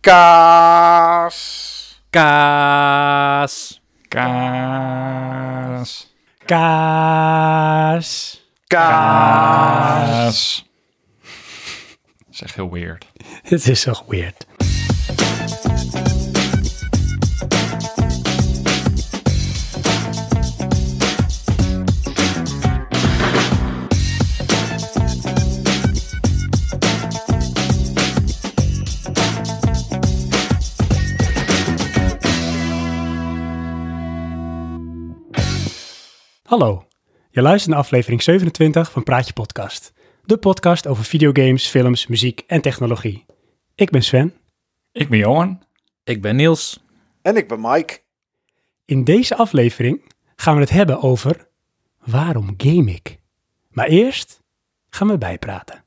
Kaas. Kaas. Kaas. Kaas. Kaas. Dat is echt heel weird. Het is zo weird. Hallo, je luistert naar aflevering 27 van Praatje Podcast. De podcast over videogames, films, muziek en technologie. Ik ben Sven. Ik ben Johan. Ik ben Niels. En ik ben Mike. In deze aflevering gaan we het hebben over waarom game ik. Maar eerst gaan we bijpraten.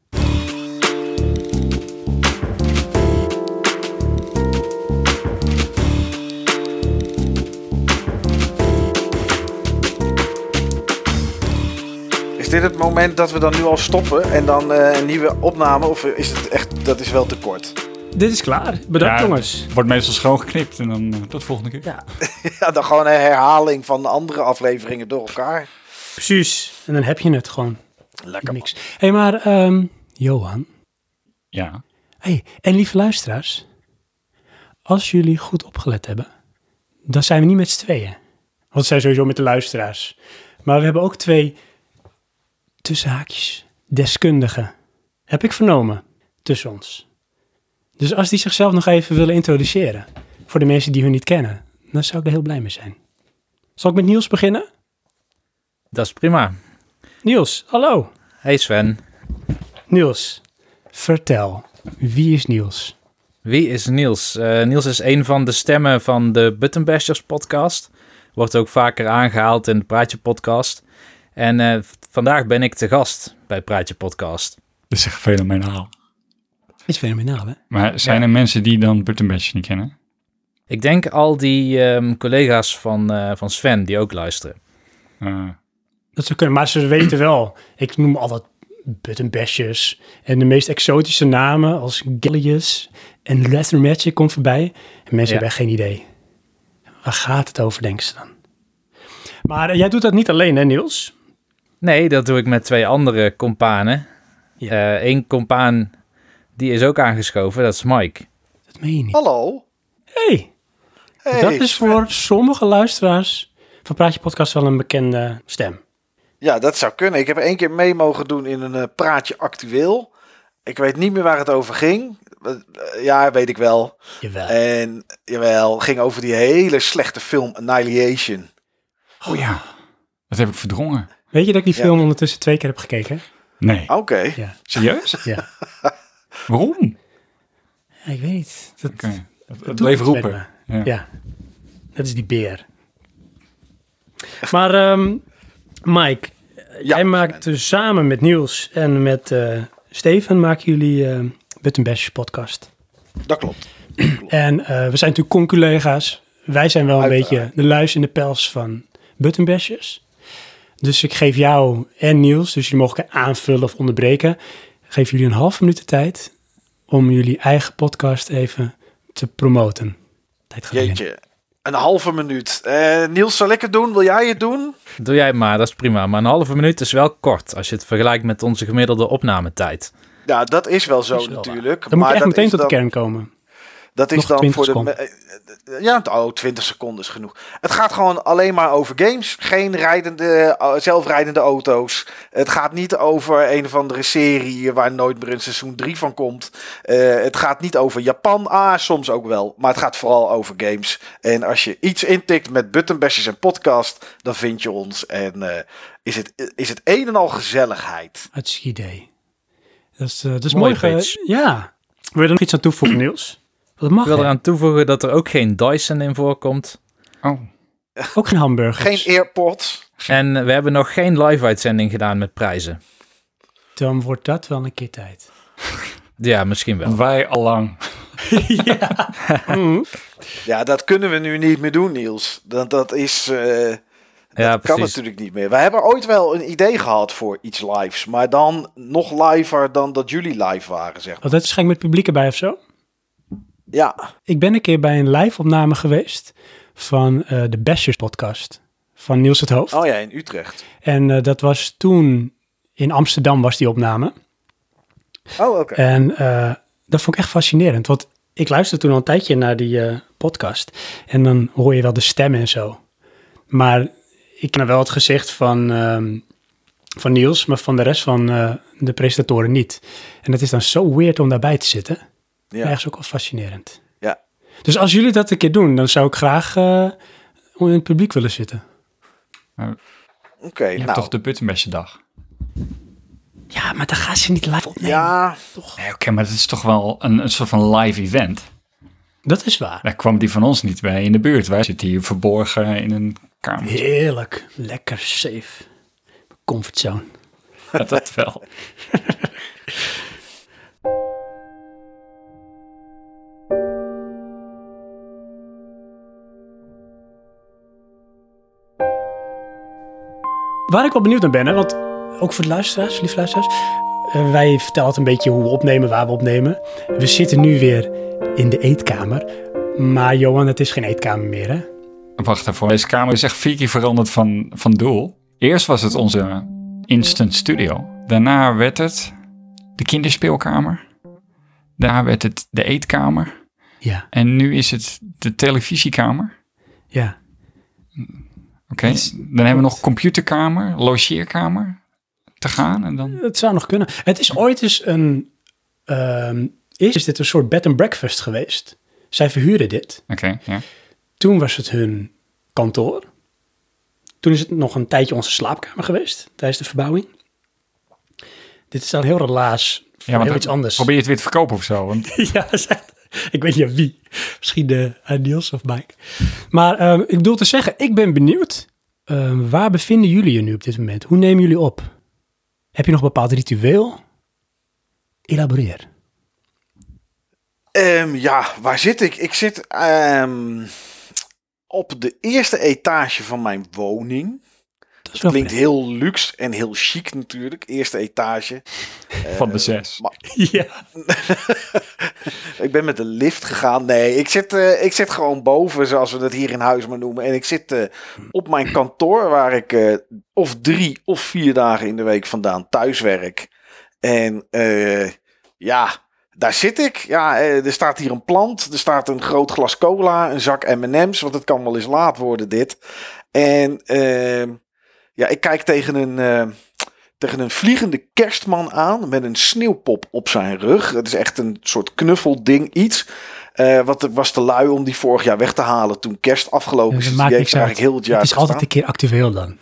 Dit het moment dat we dan nu al stoppen en dan eh, een nieuwe opname? Of is het echt, dat is wel te kort? Dit is klaar. Bedankt Ja, jongens. Wordt meestal schoongeknipt en dan eh, tot volgende keer. Ja, Ja, dan gewoon een herhaling van de andere afleveringen door elkaar. precies. En dan heb je het gewoon. Lekker. Niks. Hé, hey, maar ehm, Johan. Ja. Hey, en lieve luisteraars. Als jullie goed opgelet hebben, dan zijn we niet met z'n tweeën. Want we zijn sowieso met de luisteraars. Maar we hebben ook twee, tussen haakjes, deskundigen. Heb ik vernomen, tussen ons. Dus als die zichzelf nog even willen introduceren, voor de mensen die hun niet kennen, dan zou ik er heel blij mee zijn. Zal ik met Niels beginnen? Dat is prima. Niels, hallo. Hey Sven. Niels, vertel, wie is Niels? Wie is Niels? Eh, Niels is een van de stemmen van de Button Bashers podcast. Wordt ook vaker aangehaald in de Praatje podcast. En eh, vandaag ben ik te gast bij Praatje podcast. Dat is echt fenomenaal. Is fenomenaal, hè? Maar zijn Ja. er mensen die dan Button Badge niet kennen? Ik denk al die ehm, collega's van, eh, van Sven die ook luisteren. Eh, Dat zou kunnen, maar ze weten wel. Ik noem altijd buttonbashers en de meest exotische namen als Gillius en Leather Magic komt voorbij. En mensen Ja. hebben echt geen idee. Waar gaat het over, denken ze dan? Maar eh, jij doet dat niet alleen, hè Niels? Nee, dat doe ik met twee andere companen. Ja. Eén compaan die is ook aangeschoven, dat is Mike. Dat meen je niet. Hallo. hey, Hey, dat is Sven. voor sommige luisteraars van Praatje Podcast wel een bekende stem. Ja, dat zou kunnen. Ik heb één keer mee mogen doen in een eh, praatje actueel. Ik weet niet meer waar het over ging. Eh, ja, weet ik wel. Jawel. En jawel, ging over die hele slechte film Annihilation. oh ja. Dat heb ik verdrongen. Weet je dat ik die Ja. film ondertussen twee keer heb gekeken? Nee. Oké. Ja, Serieus? ja. Waarom? Ja, ik weet niet. Dat. Het, het doet bleef roepen. Ja. Ja, dat is die beer. Maar ehm, Mike, jij maakt dus samen met Niels en met eh, Steven maken jullie eh Button Bash podcast. Dat klopt. En eh, we zijn natuurlijk conculega's. Wij zijn wel een Uiteraard. beetje de luis in de pels van Button Bashers. Dus ik geef jou en Niels, dus jullie mogen aanvullen of onderbreken. Ik geef jullie een halve minuut de tijd om jullie eigen podcast even te promoten. Tijd gaat. Jeetje. Een halve minuut. Eh, Niels, zal ik het doen? Wil jij het doen? Doe jij het maar, dat is prima. Maar een halve minuut is wel kort als je het vergelijkt met onze gemiddelde opnametijd. Ja, dat is wel zo Is wel natuurlijk. Dan moet je echt meteen tot de dan- kern komen. Dat is Nog dan 20 voor de. seconden. eh, eh, Ja, oh, 20 seconden is genoeg. Het gaat gewoon alleen maar over games. Geen rijdende, eh, zelfrijdende auto's. Het gaat niet over een of andere serie waar nooit meer een seizoen 3 van komt. Eh, het gaat niet over Japan. Ah, soms ook wel. Maar het gaat vooral over games. En als je iets intikt met buttonbashers en podcast, dan vind je ons. En eh, is, het, is het een en al gezelligheid. Hartstikke idee. Dat is, eh, dat is mooi. Ja. Wil je er nog iets aan toevoegen, Niels? Dat mag, Ik wil hè? eraan toevoegen dat er ook geen Dyson in voorkomt. Oh. Ook geen hamburgers. Geen AirPods. En we hebben nog geen live-uitzending gedaan met prijzen. Dan wordt dat wel een keer tijd. Ja, misschien wel. Wij al lang. Mm. Ja, dat kunnen we nu niet meer doen, Niels. Dat, dat is. eh, Ja, kan natuurlijk niet meer. Wij hebben ooit wel een idee gehad voor iets lives. Maar dan nog liver dan dat jullie live waren, zeg maar. Oh, dat is met publiek erbij of zo? Ja, Ik ben een keer bij een live-opname geweest van eh, de Bashers podcast van Niels het Hoofd. oh ja, in Utrecht. En eh, dat was toen in Amsterdam was die opname. Oh, oké. En eh, dat vond ik echt fascinerend. Want ik luisterde toen al een tijdje naar die podcast. En dan hoor je wel de stemmen en zo. Maar ik ken wel het gezicht van, ehm, van Niels, maar van de rest van de presentatoren niet. En het is dan zo weird om daarbij te zitten. Ja. Ergens ook wel fascinerend. Ja. Dus als jullie dat een keer doen, dan zou ik graag eh, in het publiek willen zitten. Oké, Je hebt nou. toch de Buttonbashdag? Ja, maar dan gaan ze niet live opnemen. Ja, Nee, oké, maar dat is toch wel een, een soort van live event. Dat is waar. Daar kwam die van ons niet bij in de buurt. Wij zitten hier verborgen in een kamer. Heerlijk. Lekker safe. Comfortzone. Ja, dat wel. Waar ik wel benieuwd naar ben, hè, want ook voor de luisteraars, lieve luisteraars. eh, wij vertellen altijd een beetje hoe we opnemen, waar we opnemen. We zitten nu weer in de eetkamer. Maar Johan, het is geen eetkamer meer, hè? Wacht even, deze kamer is echt vier keer veranderd van, van doel. Eerst was het onze instant studio. Daarna werd het de kinderspeelkamer. Daarna werd het de eetkamer. Ja, En nu is het de televisiekamer. ja. Oké, dan hebben we nog computerkamer, logeerkamer te gaan. En dan... Het zou nog kunnen. Het is ooit eens een... eerst is dit een soort bed and breakfast geweest. Zij verhuurden dit. Oké, ja. Toen was het hun kantoor. Toen is het nog een tijdje onze slaapkamer geweest, tijdens de verbouwing. Dit is dan heel relaas, ja heel want iets anders. Probeer je het weer te verkopen of zo? Want ja, dat is echt- ik weet niet wie. Misschien de aan Niels of Mike. Maar ehm, ik bedoel te zeggen, ik ben benieuwd. ehm, waar bevinden jullie je nu op dit moment? Hoe nemen jullie op? Heb je nog een bepaald ritueel? Elaboreer. Ehm, ja, waar zit ik? Ik zit op de eerste etage van mijn woning. Wel Klinkt heel luxe en heel chic natuurlijk. Eerste etage. van de zes. Ja. Ik ben met de lift gegaan. Nee, ik zit, eh, ik zit gewoon boven, zoals we dat hier in huis maar noemen. En ik zit eh, op mijn kantoor, waar ik eh, of drie of vier dagen in de week vandaan thuis werk. En eh, ja, daar zit ik. Ja, eh, er staat hier een plant. Er staat een groot glas cola, een zak M&M's. Want het kan wel eens laat worden, dit. En ehm, ja, ik kijk tegen een, eh, tegen een vliegende kerstman aan met een sneeuwpop op zijn rug. Het is echt een soort knuffelding, iets. Eh, wat was te lui om die vorig jaar weg te halen toen kerst afgelopen is. Dus die heeft eigenlijk heel het jaar Het is altijd een keer actueel dan.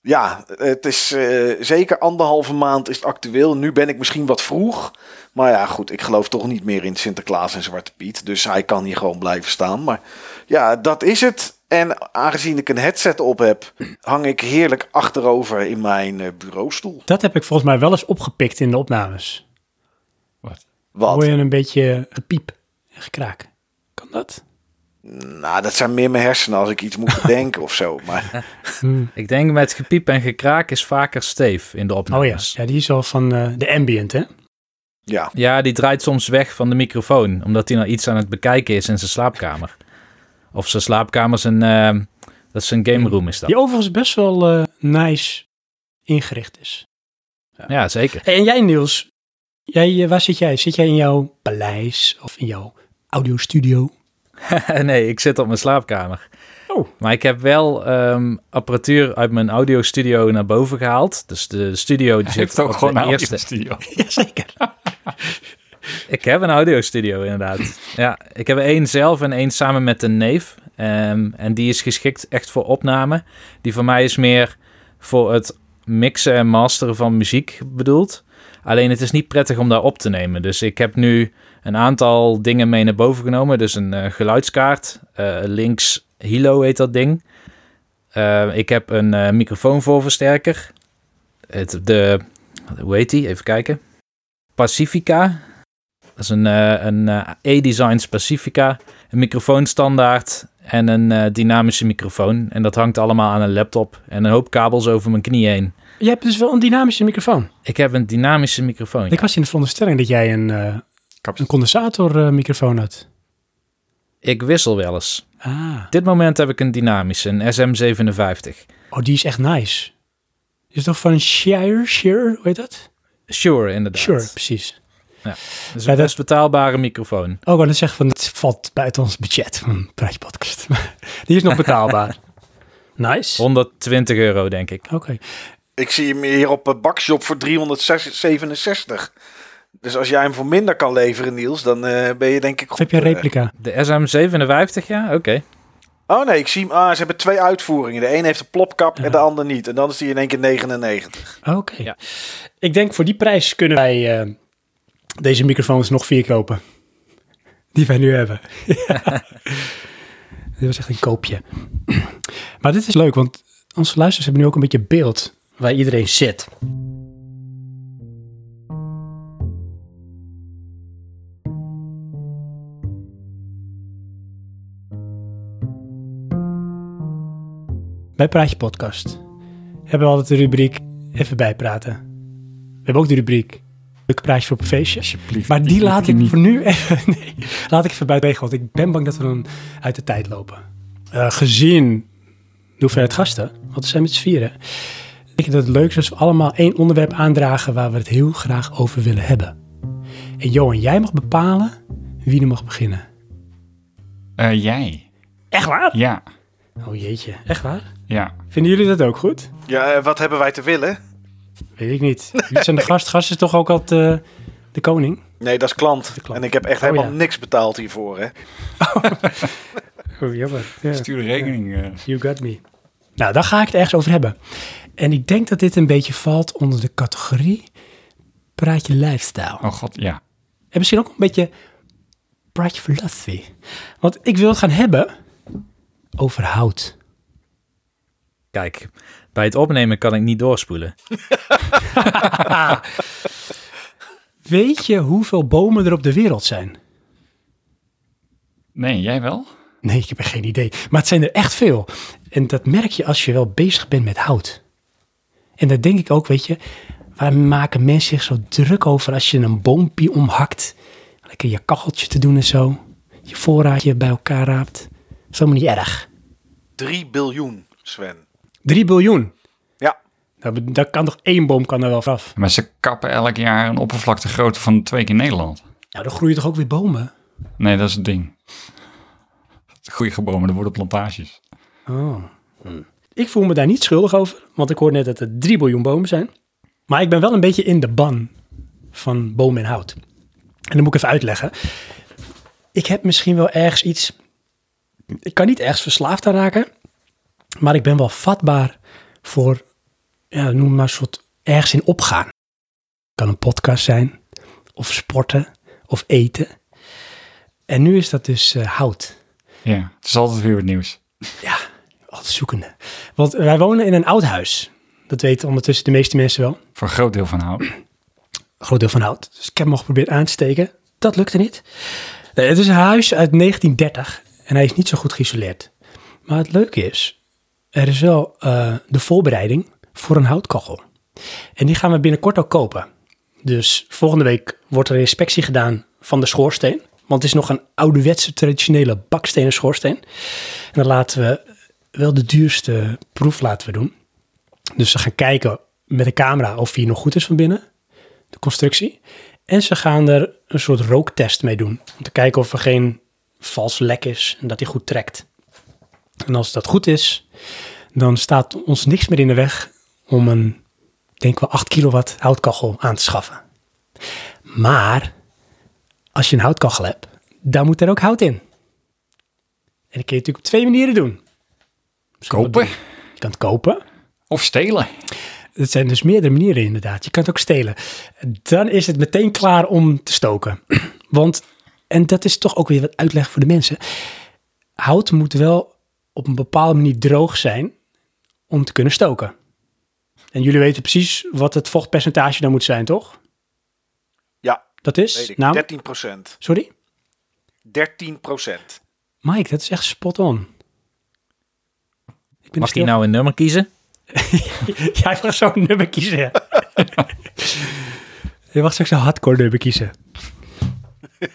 Ja, het is eh, zeker anderhalve maand is het actueel. Nu ben ik misschien wat vroeg. Maar ja, goed, ik geloof toch niet meer in Sinterklaas en Zwarte Piet. Dus hij kan hier gewoon blijven staan. Maar ja, dat is het. En aangezien ik een headset op heb, hang ik heerlijk achterover in mijn eh, bureaustoel. Dat heb ik volgens mij wel eens opgepikt in de opnames. Wat? Wat? Hoor je een beetje gepiep en gekraak. Kan dat? Nou, dat zijn meer mijn hersenen als ik iets moet bedenken of zo. Maar Hmm. Ik denk met gepiep en gekraak is vaker Steve in de Oh ja. opnames. ja, die is al van eh, de ambient, hè? ja, Ja, die draait soms weg van de microfoon, omdat hij nou iets aan het bekijken is in zijn slaapkamer. Of zijn slaapkamer zijn, eh, dat is zijn game room is dat. Die overigens best wel eh, nice ingericht is. Ja, zeker. Hey, en jij Niels, jij, eh, waar zit jij? Zit jij in jouw paleis of in jouw audiostudio? nee, ik zit op mijn slaapkamer. Oh. Maar ik heb wel ehm, apparatuur uit mijn audiostudio naar boven gehaald. Dus de studio die Je zit hebt ook op gewoon de een eerste. studio. Jazeker. Ik heb een audiostudio inderdaad. ja, ik heb één zelf en één samen met een neef. Ehm, en die is geschikt echt voor opname. Die voor mij is meer voor het mixen en masteren van muziek bedoeld. Alleen het is niet prettig om daar op te nemen. Dus ik heb nu een aantal dingen mee naar boven genomen. Dus een eh, geluidskaart. eh, links Hilo heet dat ding. Eh, ik heb een eh, microfoonvoorversterker. Het, de, hoe heet die? Even kijken. Pacifica. Dat is een, eh, een eh, A-Designs Pacifica. Een microfoonstandaard en een eh, dynamische microfoon. En dat hangt allemaal aan een laptop. En een hoop kabels over mijn knie heen. Je hebt dus wel een dynamische microfoon. Ik heb een dynamische microfoon. Ik was in de veronderstelling dat jij een, eh, Kaps. een condensatormicrofoon had. Ik wissel wel eens. Ah, Op dit moment heb ik een dynamische, een SM57. oh, die is echt nice. Is toch van Shire? Shire, hoe heet dat? Sure, inderdaad. Sure, precies. Dat is Ja, een dat- best betaalbare microfoon. Oh, ik wou net zeggen van het valt buiten ons budget van Praatje Podcast. Die is nog betaalbaar. nice. 120 euro, denk ik. Oké. Ik zie hem hier op een bakshop voor 367. Dus als jij hem voor minder kan leveren, Niels, dan eh, ben je denk ik goed. heb je een eh. replica? De SM57, ja? Oké. Oh nee, ik zie hem. Ah, ze hebben twee uitvoeringen. De een heeft een plopkap en de ander niet. En dan is die in één keer 99. Oké. Ja. Ik denk voor die prijs kunnen wij eh, deze microfoons nog vier kopen. Die wij nu hebben. dit was echt een koopje. maar dit is leuk, want onze luisteraars hebben nu ook een beetje beeld waar iedereen zit. Bij Praatje Podcast hebben we altijd de rubriek even bijpraten. We hebben ook de rubriek Leuk praatje voor op een feestje. Alsjeblieft. Maar die laat ik voor nu even, nee, laat ik even buiten wegen, want ik ben bang dat we dan uit de tijd lopen. Eh, gezien de hoeveelheid gasten, want we zijn met z'n vieren, denk ik dat het leuk is als we allemaal één onderwerp aandragen waar we het heel graag over willen hebben. En Johan, jij mag bepalen wie er mag beginnen. Eh, jij. Echt waar? Ja. Oh jeetje, echt waar? Ja. Vinden jullie dat ook goed? Ja, eh, wat hebben wij te willen? Weet ik niet. Jullie zijn de gast. Gast is toch ook altijd eh, de koning? Nee, dat is klant. En ik heb echt Oh, helemaal ja. niks betaald hiervoor. Hè? Oh, jammer. Ja. Stuur de rekening. eh. You got me. Nou, daar ga ik het ergens over hebben. En ik denk dat dit een beetje valt onder de categorie praatje lifestyle. Oh god, ja. En misschien ook een beetje praatje philosophy. Want ik wil het gaan hebben over hout. Kijk, bij het opnemen kan ik niet doorspoelen. Weet je hoeveel bomen er op de wereld zijn? Nee, jij wel? Nee, ik heb er geen idee. Maar het zijn er echt veel. En dat merk je als je wel bezig bent met hout. En dan denk ik ook, weet je, waar maken mensen zich zo druk over als je een boompje omhakt? Lekker je kacheltje te doen en zo. Je voorraadje bij elkaar raapt. Dat is helemaal niet erg. 3 biljoen, Sven. 3 biljoen. Ja, Dat, dat kan toch één boom kan er wel vanaf. Maar ze kappen elk jaar een oppervlaktegrootte van twee keer Nederland. Nou, dan groeien toch ook weer bomen? Nee, dat is het ding. Goeie gebomen, er worden plantages. Oh. Ik voel me daar niet schuldig over, want ik hoor net dat er 3 biljoen bomen zijn. Maar ik ben wel een beetje in de ban van bomen en hout. En dan moet ik even uitleggen. Ik heb misschien wel ergens iets. Ik kan niet ergens verslaafd aan raken, maar ik ben wel vatbaar voor, ja, noem maar een soort ergens in opgaan. Kan een podcast zijn, of sporten, of eten. En nu is dat dus eh, hout. Ja, het is altijd weer het nieuws. Ja, altijd zoekende. Want wij wonen in een oud huis. Dat weten ondertussen de meeste mensen wel. Voor een groot deel van hout. Groot deel van hout. Dus ik heb hem nog geprobeerd aan te steken. Dat lukte niet. Nee, het is een huis uit 1930 en hij is niet zo goed geïsoleerd. Maar het leuke is, er is wel eh, de voorbereiding voor een houtkachel. En die gaan we binnenkort ook kopen. Dus volgende week wordt er een inspectie gedaan van de schoorsteen. Want het is nog een ouderwetse traditionele bakstenen schoorsteen. En dan laten we wel de duurste proef laten we doen. Dus ze gaan kijken met de camera of die nog goed is van binnen, de constructie. En ze gaan er een soort rooktest mee doen. Om te kijken of er geen vals lek is en dat hij goed trekt. En als dat goed is, dan staat ons niks meer in de weg om een, denk wel 8 kilowatt houtkachel aan te schaffen. Maar als je een houtkachel hebt, dan moet er ook hout in. En dat kun je natuurlijk op twee manieren doen. Kopen. Je kan het kopen. of stelen. Het zijn dus meerdere manieren inderdaad. Je kan het ook stelen. Dan is het meteen klaar om te stoken. Want, en dat is toch ook weer wat uitleg voor de mensen. Hout moet wel op een bepaalde manier droog zijn om te kunnen stoken. En jullie weten precies wat het vochtpercentage dan moet zijn, toch? ja, Dat is? weet ik. Nou, 13 procent. sorry? 13 procent. Mike, dat is echt spot on. Ik ben Mag hij nou een nummer kiezen? Jij mag zo'n nummer kiezen. ja. Je mag straks een hardcore nummer kiezen.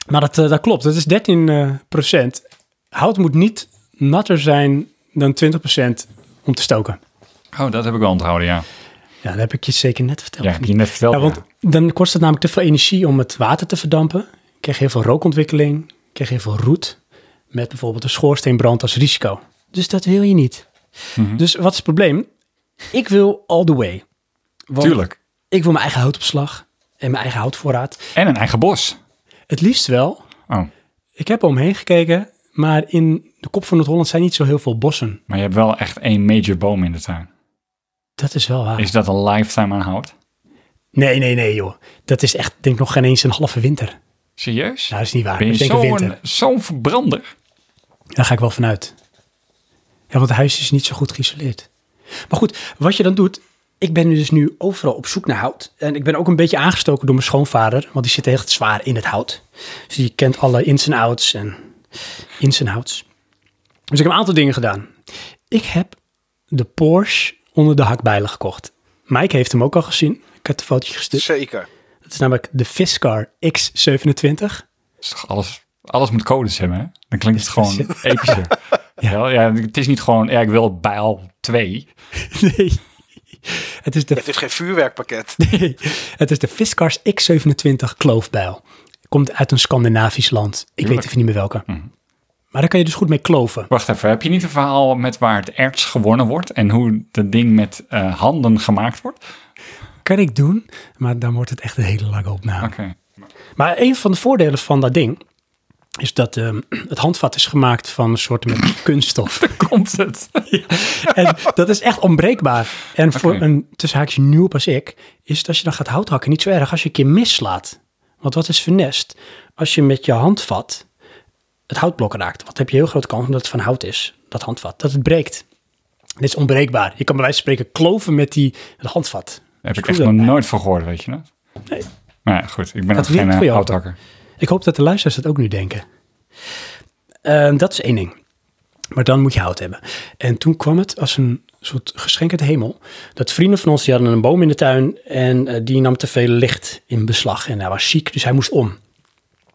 Maar dat, eh, dat klopt, dat is 13 eh, procent. Hout moet niet natter zijn dan 20 procent om te stoken. Oh, dat heb ik wel onthouden, ja. Ja, dat heb ik je zeker net verteld. Ja, heb je net verteld. Ja, want ja. dan kost het namelijk te veel energie om het water te verdampen. Je krijg heel veel rookontwikkeling, je krijg heel veel roet. Met bijvoorbeeld een schoorsteenbrand als risico. Dus dat wil je niet. Mhm. Dus wat is het probleem? Ik wil all the way. Want Tuurlijk. Ik wil mijn eigen houtopslag en mijn eigen houtvoorraad. En een eigen bos. Het liefst wel. Oh, Ik heb omheen gekeken, maar in de kop van Noord-Holland zijn niet zo heel veel bossen. maar je hebt wel echt één major boom in de tuin. Dat is wel waar. Is dat een lifetime aan hout? Nee, nee, nee joh. Dat is echt, denk ik, nog geen eens een halve winter. Serieus? Nou, dat is niet waar. ben je zo'n verbrander? Daar ga ik wel vanuit. Ja, want het huis is niet zo goed geïsoleerd. Maar goed, wat je dan doet... Ik ben dus nu overal op zoek naar hout. En ik ben ook een beetje aangestoken door mijn schoonvader. Want die zit echt zwaar in het hout. Dus die kent alle ins en outs en ins en outs. Dus ik heb een aantal dingen gedaan. Ik heb de Porsche onder de hakbijlen gekocht. Mike heeft hem ook al gezien. Ik heb een fotootje gestuurd. Zeker. Dat is namelijk de Fisker X27. Is toch alles, alles moet codes hebben, hè? Dan klinkt het gewoon epischer. ja. Ja, het is niet gewoon, ja, ik wil bijl 2. Nee. Het is de Het is geen vuurwerkpakket. Nee, het is de Fiskars X27 kloofbijl. Komt uit een Scandinavisch land. Ik weet even niet meer welke. Maar daar kan je dus goed mee kloven. Wacht even, heb je niet een verhaal met waar het erts gewonnen wordt en hoe dat ding met eh, handen gemaakt wordt? Kan ik doen, maar dan wordt het echt een hele lange opname. Oké. Maar een van de voordelen van dat ding is dat ehm, het handvat is gemaakt van een soort met kunststof. Komt het? en dat is echt onbreekbaar. En voor een tussen haakjes nieuw als ik, is het als je dan gaat hout hakken niet zo erg als je een keer mislaat. Want wat is funest? Als je met je handvat het houtblok raakt, wat heb je heel grote kans omdat het van hout is, dat handvat, dat het breekt. Dit is onbreekbaar. Je kan bij wijze van spreken kloven met die, het handvat. Daar heb ik echt nog nooit van gehoord, weet je dat? Nee. Maar ja, goed, ik ben Dat ook geen eh, houthakker. Ik hoop dat de luisteraars dat ook nu denken. Ehm, dat is één ding. Maar dan moet je hout hebben. En toen kwam het als een soort geschenk uit hemel. Dat vrienden van ons, die hadden een boom in de tuin en eh, die nam te veel licht in beslag. En hij was ziek, dus hij moest om.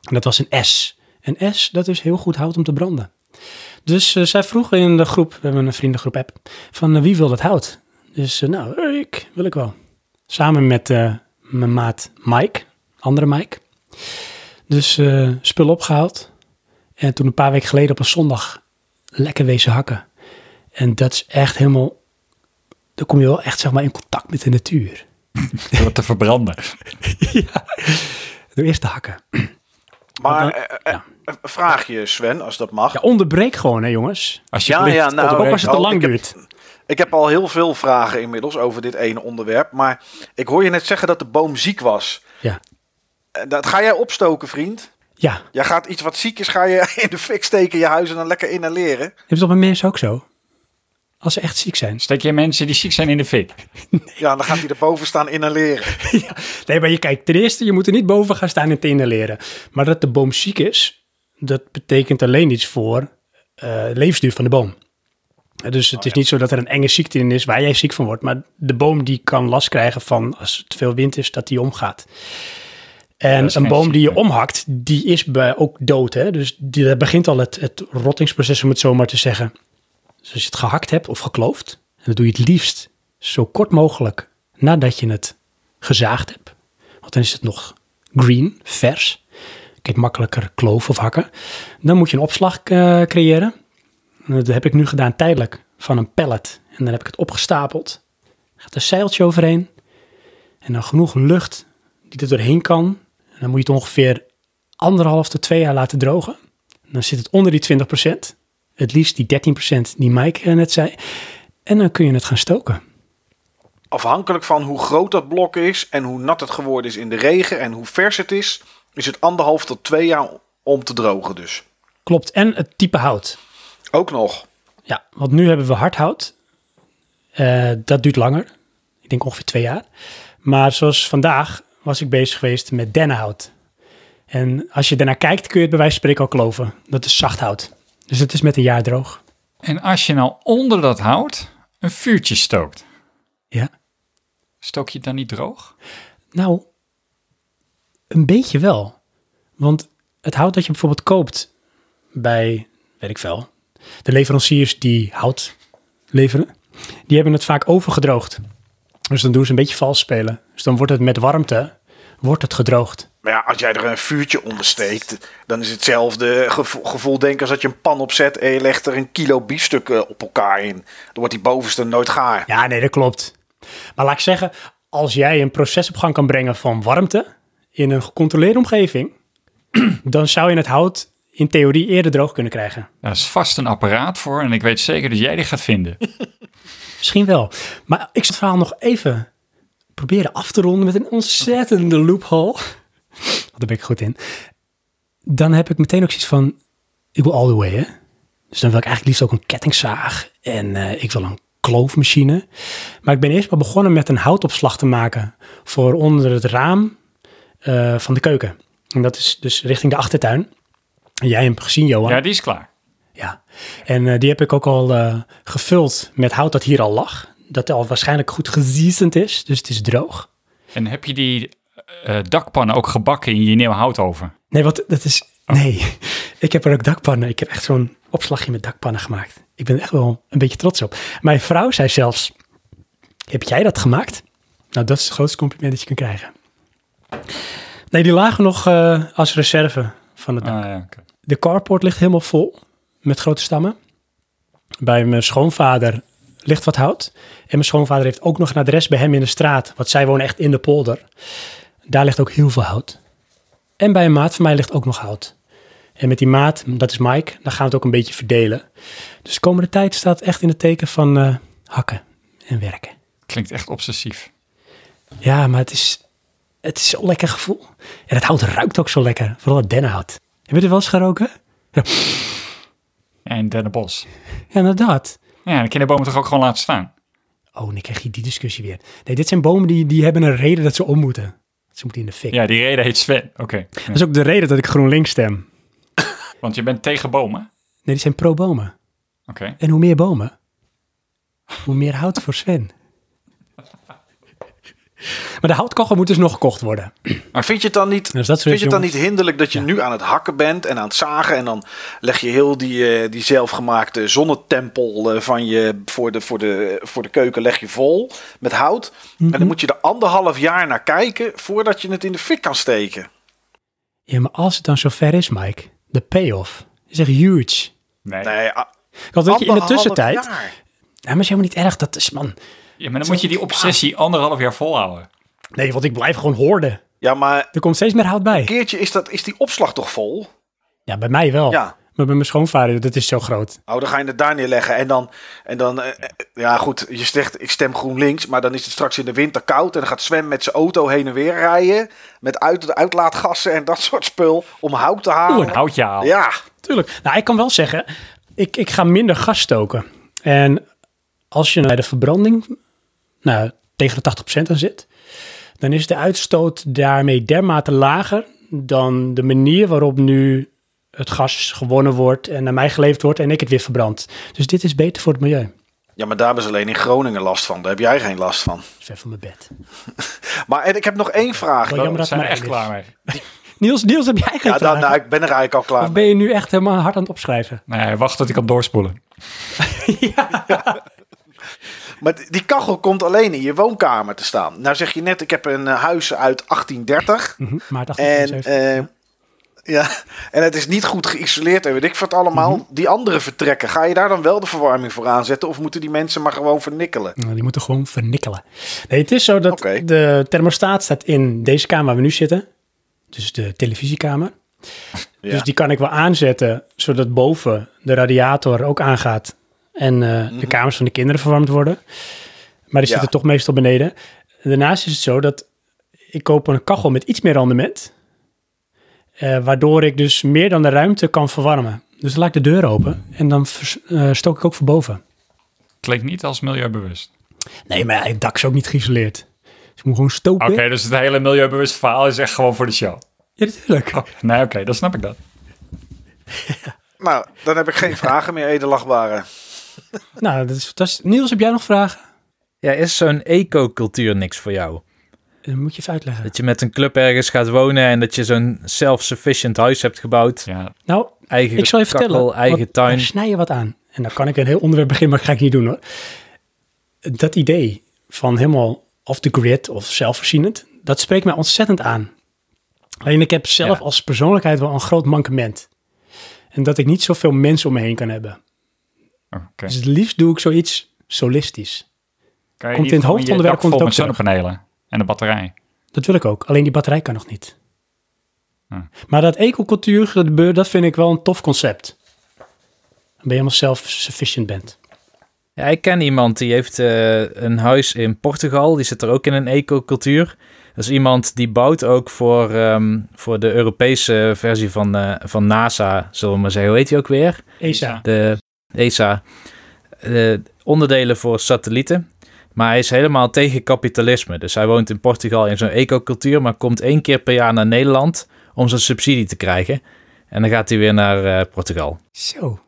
En dat was een S. Een S, dat is heel goed hout om te branden. Dus eh, zij vroegen in de groep, we hebben een vriendengroep app, van eh, wie wil dat hout? Dus nou, ik, wil ik wel. Samen met mijn maat Mike, andere Mike. Dus spul opgehaald. En toen een paar weken geleden op een zondag lekker wezen hakken. En dat is echt helemaal... Dan kom je wel echt zeg maar in contact met de natuur. Wat te verbranden. ja. Door eerst te hakken. Maar dan- eh, eh, ja. eh, vraag je Sven, als dat mag. Ja, onderbreek gewoon hè jongens. Alsjeblieft. ja, nou, Ook als het te oh, lang ik heb- duurt. Ik heb al heel veel vragen inmiddels over dit ene onderwerp. Maar ik hoor je net zeggen dat de boom ziek was. Ja. Eh, Dat ga jij opstoken, vriend. Ja, Jij gaat iets wat ziek is, ga je in de fik steken, je huis en dan lekker inhaleren. is dat bij mensen ook zo? Als ze echt ziek zijn. Steek je mensen die ziek zijn in de fik? Ja, dan gaat hij erboven staan inhaleren. ja. Nee, maar je kijkt, ten eerste, je moet er niet boven gaan staan en te inhaleren. Maar dat de boom ziek is, dat betekent alleen iets voor eh levensduur van de boom. Dus het is niet zo dat er een enge ziekte in is waar jij ziek van wordt. Maar de boom die kan last krijgen van als het te veel wind is, dat die omgaat. En een boom die je omhakt, die is bij, ook dood. Hè? Dus die, daar begint al het, het rottingsproces, om het zo maar te zeggen. Dus als je het gehakt hebt of gekloofd, en dat doe je het liefst zo kort mogelijk nadat je het gezaagd hebt. Want dan is het nog green, vers. Kijk, makkelijker kloven of hakken. Dan moet je een opslag eh, creëren. En Dat heb ik nu gedaan tijdelijk van een pallet. En dan heb ik het opgestapeld. Er gaat een zeiltje overheen. En dan genoeg lucht die er doorheen kan. En dan moet je het ongeveer anderhalf tot twee jaar laten drogen. Dan zit het onder die 20%. Het liefst die 13% die Mike eh, net zei. En dan kun je het gaan stoken. Afhankelijk van hoe groot dat blok is en hoe nat het geworden is in de regen en hoe vers het is, is het anderhalf tot twee jaar om te drogen dus. Klopt. En het type hout. Ook nog. Ja, want nu hebben we hardhout. Eh, dat duurt langer. Ik denk ongeveer twee jaar. Maar zoals vandaag was ik bezig geweest met dennenhout. En als je daarnaar kijkt, kun je het bij wijze van spreken al kloven. Dat is zacht hout. Dus het is met een jaar droog. En als je nou onder dat hout een vuurtje stookt, Ja. stook je het dan niet droog? Nou, een beetje wel. Want het hout dat je bijvoorbeeld koopt bij, weet ik veel, de leveranciers die hout leveren, die hebben het vaak overgedroogd. Dus dan doen ze een beetje vals spelen. Dus dan wordt het met warmte, wordt het gedroogd. Maar ja, als jij er een vuurtje onder steekt, dan is hetzelfde gevo- gevoel denk als dat je een pan opzet en je legt er een kilo biefstuk eh, op elkaar in. Dan wordt die bovenste nooit gaar. Ja, nee, dat klopt. Maar laat ik zeggen, als jij een proces op gang kan brengen van warmte in een gecontroleerde omgeving, dan zou je het hout in theorie eerder droog kunnen krijgen. Daar is vast een apparaat voor en ik weet zeker dat jij die gaat vinden. Misschien wel. Maar ik zal het verhaal nog even proberen af te ronden met een ontzettende loophole. Daar ben ik goed in. Dan heb ik meteen ook zoiets van, ik wil all the way, hè. Dus dan wil ik eigenlijk liefst ook een kettingzaag en eh, ik wil een kloofmachine. Maar ik ben eerst maar begonnen met een houtopslag te maken voor onder het raam eh, van de keuken. En dat is dus richting de achtertuin. En jij hebt gezien, Johan. Ja, die is klaar. Ja, en eh, die heb ik ook al eh, gevuld met hout dat hier al lag. Dat al waarschijnlijk goed geziezend is, dus het is droog. En heb je die eh, dakpannen ook gebakken in je nieuwe houtoven? Nee, wat dat is. Nee, ik heb er ook dakpannen. Ik heb echt zo'n opslagje met dakpannen gemaakt. Ik ben echt wel een beetje trots op. Mijn vrouw zei zelfs: Heb jij dat gemaakt? Nou, dat is het grootste compliment dat je kan krijgen. Nee, die lagen nog eh, als reserve van het dak. Ah, ja. De carport ligt helemaal vol met grote stammen. Bij mijn schoonvader ligt wat hout. En mijn schoonvader heeft ook nog een adres bij hem in de straat. Want zij wonen echt in de polder. Daar ligt ook heel veel hout. En bij een maat van mij ligt ook nog hout. En met die maat, dat is Mike, dan gaan we het ook een beetje verdelen. Dus de komende tijd staat echt in het teken van eh, hakken en werken. Klinkt echt obsessief. Ja, maar het is, het is zo'n lekker gevoel. En het hout ruikt ook zo lekker. Vooral het dennenhout. Heb je er wel eens geroken? Ja, En Dennenbos. ja inderdaad. Ja, dan kun je de bomen toch ook gewoon laten staan? Oh, dan krijg je die discussie weer. Nee, dit zijn bomen die, die hebben een reden dat ze om moeten. Ze moeten in de fik. Ja, die reden heet Sven. Oké. Dat is ook de reden dat ik GroenLinks stem. Want je bent tegen bomen? Nee, die zijn pro-bomen. Oké. En hoe meer bomen, hoe meer hout voor Sven. Maar de houtkachel moet dus nog gekocht worden. Maar vind je het dan niet, Dus dat vind je het dan niet hinderlijk dat je nu aan het hakken bent en aan het zagen en dan leg je heel die, eh, die zelfgemaakte zonnetempel eh, van je voor de, voor, de, voor de keuken leg je vol met hout. En Mhm. dan moet je er anderhalf jaar naar kijken voordat je het in de fik kan steken. Ja, maar als het dan zover is, Mike, de payoff is echt huge. Nee. Nee, a- Want weet je, in de tussentijd... jaar. Ja, maar is helemaal niet erg. Dat is, man... Ja, maar dan moet je die obsessie anderhalf jaar volhouden. Nee, want ik blijf gewoon hoorden. Ja, maar Er komt steeds meer hout bij. een keertje is, dat, is die opslag toch vol? Ja, bij mij wel. Ja. Maar bij mijn schoonvader, dat is zo groot. Oh, dan ga je het daar neerleggen. En dan, en dan eh, eh, ja goed, je zegt ik stem GroenLinks, maar dan is het straks in de winter koud. En dan gaat Sven met zijn auto heen en weer rijden. Met uit, uitlaatgassen en dat soort spul om hout te halen. Oeh, een houtje halen. Ja, Tuurlijk. Nou, ik kan wel zeggen, ik, ik ga minder gas stoken. En als je bij de verbranding nou, tegen de 80% aan zit, dan is de uitstoot daarmee dermate lager dan de manier waarop nu het gas gewonnen wordt en naar mij geleverd wordt en ik het weer verbrand. Dus dit is beter voor het milieu. ja, maar daar hebben ze alleen in Groningen last van. Daar heb jij geen last van. Dat is ver van mijn bed. Maar en ik heb nog één vraag. Wel jammer dat zijn er echt klaar mee. Niels, Niels, heb jij geen Ja, dan, nou, ik ben er eigenlijk al klaar Of ben je nu echt helemaal hard aan het opschrijven? Nee, wacht tot ik kan doorspoelen. Maar die- kachel komt alleen in je woonkamer te staan. Nou zeg je net, ik heb een eh, huis uit 1830. Mhm, Maar dacht En, ik eh, ja, en het is niet goed geïsoleerd en weet ik wat allemaal. Mhm. Die andere vertrekken, ga je daar dan wel de verwarming voor aanzetten? Of moeten die mensen maar gewoon vernikkelen? Nou, die moeten gewoon vernikkelen. Nee, het is zo dat de thermostaat staat in deze kamer waar we nu zitten. Dus de televisiekamer. Ja. Dus die kan ik wel aanzetten, zodat boven de radiator ook aangaat. En eh, de kamers van de kinderen verwarmd worden. Maar die Ja. zitten toch meestal beneden. Daarnaast is het zo dat ik koop een kachel met iets meer rendement. eh, waardoor ik dus meer dan de ruimte kan verwarmen. Dus dan laat ik de deur open en dan vers- eh, stook ik ook voor boven. Klinkt niet als milieubewust. Nee, maar het dak is ook niet geïsoleerd. Dus ik moet gewoon stoken. Oké, dus het hele milieubewust verhaal is echt gewoon voor de show. Ja, natuurlijk. Oh, nee, oké, dan snap ik dat. Nou, dan heb ik geen vragen meer, edelachtbare. Nou, dat is fantastisch. Niels, heb jij nog vragen? Ja, is zo'n ecocultuur niks voor jou? Dan moet je even uitleggen. Dat je met een club ergens gaat wonen en dat je zo'n self-sufficient huis hebt gebouwd. Ja, Nou, Eigen ik zal je kakkel, vertellen. eigen want tuin. Snij je wat aan. En dan kan ik een heel onderwerp beginnen, maar dat ga ik niet doen hoor. Dat idee van helemaal off the grid of zelfvoorzienend, dat spreekt mij ontzettend aan. Alleen ik heb zelf Ja. als persoonlijkheid wel een groot mankement. En dat ik niet zoveel mensen om me heen kan hebben. Oké. Dus het liefst doe ik zoiets solistisch. Kan je komt in het hoofdonderwerp komt het met ook zonnepanelen en de batterij. Dat wil ik ook. Alleen die batterij kan nog niet. Hm. Maar dat ecocultuur, gebeuren, dat vind ik wel een tof concept. Dan ben je helemaal self-sufficient bent. Ja, ik ken iemand die heeft eh, een huis in Portugal. Die zit er ook in een ecocultuur. Dat is iemand die bouwt ook voor, ehm, voor de Europese versie van, eh, van NASA, zullen we maar zeggen. Hoe heet die ook weer? ESA. De ESA. eh, onderdelen voor satellieten. Maar hij is helemaal tegen kapitalisme. Dus hij woont in Portugal in zo'n ecocultuur, maar komt één keer per jaar naar Nederland om zijn subsidie te krijgen. En dan gaat hij weer naar eh, Portugal. Zo.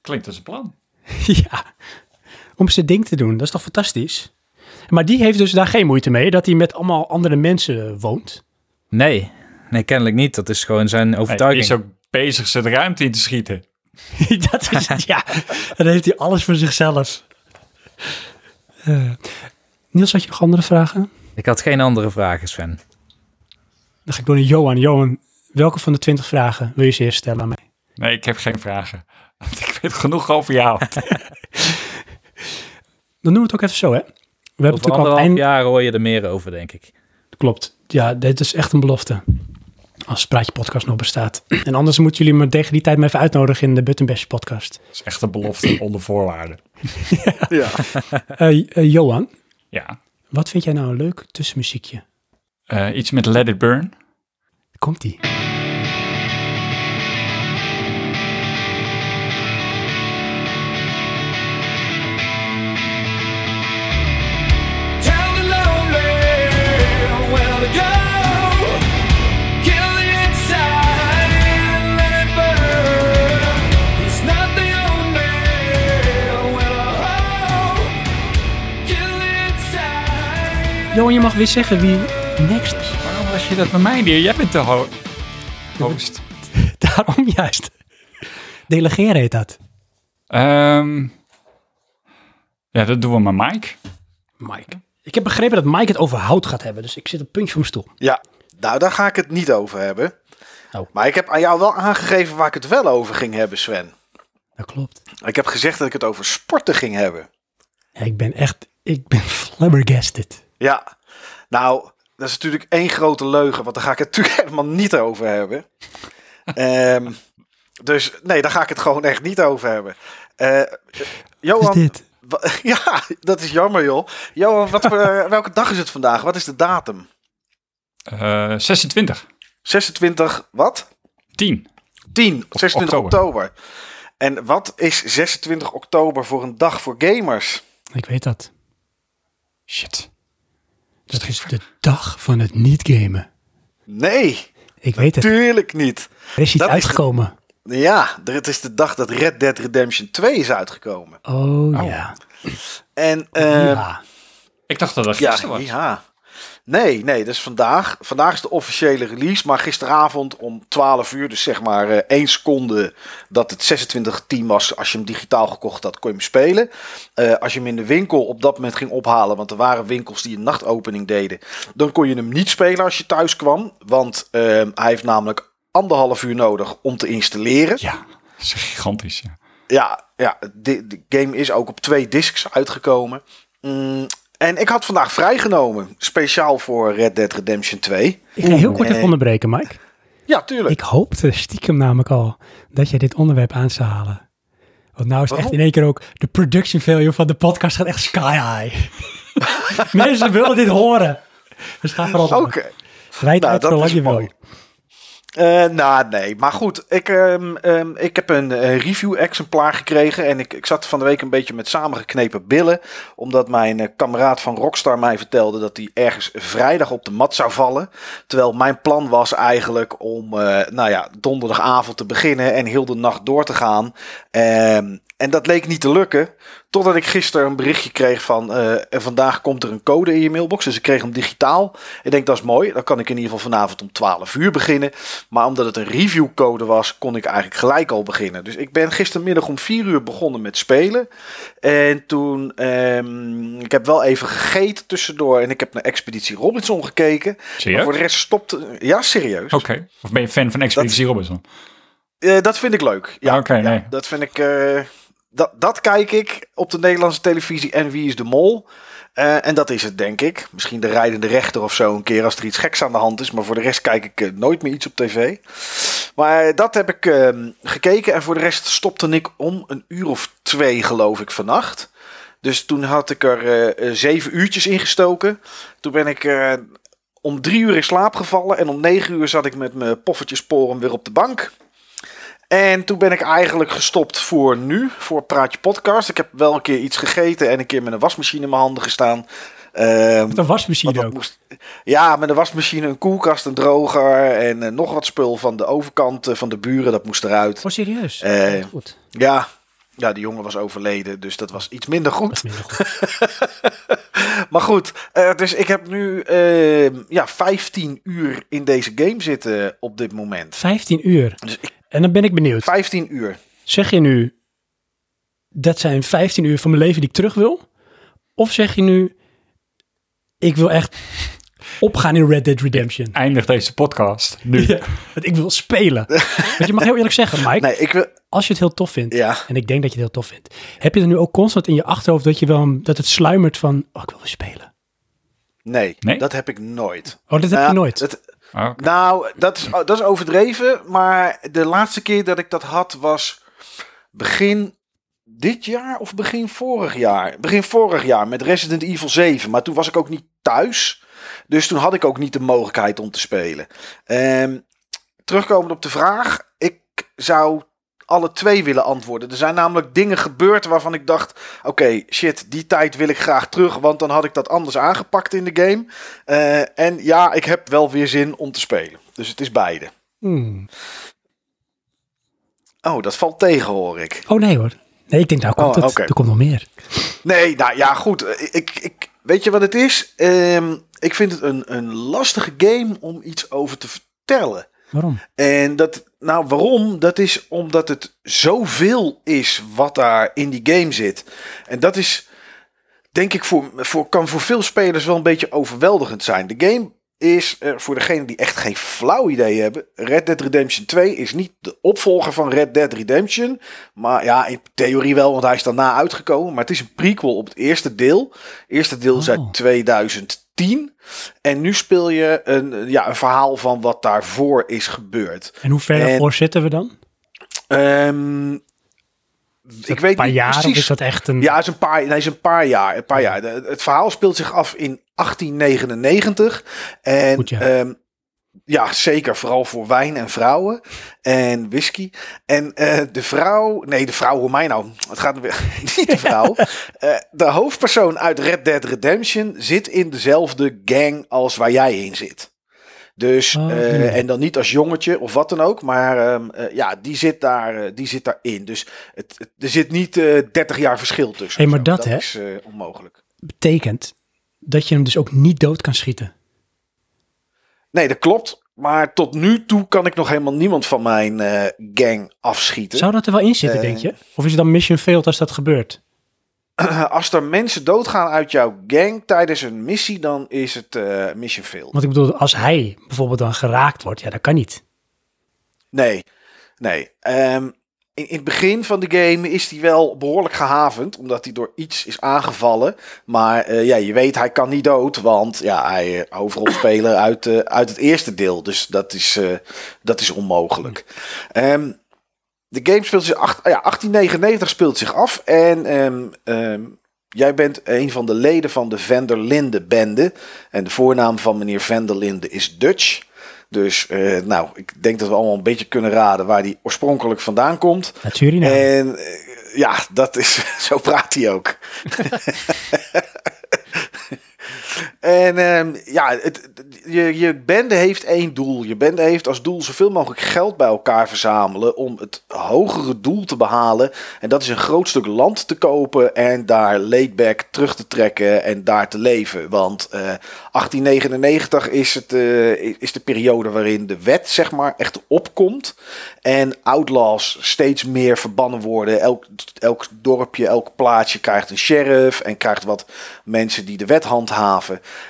Klinkt als een plan. ja. Om zijn ding te doen. Dat is toch fantastisch? Maar die heeft dus daar geen moeite mee dat hij met allemaal andere mensen woont. Nee, nee, kennelijk niet. Dat is gewoon zijn Hij overtuiging. is ook bezig zijn ruimte in te schieten. dat is het, ja. Dan heeft hij alles voor zichzelf. Eh, Niels, had je nog andere vragen? Ik had geen andere vragen, Sven. Dan ga ik door naar Johan. Johan, welke van de twintig vragen wil je ze eerst stellen aan mij? Nee, ik heb geen vragen. Ik weet genoeg over jou. Dan doen we het ook even zo, hè? We hebben natuurlijk al eind... jaar hoor je er meer over, denk ik. Klopt. Ja, dit is echt een belofte. Als Praatje Podcast nog bestaat. En anders moeten jullie me tegen die tijd maar even uitnodigen in de Buttonbash podcast. Dat is echt een belofte onder voorwaarden. Ja. Eh, eh, Johan, Ja. wat vind jij nou een leuk tussenmuziekje? Eh, iets met Let It Burn. Komt-ie. Johan, je mag weer zeggen wie next is. Waarom was je dat met mij neer? Jij bent de ho- host. Daarom juist. Delegeren heet dat. Ehm, ja, dat doen we met Mike. Mike. Ik heb begrepen dat Mike het over hout gaat hebben, dus ik zit op puntje van mijn stoel. ja, nou daar ga ik het niet over hebben. Oh. Maar ik heb aan jou wel aangegeven waar ik het wel over ging hebben, Sven. Dat klopt. Ik heb gezegd dat ik het over sporten ging hebben. Ja, ik ben echt, ik ben flabbergasted. Ja, nou, dat is natuurlijk één grote leugen, want daar ga ik het natuurlijk helemaal niet over hebben. Ehm, dus nee, daar ga ik het gewoon echt niet over hebben. Eh, Wat Johan, is dit? wa- ja, dat is jammer joh. Johan, wat voor, eh, welke dag is het vandaag? Wat is de datum? Eh 26. 26, wat? 10. 10, 26 oktober. oktober. En wat is 26 oktober voor een dag voor gamers? Ik weet dat. Shit. Dat is de dag van het niet-gamen. Nee, Ik weet het. tuurlijk niet. Er is iets dat is uitgekomen. Ja, er- het is de dag dat Red Dead Redemption 2 is uitgekomen. Oh, ja. En eh, ja. Ik dacht dat dat Ja, gisteren was. ja. Nee, nee, dus vandaag. Vandaag is de officiële release, maar gisteravond om 12 uur, dus zeg maar eh 1 seconde dat het 26 was. Als je hem digitaal gekocht had, kon je hem spelen. Eh, als je hem in de winkel op dat moment ging ophalen, want er waren winkels die een nachtopening deden, dan kon je hem niet spelen als je thuis kwam. Want eh, hij heeft namelijk anderhalf uur nodig om te installeren. Ja, dat is gigantisch. Ja. Ja, ja de, de game is ook op twee discs uitgekomen. Mm, en ik had vandaag vrijgenomen, speciaal voor Red Dead Redemption 2. Ik ga heel kort even onderbreken, Mike. Ja, tuurlijk. Ik hoopte stiekem namelijk al dat jij dit onderwerp aan zou halen. Want nou is echt in één keer ook de production value van de podcast gaat echt sky high. Mensen willen dit horen. Dus ga vooral. Oké. Rijd Nou, uit dat is je wil. Eh, nou, nee. Maar goed, ik, ehm, ehm, ik heb een eh, review-exemplaar gekregen. En ik, ik zat van de week een beetje met samengeknepen billen. Omdat mijn eh, kameraad van Rockstar mij vertelde dat hij ergens vrijdag op de mat zou vallen. Terwijl mijn plan was eigenlijk om, nou ja, donderdagavond te beginnen en heel de nacht door te gaan. Ehm, en dat leek niet te lukken. Totdat ik gisteren een berichtje kreeg van... eh, en vandaag komt er een code in je mailbox. Dus ik kreeg hem digitaal. Ik denk dat is mooi. Dan kan ik in ieder geval vanavond om 12 uur beginnen. Maar omdat het een reviewcode was... kon ik eigenlijk gelijk al beginnen. Dus ik ben gistermiddag om 4 uur begonnen met spelen. En toen... ehm, ik heb wel even gegeten tussendoor. En ik heb naar Expeditie Robinson gekeken. Maar voor de rest stopte... Ja, serieus. Oké. Of ben je fan van Expeditie Robinson? Eh, dat vind ik leuk. Ja, Oké, ja, nee. dat vind ik. eh, dat, dat kijk ik op de Nederlandse televisie. En wie is de mol? Eh, en dat is het, denk ik. Misschien de rijdende rechter of zo een keer als er iets geks aan de hand is. Maar voor de rest kijk ik eh, nooit meer iets op tv. Maar eh, dat heb ik ehm, gekeken. En voor de rest stopte ik om een uur of twee, geloof ik, vannacht. Dus toen had ik er zeven uurtjes in gestoken. Toen ben ik om drie uur in slaap gevallen. En om negen uur zat ik met mijn poffertjesporen weer op de bank. En toen ben ik eigenlijk gestopt voor nu, voor Praatje Podcast. Ik heb wel een keer iets gegeten en een keer met een wasmachine in mijn handen gestaan. Ehm, Met een wasmachine ook. moest, ja, met een wasmachine, een koelkast, een droger en eh, nog wat spul van de overkant eh, van de buren. Dat moest eruit. Oh, serieus? Oh, goed. Ja, ja, die jongen was overleden, dus dat was iets minder goed. minder goed. Maar goed, dus ik heb nu ehm, ja, 15 uur in deze game zitten op dit moment. 15 uur. Dus ik, En dan ben ik benieuwd. 15 uur. Zeg je nu, dat zijn 15 uur van mijn leven die ik terug wil? Of zeg je nu, ik wil echt opgaan in Red Dead Redemption? Eindig deze podcast nu. Ja, want ik wil spelen. Want je mag heel eerlijk zeggen, Mike, Nee, ik wil. als je het heel tof vindt, Ja. en ik denk dat je het heel tof vindt, heb je er nu ook constant in je achterhoofd dat je wel dat het sluimert van, oh, ik wil weer spelen. Nee, Nee? dat heb ik nooit. Oh, dat heb Ja, je nooit. het- Oh, Oké. nou, dat is, dat is overdreven. Maar de laatste keer dat ik dat had was begin dit jaar of begin vorig jaar. Begin vorig jaar met Resident Evil 7. Maar toen was ik ook niet thuis. Dus toen had ik ook niet de mogelijkheid om te spelen. Ehm, terugkomend op de vraag. Ik zou alle twee willen antwoorden. Er zijn namelijk dingen gebeurd waarvan ik dacht: oké, shit, die tijd wil ik graag terug, want dan had ik dat anders aangepakt in de game. Eh, en ja, ik heb wel weer zin om te spelen. Dus het is beide. Hmm. Oh, dat valt tegen, hoor ik. Oh nee hoor. Nee, ik denk nou komt Oh, het. Er komt nog meer. Nee, nou ja, goed. eh, Ik, ik, weet je wat het is? Ehm, ik vind het een, een lastige game om iets over te vertellen. Waarom? En dat, nou waarom? Dat is omdat het zoveel is wat daar in die game zit. En dat is, denk ik, voor, voor, kan voor veel spelers wel een beetje overweldigend zijn. De game is, voor degenen die echt geen flauw idee hebben, Red Dead Redemption 2 is niet de opvolger van Red Dead Redemption. Maar ja, in theorie wel, want hij is daarna uitgekomen. Maar het is een prequel op het eerste deel. Het eerste deel is Oh. uit 2010. En nu speel je een, ja, een verhaal van wat daarvoor is gebeurd. En hoe ver daarvoor zitten we dan? Ehm, ik weet Een paar niet jaar precies. is dat echt een... Ja, het is een paar, nee, is een paar jaar. Een paar jaar. De- het verhaal speelt zich af in 1899. En Goed, ja. ehm, ja, zeker. Vooral voor wijn en vrouwen. En whisky. En eh, de vrouw... Nee, de vrouw, hoe mij nou? Het gaat weer... Niet de vrouw. Eh, de hoofdpersoon uit Red Dead Redemption zit in dezelfde gang als waar jij in zit. Dus, Oh, eh, ja. en dan niet als jongetje of wat dan ook. Maar ehm, eh, ja, die zit, daar, die zit daarin. Dus het, het- er zit niet eh 30 jaar verschil tussen. Hey, maar dat, hè? is onmogelijk. betekent dat je hem dus ook niet dood kan schieten. Nee, dat klopt. Maar tot nu toe kan ik nog helemaal niemand van mijn eh, gang afschieten. Zou dat er wel in zitten, Eh. denk je? Of is het dan mission failed als dat gebeurt? Als er mensen doodgaan uit jouw gang tijdens een missie, dan is het eh, mission failed. Want ik bedoel, als hij bijvoorbeeld dan geraakt wordt, ja, dat kan niet. Nee, nee. Ehm, in, het begin van de game is hij wel behoorlijk gehavend, omdat hij door iets is aangevallen. Maar eh, ja, je weet, hij kan niet dood, want ja, hij is hoofdrolspeler uit, eh, uit het eerste deel. Dus dat is, eh, dat is onmogelijk. Ehm, de game speelt zich, ja, 1899 speelt zich af en ehm, ehm, jij bent een van de leden van de Vanderlinde bende. En de voornaam van meneer Vanderlinde is Dutch. Dus eh, nou, ik denk dat we allemaal een beetje kunnen raden waar die oorspronkelijk vandaan komt. Uit Suriname. En eh, ja, dat is, zo praat hij ook. en ehm, ja, het, je, je bende heeft één doel. Je bende heeft als doel zoveel mogelijk geld bij elkaar verzamelen om het hogere doel te behalen. En dat is een groot stuk land te kopen en daar laidback terug te trekken en daar te leven. Want eh, 1899 is, het, eh, is de periode waarin de wet zeg maar echt opkomt. En outlaws steeds meer verbannen worden. Elk, elk dorpje, elk plaatsje krijgt een sheriff en krijgt wat mensen die de wet handhaven.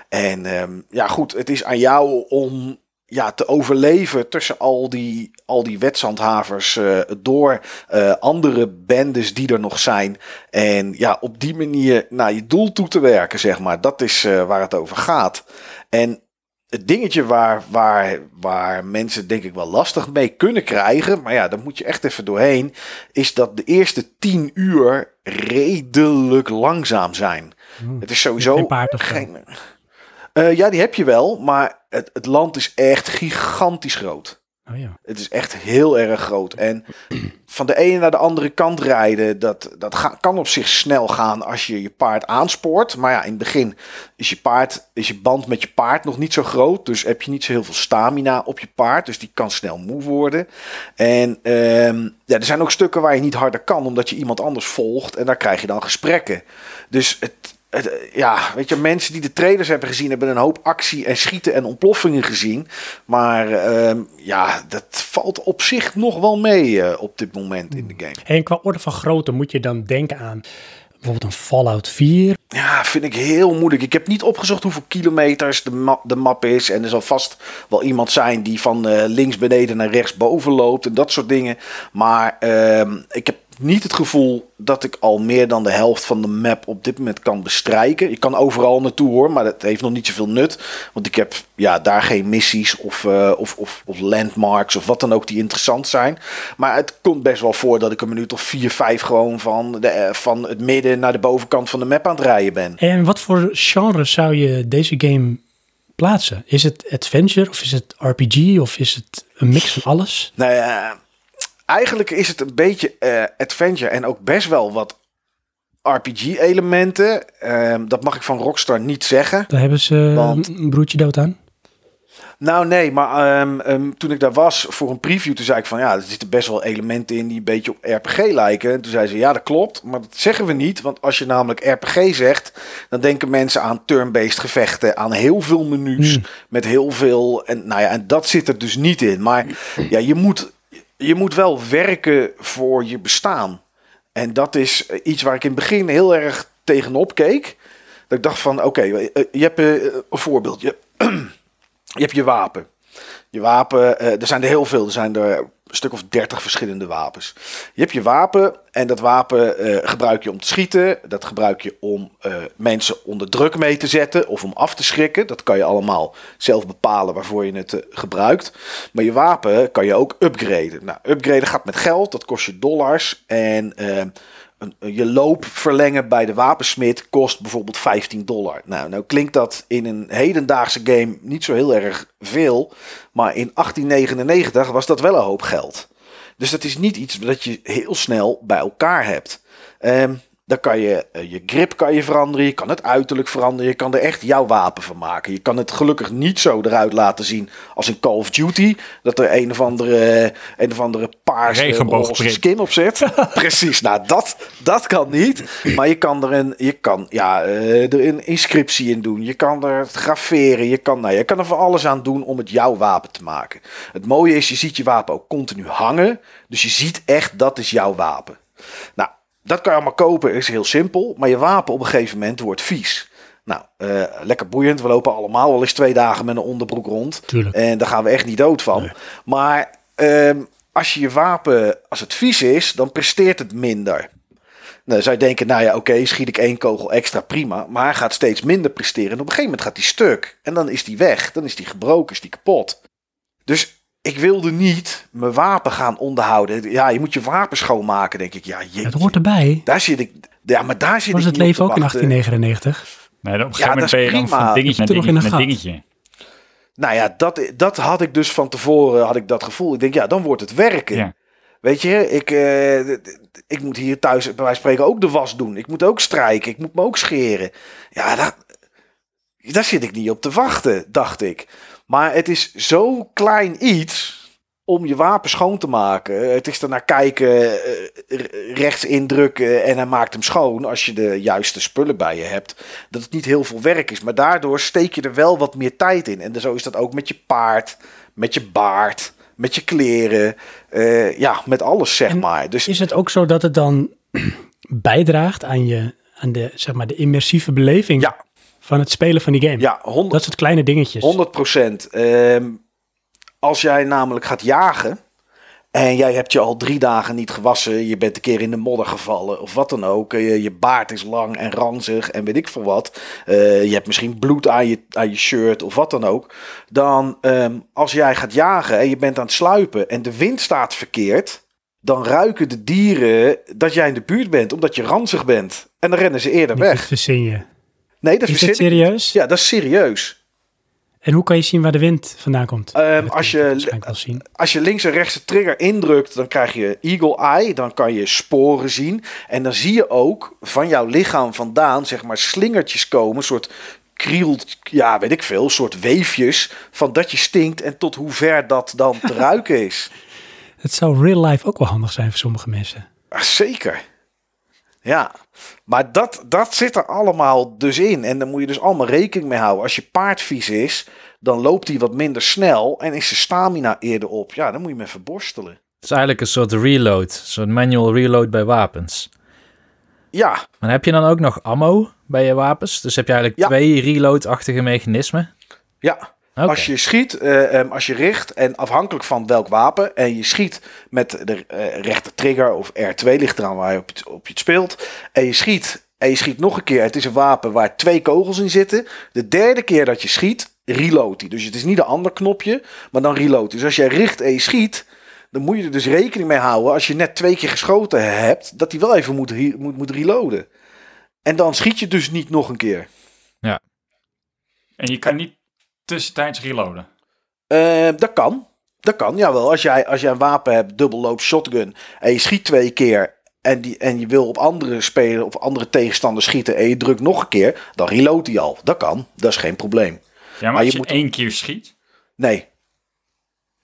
En ehm, ja, goed, het is aan jou om ja, te overleven tussen al die, al die wetshandhavers eh, door eh, andere bendes die er nog zijn. En ja, op die manier naar je doel toe te werken, zeg maar. Dat is eh, waar het over gaat. En het dingetje waar, waar, waar mensen denk ik wel lastig mee kunnen krijgen, maar ja, daar moet je echt even doorheen, is dat de eerste tien uur redelijk langzaam zijn. Hmm. Het is sowieso Geen paard of geen. Eh, ja, die heb je wel, maar het, het land is echt gigantisch groot. Oh ja. Het is echt heel erg groot. En van de ene naar de andere kant rijden, dat, dat ga- kan op zich snel gaan als je je paard aanspoort. Maar ja, in het begin is je, paard, is je band met je paard nog niet zo groot. Dus heb je niet zo heel veel stamina op je paard. Dus die kan snel moe worden. En ehm, ja, er zijn ook stukken waar je niet harder kan, omdat je iemand anders volgt. En daar krijg je dan gesprekken. Dus het, ja, weet je, mensen die de trailers hebben gezien, hebben een hoop actie en schieten en ontploffingen gezien. Maar ehm, ja, dat valt op zich nog wel mee eh, op dit moment in de game. En qua orde van grootte moet je dan denken aan bijvoorbeeld een Fallout 4. Ja, vind ik heel moeilijk. Ik heb niet opgezocht hoeveel kilometers de, ma- de map is. En er zal vast wel iemand zijn die van eh, links beneden naar rechts boven loopt en dat soort dingen. Maar ehm, ik heb niet het gevoel dat ik al meer dan de helft van de map op dit moment kan bestrijken. Je kan overal naartoe hoor, maar dat heeft nog niet zoveel nut. Want ik heb ja, daar geen missies of, eh, of, of, of landmarks of wat dan ook die interessant zijn. Maar het komt best wel voor dat ik een minuut of vier, vijf gewoon van, de, eh, van het midden naar de bovenkant van de map aan het rijden ben. En wat voor genre zou je deze game plaatsen? Is het adventure of is het RPG of is het een mix van alles? Nou ja, eigenlijk is het een beetje eh, adventure en ook best wel wat RPG-elementen. Ehm, dat mag ik van Rockstar niet zeggen. Daar hebben ze Want- een broertje dood aan. Nou nee, maar ehm, ehm, toen ik daar was voor een preview, toen zei ik van ja, er zitten best wel elementen in die een beetje op RPG lijken. En toen zei ze ja, dat klopt, maar dat zeggen we niet. Want als je namelijk RPG zegt, dan denken mensen aan turn-based gevechten, aan heel veel menus, Hmm. met heel veel. En nou ja, en dat zit er dus niet in. Maar ja, je moet, je moet wel werken voor je bestaan. En dat is eh, iets waar ik in het begin heel erg tegenop keek. Dat ik dacht van, oké, eh, je hebt eh, een voorbeeld. Je, je hebt je wapen. Je wapen, eh, er zijn er heel veel. Er zijn er stuk of dertig verschillende wapens. Je hebt je wapen en dat wapen eh, gebruik je om te schieten. Dat gebruik je om eh, mensen onder druk mee te zetten of om af te schrikken. Dat kan je allemaal zelf bepalen waarvoor je het eh, gebruikt. Maar je wapen kan je ook upgraden. Nou, upgraden gaat met geld, dat kost je dollars. En een, je loop verlengen bij de wapensmid kost bijvoorbeeld 15 dollar. Nou, nou klinkt dat in een hedendaagse game niet zo heel erg veel. Maar in 1899 was dat wel een hoop geld. Dus dat is niet iets dat je heel snel bij elkaar hebt. Ehm, dan kan je eh, je grip kan je veranderen, je kan het uiterlijk veranderen, je kan er echt jouw wapen van maken. Je kan het gelukkig niet zo eruit laten zien als in Call of Duty, dat er een of andere, een of andere paarse skin op zit. Precies, nou dat, dat kan niet. Maar je kan er een, je kan, ja, eh, er een inscriptie in doen, je kan er graveren, je kan, nou, je kan er van alles aan doen om het jouw wapen te maken. Het mooie is, je ziet je wapen ook continu hangen, dus je ziet echt dat is jouw wapen. Nou, dat kan je allemaal kopen, is heel simpel. Maar je wapen op een gegeven moment wordt vies. Nou, eh, lekker boeiend. We lopen allemaal wel eens twee dagen met een onderbroek rond. Tuurlijk. En daar gaan we echt niet dood van. Maar ehm, als je je wapen, als het vies is, dan presteert het minder. Nou, dan zou je denken, nou ja, oké, schiet ik één kogel extra, prima. Maar hij gaat steeds minder presteren. En op een gegeven moment gaat hij stuk. En dan is die weg. Dan is die gebroken, is die kapot. Dus ik wilde niet mijn wapen gaan onderhouden. Ja, je moet je wapen schoonmaken, denk ik. Ja, jeetje. Het hoort erbij. Daar zit ik. Ja, maar daar zit Was ik het niet op leven te ook in wachten. 1899? Nee, op een Ja, moment dat ben je dan van dingetje naar in dingetje naar. Nou ja, dat, dat had ik dus van tevoren had ik dat gevoel. Ik denk, ja, dan wordt het werken. Ja. Weet je, ik, eh, ik moet hier thuis bij wijze van spreken ook de was doen. Ik moet ook strijken. Ik moet me ook scheren. Ja, dat, daar zit ik niet op te wachten, dacht ik. Maar het is zo klein iets om je wapen schoon te maken. Het is ernaar kijken, eh, rechts indrukken en hij maakt hem schoon als je de juiste spullen bij je hebt. Dat het niet heel veel werk is, maar daardoor steek je er wel wat meer tijd in. En zo is dat ook met je paard, met je baard, met je kleren, eh, ja, met alles zeg En maar. Dus Is het ook zo dat het dan bijdraagt aan, je, aan de, zeg maar, de immersieve beleving Ja. Van het spelen van die game? ja, 100, Dat soort kleine dingetjes. 100 procent. Ehm, als jij namelijk gaat jagen en jij hebt je al drie dagen niet gewassen, je bent een keer in de modder gevallen of wat dan ook, eh, je, je baard is lang en ranzig en weet ik veel wat, eh, je hebt misschien bloed aan je, aan je shirt of wat dan ook, dan ehm, als jij gaat jagen en je bent aan het sluipen en de wind staat verkeerd, dan ruiken de dieren dat jij in de buurt bent, omdat je ranzig bent. En dan rennen ze eerder weg. je. Nee, dat Is dat serieus? Ja, dat is serieus. En hoe kan je zien waar de wind vandaan komt? Ehm, als je-. Als je links en rechts de trigger indrukt, dan krijg je eagle eye. Dan kan je sporen zien. En dan zie je ook van jouw lichaam vandaan, zeg maar, slingertjes komen. Een soort kriel, ja, weet ik veel, soort weefjes. Van dat je stinkt en tot hoe ver dat dan te ruiken is. Het zou real life ook wel handig zijn voor sommige mensen. Ah, Zeker. Ja, maar dat, dat zit er allemaal dus in. En daar moet je dus allemaal rekening mee houden. Als je paard vies is, dan loopt hij wat minder snel en is zijn stamina eerder op. Ja, dan moet je hem even borstelen. Het is eigenlijk een soort reload. Soort manual reload bij wapens. Ja, Maar heb je dan ook nog ammo bij je wapens? Dus heb je eigenlijk Ja. twee reload-achtige mechanismen? ja. Als je schiet, eh, ehm, als je richt en afhankelijk van welk wapen en je schiet met de eh, rechter trigger of R2 ligt eraan waar je op, het- op je het speelt en je schiet en je schiet nog een keer. Het is een wapen waar twee kogels in zitten. De derde keer dat je schiet, reload hij. Dus het is niet een ander knopje, maar dan reload. Dus als jij richt en je schiet, dan moet je er dus rekening mee houden als je net twee keer geschoten hebt, dat hij wel even moet, moet, moet reloaden. En dan schiet je dus niet nog een keer. En je kan niet tussentijds reloaden. Eh, dat kan. Dat kan, jawel. Als jij, als jij een wapen hebt, dubbelloop shotgun, en je schiet twee keer en, die, en je wil op andere spelen of andere tegenstanders schieten en je drukt nog een keer, dan reload hij al. Dat kan. Dat is geen probleem. Ja, maar, Maar als je je moet- één keer schiet. Nee,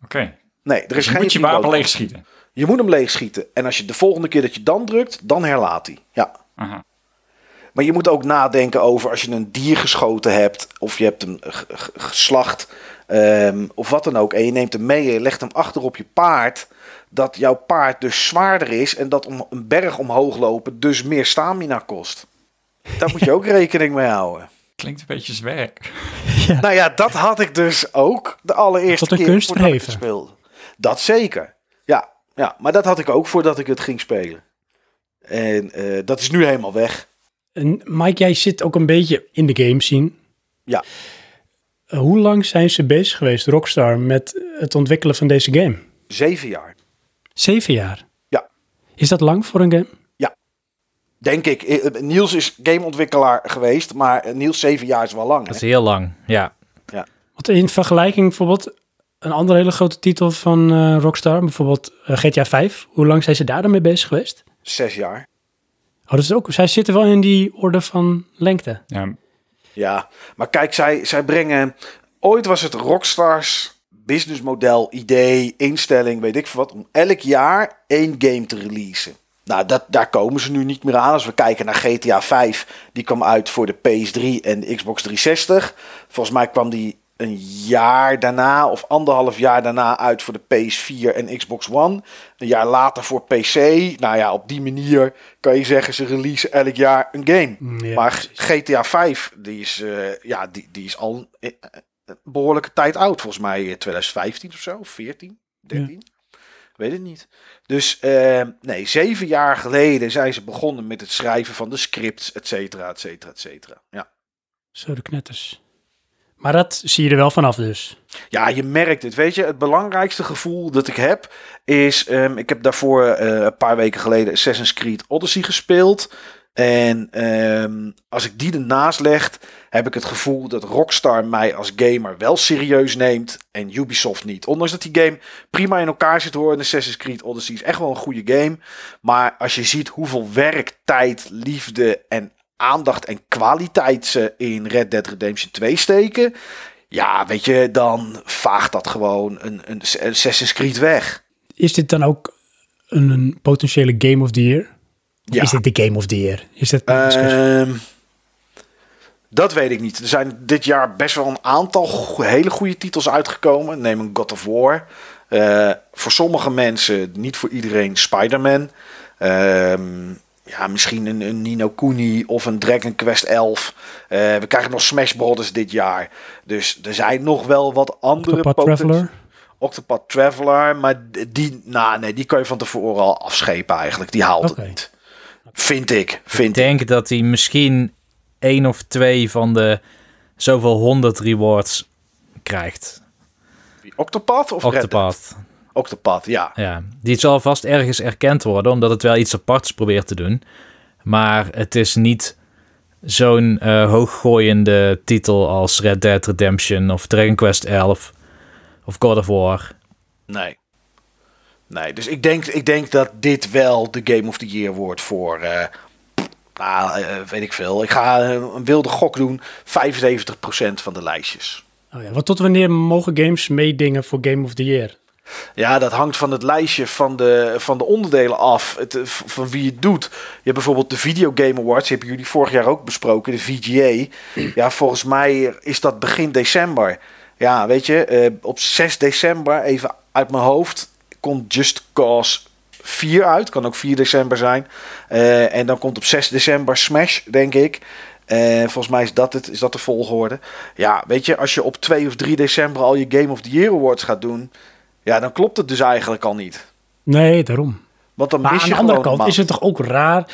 Oké. nee, er is Dus je geen moet je wapen leeg schieten. Je moet hem leeg schieten. En als je de volgende keer dat je dan drukt, dan herlaat hij. Ja. Aha. Maar je moet ook nadenken over als je een dier geschoten hebt, of je hebt hem geslacht, ehm, of wat dan ook, en je neemt hem mee en je legt hem achter op je paard, dat jouw paard dus zwaarder is en dat om een berg omhoog lopen dus meer stamina kost. Daar moet je ook rekening mee houden. Klinkt een beetje zwerk. Nou ja, dat had ik dus ook de allereerste keer voordat ik het speelde. Dat zeker. Ja, ja, maar dat had ik ook voordat ik het ging spelen. En eh, dat is nu helemaal weg. En Mike, jij zit ook een beetje in de game scene. Ja. Eh, hoe lang zijn ze bezig geweest, Rockstar, met het ontwikkelen van deze game? Zeven jaar. Zeven jaar. Ja. Is dat lang voor een game? Denk ik. Eh, Niels is gameontwikkelaar geweest, maar eh, Niels zeven jaar is wel lang. Dat Hè? is heel lang, ja. Want in vergelijking bijvoorbeeld een andere hele grote titel van eh, Rockstar, bijvoorbeeld eh, GTA 5. Hoe lang zijn ze daar dan mee bezig geweest? Zes jaar. Oh, dat is ook, zij zitten wel in die orde van lengte. Ja, Ja, maar kijk, zij, zij brengen... Ooit was het Rockstars businessmodel, idee, instelling, weet ik veel wat... om elk jaar één game te releasen. Nou, dat, daar komen ze nu niet meer aan. Als we kijken naar GTA 5, die kwam uit voor de PS3 en de Xbox 360. Volgens mij kwam die een jaar daarna of anderhalf jaar daarna uit voor de PS4 en Xbox One. Een jaar later voor PC. Nou ja, op die manier kan je zeggen ze releasen elk jaar een game. Mm, ja, maar precies. GTA 5, die is, eh, ja, die, die is al een, een behoorlijke tijd oud. Volgens mij eh, 2015 of zo, of 14, 13. Weet het niet. Dus eh, nee, zeven jaar geleden zijn ze begonnen met het schrijven van de scripts, et cetera, et cetera, et cetera. Ja. Zo de knetters. Maar dat zie je er wel vanaf dus. Ja, je merkt het. Weet je, het belangrijkste gevoel dat ik heb is... ehm, ik heb daarvoor eh, een paar weken geleden Assassin's Creed Odyssey gespeeld. En ehm, als ik die ernaast leg, heb ik het gevoel dat Rockstar mij als gamer wel serieus neemt en Ubisoft niet. Ondanks dat die game prima in elkaar zit hoor. En Assassin's Creed Odyssey is echt wel een goede game. Maar als je ziet hoeveel werk, tijd, liefde en aandacht en kwaliteit ze in Red Dead Redemption 2 steken, ja, weet je, dan vaagt dat gewoon een, een Assassin's Creed weg. Is dit dan ook een, een potentiële Game of the Year? Of Ja. Is dit de Game of the Year? Is dat? Ehm, dat weet ik niet. Er zijn dit jaar best wel een aantal go- hele goede titels uitgekomen. Neem een God of War. Eh, voor sommige mensen, niet voor iedereen, Spider-Man. Ehm, ja, misschien een, een Nino Kuni of een Dragon Quest 11. Eh, we krijgen nog Smash Brothers dit jaar. Dus er zijn nog wel wat andere... Octopath Traveler? Octopath Traveler. Maar die, nou, nee, die kan je van tevoren al afschepen eigenlijk. Die haalt het niet. Vind ik. Vind Ik denk dat hij misschien één of twee van de zoveel honderd rewards krijgt. Octopath of Red Octopath, ja. Ja, die zal vast ergens erkend worden, omdat het wel iets aparts probeert te doen. Maar het is niet zo'n eh, hooggooiende titel als Red Dead Redemption of Dragon Quest 11 of God of War. Nee. Nee, dus ik denk, ik denk dat dit wel de Game of the Year wordt voor... nou, eh, weet ik veel. Ik ga een wilde gok doen. 75% van de lijstjes. Oh ja, wat tot wanneer mogen games meedingen voor Game of the Year? Ja, dat hangt van het lijstje van de, van de onderdelen af. Het, eh, van wie het doet. Je hebt bijvoorbeeld de Video Game Awards. Die hebben jullie vorig jaar ook besproken. De VGA. Ja, volgens mij is dat begin december. Ja, weet je. eh, op 6 december, even uit mijn hoofd, komt Just Cause 4 uit. Kan ook 4 december zijn. Eh, en dan komt op 6 december Smash, denk ik. Eh, volgens mij is dat, het, is dat de volgorde. Ja, weet je, als je op 2 of 3 december al je Game of the Year Awards gaat doen... Ja, dan klopt het dus eigenlijk al niet. Nee, daarom. Want dan Maar mis aan je de andere kant is het toch ook raar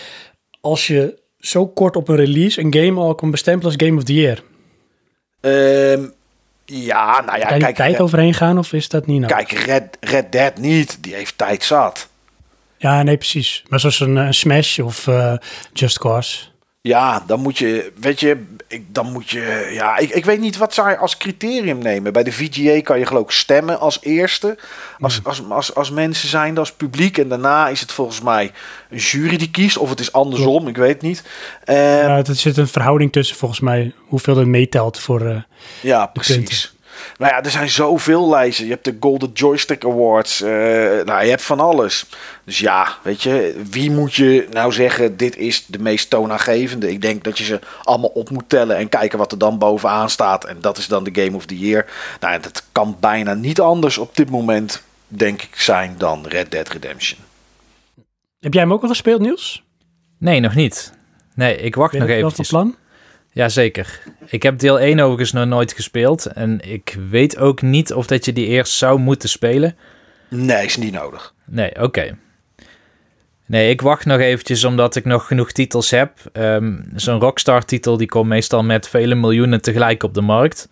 als je zo kort op een release een game al kan bestempelen als Game of the Year. Ehm, ja, nou ja, kan je kijk, tijd Red, overheen gaan of is dat niet nou? kijk Red, Red Dead niet. Die heeft tijd zat. Ja, nee, precies. Maar zoals een, Smash of eh, Just Cause. Ja, dan moet je, weet je, ik, dan moet je, ja, ik, ik weet niet wat zij als criterium nemen. Bij de VGA kan je geloof ik stemmen als eerste, als, als, als, als mensen zijn, als publiek. En daarna is het volgens mij een jury die kiest, of het is andersom, ik weet niet. Ehm, Ja, er zit een verhouding tussen volgens mij hoeveel er meetelt voor... eh, Ja, precies. Nou ja, er zijn zoveel lijsten. Je hebt de Golden Joystick Awards. eh, nou, je hebt van alles. Dus ja, weet je, wie moet je nou zeggen, dit is de meest toonaangevende? Ik denk dat je ze allemaal op moet tellen en kijken wat er dan bovenaan staat. En dat is dan de Game of the Year. Nou, ja, dat kan bijna niet anders op dit moment, denk ik, zijn dan Red Dead Redemption. Heb jij hem ook al gespeeld, Niels? Nee, nog niet. Nee, ik wacht Ben nog je wel van eventjes. plan? Jazeker. Ik heb deel 1 overigens nog nooit gespeeld. En ik weet ook niet of dat je die eerst zou moeten spelen. Nee, is niet nodig. Nee, oké. Nee, ik wacht nog eventjes omdat ik nog genoeg titels heb. Ehm, Zo'n Rockstar-titel die komt meestal met vele miljoenen tegelijk op de markt.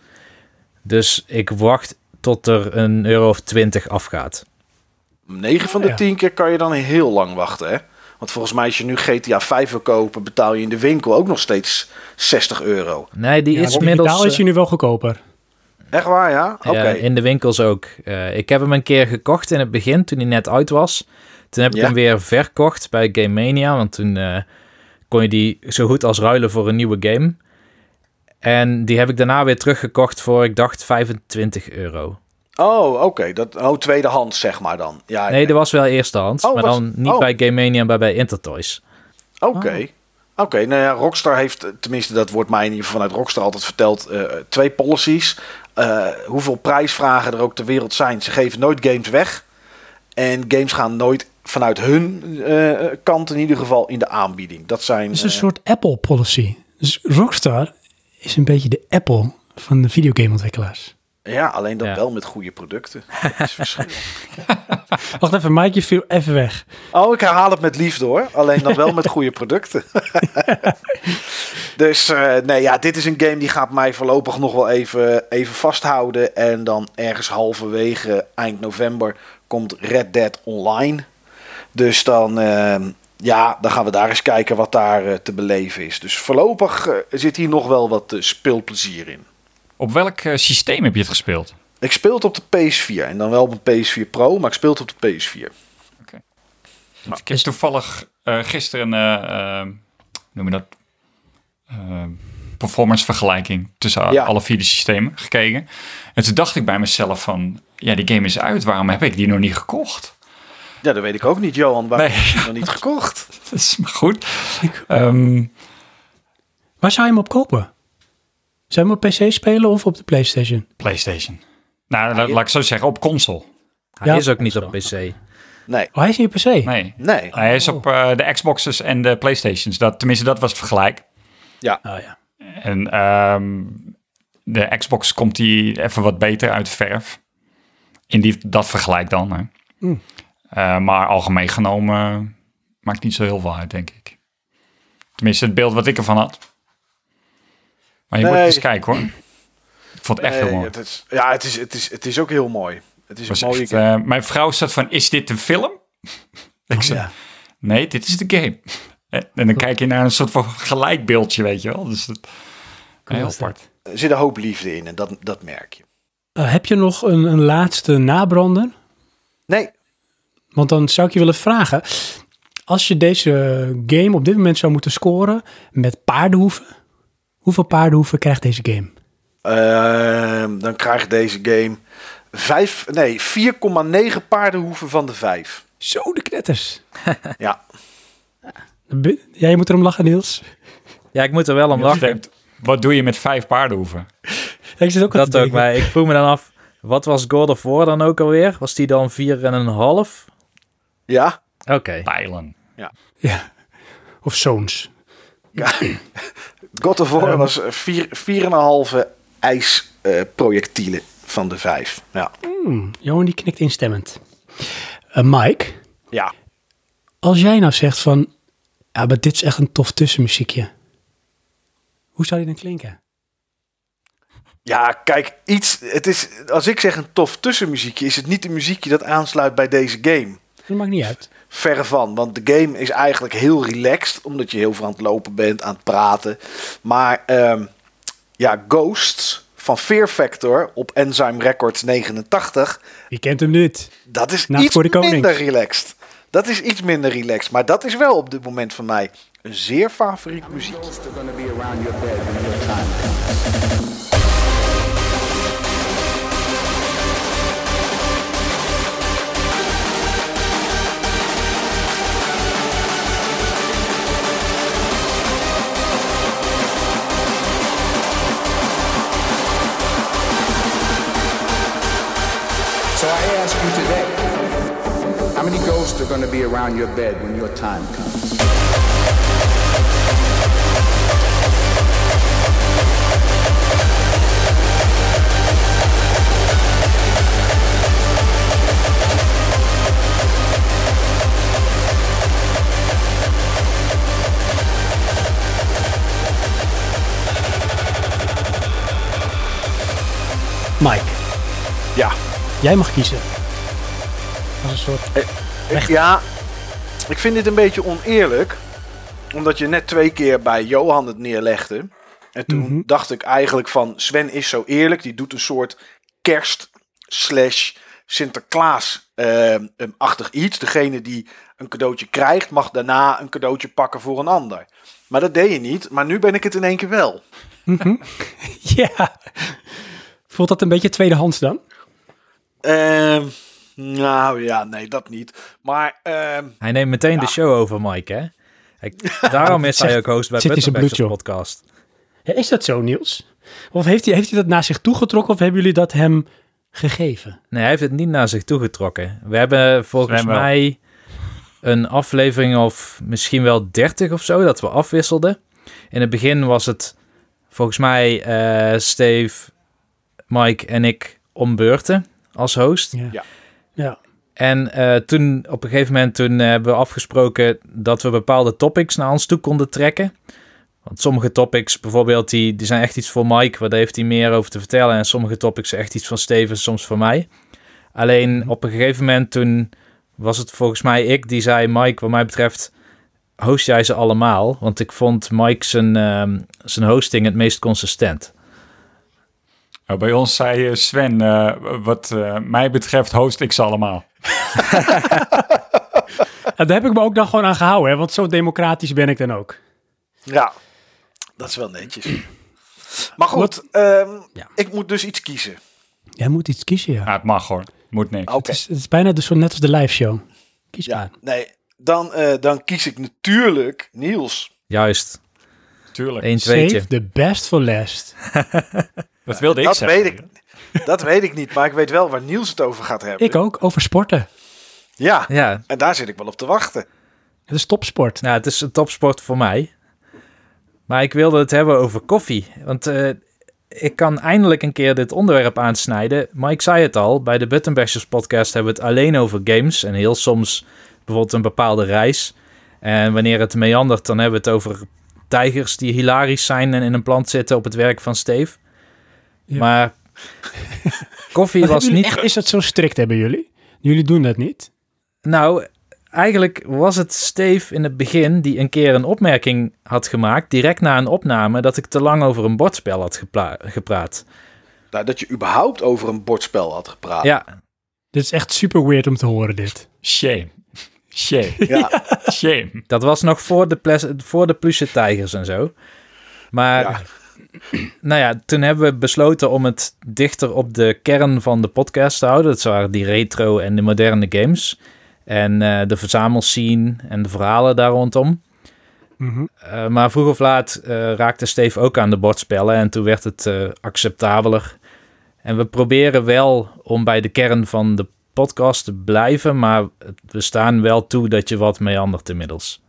Dus ik wacht tot er een euro of 20 afgaat. 9 van de Ja. 10 keer kan je dan heel lang wachten, hè? Want volgens mij als je nu GTA 5 wil kopen, betaal je in de winkel ook nog steeds 60 euro. Nee, die Ja, is digitaal inmiddels... is eh, hij nu wel goedkoper. Echt waar, ja? Oké. Ja, in de winkels ook. Eh, ik heb hem een keer gekocht in het begin, toen hij net uit was. Toen heb ik Ja. hem weer verkocht bij Game Mania, want toen eh, kon je die zo goed als ruilen voor een nieuwe game. En die heb ik daarna weer teruggekocht voor, ik dacht, 25 euro. Oh, oké. Dat Oh, tweedehands, zeg maar dan. Ja, Nee, ja. dat was wel eerstehands, Oh, maar was- dan niet oh. bij Game Mania, maar bij Intertoys. Oké. Oké, nou ja, Rockstar heeft, tenminste dat wordt mij in ieder geval vanuit Rockstar altijd verteld, eh, twee policies. Eh, hoeveel prijsvragen er ook ter wereld zijn. Ze geven nooit games weg. En games gaan nooit vanuit hun eh, kant in ieder geval in de aanbieding. Dat zijn... Het is een soort Apple policy. Dus Rockstar is een beetje de Apple van de videogameontwikkelaars. Ja, alleen dan Ja. wel met goede producten. Dat is. Wacht even, Mike, je viel even weg. Oh, ik herhaal het met liefde hoor. Alleen dan wel met goede producten. dus eh, nee, ja, dit is een game die gaat mij voorlopig nog wel even, even vasthouden. En dan ergens halverwege eind november komt Red Dead Online. Dus dan, eh, ja, dan gaan we daar eens kijken wat daar eh, te beleven is. Dus voorlopig zit hier nog wel wat speelplezier in. Op welk eh, systeem heb je het gespeeld? Ik speel het op de PS4 en dan wel op een PS4 Pro, maar ik speel het op de PS4. Ik heb toevallig eh, gisteren, hoe noem je dat, eh, performance vergelijking tussen Ja. alle vier de systemen gekeken. En toen dacht ik bij mezelf van, ja, die game is uit. Waarom heb ik die nog niet gekocht? Ja, dat weet ik ook niet, Johan. Waarom Nee. heb je nog niet gekocht? Dat is maar goed. Ehm, Waar zou je hem op kopen? Je hem op PC spelen of op de PlayStation? PlayStation. Nou, la- laat ik zo zeggen, op console. Hij Ja, is ook niet op. PC. Nee, Oh, hij is niet op PC? Nee. nee. Hij is op eh, de Xboxes en de PlayStations. Dat, tenminste, dat was het vergelijk. Oh ja. En ehm, de Xbox komt die even wat beter uit de verf. In die, dat vergelijk dan. Hè. Hmm. Eh, maar algemeen genomen maakt niet zo heel veel uit, denk ik. Tenminste, het beeld wat ik ervan had. Maar je moet Nee. eens kijken hoor. Ik vond het echt heel mooi. het is, ja, het is, het, is, het is ook heel mooi. Het is een mooie echt, game. eh, mijn vrouw zat van, is dit een film? ik zei, ja. nee, dit is de game. En en dan kijk je naar een soort van gelijkbeeldje, weet je wel. Dus dat, heel apart. Er zit een hoop liefde in en dat, dat merk je. Eh, heb je nog een, een laatste nabrander? Nee, Want dan zou ik je willen vragen. Als je deze game op dit moment zou moeten scoren met paardenhoeven. Hoeveel paardenhoeven krijgt deze game? ehm, dan krijgt deze game vijf, nee, 4,9 paardenhoeven van de 5. Zo de knetters. Ja, Jij moet erom lachen, Niels. Ja, ik moet er wel om lachen. denkt, wat doe je met vijf paardenhoeven? Ja, ik zit ook Dat te ook, maar ik vroeg me dan af, wat was God of War dan ook alweer? Was die dan 4,5? ja. Oké. Pijlen. Ja. Of zoons. God of War was eh, vier- 4,5 ijsprojectielen van de 5. Ja. Hmm, Johan die knikt instemmend. Eh, Mike, ja. als jij nou zegt van... Ja, maar dit is echt een tof tussenmuziekje. Hoe zou die dan klinken? Ja, kijk, iets, het is, als ik zeg een tof tussenmuziekje, is het niet een muziekje dat aansluit bij deze game. Dat maakt niet uit. Verre van, want de game is eigenlijk heel relaxed, omdat je heel veel aan het lopen bent, aan het praten. Maar ehm, ja, Ghosts van Fear Factor op Enzyme Records 89, Wie kent hem niet? dat is Nacht iets minder relaxed. Dat is iets minder relaxed, maar dat is wel op dit moment van mij een zeer favoriet muziek. Many ghosts are gonna be around your bed when your time comes? Mike, Ja, jij mag kiezen. Als een soort... Ik- Ja, ik vind dit een beetje oneerlijk. Omdat je net twee keer bij Johan het neerlegde. En toen Mhm. dacht ik eigenlijk van Sven is zo eerlijk. Die doet een soort kerst slash Sinterklaas eh, een achtig iets. Degene die een cadeautje krijgt mag daarna een cadeautje pakken voor een ander. Maar dat deed je niet. Maar nu ben ik het in één keer wel. Ja. Voelt dat een beetje tweedehands dan? Ehm, nou ja, nee, dat niet. Maar ehm, Hij neemt meteen de show over, Mike, hè? Hij- daarom is hij ook host bij joh. podcast. Ja, is dat zo, Niels? Of heeft hij, heeft hij dat naar zich toegetrokken of hebben jullie dat hem gegeven? Nee, hij heeft het niet naar zich toegetrokken. We hebben volgens wel. mij een aflevering of misschien wel 30 of zo dat we afwisselden. In het begin was het volgens mij eh, Steve, Mike en ik om beurten als host. Ja. Ja. En eh, toen, op een gegeven moment, toen eh, hebben we afgesproken dat we bepaalde topics naar ons toe konden trekken. Want sommige topics, bijvoorbeeld, die, die zijn echt iets voor Mike, waar daar heeft hij meer over te vertellen. En sommige topics zijn echt iets van Steven, soms voor mij. Alleen op een gegeven moment, toen was het volgens mij ik die zei, Mike, wat mij betreft, host jij ze allemaal. Want ik vond Mike zijn, ehm, zijn hosting het meest consistent. Nou, bij ons zei eh, Sven, wat mij betreft host ik ze allemaal. Daar heb ik me ook dan gewoon aan gehouden, hè? want zo democratisch ben ik dan ook. ja. Dat is wel netjes. Maar goed, ehm, Ja. ik moet dus iets kiezen. Jij moet iets kiezen, ja. Ja, het mag hoor. Moet niks. Oké. Het, is, het is bijna dus zo net als de live show. Kies Ja, maar. nee. Dan, eh, dan kies ik natuurlijk Niels. Juist. Tuurlijk. Eén tweetje. Save the best for last. Dat wilde ik Dat zeggen. weet ik. Dat weet ik niet, maar ik weet wel waar Niels het over gaat hebben. Ik ook, over sporten. Ja, Ja, en daar zit ik wel op te wachten. Het is topsport. nou, het is een topsport voor mij. Maar ik wilde het hebben over koffie. Want eh, ik kan eindelijk een keer dit onderwerp aansnijden. Maar ik zei het al, bij de Button Bashers podcast hebben we het alleen over games. En heel soms bijvoorbeeld een bepaalde reis. En wanneer het meandert, dan hebben we het over tijgers die hilarisch zijn en in een plant zitten op het werk van Steve. Ja. Maar koffie was niet... echt, is dat zo strikt hebben jullie? Jullie doen dat niet? Nou, eigenlijk was het Steve in het begin die een keer een opmerking had gemaakt, direct na een opname, dat ik te lang over een bordspel had gepraat. Nou, dat je überhaupt over een bordspel had gepraat. Ja, Dit is echt super weird om te horen, dit. Shame. Shame. Ja, Shame. dat was nog voor de, voor de plusje tijgers en zo. Maar, Ja. nou ja, toen hebben we besloten om het dichter op de kern van de podcast te houden. Dat waren die retro en de moderne games. En eh, de verzamelscene en de verhalen daar rondom. Mhm. Uh, maar vroeg of laat uh, raakte Steve ook aan de bordspellen en toen werd het acceptabeler. En we proberen wel om bij de kern van de podcast te blijven, maar we staan wel toe dat je wat meandert inmiddels.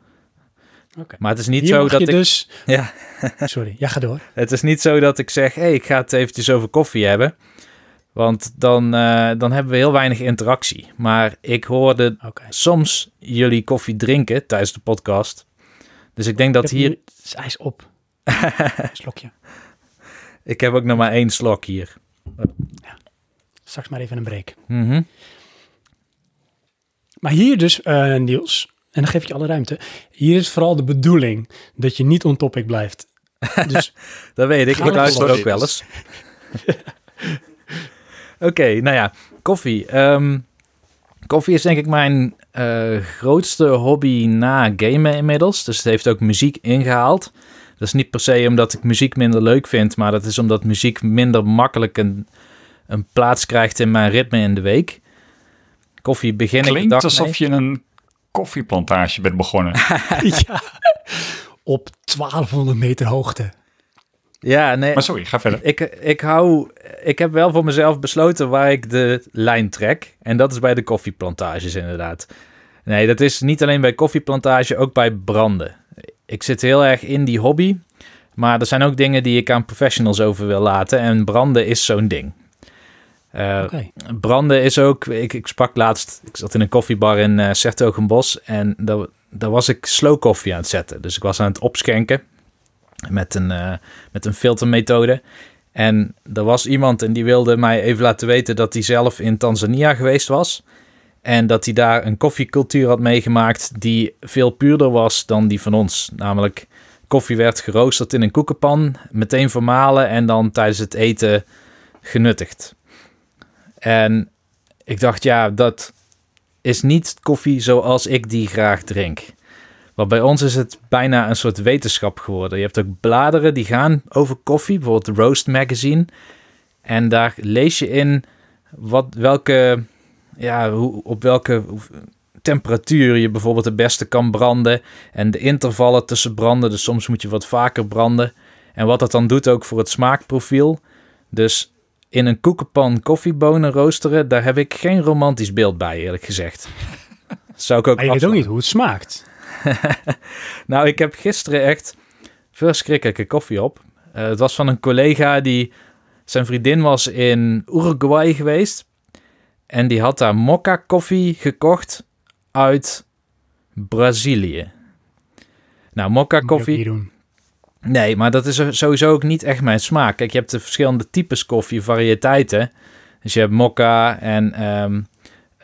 Okay. Maar het is niet Hier zo dat ik... dus... Ja. Sorry, ja, ga door. Het is niet zo dat ik zeg, hé, hey, ik ga het eventjes over koffie hebben. Want dan, uh, dan hebben we heel weinig interactie. Maar ik hoorde okay. soms jullie koffie drinken tijdens de podcast. Dus ik denk dat ik hier... Nu, het is ijs op. Slokje. Ik heb ook nog maar één slok hier. Ja. Straks maar even een break. Mm -hmm. Maar hier dus, uh, Niels, en dan geef ik je alle ruimte. Hier is vooral de bedoeling dat je niet on topic blijft. Dus dat weet ik. Ik luister ook wel eens. Oké, okay, nou ja, koffie. Um, koffie is denk ik mijn uh, grootste hobby na gamen inmiddels. Dus het heeft ook muziek ingehaald. Dat is niet per se omdat ik muziek minder leuk vind, maar dat is omdat muziek minder makkelijk een, een plaats krijgt in mijn ritme in de week. Koffie begin Klinkt ik de dag alsof mee. je een koffieplantage bent begonnen. ja, op 1200 meter hoogte. Ja, nee. Maar sorry, ga verder. Ik, ik hou, ik heb wel voor mezelf besloten waar ik de lijn trek. En dat is bij de koffieplantages inderdaad. Nee, dat is niet alleen bij koffieplantage, ook bij branden. Ik zit heel erg in die hobby. Maar er zijn ook dingen die ik aan professionals over wil laten. En branden is zo'n ding. Uh, okay. Branden is ook... Ik, ik sprak laatst... Ik zat in een koffiebar in uh, Sertogenbos. En daar, daar was ik slow koffie aan het zetten. Dus ik was aan het opschenken. Met een, uh, met een filtermethode. En er was iemand en die wilde mij even laten weten... dat hij zelf in Tanzania geweest was. En dat hij daar een koffiecultuur had meegemaakt... die veel puurder was dan die van ons. Namelijk... Koffie werd geroosterd in een koekenpan, meteen vermalen en dan tijdens het eten genuttigd. En ik dacht, ja, dat is niet koffie zoals ik die graag drink. Want bij ons is het bijna een soort wetenschap geworden. Je hebt ook bladeren die gaan over koffie, bijvoorbeeld Roast Magazine. En daar lees je in wat, welke, ja, hoe, op welke temperatuur je bijvoorbeeld het beste kan branden. En de intervallen tussen branden, dus soms moet je wat vaker branden. En wat dat dan doet ook voor het smaakprofiel. Dus in een koekenpan koffiebonen roosteren, daar heb ik geen romantisch beeld bij, eerlijk gezegd. Zou ik ook maar je weet ook niet hoe het smaakt. nou, ik heb gisteren echt verschrikkelijke koffie op. Uh, het was van een collega die... Zijn vriendin was in Uruguay geweest. En die had daar mokka koffie gekocht uit Brazilië. Nou, mokka koffie... Nee, maar dat is sowieso ook niet echt mijn smaak. Kijk, je hebt de verschillende types koffie, variëteiten. Dus je hebt mokka en um,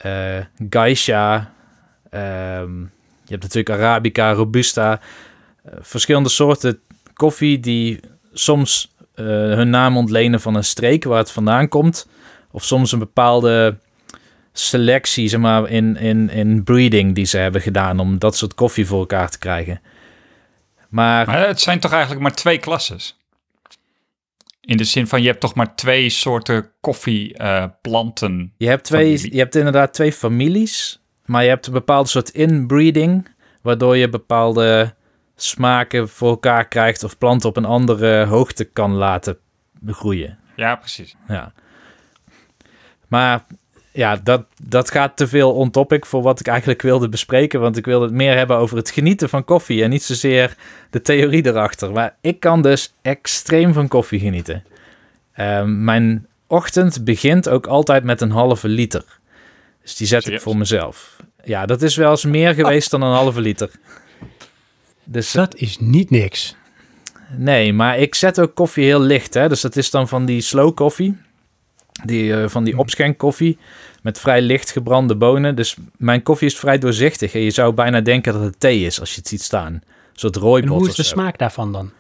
uh, geisha. Um, je hebt natuurlijk Arabica, Robusta. Uh, verschillende soorten koffie die soms uh, hun naam ontlenen van een streek waar het vandaan komt. Of soms een bepaalde selectie, zeg maar, in, in, in breeding die ze hebben gedaan om dat soort koffie voor elkaar te krijgen. Maar Maar het zijn toch eigenlijk maar twee klasses? In de zin van, je hebt toch maar twee soorten koffieplanten. je hebt, twee, familie. je hebt inderdaad twee families, maar je hebt een bepaald soort inbreeding, waardoor je bepaalde smaken voor elkaar krijgt of planten op een andere hoogte kan laten groeien. ja, precies. Ja. Maar ja, dat, dat gaat te veel on topic voor wat ik eigenlijk wilde bespreken. Want ik wilde het meer hebben over het genieten van koffie en niet zozeer de theorie erachter. Maar ik kan dus extreem van koffie genieten. Ehm, mijn ochtend begint ook altijd met een halve liter. Dus die zet ik voor mezelf. Ja, dat is wel eens meer geweest dan een halve liter. Dus Dat is niet niks. Nee, maar ik zet ook koffie heel licht. Hè? Dus dat is dan van die slow koffie. Die, eh, van die opschenkkoffie met vrij licht gebrande bonen. Dus mijn koffie is vrij doorzichtig. En je zou bijna denken dat het thee is als je het ziet staan. Een soort En hoe is de smaak daarvan dan?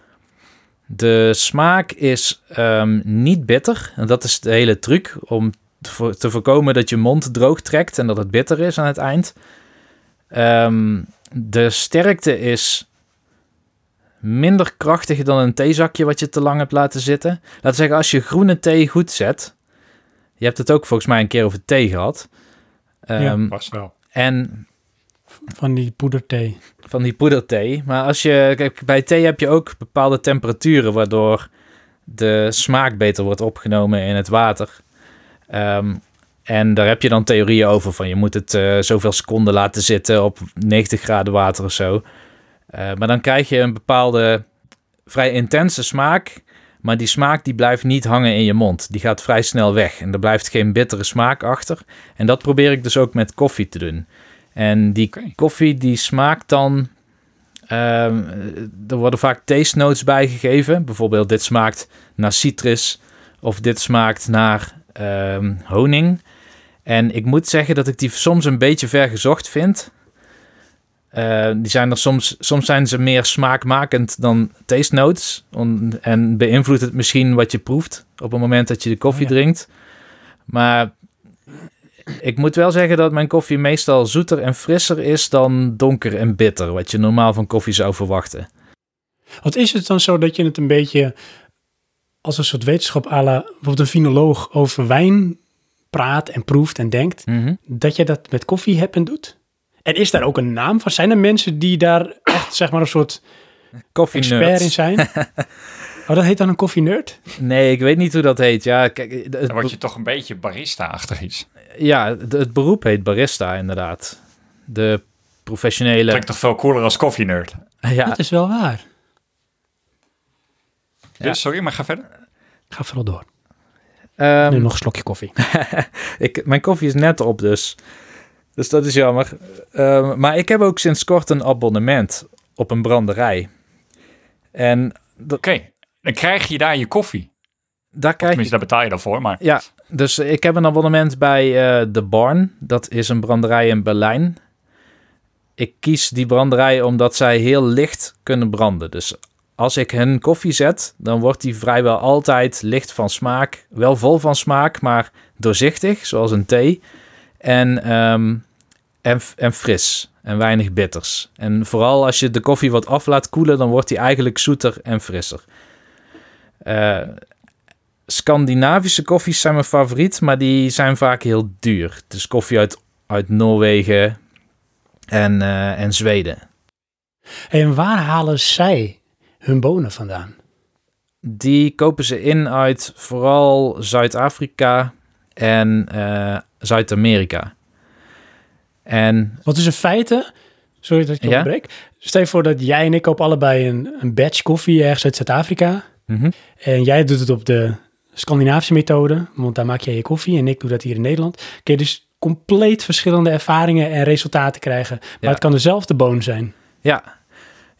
De smaak is ehm, niet bitter. En dat is de hele truc om te voorkomen dat je mond droog trekt en dat het bitter is aan het eind. Ehm, de sterkte is minder krachtig dan een theezakje wat je te lang hebt laten zitten. Laten we zeggen, als je groene thee goed zet. Je hebt het ook volgens mij een keer over thee gehad. Ehm, Was wel. En Van die poederthee. van die poederthee. Maar als je, kijk, bij thee heb je ook bepaalde temperaturen waardoor de smaak beter wordt opgenomen in het water. Ehm, en daar heb je dan theorieën over van je moet het eh, zoveel seconden laten zitten op 90 graden water of zo. Eh, maar dan krijg je een bepaalde vrij intense smaak. Maar die smaak die blijft niet hangen in je mond. Die gaat vrij snel weg. En er blijft geen bittere smaak achter. En dat probeer ik dus ook met koffie te doen. En die koffie die smaakt dan... ehm, er worden vaak taste notes bijgegeven. Bijvoorbeeld dit smaakt naar citrus. Of dit smaakt naar ehm, honing. En ik moet zeggen dat ik die soms een beetje ver gezocht vind. Eh, die zijn er soms, soms zijn ze meer smaakmakend dan taste notes. En beïnvloedt het misschien wat je proeft op het moment dat je de koffie Oh ja. drinkt. Maar ik moet wel zeggen dat mijn koffie meestal zoeter en frisser is dan donker en bitter. Wat je normaal van koffie zou verwachten. Wat is het dan zo dat je het een beetje als een soort wetenschap à la bijvoorbeeld een finoloog over wijn praat en proeft en denkt, Mhm. dat je dat met koffie hebt en doet? En is daar ook een naam van? Zijn er mensen die daar echt zeg maar een soort expert in zijn? Oh, dat heet dan een koffie nerd? Nee, ik weet niet hoe dat heet. Ja, kijk, het, Dan word je toch een beetje barista-achtig iets. ja, het, het beroep heet barista inderdaad. De professionele... Klinkt toch veel cooler als koffie-nerd. Ja, Dat is wel waar. Ja. Dus, sorry, maar ga verder. Ga vooral door. ehm, nu nog een slokje koffie. ik, mijn koffie is net op dus. Dus dat is jammer. Ehm, maar ik heb ook sinds kort een abonnement op een branderij. En dat, Oké, dan krijg je daar je koffie. daar krijg. Tenminste, daar betaal je dan voor, maar... Ja, dus ik heb een abonnement bij eh The Barn. Dat is een branderij in Berlijn. Ik kies die branderij omdat zij heel licht kunnen branden. Dus als ik hun koffie zet, dan wordt die vrijwel altijd licht van smaak. Wel vol van smaak, maar doorzichtig, zoals een thee. En, ehm, en, en fris en weinig bitters. En vooral als je de koffie wat af laat koelen, dan wordt die eigenlijk zoeter en frisser. Eh, Scandinavische koffies zijn mijn favoriet, maar die zijn vaak heel duur. Dus koffie uit, uit Noorwegen en, eh, en Zweden. En waar halen zij hun bonen vandaan? Die kopen ze in uit vooral Zuid-Afrika en eh, Zuid-Amerika. En Wat is in feite, sorry dat ik je Ja? onderbreek. Stel je voor dat jij en ik kopen allebei een, een batch koffie ergens uit Zuid-Afrika. mhm, En jij doet het op de Scandinavische methode, want daar maak jij je koffie. En ik doe dat hier in Nederland. Kun je dus compleet verschillende ervaringen en resultaten krijgen. Maar Ja. het kan dezelfde boon zijn. ja.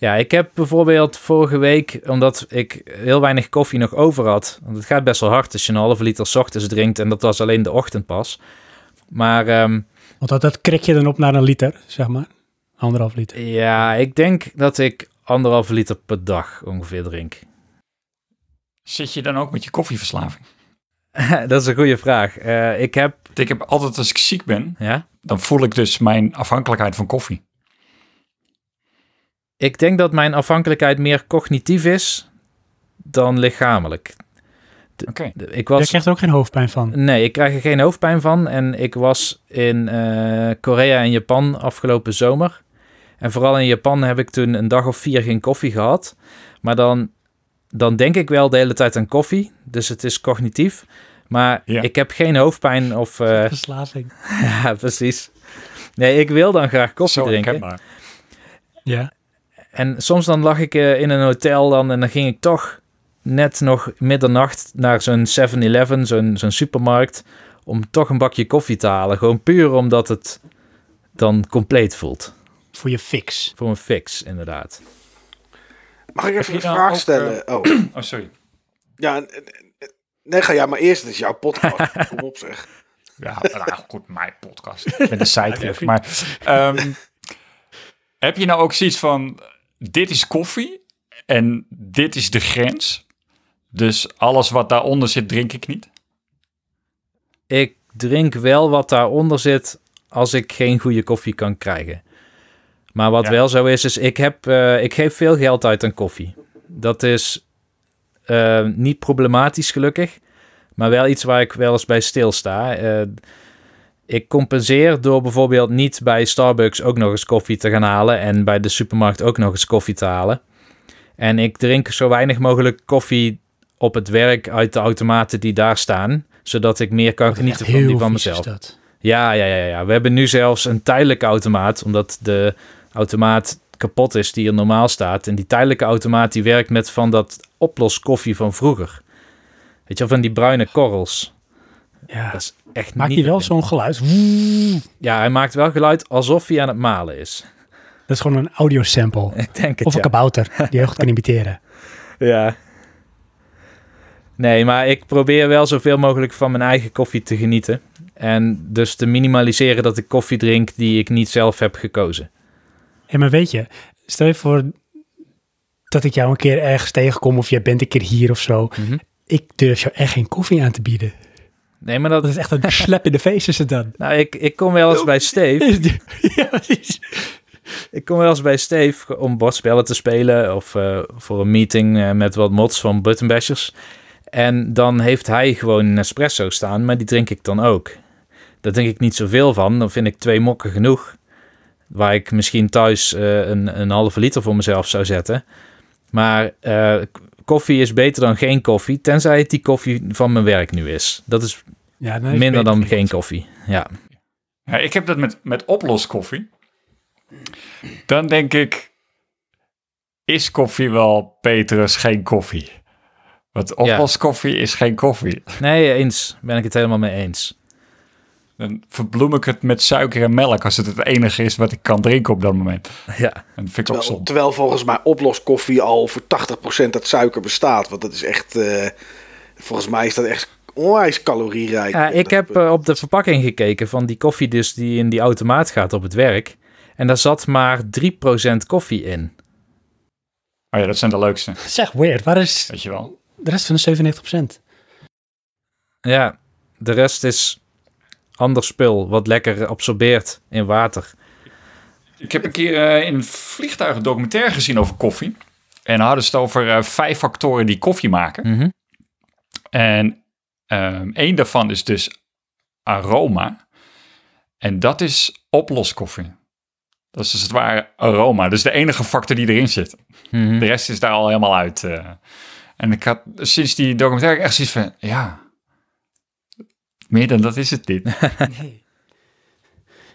Ja, ik heb bijvoorbeeld vorige week, omdat ik heel weinig koffie nog over had. Want het gaat best wel hard als je een halve liter 's ochtends drinkt. En dat was alleen de ochtendpas. Maar ehm, Want dat, dat krik je dan op naar een liter, zeg maar. Anderhalf liter. Ja, ik denk dat ik anderhalve liter per dag ongeveer drink. Zit je dan ook met je koffieverslaving? dat is een goede vraag. Eh, ik heb, Ik heb altijd, als ik ziek ben, ja, dan voel ik dus mijn afhankelijkheid van koffie. Ik denk dat mijn afhankelijkheid meer cognitief is dan lichamelijk. Oké. Ik was, krijgt er ook geen hoofdpijn van. nee, ik krijg er geen hoofdpijn van. En ik was in eh, Korea en Japan afgelopen zomer. En vooral in Japan heb ik toen een dag of vier geen koffie gehad. Maar dan, dan denk ik wel de hele tijd aan koffie. Dus het is cognitief. Maar Ja. ik heb geen hoofdpijn of... eh, Verslaving. ja, precies. Nee, ik wil dan graag koffie Zo drinken. Ja. En soms dan lag ik eh, in een hotel dan en dan ging ik toch net nog middernacht naar zo'n 7-Eleven, zo'n zo'n supermarkt, om toch een bakje koffie te halen. Gewoon puur omdat het dan compleet voelt. Voor je fix. Voor een fix, inderdaad. Mag ik even een nou vraag ook, stellen? Oh, Oh, sorry. ja. Nee, ga jij maar eerst. Het is jouw podcast. Kom op zeg. Ja, nou goed, mijn podcast. Ik ben een sidekick. Maar ehm, heb je nou ook zoiets van, dit is koffie en dit is de grens. Dus alles wat daaronder zit, drink ik niet. Ik drink wel wat daaronder zit als ik geen goede koffie kan krijgen. Maar wat Ja. wel zo is, is ik, heb, eh, ik geef veel geld uit aan koffie. Dat is eh, niet problematisch gelukkig, maar wel iets waar ik wel eens bij stilsta. Eh ik compenseer door bijvoorbeeld niet bij Starbucks ook nog eens koffie te gaan halen en bij de supermarkt ook nog eens koffie te halen. En ik drink zo weinig mogelijk koffie op het werk uit de automaten die daar staan, zodat ik meer kan genieten van die van mezelf. Dat. Ja, ja, ja, ja. We hebben nu zelfs een tijdelijke automaat, omdat de automaat kapot is die er normaal staat. En die tijdelijke automaat die werkt met van dat oploskoffie van vroeger. Weet je wel, van die bruine korrels. Ja. Dat is echt Maakt hij wel zo'n geluid? Ja, hij maakt wel geluid alsof hij aan het malen is. Dat is gewoon een audiosample. Ik denk het, Of een ja. kabouter die heel goed kan imiteren. Ja. Nee, maar ik probeer wel zoveel mogelijk van mijn eigen koffie te genieten. En dus te minimaliseren dat ik koffie drink die ik niet zelf heb gekozen. Ja, maar weet je, stel je voor dat ik jou een keer ergens tegenkom of jij bent een keer hier of zo. Mhm. Ik durf jou echt geen koffie aan te bieden. Nee, maar dat Dat is echt een slap in de face is het dan. Nou, ik, ik kom wel eens bij Steve. ja, precies. Ik kom wel eens bij Steve om bordspellen te spelen. Of eh, voor een meeting eh, met wat mods van Buttonbashers. En dan heeft hij gewoon een espresso staan, maar die drink ik dan ook. Daar drink ik niet zoveel van. Dan vind ik twee mokken genoeg. Waar ik misschien thuis eh, een, een halve liter voor mezelf zou zetten. Maar koffie is beter dan geen koffie. Tenzij het die koffie van mijn werk nu is. Dat is Ja, dan minder dan geen koffie. Ja. Ja, ik heb dat met, met oploskoffie. Dan denk ik, is koffie wel beter als geen koffie? Want oploskoffie is geen koffie. Nee, eens. Ben ik het helemaal mee eens. Dan verbloem ik het met suiker en melk als het het enige is wat ik kan drinken op dat moment. Ja. En dat vind ik ook Terwijl, zonde. terwijl volgens mij oploskoffie al voor 80% uit suiker bestaat. Want dat is echt... eh, volgens mij is dat echt onwijs calorierijk. Ja, ik Dat- heb eh, op de verpakking gekeken van die koffie dus die in die automaat gaat op het werk. En daar zat maar 3% koffie in. Oh ja, dat zijn de leukste, Zeg, weird. Waar is weet je wel. de rest van de 97%? Ja, de rest is ander spul wat lekker absorbeert in water. Ik heb een keer eh, in een vliegtuig een documentaire gezien over koffie. En dan hadden ze het over eh, vijf factoren die koffie maken. Mhm. En ehm één daarvan is dus aroma. En dat is oploskoffie. Dat is dus het ware aroma. Dat is de enige factor die erin zit. Mhm. De rest is daar al helemaal uit. eh. En ik had sinds die documentaire echt zoiets van... Ja, meer dan dat is het niet. Nee.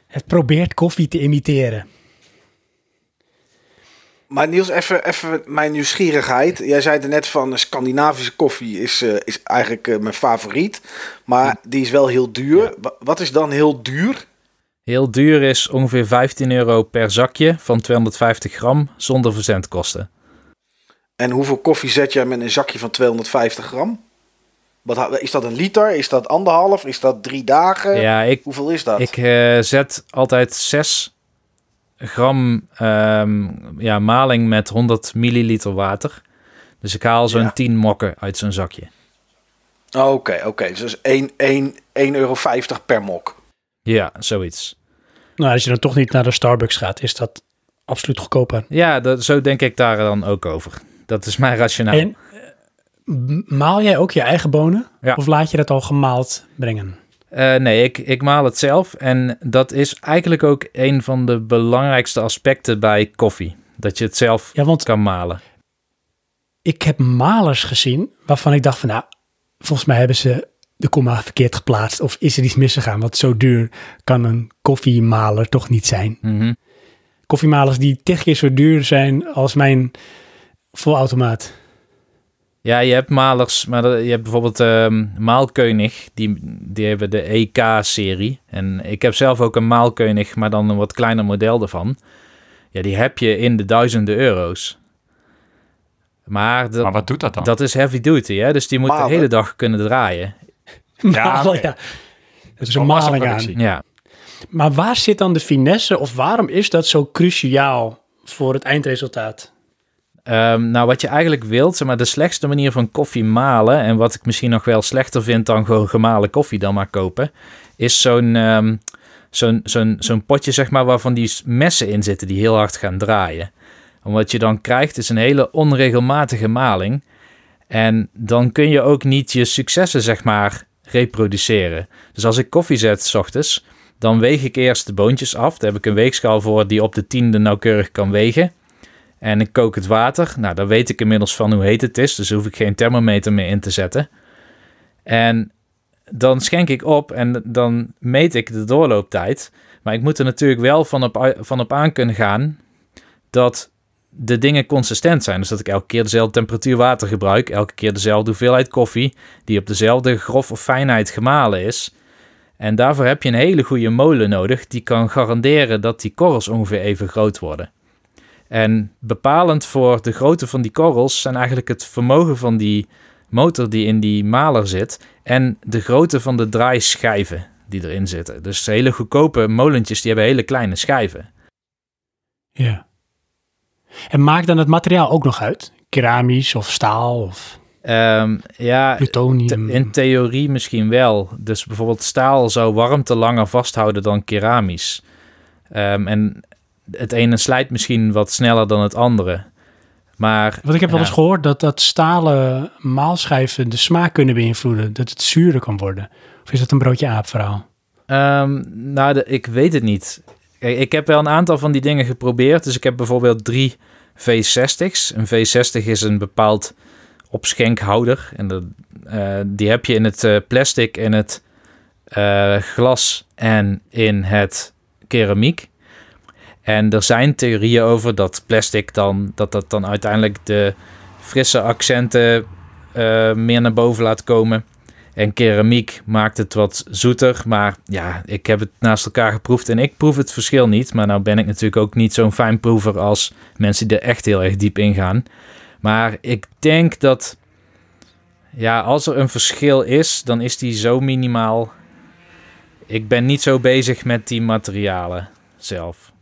Het probeert koffie te imiteren. Maar Niels, even, even mijn nieuwsgierigheid. Jij zei er net van Scandinavische koffie is, eh, is eigenlijk eh, mijn favoriet. Maar die is wel heel duur. Wa- Wat is dan heel duur? Heel duur is ongeveer 15 euro per zakje van 250 gram zonder verzendkosten. En hoeveel koffie zet jij met een zakje van 250 gram? Wat, is dat een liter? Is dat anderhalf? Is dat drie dagen? Ja, ik, Hoeveel is dat? ik eh, zet altijd 6 gram ehm, ja, maling met 100 milliliter water. Dus ik haal zo'n Ja. 10 mokken uit zo'n zakje. Oké, oké. Dus dat is 1, 1, 1,50 euro per mok. Ja, zoiets. Nou, als je dan toch niet naar de Starbucks gaat, is dat absoluut goedkoper. Ja, dat, zo denk ik daar dan ook over. Dat is mijn rationaal. En maal jij ook je eigen bonen? Ja. Of laat je dat al gemaald brengen? Eh, nee, ik, ik maal het zelf. En dat is eigenlijk ook een van de belangrijkste aspecten bij koffie. Dat je het zelf Ja, want kan malen. ik heb malers gezien waarvan ik dacht van nou, volgens mij hebben ze de komma verkeerd geplaatst. Of is er iets misgegaan? Want zo duur kan een koffiemaler toch niet zijn. Mhm. Koffiemalers die tig keer zo duur zijn als mijn volautomaat. Ja, je hebt malers, maar je hebt bijvoorbeeld ehm Maalkeunig, die, die hebben de EK-serie. En ik heb zelf ook een Maalkeunig, maar dan een wat kleiner model ervan. Ja, die heb je in de duizenden euro's. Maar dat, Maar wat doet dat dan? dat is heavy duty, hè? dus die moet Malen. de hele dag kunnen draaien. Ja, Malen, oké. ja. Dat is een maling aan. Ja, Maar waar zit dan de finesse of waarom is dat zo cruciaal voor het eindresultaat? Ehm, nou, wat je eigenlijk wilt, zeg maar de slechtste manier van koffie malen, en wat ik misschien nog wel slechter vind dan gewoon gemalen koffie dan maar kopen, is zo'n ehm, zo'n potje, zeg maar, waarvan die messen in zitten die heel hard gaan draaien. En wat je dan krijgt is een hele onregelmatige maling. En dan kun je ook niet je successen, zeg maar, reproduceren. Dus als ik koffie zet s ochtends, dan weeg ik eerst de boontjes af. Daar heb ik een weegschaal voor die op de tiende nauwkeurig kan wegen. En ik kook het water. Nou, dan weet ik inmiddels van hoe heet het is. Dus hoef ik geen thermometer meer in te zetten. En dan schenk ik op en dan meet ik de doorlooptijd. Maar ik moet er natuurlijk wel van op, van op aan kunnen gaan dat de dingen consistent zijn. Dus dat ik elke keer dezelfde temperatuur water gebruik. Elke keer dezelfde hoeveelheid koffie. Die op dezelfde grof of fijnheid gemalen is. En daarvoor heb je een hele goede molen nodig. Die kan garanderen dat die korrels ongeveer even groot worden. En bepalend voor de grootte van die korrels zijn eigenlijk het vermogen van die motor die in die maler zit en de grootte van de draaischijven die erin zitten. Dus hele goedkope molentjes die hebben hele kleine schijven. Ja. En maakt dan het materiaal ook nog uit? Keramisch of staal of Ehm, ja, plutonium? in theorie misschien wel. Dus bijvoorbeeld staal zou warmte langer vasthouden dan keramisch. Ehm, en het ene slijt misschien wat sneller dan het andere. Maar Want ik heb wel eens gehoord dat, dat stalen maalschijven de smaak kunnen beïnvloeden. Dat het zuurder kan worden. Of is dat een broodje aap verhaal? Ehm, nou, de, ik weet het niet. Kijk, ik heb wel een aantal van die dingen geprobeerd. Dus ik heb bijvoorbeeld drie V60's. Een V60 is een bepaald opschenkhouder. En eh, die heb je in het eh, plastic, in het eh, glas en in het keramiek. En er zijn theorieën over dat plastic dan, dat dat dan uiteindelijk de frisse accenten eh, meer naar boven laat komen. En keramiek maakt het wat zoeter. Maar ja, ik heb het naast elkaar geproefd en ik proef het verschil niet. Maar nou ben ik natuurlijk ook niet zo'n fijnproever als mensen die er echt heel erg diep in gaan. Maar ik denk dat, ja, als er een verschil is, dan is die zo minimaal. Ik ben niet zo bezig met die materialen zelf.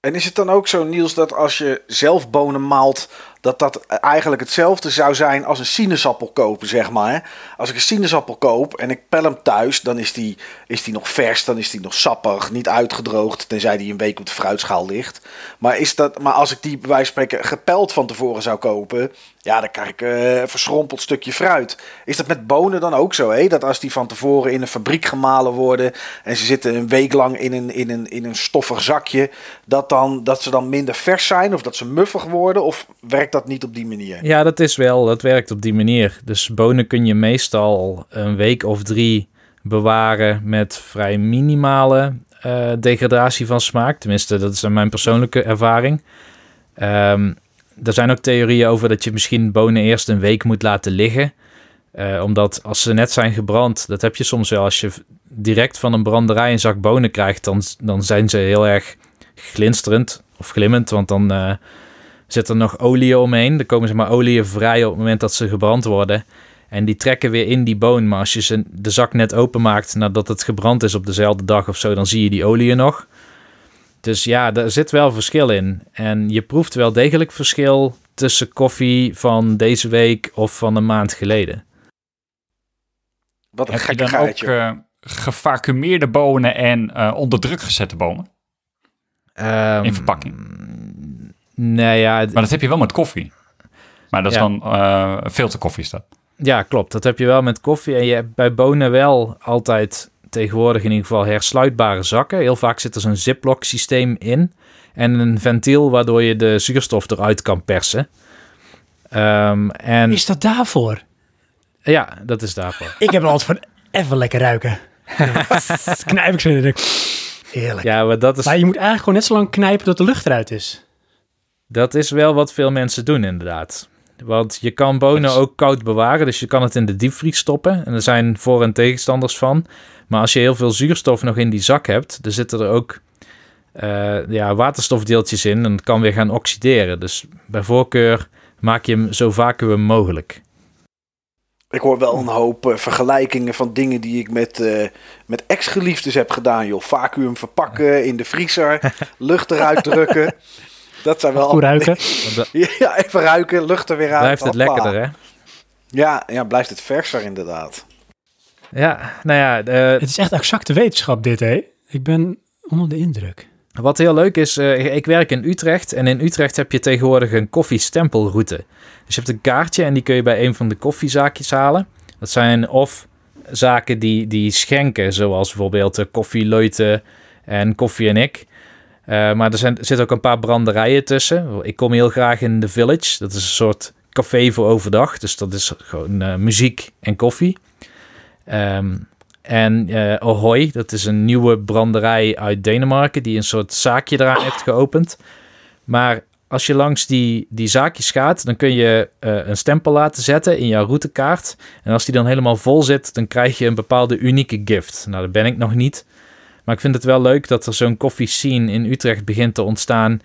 En is het dan ook zo, Niels, dat als je zelf bonen maalt, dat dat eigenlijk hetzelfde zou zijn als een sinaasappel kopen, zeg maar. Als ik een sinaasappel koop en ik pel hem thuis, dan is die, is die nog vers, dan is die nog sappig, niet uitgedroogd, tenzij die een week op de fruitschaal ligt. Maar, is dat, maar als ik die bij wijze van spreken gepeld van tevoren zou kopen, ja, dan krijg ik eh, een verschrompeld stukje fruit. Is dat met bonen dan ook zo, hè? Dat als die van tevoren in een fabriek gemalen worden en ze zitten een week lang in een, in een, in een stoffig zakje, dat, dan, dat ze dan minder vers zijn of dat ze muffig worden? Of werkt dat niet op die manier? Ja, dat is wel, dat werkt op die manier. Dus bonen kun je meestal een week of drie bewaren met vrij minimale eh, degradatie van smaak. Tenminste, dat is mijn persoonlijke ervaring. Ehm, er zijn ook theorieën over dat je misschien bonen eerst een week moet laten liggen. Eh, omdat als ze net zijn gebrand, dat heb je soms wel. Als je direct van een branderij een zak bonen krijgt, dan, dan zijn ze heel erg glinsterend of glimmend. Want dan eh, zit er nog olie omheen. Er komen ze maar oliën vrij op het moment dat ze gebrand worden. En die trekken weer in die boon. Maar als je ze de zak net openmaakt nadat het gebrand is op dezelfde dag of zo, dan zie je die oliën nog. Dus ja, daar zit wel verschil in. En je proeft wel degelijk verschil tussen koffie van deze week of van een maand geleden. Wat een Heb je dan ook eh gevacumeerde bonen en eh, onder druk gezette bonen? Ehm, In verpakking. Nee, ja, Maar dat heb je wel met koffie. Maar dat is Ja. dan eh filterkoffie is dat. ja, klopt. Dat heb je wel met koffie. En je hebt bij bonen wel altijd tegenwoordig in ieder geval hersluitbare zakken. Heel vaak zit er zo'n ziplock systeem in. En een ventiel waardoor je de zuurstof eruit kan persen. Ehm, en Is dat daarvoor? ja, dat is daarvoor. Ik heb er altijd van even lekker ruiken. Knijp ik zo in de Heerlijk. Ja, maar dat is, Maar je moet eigenlijk gewoon net zo lang knijpen tot de lucht eruit is. Dat is wel wat veel mensen doen inderdaad. Want je kan bonen ook koud bewaren, dus je kan het in de diepvries stoppen. En er zijn voor- en tegenstanders van. Maar als je heel veel zuurstof nog in die zak hebt, dan zitten er ook eh, ja, waterstofdeeltjes in en het kan weer gaan oxideren. Dus bij voorkeur maak je hem zo vacuüm mogelijk. Ik hoor wel een hoop eh, vergelijkingen van dingen die ik met, eh, met ex-geliefdes heb gedaan. Joh. Vacuüm verpakken, in de vriezer, lucht eruit drukken. Dat zijn wel... Goed ruiken. Ja, even ruiken, lucht er weer uit. blijft het hoppa. lekkerder, hè? Ja, ja, blijft het verser inderdaad. Ja, nou ja, eh, Het is echt exacte wetenschap dit, hè? Ik ben onder de indruk. Wat heel leuk is, eh, ik werk in Utrecht en in Utrecht heb je tegenwoordig een koffiestempelroute. Dus je hebt een kaartje en die kun je bij een van de koffiezaakjes halen. Dat zijn of zaken die, die schenken, zoals bijvoorbeeld uh, Koffie Leuten en Koffie en ik. Eh, maar er, zijn, zitten ook een paar branderijen tussen. Ik kom heel graag in The Village. Dat is een soort café voor overdag. Dus dat is gewoon eh, muziek en koffie. Ehm, en eh Ahoy, dat is een nieuwe branderij uit Denemarken die een soort zaakje eraan heeft geopend. Maar als je langs die, die zaakjes gaat, dan kun je een stempel laten zetten in jouw routekaart. En als die dan helemaal vol zit, dan krijg je een bepaalde unieke gift. Nou, dat ben ik nog niet. Maar ik vind het wel leuk dat er zo'n koffiescene in Utrecht begint te ontstaan.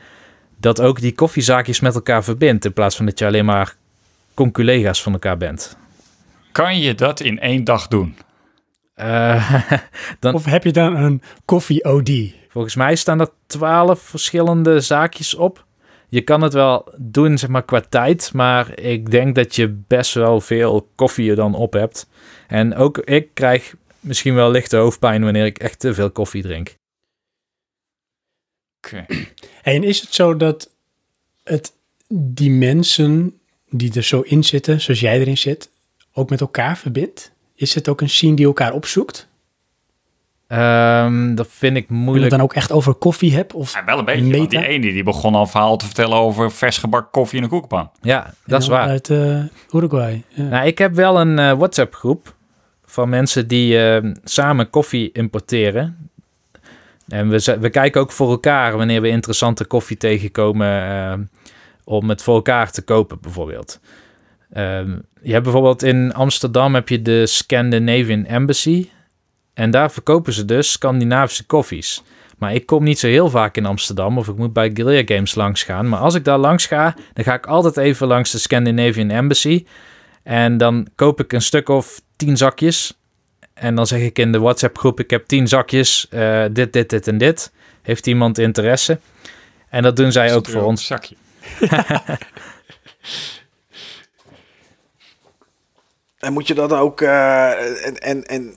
Dat ook die koffiezaakjes met elkaar verbindt. In plaats van dat je alleen maar conculega's van elkaar bent. Kan je dat in één dag doen? Eh, dan, Of heb je dan een koffie-OD? Volgens mij staan er twaalf verschillende zaakjes op. Je kan het wel doen, zeg maar, qua tijd. Maar ik denk dat je best wel veel koffie er dan op hebt. En ook ik krijg misschien wel lichte hoofdpijn wanneer ik echt te veel koffie drink. Oké. En is het zo dat het die mensen die er zo in zitten, zoals jij erin zit, ook met elkaar verbindt? Is het ook een scene die elkaar opzoekt? Ehm, dat vind ik En het moeilijk. dan ook echt over koffie hebt? Of Ja, wel een beetje. Want die ene die begon al een verhaal te vertellen over vers gebakken koffie in een koekpan. Ja, dat is waar. Uit eh, Uruguay. Ja. Nou, ik heb wel een eh, WhatsApp-groep van mensen die eh, samen koffie importeren. En we, we kijken ook voor elkaar wanneer we interessante koffie tegenkomen eh, om het voor elkaar te kopen, bijvoorbeeld. Ehm, je hebt bijvoorbeeld in Amsterdam heb je de Scandinavian Embassy. En daar verkopen ze dus Scandinavische koffies. Maar ik kom niet zo heel vaak in Amsterdam of ik moet bij Guerrilla Games langs gaan. Maar als ik daar langs ga, dan ga ik altijd even langs de Scandinavian Embassy. En dan koop ik een stuk of tien zakjes. En dan zeg ik in de WhatsApp groep, ik heb tien zakjes, eh, dit, dit, dit en dit. Heeft iemand interesse? En dat doen zij ook voor ons. zakje. En moet je dat ook. eh, en, en, en.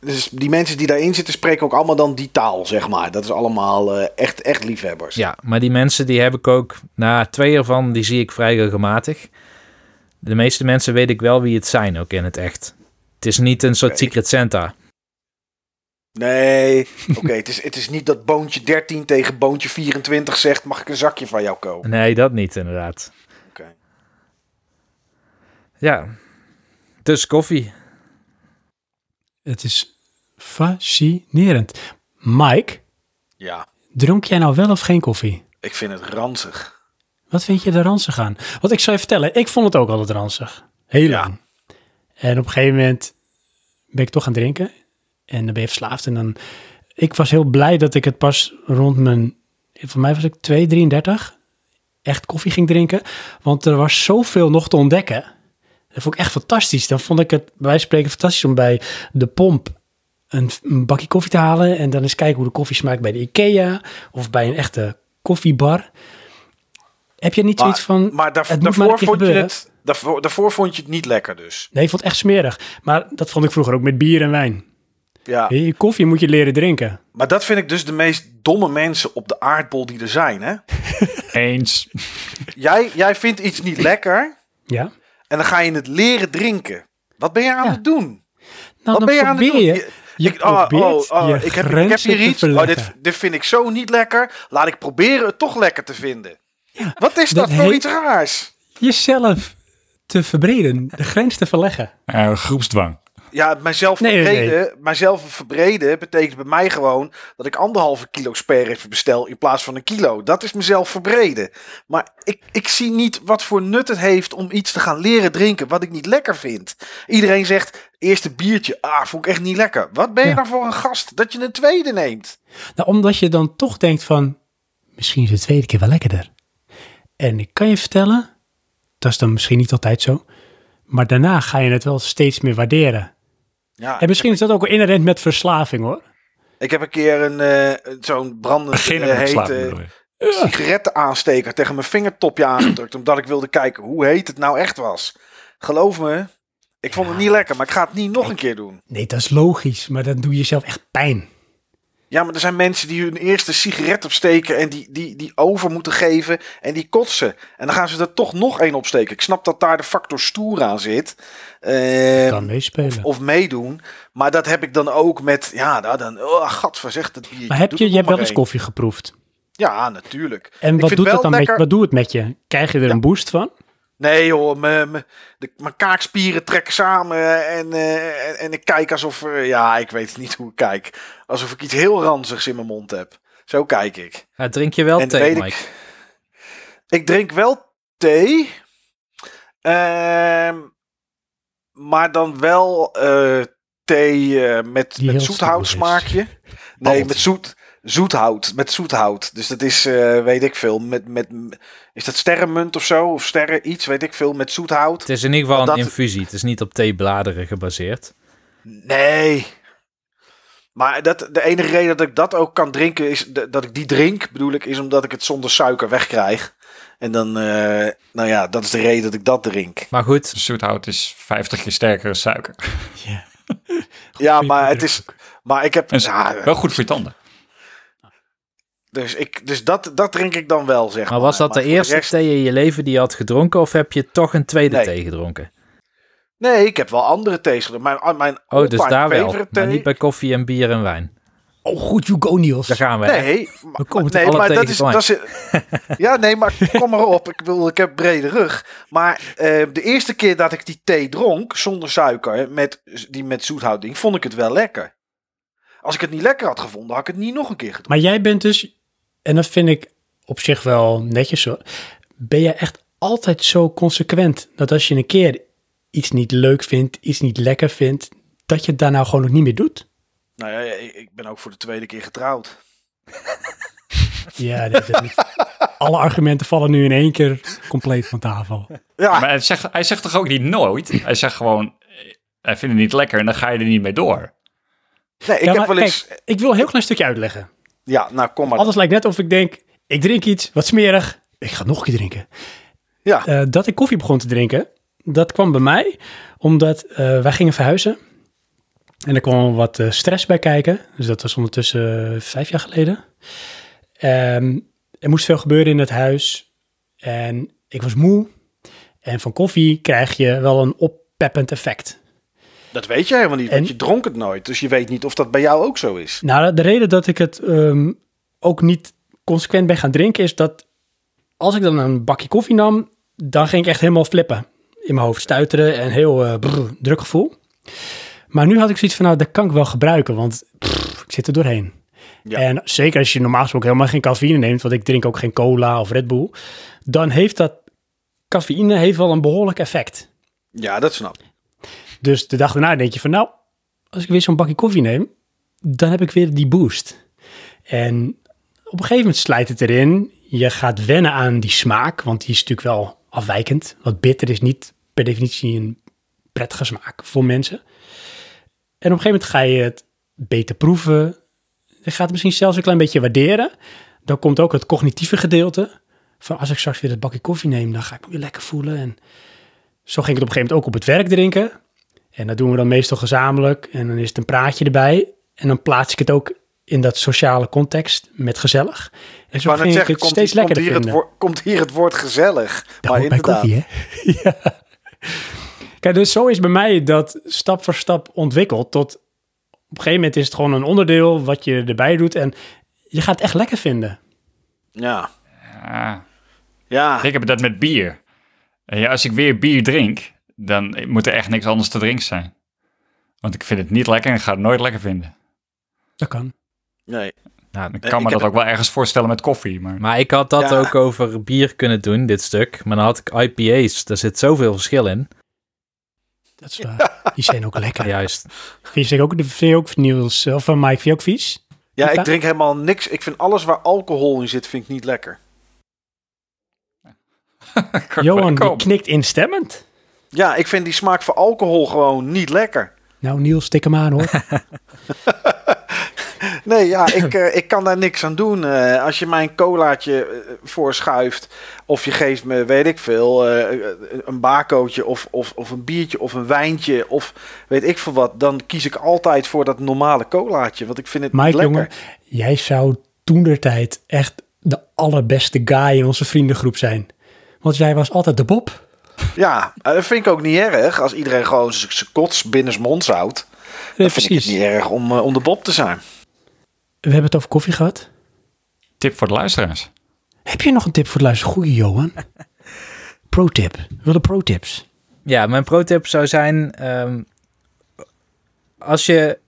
Dus die mensen die daarin zitten, spreken ook allemaal dan die taal, zeg maar. Dat is allemaal eh, echt, echt liefhebbers. Ja, maar die mensen die heb ik ook, na twee ervan, die zie ik vrij regelmatig. De meeste mensen weet ik wel wie het zijn, ook in het echt. Het is niet een soort. Secret Santa. Nee, oké. het, is, het is niet dat boontje 13 tegen boontje 24 zegt: mag ik een zakje van jou kopen? Nee, dat niet inderdaad. Oké. Ja, dus koffie. Het is fascinerend. Mike, Ja, dronk jij nou wel of geen koffie? ik vind het ranzig. Wat vind je er ranzig aan? Want ik zal je vertellen, ik vond het ook altijd ranzig. Heel Ja. lang. En op een gegeven moment ben ik toch gaan drinken. En dan ben je verslaafd. En dan, ik was heel blij dat ik het pas rond mijn, voor mij was ik 2, 33, echt koffie ging drinken. Want er was zoveel nog te ontdekken. Dat vond ik echt fantastisch. Dan vond ik het bij wijze van spreken fantastisch om bij de pomp een, een bakje koffie te halen. En dan eens kijken hoe de koffie smaakt bij de Ikea. Of bij een echte koffiebar. Heb je niet Maar, zoiets van... maar daar- het maar daarvoor, vond je het, daarvoor, daarvoor vond je het niet lekker dus. Nee, ik vond het echt smerig. Maar dat vond ik vroeger ook met bier en wijn. Ja, je, Koffie moet je leren drinken. maar dat vind ik dus de meest domme mensen op de aardbol die er zijn. Hè? Eens. Jij, jij vindt iets niet lekker Ja? en dan ga je het leren drinken. Wat ben je aan Ja. het doen? Nou, Wat ben je aan het doen? probeer Je- Je ik, oh, probeert oh, oh, je ik, heb, ik heb hier iets. Oh, dit, dit vind ik zo niet lekker. Laat ik proberen het toch lekker te vinden. Ja, Wat is dat dat voor iets raars? Jezelf te verbreden, de grens te verleggen. Eh, groepsdwang. Ja, mijzelf Nee, nee, verbreden, mijzelf verbreden betekent bij mij gewoon dat ik anderhalve kilo sperrips bestel in plaats van een kilo. Dat is mezelf verbreden. Maar ik, ik zie niet wat voor nut het heeft om iets te gaan leren drinken wat ik niet lekker vind. Iedereen zegt, eerste biertje, ah, vond ik echt niet lekker. Wat ben je Ja. nou voor een gast dat je een tweede neemt? Nou, omdat je dan toch denkt van, misschien is de tweede keer wel lekkerder. En ik kan je vertellen, dat is dan misschien niet altijd zo, maar daarna ga je het wel steeds meer waarderen. Ja, En misschien is dat ook wel inherent met verslaving hoor. ik heb een keer een, eh, zo'n brandende Beginnen met eh, sigarettenaansteker tegen mijn vingertopje aangedrukt. Omdat ik wilde kijken hoe heet het nou echt was. Geloof me, ik vond het niet lekker, maar ik ga het niet nog een keer doen. Nee, dat is logisch, maar dan doe je jezelf echt pijn. Ja, maar er zijn mensen die hun eerste sigaret opsteken en die, die, die over moeten geven en die kotsen. En dan gaan ze er toch nog één opsteken. Ik snap dat daar de factor stoer aan zit. Kan meespelen. of meedoen. Maar dat heb ik dan ook met, ja, nou dan, oh, gadver, zegt het biertje. maar heb je, je hebt wel eens koffie geproefd. Ja, natuurlijk. En wat doet, het dan met, wat doet het met je? Krijg je er een boost van? Nee joh, mijn- kaakspieren trekken samen en, eh, en, en ik kijk alsof, ja, ik weet niet hoe ik kijk. Alsof ik iets heel ranzigs in mijn mond heb. Zo kijk ik. Ja, drink je wel en thee, Mike? ik, ik drink wel thee, ehm, maar dan wel eh, thee eh, met, met heel zoethout stoer is. smaakje. Nee, met zoet, zoethout, met zoethout. Dus dat is, weet ik veel, met, met, is dat sterrenmunt of zo? Of sterren iets, weet ik veel, met zoethout. Het is in ieder geval Dat- een infusie. Het is niet op theebladeren gebaseerd. Nee. Maar dat, de enige reden dat ik dat ook kan drinken, is de- dat ik die drink, bedoel ik, is omdat ik het zonder suiker wegkrijg. En dan, eh, nou ja, dat is de reden dat ik dat drink. Maar goed, Zoethout is 50 keer sterker dan suiker. Ja. Ja, maar het is, maar ik heb, En ja, wel goed voor je tanden. Dus, ik, dus dat, dat drink ik dan wel, zeg maar. maar was dat de eerste rest- thee in je leven die je had gedronken? Of heb je toch een tweede Nee. thee gedronken? Nee, ik heb wel andere thees gedronken. Mijn, mijn Oh, dus daar wel. Maar thee- niet bij koffie en bier en wijn. Oh, goed, you go Niels. Daar gaan we. Nee, We komen nee maar dat is, dat is. Ja, nee, maar kom maar op. Ik bedoel, ik heb brede rug. Maar eh, de eerste keer dat ik die thee dronk zonder suiker, met, die met zoethouding, vond ik het wel lekker. Als ik het niet lekker had gevonden, had ik het niet nog een keer gedronken. Maar jij bent dus, en dat vind ik op zich wel netjes hoor, ben jij echt altijd zo consequent dat als je een keer iets niet leuk vindt, iets niet lekker vindt, dat je het daar nou gewoon nog niet meer doet? Nou ja, ik ben ook voor de tweede keer getrouwd. Ja, dat, dat- alle argumenten vallen nu in één keer compleet van tafel. Ja, Maar hij zegt, hij zegt toch ook niet nooit? Hij zegt gewoon, hij vindt het niet lekker en dan ga je er niet mee door. nee, ik ja, heb maar wel eens. kijk, ik wil een heel klein stukje uitleggen. Ja, nou kom maar. Alles lijkt net of ik denk, ik drink iets, wat smerig, ik ga nog een keer drinken. Ja, Eh, dat ik koffie begon te drinken, dat kwam bij mij omdat eh, wij gingen verhuizen. En er kwam wat eh, stress bij kijken. Dus dat was ondertussen vijf jaar geleden. Ehm, er moest veel gebeuren in het huis. En ik was moe. En van koffie krijg je wel een oppeppend effect. Dat weet je helemaal niet, want je dronk het nooit. Dus je weet niet of dat bij jou ook zo is. Nou, de reden dat ik het ehm, ook niet consequent ben gaan drinken is dat als ik dan een bakje koffie nam, dan ging ik echt helemaal flippen. In mijn hoofd stuiteren en heel brrr, druk gevoel. Maar nu had ik zoiets van, nou, dat kan ik wel gebruiken, want ik zit er doorheen. Ja. En zeker als je normaal gesproken helemaal geen cafeïne neemt, want ik drink ook geen cola of Red Bull, dan heeft dat cafeïne heeft wel een behoorlijk effect. Ja, dat snap ik. Dus de dag daarna denk je van, nou, als ik weer zo'n bakje koffie neem, dan heb ik weer die boost. En op een gegeven moment slijt het erin. Je gaat wennen aan die smaak, want die is natuurlijk wel afwijkend. Want bitter is niet per definitie een prettige smaak voor mensen. En op een gegeven moment ga je het beter proeven. Je gaat het misschien zelfs een klein beetje waarderen. Dan komt ook het cognitieve gedeelte. Van als ik straks weer dat bakje koffie neem, dan ga ik me lekker voelen. En zo ging ik het op een gegeven moment ook op het werk drinken. En dat doen we dan meestal gezamenlijk. En dan is het een praatje erbij. En dan plaats ik het ook in dat sociale context met gezellig. En zo net ging ik zeggen, het komt, steeds komt, lekkerder hier het komt hier het woord gezellig. Dat maar hoort bij inderdaad. koffie, hè? ja. Kijk, dus zo is bij mij dat stap voor stap ontwikkeld tot... Op een gegeven moment is het gewoon een onderdeel wat je erbij doet en je gaat het echt lekker vinden. Ja. Ja, Ja. ik heb dat met bier. En ja, als ik weer bier drink, dan moet er echt niks anders te drinken zijn. Want ik vind het niet lekker en ik ga het nooit lekker vinden. Dat kan. Nee. Nou, Ik kan ik me dat ook wel ergens voorstellen met koffie, maar... maar ik had dat Ja. ook over bier kunnen doen, dit stuk. Maar dan had ik IPA's. Daar zit zoveel verschil in. Dat is waar. Die zijn ook lekker. Juist. Vind je ook, vind je ook Niels of van Mike, vind je ook vies? Ja, ik drink helemaal niks. Ik vind alles waar alcohol in zit, vind ik niet lekker. Johan, die knikt instemmend. Ja, ik vind die smaak van alcohol gewoon niet lekker. Nou, Niels, tik hem aan hoor. Nee, ja, ik, eh, ik kan daar niks aan doen. Eh, als je mij een colaatje eh, voorschuift, of je geeft me, weet ik veel, een bakootje of, of, of een biertje of een wijntje of weet ik veel wat, dan kies ik altijd voor dat normale colaatje, want ik vind het Mike, lekker. jongen, jij zou toen der tijd echt de allerbeste guy in onze vriendengroep zijn. Want jij was altijd de Bob. Ja, eh, dat vind ik ook niet erg als iedereen gewoon zijn kots binnensmonds houdt. Nee, Dan vind ik het niet erg om, om de bob te zijn. We hebben het over koffie gehad. Tip voor de luisteraars. Heb je nog een tip voor de luister? Goeie, Johan. Pro-tip. We willen pro-tips. Ja, mijn pro-tip zou zijn... ehm, als je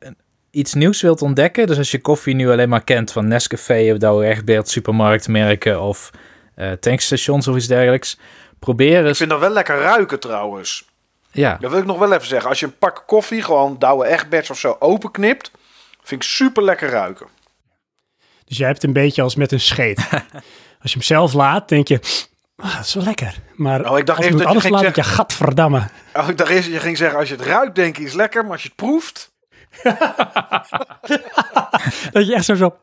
iets nieuws wilt ontdekken... dus als je koffie nu alleen maar kent van Nescafé... of Douwe Egberts, supermarktmerken... of eh, tankstations of iets dergelijks... probeer Ik vind dat wel lekker ruiken trouwens. Ja, Dat wil ik nog wel even zeggen. Als je een pak koffie, gewoon Douwe Egberts of zo, openknipt, vind ik super lekker ruiken. Dus jij hebt een beetje als met een scheet. Als je hem zelf laat, denk je... Ah, dat is wel lekker. Maar Oh, ik dacht als je dat je ging laat, denk je... Gadverdamme. Oh, ik dacht eerst dat je ging zeggen, als je het ruikt, denk je is lekker, maar als je het proeft... Dat je echt zo zo...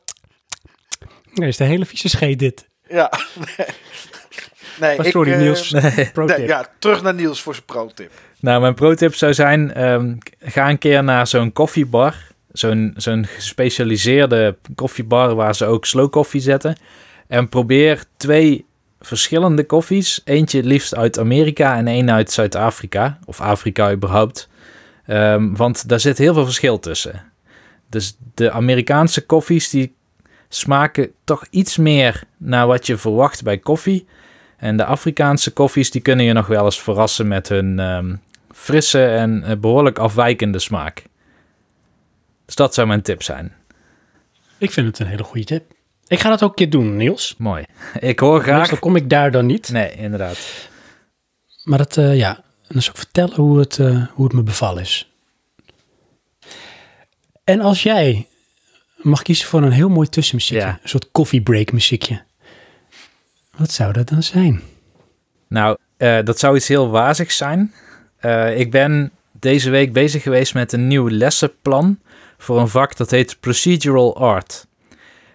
Nee, is de hele vieze scheet dit. Ja. Nee, Oh, ik, sorry, eh, Niels. Nee, ja, terug naar Niels voor zijn pro-tip. Nou, mijn pro-tip zou zijn: ehm, ga een keer naar zo'n koffiebar. Zo'n zo'n gespecialiseerde koffiebar waar ze ook slow koffie zetten. En probeer twee verschillende koffies. Eentje liefst uit Amerika en één uit Zuid-Afrika. Of Afrika überhaupt. Ehm, want daar zit heel veel verschil tussen. Dus de Amerikaanse koffies die smaken toch iets meer naar wat je verwacht bij koffie. En de Afrikaanse koffies die kunnen je nog wel eens verrassen met hun ehm, frisse en eh, behoorlijk afwijkende smaak. Dus dat zou mijn tip zijn. Ik vind het een hele goede tip. Ik ga dat ook een keer doen, Niels. Mooi. Ik hoor graag. Meestal kom ik daar dan niet. Nee, inderdaad. Maar dat, eh, ja, zal ik vertellen hoe het, eh, hoe het me bevallen is. En als jij mag kiezen voor een heel mooi tussenmuziekje, Ja. een soort coffee break muziekje, wat zou dat dan zijn? Nou, eh, dat zou iets heel wazigs zijn. Eh, ik ben deze week bezig geweest met een nieuw lessenplan voor een vak dat heet Procedural Art.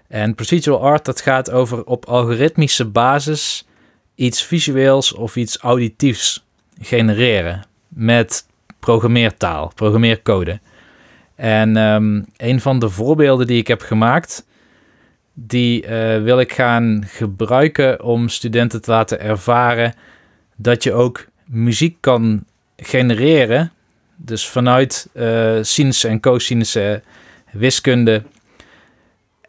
En Procedural Art dat gaat over op algoritmische basis iets visueels of iets auditiefs genereren met programmeertaal, programmeercode. En ehm, een van de voorbeelden die ik heb gemaakt, die eh, wil ik gaan gebruiken om studenten te laten ervaren dat je ook muziek kan genereren. Dus vanuit eh sinus en cosinus wiskunde.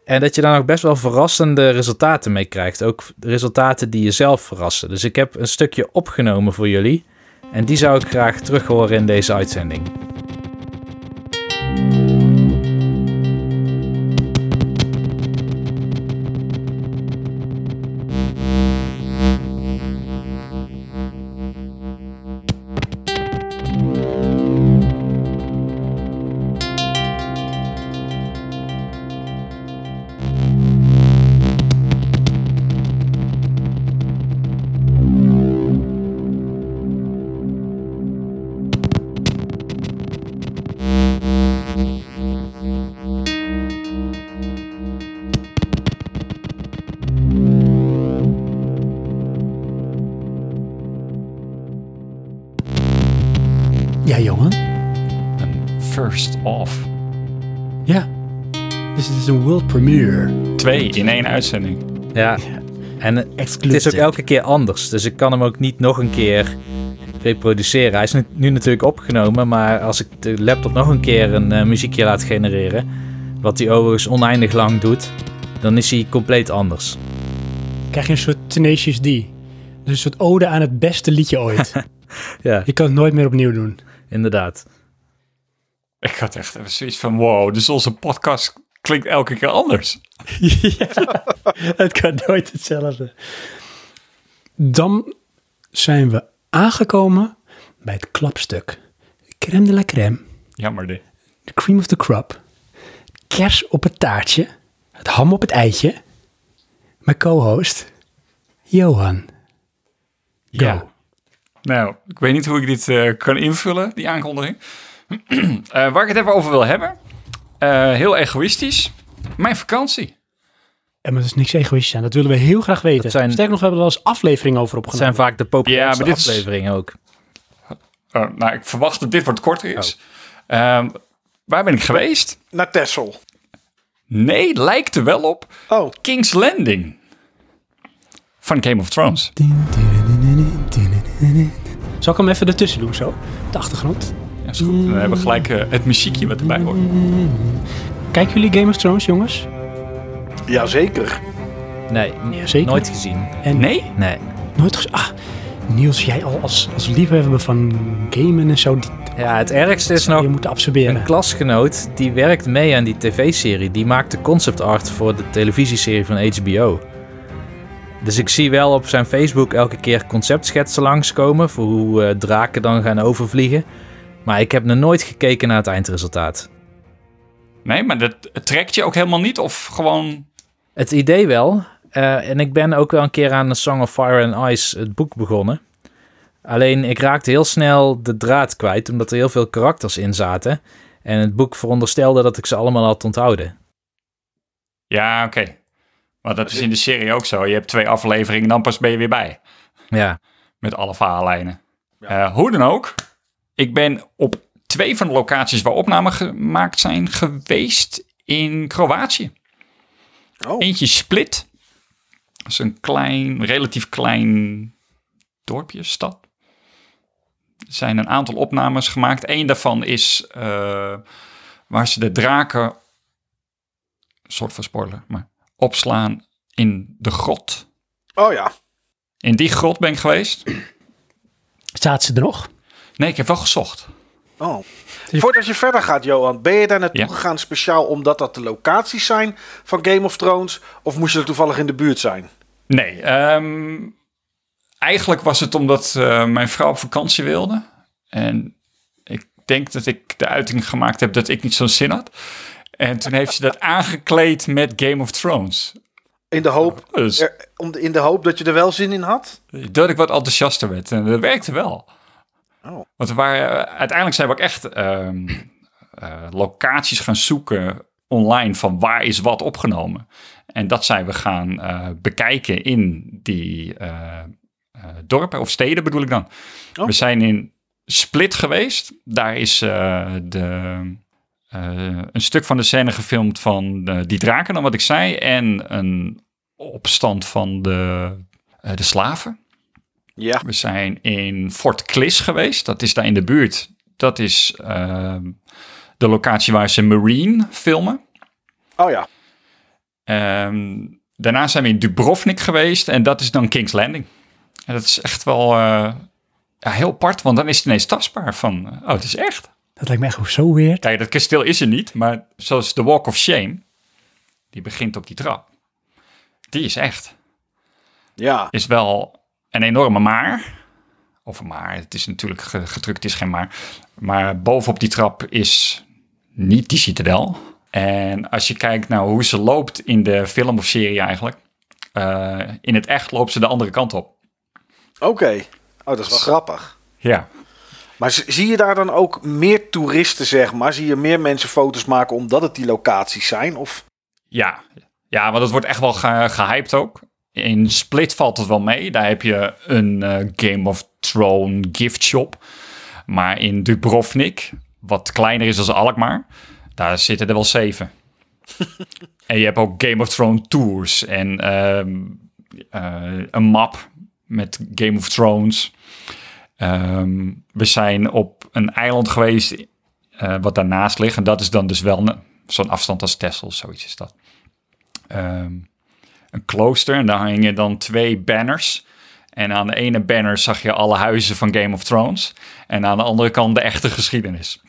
En dat je daar nog best wel verrassende resultaten mee krijgt. Ook resultaten die jezelf verrassen. Dus ik heb een stukje opgenomen voor jullie. En die zou ik graag terug horen in deze uitzending. Off. Ja. Dus het is een world premiere. Twee in één uitzending. Ja. En het is ook elke keer anders. Dus ik kan hem ook niet nog een keer reproduceren. Hij is nu, nu natuurlijk opgenomen, maar als ik de laptop nog een keer een eh, muziekje laat genereren, wat hij overigens oneindig lang doet, dan is hij compleet anders. krijg je een soort Tenacious D. Dus een soort ode aan het beste liedje ooit. Ja, je kan het nooit meer opnieuw doen. inderdaad. Ik had echt even zoiets van, wow, dus onze podcast klinkt elke keer anders. ja, het kan nooit hetzelfde. Dan zijn we aangekomen bij het klapstuk. Crème de la crème, Jammer dit. de cream of the crop, kers op het taartje, het ham op het eitje. Mijn co-host, Johan. Go. Ja. Nou, ik weet niet hoe ik dit eh, kan invullen, die aankondiging. Eh, waar ik het even over wil hebben, eh, heel egoïstisch, mijn vakantie. En maar er is niks egoïstisch aan, dat willen we heel graag weten. Dat zijn- Sterker nog, we hebben er wel eens afleveringen over Het opgenomen. zijn vaak de populairste Ja, is- afleveringen ook. Oh, nou, ik verwacht dat dit wat korter is. Ehm, waar ben ik geweest? Naar Texel. Nee, lijkt er wel op. Oh, King's Landing. Van Game of Thrones. Zal ik hem even ertussen doen, zo? De achtergrond. Ja, is goed. Dan hebben we gelijk eh, het muziekje wat erbij hoort. Kijken jullie Game of Thrones, jongens? jazeker. Nee, Ja, zeker. nooit gezien. En Nee? Nee. Nooit ges- Ah, Niels, jij al als, als liefhebber van gamen en zo, die Ja, het ergste is nog je moeten absorberen. een klasgenoot die werkt mee aan die tv-serie. Die maakt de concept art voor de televisieserie van HBO. Dus ik zie wel op zijn Facebook elke keer conceptschetsen langskomen voor hoe eh, draken dan gaan overvliegen. Maar ik heb nog nooit gekeken naar het eindresultaat. Nee, maar dat het trekt je ook helemaal niet? Of gewoon... Het idee wel. eh, en ik ben ook wel een keer aan The Song of Fire and Ice, het boek, begonnen. Alleen ik raakte heel snel de draad kwijt, omdat er heel veel karakters in zaten. En het boek veronderstelde dat ik ze allemaal had onthouden. Ja, oké. Maar dat is in de serie ook zo. Je hebt twee afleveringen, dan pas ben je weer bij. Ja, Met alle verhaallijnen. Eh, hoe dan ook. Ik ben op twee van de locaties waar opnamen gemaakt zijn geweest in Kroatië. Oh, Eentje Split. Dat is een klein, relatief klein dorpje, stad. Er zijn een aantal opnames gemaakt. Eén daarvan is eh, waar ze de draken, een soort van spoiler, maar opslaan in de grot. oh ja. In die grot ben ik geweest. Zaten ze er nog? Nee, ik heb wel gezocht. Oh. Voordat je verder gaat, Johan, ben je daar naartoe Ja. gegaan speciaal omdat dat de locaties zijn van Game of Thrones? Of moest je er toevallig in de buurt zijn? Nee, ehm, eigenlijk was het omdat eh, mijn vrouw op vakantie wilde. En ik denk dat ik de uiting gemaakt heb dat ik niet zo'n zin had. En toen heeft ze dat aangekleed met Game of Thrones. In de hoop, Dus er- om in de hoop dat je er wel zin in had? dat ik wat enthousiaster werd. En dat werkte wel. Oh. Want we waren, eh, uiteindelijk zijn we ook echt ehm, eh, locaties gaan zoeken online van waar is wat opgenomen. En dat zijn we gaan eh, bekijken in die dorpen of steden bedoel ik dan. Oh. We zijn in Split geweest. Daar is de, een stuk van de scène gefilmd van die draken, dan wat ik zei. En een opstand van de, de slaven. Ja. We zijn in Fort Kliss geweest. Dat is daar in de buurt. Dat is ehm, de locatie waar ze Marine filmen. Oh ja. Ehm, daarna zijn we in Dubrovnik geweest. En dat is dan King's Landing. En dat is echt wel eh, ja, heel apart. Want dan is het ineens tastbaar van... oh, het is echt. Dat lijkt me echt zo weird. Kijk, dat kasteel is er niet. Maar zoals de Walk of Shame... Die begint op die trap. Die is echt. Ja. is wel een enorme maar. Of maar, het is natuurlijk ge- gedrukt, het is geen maar. Maar bovenop die trap is niet die citadel. En als je kijkt naar hoe ze loopt in de film of serie eigenlijk. eh, in het echt loopt ze de andere kant op. Oké. Oh, dat is wel grappig. Ja. Maar zie je daar dan ook meer toeristen, zeg maar? Zie je meer mensen foto's maken omdat het die locaties zijn? Of... Ja, ja want het wordt echt wel ge gehyped ook. In Split valt het wel mee. Daar heb je een eh, Game of Thrones gift shop. Maar in Dubrovnik, wat kleiner is dan Alkmaar, daar zitten er wel zeven. En je hebt ook Game of Thrones tours en ehm, eh, een map met Game of Thrones. Ehm, we zijn op een eiland geweest eh, wat daarnaast ligt. En dat is dan dus wel zo'n afstand als Texel, zoiets is dat. Ehm, een klooster en daar hingen dan twee banners. En aan de ene banner zag je alle huizen van Game of Thrones. En aan de andere kant de echte geschiedenis.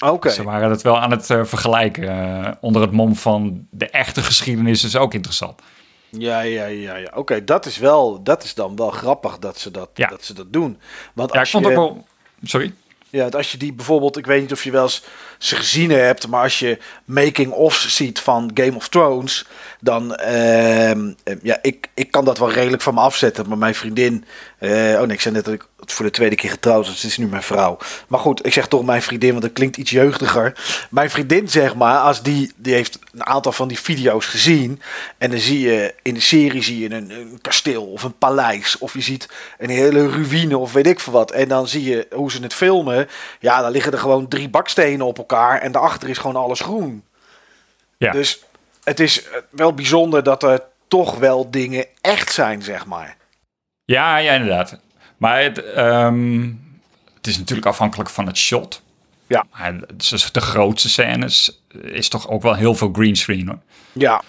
Oké. Ze waren het wel aan het eh, vergelijken. eh, onder het mom van de echte geschiedenis is ook interessant. Ja, ja, ja, ja. Oké, dat is wel, dat is dan wel grappig dat ze dat, Ja. dat, ze dat doen. Want Ja, als vond je, ook wel... Sorry? Ja, als je die bijvoorbeeld, ik weet niet of je wel eens ze gezien hebt, maar als je making-offs ziet van Game of Thrones, dan, ehm, eh, ja, ik, ik kan dat wel redelijk van me afzetten, maar mijn vriendin, eh, oh nee, ik zei net dat ik voor de tweede keer getrouwd dus het is nu mijn vrouw. Maar goed, ik zeg toch mijn vriendin, want dat klinkt iets jeugdiger. Mijn vriendin, zeg maar, als die, die heeft een aantal van die video's gezien, en dan zie je, in de serie zie je een, een kasteel of een paleis, of je ziet een hele ruïne of weet ik veel wat, en dan zie je hoe ze het filmen, ja, dan liggen er gewoon drie bakstenen op elkaar, en daarachter is gewoon alles groen. Ja. Dus het is eh, wel bijzonder dat er toch wel dingen echt zijn, zeg maar. Ja, ja, inderdaad. Maar het, ehm, het is natuurlijk afhankelijk van het shot. Ja. Maar de grootste scènes is toch ook wel heel veel greenscreen hoor. Ja.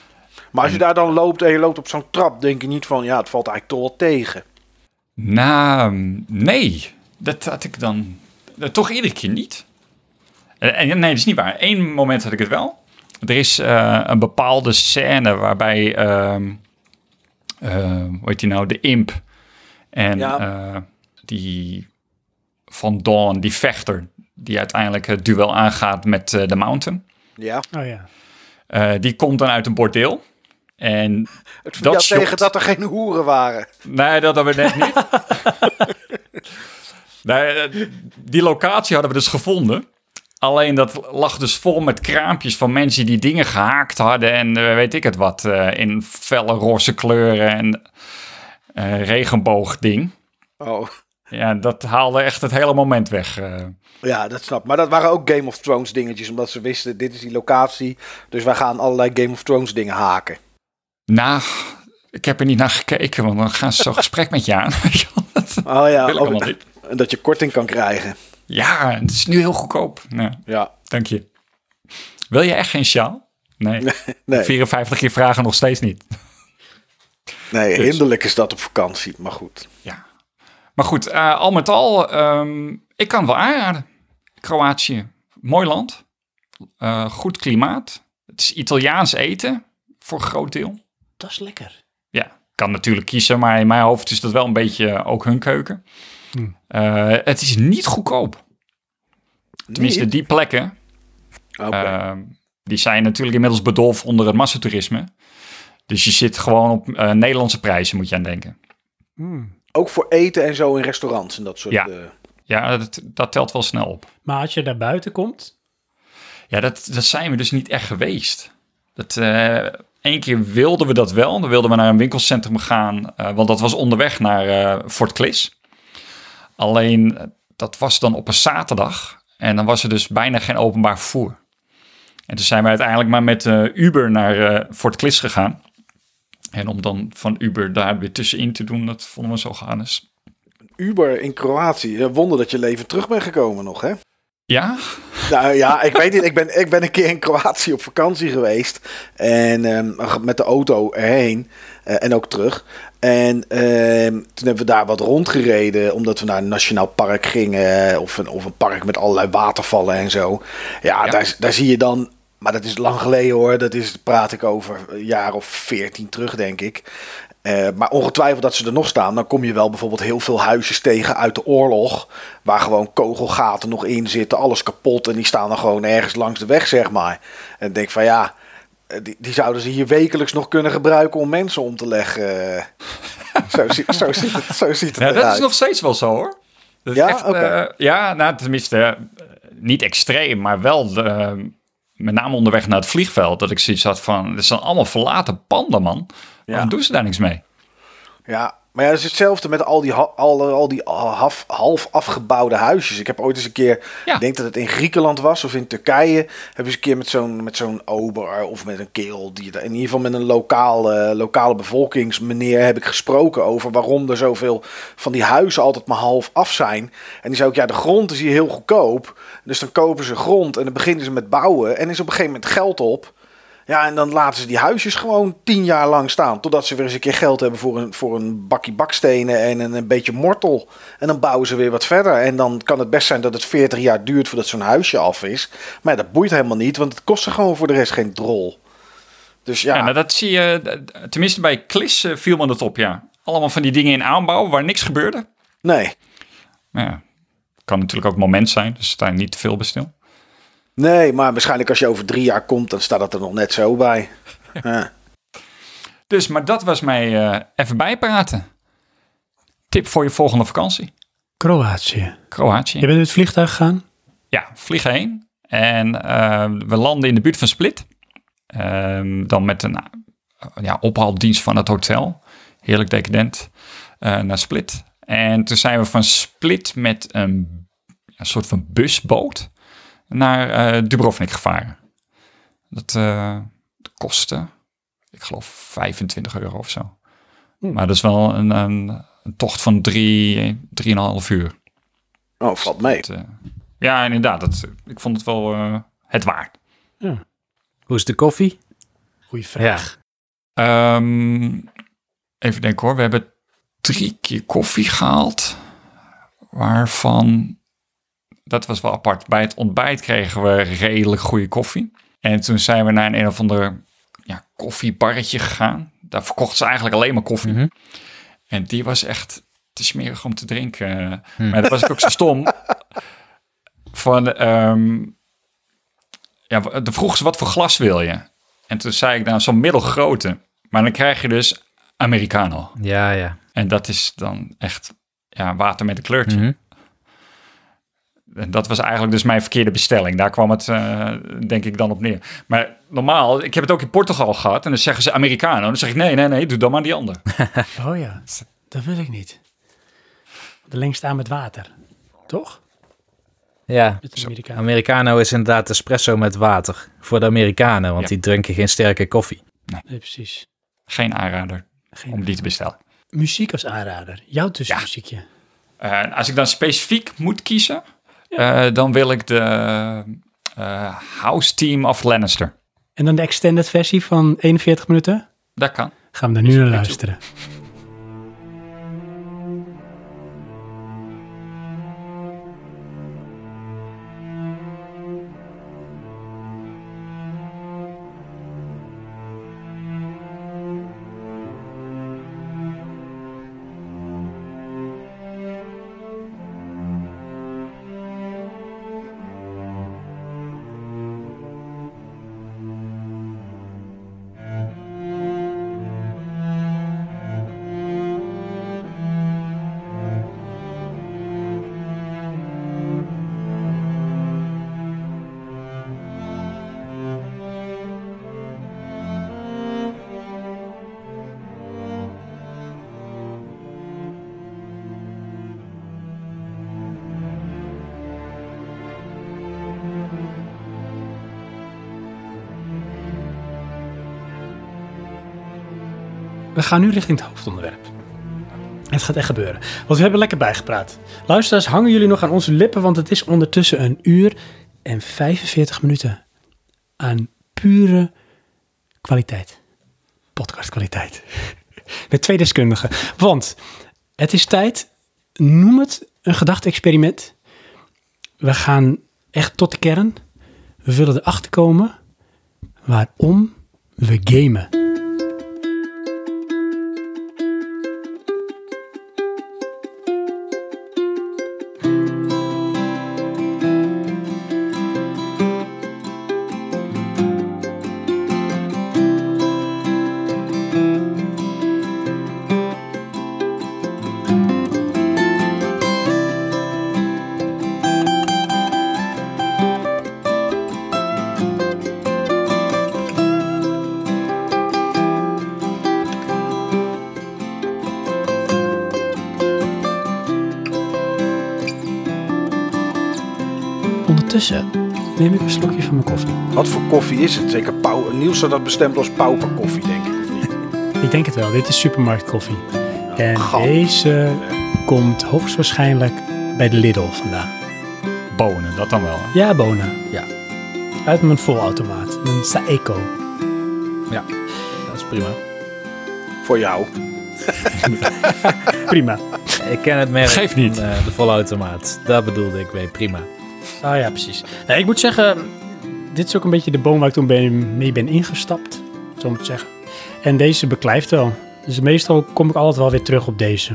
Maar als je daar dan loopt en je loopt op zo'n trap, denk je niet van, ja, het valt eigenlijk toch wel tegen. Nou, nee. Dat had ik dan toch iedere keer niet. En, nee, dat is niet waar. Eén moment had ik het wel. Er is eh, een bepaalde scène waarbij, ehm eh, hoe heet die nou, de imp en Ja. eh, die van Dawn, die vechter, die uiteindelijk het duel aangaat met eh, de Mountain. Ja. Oh ja. Eh, die komt dan uit een bordeel. En Het Dat shot. tegen dat er geen hoeren waren. Nee, dat hebben we net niet. nee, die locatie hadden we dus gevonden. Alleen dat lag dus vol met kraampjes van mensen die dingen gehaakt hadden en eh, weet ik het wat. eh, in felle roze kleuren en eh regenboogding. Oh. Ja, dat haalde echt het hele moment weg. eh. Ja, dat snap. Maar dat waren ook Game of Thrones dingetjes, omdat ze wisten, dit is die locatie. Dus wij gaan allerlei Game of Thrones dingen haken. Nou, ik heb er niet naar gekeken, want dan gaan ze zo'n gesprek met je aan. dat Oh ja, niet. en dat je korting kan krijgen. Ja, het is nu heel goedkoop. Nou, Ja, dank je. Wil je echt geen sjaal? Nee. nee, 54 keer vragen nog steeds niet. Nee Dus. hinderlijk is dat op vakantie, maar goed. Ja. Maar goed, eh, al met al, ehm, ik kan het wel aanraden. Kroatië, mooi land. Eh, goed klimaat. Het is Italiaans eten, voor een groot deel. Dat is lekker. Ja, kan natuurlijk kiezen, maar in mijn hoofd is dat wel een beetje ook hun keuken. Hmm. Eh, het is niet goedkoop. Tenminste, Niet? die plekken, ehm, die zijn natuurlijk inmiddels bedolven onder het massatoerisme. Dus je zit gewoon op eh, Nederlandse prijzen, moet je aan denken. Mm. Ook voor eten en zo in restaurants en dat soort... Ja. eh, Ja, dat, dat telt wel snel op. Maar als je daar buiten komt, Ja, dat, dat zijn we dus niet echt geweest. Dat, eh Eén keer wilden we dat wel. Dan wilden we naar een winkelcentrum gaan, eh, want dat was onderweg naar eh, Fort Klis. Alleen, dat was dan op een zaterdag. En dan was er dus bijna geen openbaar vervoer. En toen zijn we uiteindelijk maar met eh, Uber naar eh, Fort Klis gegaan. En om dan van Uber daar weer tussenin te doen, dat vonden we zo ganis. Uber in Kroatië. Wonder dat je leven terug bent gekomen nog, hè? Ja, Nou ja, ik weet niet. Ik ben, ik ben een keer in Kroatië op vakantie geweest. En ehm, met de auto erheen. eh, en ook terug. En ehm, toen hebben we daar wat rondgereden. Omdat we naar een nationaal park gingen. Of een, of een park met allerlei watervallen en zo. Ja, Ja. Daar, daar zie je dan. Maar dat is lang geleden hoor. Dat is, praat ik over een jaar of veertien terug, denk ik. Eh, maar ongetwijfeld dat ze er nog staan, dan kom je wel bijvoorbeeld heel veel huisjes tegen uit de oorlog. Waar gewoon kogelgaten nog in zitten, alles kapot. En die staan dan gewoon ergens langs de weg, zeg maar. En denk van ja, eh, die, die zouden ze hier wekelijks nog kunnen gebruiken om mensen om te leggen. Zo, zo, ziet het, zo ziet het Ja, dat eruit. is nog steeds wel zo hoor. Dat Ja? echt, eh, ja, nou tenminste, niet extreem, maar wel eh, met name onderweg naar het vliegveld. Dat ik zoiets had van, er zijn allemaal verlaten panden man. Waarom Ja. doen ze daar niks mee? Ja, Maar ja, het is hetzelfde met al die, al, al die half, half afgebouwde huisjes. Ik heb ooit eens een keer, Ja. ik denk dat het in Griekenland was of in Turkije, heb je eens een keer met zo'n met zo'n ober of met een keel, die, in ieder geval met een lokale, lokale bevolkingsmeneer heb ik gesproken over waarom er zoveel van die huizen altijd maar half af zijn. En die zei ook, ja, de grond is hier heel goedkoop. Dus dan kopen ze grond en dan beginnen ze met bouwen en is op een gegeven moment geld op. Ja, en dan laten ze die huisjes gewoon tien jaar lang staan. Totdat ze weer eens een keer geld hebben voor een, voor een bakje bakstenen en een, een beetje mortel. En dan bouwen ze weer wat verder. En dan kan het best zijn dat het 40 jaar duurt voordat zo'n huisje af is. Maar ja, dat boeit helemaal niet, want het kost er gewoon voor de rest geen drol. Dus ja, Ja, nou, dat zie je, tenminste bij Klis eh, viel me dat op, ja. Allemaal van die dingen in aanbouw waar niks gebeurde. nee. Ja, kan natuurlijk ook moment zijn, dus sta je niet te veel bij stil. Nee, maar waarschijnlijk als je over drie jaar komt, dan staat het er nog net zo bij. Ja. Dus, maar dat was mij eh, even bijpraten. Tip voor je volgende vakantie. Kroatië. Kroatië. Je bent met het vliegtuig gegaan? Ja, vliegen heen. En eh, we landen in de buurt van Split. Ehm, dan met een eh, ja, ophaaldienst van het hotel. Heerlijk decadent. eh, naar Split. En toen zijn we van Split met een, een soort van busboot naar eh, Dubrovnik gevaren. Dat eh, kostte, ik geloof, 25 euro of zo. Maar dat is wel een, een, een tocht van drie, drieënhalf uur. Oh, valt mee. Eh, ja, inderdaad. Dat, ik vond het wel eh, het waard. Hoe is de koffie? Goeie vraag. Ehm, even denken hoor. We hebben drie keer koffie gehaald. Waarvan, dat was wel apart. Bij het ontbijt kregen we redelijk goede koffie. En toen zijn we naar een, een of ander ja, koffiebarretje gegaan. Daar verkochten ze eigenlijk alleen maar koffie. Mhm. En die was echt te smerig om te drinken. Maar dat was ik ook zo stom. Van, ehm, ja, de vroeg ze wat voor glas wil je? En toen zei ik nou zo'n middelgrote. Maar dan krijg je dus Americano. Ja, ja. En dat is dan echt ja, water met een kleurtje. Mhm. Dat was eigenlijk dus mijn verkeerde bestelling. Daar kwam het eh, denk ik dan op neer. Maar normaal, ik heb het ook in Portugal gehad. En dan zeggen ze Americano. Dan zeg ik nee, nee, nee, doe dan maar die ander. Oh ja, dat wil ik niet. De link staan met water. Toch? Ja, Amerikaan. Americano is inderdaad espresso met water. Voor de Amerikanen, want Ja. die drinken geen sterke koffie. Nee, precies. Geen aanrader Geen om die te bestellen. Muziek als aanrader. Jouw tussenmuziekje. Eh, als ik dan specifiek moet kiezen, eh, dan wil ik de eh, House Team of Lannister. En dan de extended versie van 41 minuten. Dat kan. Gaan we daar nu naar luisteren. Gaan nu richting het hoofdonderwerp. Het gaat echt gebeuren. Want we hebben lekker bijgepraat. Luisteraars, hangen jullie nog aan onze lippen? Want het is ondertussen een uur en 45 minuten aan pure kwaliteit. Podcastkwaliteit. Met twee deskundigen. Want het is tijd, noem het een gedachte-experiment. We gaan echt tot de kern. We willen erachter komen waarom we gamen. Wat voor koffie is het? Zeker pauw. Niels zou dat bestemd als pauperkoffie, denk ik. Of niet? Ik denk het wel, dit is supermarktkoffie. En deze komt hoogstwaarschijnlijk bij de Lidl vandaan. Bonen, dat dan wel. hè? Ja, bonen. Ja. Uit mijn volautomaat. Een Saeco. Ja, dat is prima. Voor jou. Prima. Ik ken het merk Geeft niet. van, eh, de volautomaat. Dat bedoelde ik mee, prima. Ah ja, precies. Nee, ik moet zeggen, dit is ook een beetje de boom waar ik toen ben, mee ben ingestapt. Zo moet ik zeggen. En deze beklijft wel. Dus meestal kom ik altijd wel weer terug op deze.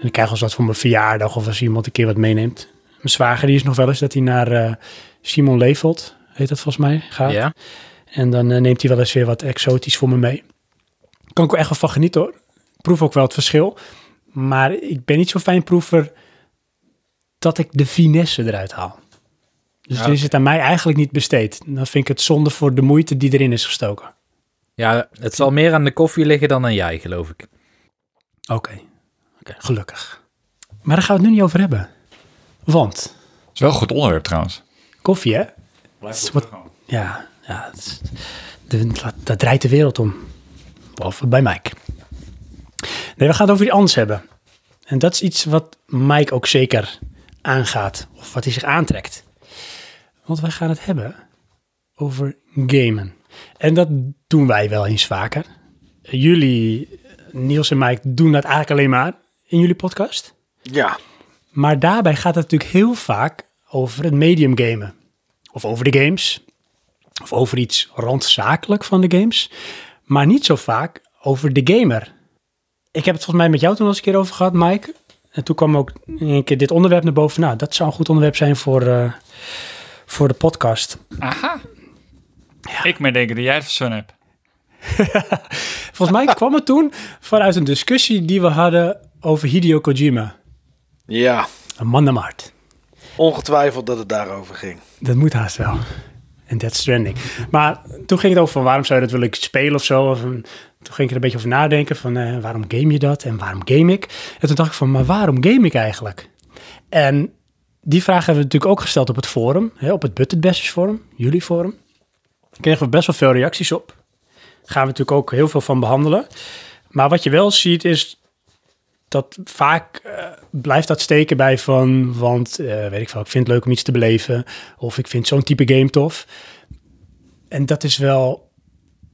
En ik krijg als wat voor mijn verjaardag of als iemand een keer wat meeneemt. Mijn zwager die is nog wel eens dat hij naar eh, Simon Leopold, heet dat volgens mij, gaat. Ja? En dan eh, neemt hij wel eens weer wat exotisch voor me mee. Kan ik er echt wel van genieten hoor. Ik proef ook wel het verschil. Maar ik ben niet zo'n fijn proever dat ik de finesse eruit haal. Dus Ja, dan is het aan mij eigenlijk niet besteed. Dan vind ik het zonde voor de moeite die erin is gestoken. Ja, het zal meer aan de koffie liggen dan aan jij, geloof ik. Oké, Oké, gelukkig. Maar daar gaan we het nu niet over hebben. Want is wel een goed onderwerp trouwens. koffie hè? wat- Ja, ja het is- de, dat, dat draait de wereld om. Behalve bij Mike. Nee, we gaan het over iets anders hebben. En dat is iets wat Mike ook zeker aangaat. Of wat hij zich aantrekt. Want wij gaan het hebben over gamen. En dat doen wij wel eens vaker. Jullie, Niels en Mike, doen dat eigenlijk alleen maar in jullie podcast. Ja. Maar daarbij gaat het natuurlijk heel vaak over het medium gamen. Of over de games. Of over iets randzakelijk van de games. Maar niet zo vaak over de gamer. Ik heb het volgens mij met jou toen al eens een keer over gehad, Mike. En toen kwam ook een keer dit onderwerp naar boven. Nou, dat zou een goed onderwerp zijn voor, eh, voor de podcast. Aha. Ik me denken dat jij het verzonnen hebt. Volgens mij kwam het toen vanuit een discussie die we hadden over Hideo Kojima. Ja. Een man naar. Ongetwijfeld dat het daarover ging. Dat moet haast wel. En Death Stranding. Maar toen ging het over van waarom zou je dat willen spelen of zo. Of, een- toen ging ik er een beetje over nadenken van eh, waarom game je dat en waarom game ik. En toen dacht ik van, maar waarom game ik eigenlijk? En die vraag hebben we natuurlijk ook gesteld op het forum. Hè, op het Butted forum, jullie forum. Daar kregen we best wel veel reacties op. Daar gaan we natuurlijk ook heel veel van behandelen. Maar wat je wel ziet is dat vaak eh, blijft dat steken bij van, want eh, weet ik veel, ik vind het leuk om iets te beleven. Of ik vind zo'n type game tof. En dat is wel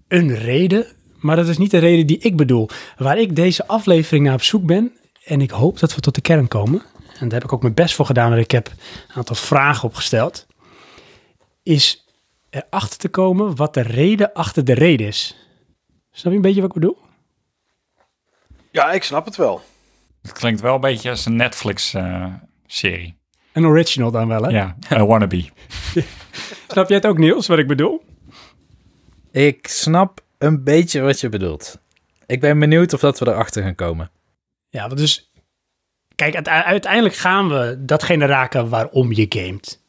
een reden, maar dat is niet de reden die ik bedoel. Waar ik deze aflevering naar op zoek ben, en ik hoop dat we tot de kern komen. En daar heb ik ook mijn best voor gedaan, want ik heb een aantal vragen opgesteld. Is erachter te komen wat de reden achter de reden is. Snap je een beetje wat ik bedoel? Ja, ik snap het wel. Het klinkt wel een beetje als een Netflix-serie. Een original dan wel, hè? ja, a wannabe. Snap jij het ook, Niels, wat ik bedoel? Ik snap een beetje wat je bedoelt. Ik ben benieuwd of dat we erachter gaan komen. Ja, want dus... Kijk, uite- uiteindelijk gaan we datgene raken waarom je gamet.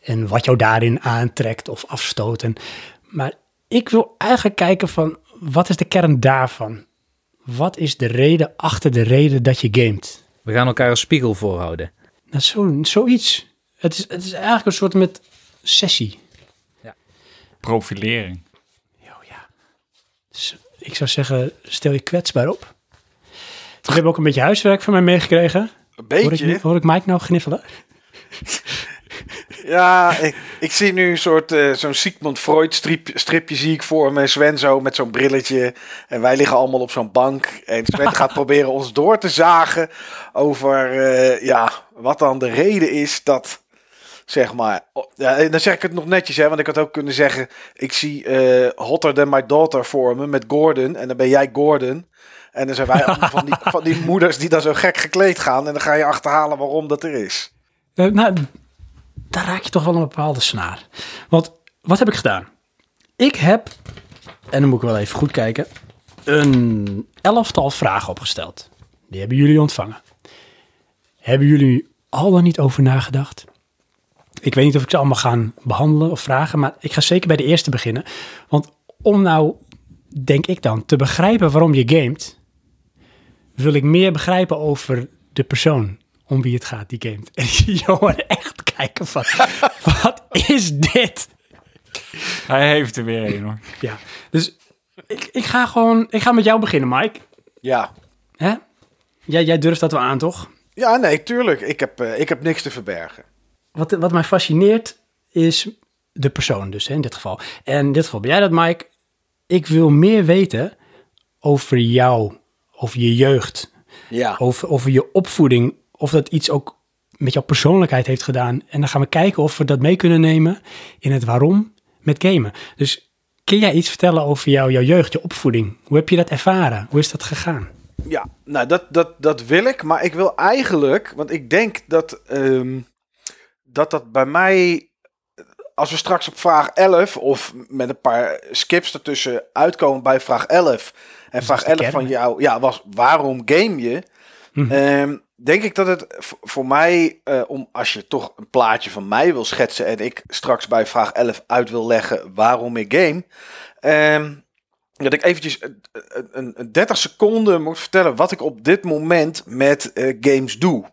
En wat jou daarin aantrekt of afstoot. En, maar ik wil eigenlijk kijken van, wat is de kern daarvan? Wat is de reden achter de reden dat je gamet? We gaan elkaar een spiegel voorhouden. Dat is zo, zoiets. Het is, het is eigenlijk een soort met sessie. Profilering. Oh ja. Dus ik zou zeggen, stel je kwetsbaar op. We hebben ook een beetje huiswerk van mij meegekregen. Een Hoor beetje. ik, hoor ik Mike nou gniffelen? Ja, ik, ik zie nu een soort eh, zo'n Sigmund Freud strip, stripje zie ik voor me. Sven zo met zo'n brilletje. En wij liggen allemaal op zo'n bank. En Sven gaat proberen ons door te zagen over eh, ja, wat dan de reden is dat, zeg maar... Ja, en dan zeg ik het nog netjes, hè, want ik had ook kunnen zeggen... Ik zie eh, Hotter Than My Daughter voor me met Gordon. En dan ben jij Gordon. En dan zijn wij allemaal van die, van die moeders die dan zo gek gekleed gaan. En dan ga je achterhalen waarom dat er is. Eh, nou, daar raak je toch wel een bepaalde snaar. Want wat heb ik gedaan? Ik heb, en dan moet ik wel even goed kijken, een elftal vragen opgesteld. Die hebben jullie ontvangen. Hebben jullie al dan niet over nagedacht? Ik weet niet of ik ze allemaal ga behandelen of vragen, maar ik ga zeker bij de eerste beginnen. Want om nou, denk ik dan, te begrijpen waarom je gamet, wil ik meer begrijpen over de persoon om wie het gaat die gamet. En ik zie Johan echt kijken van, wat is dit? Hij heeft er weer een hoor. Ja, dus ik, ik ga gewoon, ik ga met jou beginnen, Mike. Ja. Hè? Jij, jij durft dat wel aan, toch? Ja, nee, tuurlijk. Ik heb, eh, ik heb niks te verbergen. Wat, wat mij fascineert is de persoon dus, hè, in dit geval. En in dit geval ben jij dat, Mike. Ik wil meer weten over jou, over je jeugd, Ja. over, over je opvoeding. Of dat iets ook met jouw persoonlijkheid heeft gedaan. En dan gaan we kijken of we dat mee kunnen nemen in het waarom met gamen. Dus kun jij iets vertellen over jou, jouw jeugd, je opvoeding? Hoe heb je dat ervaren? Hoe is dat gegaan? Ja, nou dat, dat, dat wil ik. Maar ik wil eigenlijk, want ik denk dat ehm, dat, dat bij mij, als we straks op vraag 11 of met een paar skips ertussen uitkomen bij vraag 11. En vraag Dus is de 11 van jou, ja, was waarom game je? Mhm. Ehm, denk ik dat het voor mij, eh, om als je toch een plaatje van mij wil schetsen en ik straks bij vraag 11 uit wil leggen waarom ik game, ehm, dat ik eventjes een- een- een, een 30 seconden moet vertellen wat ik op dit moment met eh, games doe.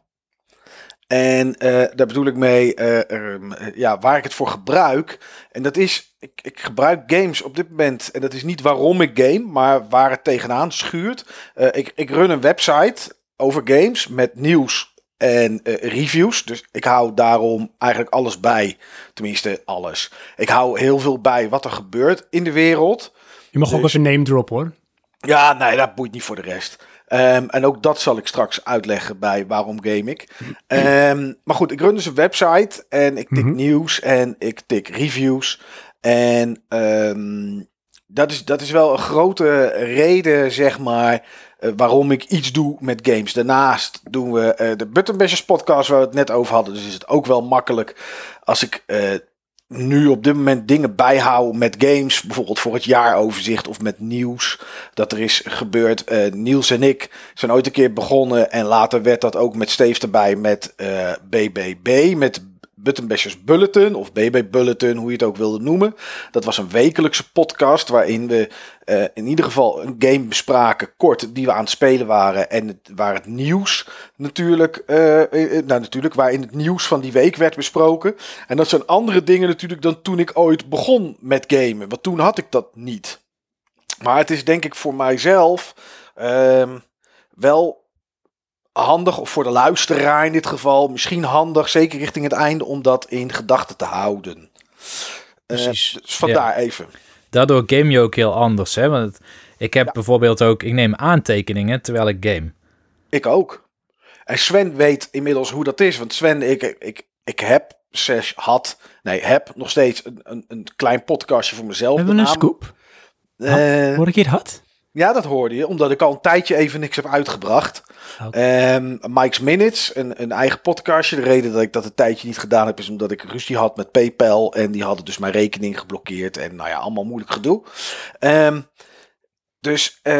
En eh, daar bedoel ik mee, eh, ehm, eh, ja, waar ik het voor gebruik. En dat is, ik, ik gebruik games op dit moment. En dat is niet waarom ik game, maar waar het tegenaan schuurt. Eh, ik, ik run een website over games met nieuws en reviews. Dus ik hou daarom eigenlijk alles bij. Tenminste, alles. Ik hou heel veel bij wat er gebeurt in de wereld. Je mag ook Dus- even name drop hoor. Ja, nee, dat boeit niet voor de rest. Ehm, en ook dat zal ik straks uitleggen bij waarom game ik. Ehm, maar goed, ik run dus een website en ik tik Mhm. nieuws en ik tik reviews. En ehm, dat, is, dat is wel een grote reden, zeg maar, eh, waarom ik iets doe met games. Daarnaast doen we eh, de Button Bashers podcast waar we het net over hadden. Dus is het ook wel makkelijk als ik eh, nu op dit moment dingen bijhoud met games. Bijvoorbeeld voor het jaaroverzicht of met nieuws dat er is gebeurd. Eh, Niels en ik zijn ooit een keer begonnen. En later werd dat ook met Steef erbij met eh, BBB. Met Button Bashers Bulletin of BB Bulletin, hoe je het ook wilde noemen. Dat was een wekelijkse podcast waarin we eh, in ieder geval een game bespraken, kort, die we aan het spelen waren. En waar het nieuws natuurlijk, eh, eh, nou natuurlijk, waarin het nieuws van die week werd besproken. En dat zijn andere dingen natuurlijk dan toen ik ooit begon met gamen. Want toen had ik dat niet. Maar het is denk ik voor mijzelf ehm, wel handig, of voor de luisteraar in dit geval, misschien handig, zeker richting het einde, om dat in gedachten te houden. Eh, Precies. dus vandaar even. Daardoor game je ook heel anders. Hè? Want ik heb bijvoorbeeld ook, ik neem aantekeningen terwijl ik game. Ik ook. En Sven weet inmiddels hoe dat is. Want Sven, ik, ik, ik heb, slash had, nee, heb nog steeds een, een, een klein podcastje voor mezelf. Hebben we een scoop? Eh, Hoor ik hier had? ja, dat hoorde je, omdat ik al een tijdje even niks heb uitgebracht. Ehm, Mike's Minutes, een, een eigen podcastje. De reden dat ik dat een tijdje niet gedaan heb, is omdat ik ruzie had met PayPal. En die hadden dus mijn rekening geblokkeerd. En nou ja, allemaal moeilijk gedoe. Ehm, dus eh,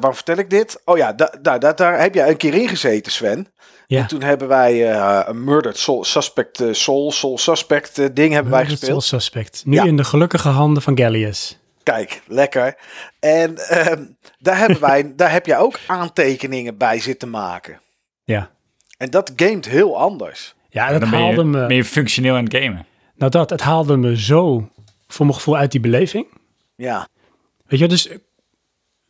waar vertel ik dit? Oh ja, da, da- da- daar heb jij een keer in gezeten, Sven. Ja. En toen hebben wij eh, een Murdered Soul Suspect, eh, Soul, Soul Suspect ding hebben wij gespeeld. suspect. Nu Ja. in de gelukkige handen van Gallius. Kijk, lekker. En ehm, daar, hebben wij, daar heb jij ook aantekeningen bij zitten maken. Ja. En dat gamet heel anders. Ja, dat Dan ben haalde je, me... ben je functioneel aan het gamen. Nou dat, het haalde me zo voor mijn gevoel uit die beleving. Ja, Weet je, dus...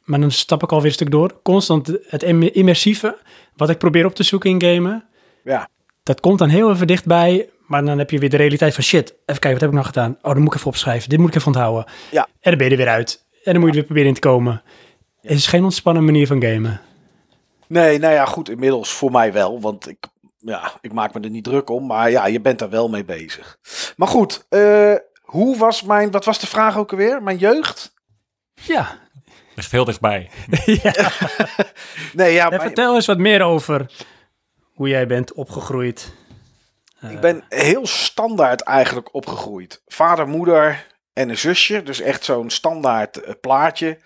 Maar dan stap ik alweer een stuk door. Constant het im- immersieve, wat ik probeer op te zoeken in gamen. ja, Dat komt dan heel even dichtbij. Maar dan heb je weer de realiteit van shit. Even kijken, wat heb ik nou gedaan? Oh, dan moet ik even opschrijven. Dit moet ik even onthouden. Ja. En dan ben je er weer uit. En dan moet je er weer proberen in te komen. Het is geen ontspannen manier van gamen. Nee, nou ja, goed, inmiddels voor mij wel. Want ik, ja, ik maak me er niet druk om. Maar ja, je bent daar wel mee bezig. Maar goed, eh, hoe was mijn, wat was de vraag ook alweer? Mijn jeugd? Ja. Ligt heel dichtbij. ja. Nee, ja, mijn- vertel eens wat meer over hoe jij bent opgegroeid. Ik ben heel standaard eigenlijk opgegroeid. Vader, moeder en een zusje. Dus echt zo'n standaard eh, plaatje.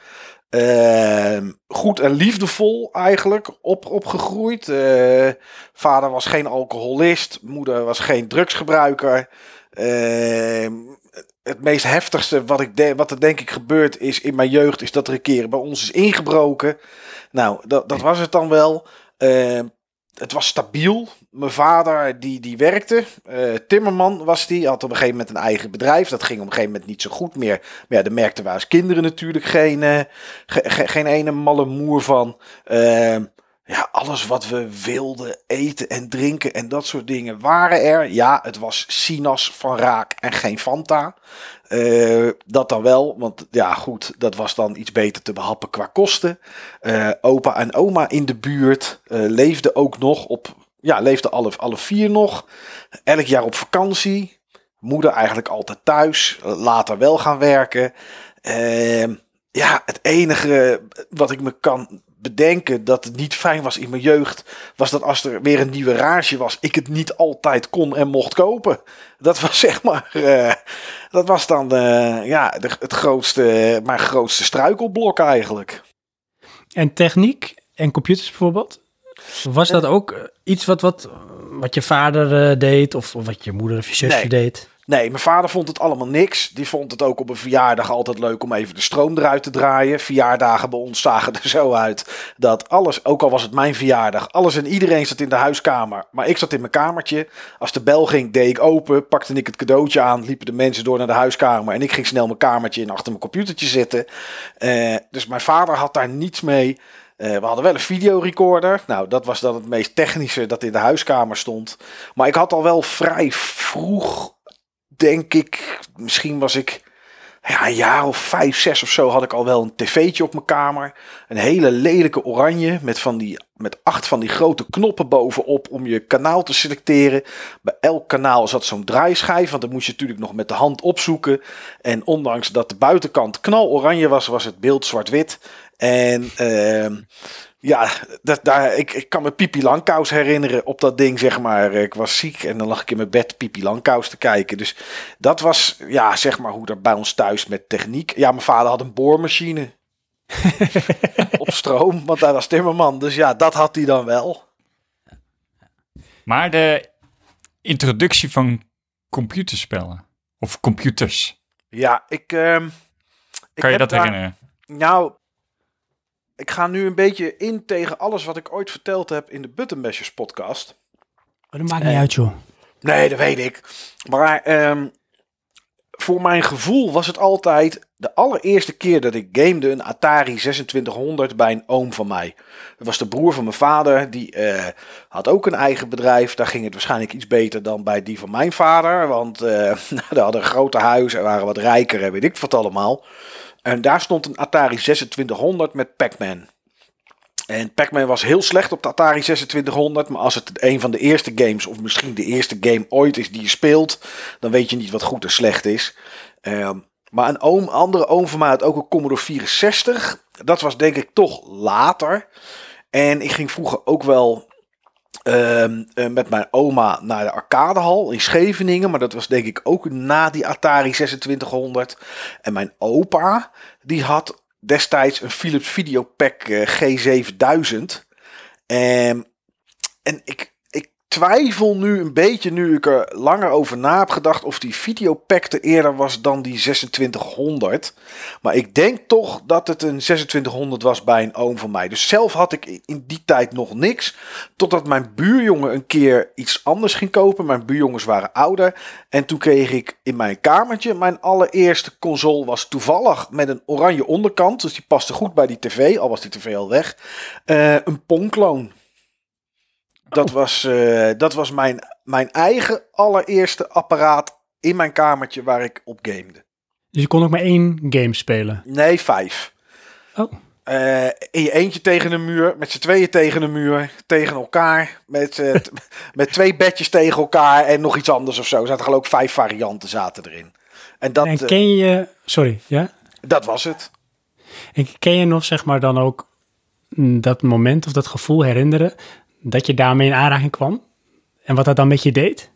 Ehm, goed en liefdevol eigenlijk op, opgegroeid. Eh, vader was geen alcoholist. Moeder was geen drugsgebruiker. Ehm, het meest heftigste wat, ik wat er denk ik gebeurd is in mijn jeugd... is dat er een keer bij ons is ingebroken. Nou, dat, dat was het dan wel. Het was stabiel. Mijn vader die, die werkte. eh, timmerman was die. Had op een gegeven moment een eigen bedrijf. Dat ging op een gegeven moment niet zo goed meer. Maar ja, daar merkten wij als kinderen natuurlijk geen, ge- ge- geen ene malle moer van. Ehm, ja, alles wat we wilden eten en drinken en dat soort dingen waren er. Ja, het was Sinas van Raak en geen Fanta. Eh, dat dan wel, want ja goed, dat was dan iets beter te behappen qua kosten. Eh, opa en oma in de buurt eh, leefden ook nog op, ja, leefden alle, alle vier nog. Elk jaar op vakantie. Moeder eigenlijk altijd thuis, later wel gaan werken. Ja, het enige wat ik me kan bedenken dat het niet fijn was in mijn jeugd, was dat als er weer een nieuwe rage was, ik het niet altijd kon en mocht kopen. Dat was zeg maar, eh, dat was dan eh, ja, de, het grootste, mijn grootste struikelblok eigenlijk. En techniek en computers bijvoorbeeld? Was dat ook eh, iets wat, wat, wat je vader deed of, of wat je moeder of je zusje Nee. deed? Nee, mijn vader vond het allemaal niks. Die vond het ook op een verjaardag altijd leuk om even de stroom eruit te draaien. Verjaardagen bij ons zagen er zo uit dat alles, ook al was het mijn verjaardag, alles en iedereen zat in de huiskamer. Maar ik zat in mijn kamertje. Als de bel ging, deed ik open, pakte ik het cadeautje aan, liepen de mensen door naar de huiskamer. En ik ging snel mijn kamertje in achter mijn computertje zitten. Eh, dus mijn vader had daar niets mee. Eh, we hadden wel een videorecorder. Nou, dat was dan het meest technische dat in de huiskamer stond. Maar ik had al wel vrij vroeg denk ik, misschien was ik ja, een jaar of vijf, zes of zo, had ik al wel een tv'tje op mijn kamer. Een hele lelijke oranje met, van die, met acht van die grote knoppen bovenop om je kanaal te selecteren. Bij elk kanaal zat zo'n draaischijf, want dan moest je natuurlijk nog met de hand opzoeken. En ondanks dat de buitenkant knaloranje was, was het beeld zwart-wit. En ehm, ja, dat, daar, ik, ik kan me Pipi Langkous herinneren op dat ding, zeg maar. Ik was ziek en dan lag ik in mijn bed Pipi Langkous te kijken. Dus dat was, ja, zeg maar hoe dat bij ons thuis met techniek. Ja, mijn vader had een boormachine. op stroom, want hij was timmerman. Dus ja, dat had hij dan wel. Maar de introductie van computerspellen. Of computers. Ja, ik... ehm, ik Kan je dat daar- herinneren? Nou, ik ga nu een beetje in tegen alles wat ik ooit verteld heb in de Buttonbashers podcast. Oh, dat maakt niet uit, joh. Nee, dat weet ik. Maar ehm, voor mijn gevoel was het altijd de allereerste keer dat ik gamede een Atari 2600 bij een oom van mij. Dat was de broer van mijn vader. Die eh, had ook een eigen bedrijf. Daar ging het waarschijnlijk iets beter dan bij die van mijn vader. Want eh nou, die hadden een groter huis en waren wat rijker en weet ik wat allemaal. En daar stond een Atari 2600 met Pac-Man. En Pac-Man was heel slecht op de Atari 2600. Maar als het een van de eerste games, of misschien de eerste game ooit is die je speelt, dan weet je niet wat goed en slecht is. Ehm, maar een andere oom van mij had ook een Commodore 64. Dat was denk ik toch later. En ik ging vroeger ook wel met mijn oma naar de arcadehal in Scheveningen. Maar dat was denk ik ook na die Atari 2600. En mijn opa, die had destijds een Philips Videopack eh, G7000. Ehm, en ik twijfel nu een beetje, nu ik er langer over na heb gedacht, of die Videopack te eerder was dan die 2600. Maar ik denk toch dat het een 2600 was bij een oom van mij. Dus zelf had ik in die tijd nog niks. Totdat mijn buurjongen een keer iets anders ging kopen. Mijn buurjongens waren ouder. En toen kreeg ik in mijn kamertje mijn allereerste console. Was toevallig met een oranje onderkant. Dus die paste goed bij die tv. Al was die tv al weg. Eh, een Pongkloon. Dat was, eh, dat was mijn, mijn eigen allereerste apparaat in mijn kamertje waar ik op gamede. Dus je kon ook maar één game spelen. Nee, vijf. Oh. Eh, in je eentje tegen een muur, met z'n tweeën tegen een muur, tegen elkaar, met, eh, met twee bedjes tegen elkaar en nog iets anders of zo. Er zaten geloof ik vijf varianten zaten erin. En dat, en ken je... Sorry, ja? dat was het. En ken je nog, zeg maar, dan ook mm, dat moment of dat gevoel herinneren dat je daarmee in aanraking kwam? En wat dat dan met je deed?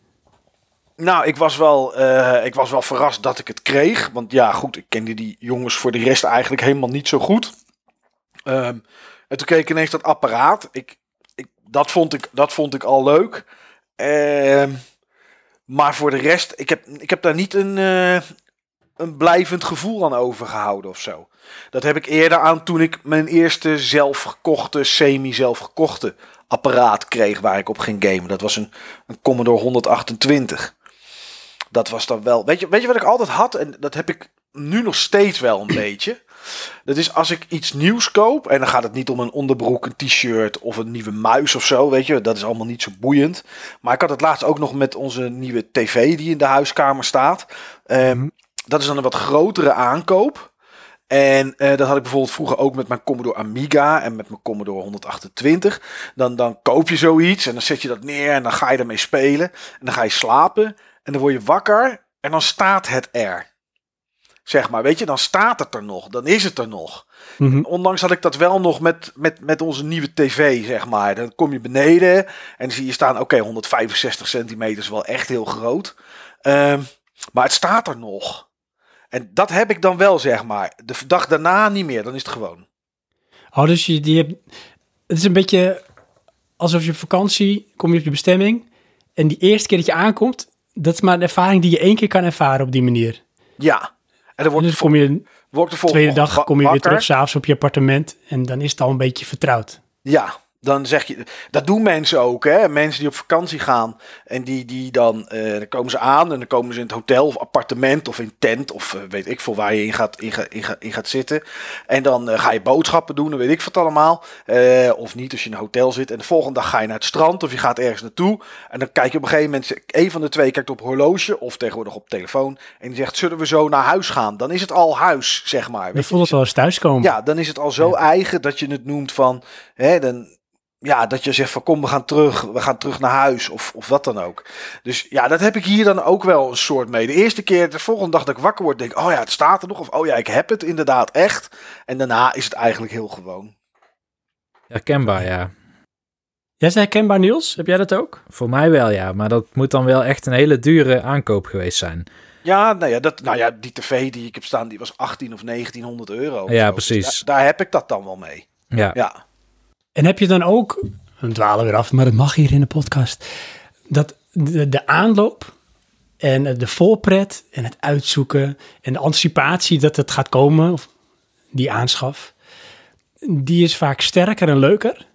Nou, ik was, wel, eh, ik was wel verrast dat ik het kreeg. Want ja, goed, ik kende die jongens voor de rest eigenlijk helemaal niet zo goed. Ehm, en toen keek ik ineens dat apparaat. Ik, ik, dat, vond ik, dat vond ik al leuk. Ehm, maar voor de rest, ik heb, ik heb daar niet een, eh, een blijvend gevoel aan overgehouden of zo. Dat heb ik eerder aan toen ik mijn eerste zelfgekochte, semi-zelfgekochte apparaat kreeg waar ik op ging gamen. Dat was een, een Commodore 128. Dat was dan wel. Weet je, weet je wat ik altijd had? En dat heb ik nu nog steeds wel een beetje. Dat is als ik iets nieuws koop. En dan gaat het niet om een onderbroek, een t-shirt of een nieuwe muis of zo. Weet je, dat is allemaal niet zo boeiend. Maar ik had het laatst ook nog met onze nieuwe tv die in de huiskamer staat. Ehm, dat is dan een wat grotere aankoop. En eh, dat had ik bijvoorbeeld vroeger ook met mijn Commodore Amiga en met mijn Commodore 128. Dan, dan koop je zoiets en dan zet je dat neer en dan ga je ermee spelen. En dan ga je slapen en dan word je wakker en dan staat het er. Zeg maar, weet je, dan staat het er nog. Dan is het er nog. Mhm. Ondanks had ik dat wel nog met, met, met onze nieuwe tv, zeg maar. Dan kom je beneden en dan zie je staan, oké, 165 centimeter is wel echt heel groot. Ehm, maar het staat er nog. En dat heb ik dan wel, zeg maar. De dag daarna niet meer, dan is het gewoon. Oh, dus je, die hebt, het is een beetje alsof je op vakantie, kom je op je bestemming. En die eerste keer dat je aankomt, dat is maar een ervaring die je één keer kan ervaren op die manier. Ja. En dan wordt dus kom je de word ik de volgende tweede dag kom je weer terug, s'avonds op je appartement. En dan is het al een beetje vertrouwd. Ja, dan zeg je, dat doen mensen ook, hè? Mensen die op vakantie gaan en die, die dan, eh, dan komen ze aan en dan komen ze in het hotel of appartement of in tent of eh, weet ik veel waar je in gaat, in, ga- in, ga- in gaat zitten. En dan eh, ga je boodschappen doen, dan weet ik wat allemaal. Of niet als je in een hotel zit. En de volgende dag ga je naar het strand of je gaat ergens naartoe. En dan kijk je op een gegeven moment, een van de twee kijkt op horloge of tegenwoordig op telefoon. En die zegt, zullen we zo naar huis gaan? Dan is het al huis, zeg maar. Je Weet je, voelt het wel eens thuiskomen. ja, dan is het al zo eigen dat je het noemt van, hè, dan, ja, dat je zegt van kom, we gaan terug, we gaan terug naar huis of, of wat dan ook. Dus ja, dat heb ik hier dan ook wel een soort mee. De eerste keer, de volgende dag dat ik wakker word, denk ik, oh ja, het staat er nog. Of oh ja, ik heb het inderdaad echt. En daarna is het eigenlijk heel gewoon. Herkenbaar, ja. Jij is herkenbaar, Niels? Heb jij dat ook? Voor mij wel, ja. Maar dat moet dan wel echt een hele dure aankoop geweest zijn. Ja, nou ja, dat, nou ja, die tv die ik heb staan, die was 18 of 1900 euro. of Ja, zo. precies. Dus daar, daar heb ik dat dan wel mee. Ja. Ja. En heb je dan ook, we dwalen weer af, maar dat mag hier in de podcast, dat de, de aanloop en de voorpret en het uitzoeken en de anticipatie dat het gaat komen, of die aanschaf, die is vaak sterker en leuker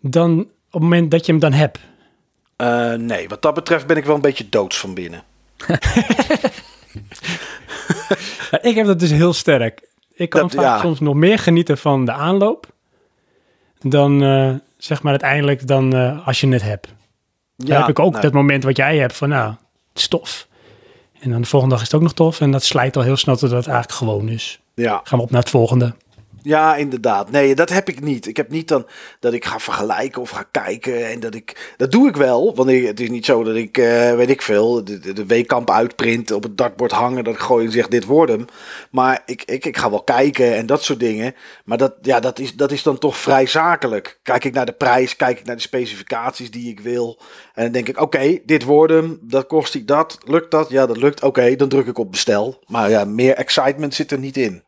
dan op het moment dat je hem dan hebt. Eh, nee, wat dat betreft ben ik wel een beetje doods van binnen. Ik heb dat dus heel sterk. Ik kan Dat- vaak ja. soms nog meer genieten van de aanloop dan eh, zeg maar uiteindelijk dan eh, als je het hebt. Dan heb ik ook nou, dat moment wat jij hebt van nou, het is tof. En dan de volgende dag is het ook nog tof. En dat slijt al heel snel totdat het eigenlijk gewoon is. Ja. Gaan we op naar het volgende. Ja, inderdaad. Nee, dat heb ik niet. Ik heb niet dan dat ik ga vergelijken of ga kijken. En dat ik. Dat doe ik wel. Want het is niet zo dat ik, eh, weet ik veel, de, de, weekkamp uitprint op het dartbord hangen. Dat ik gooi en zeg: dit wordt hem. Maar ik, ik, ik ga wel kijken en dat soort dingen. Maar dat, ja, dat, is, dat is dan toch vrij zakelijk. Kijk ik naar de prijs, kijk ik naar de specificaties die ik wil. En dan denk ik: oké, dit wordt hem. Dat kost ik dat. Lukt dat? Ja, dat lukt. Oké, dan druk ik op bestel. Maar ja, meer excitement zit er niet in.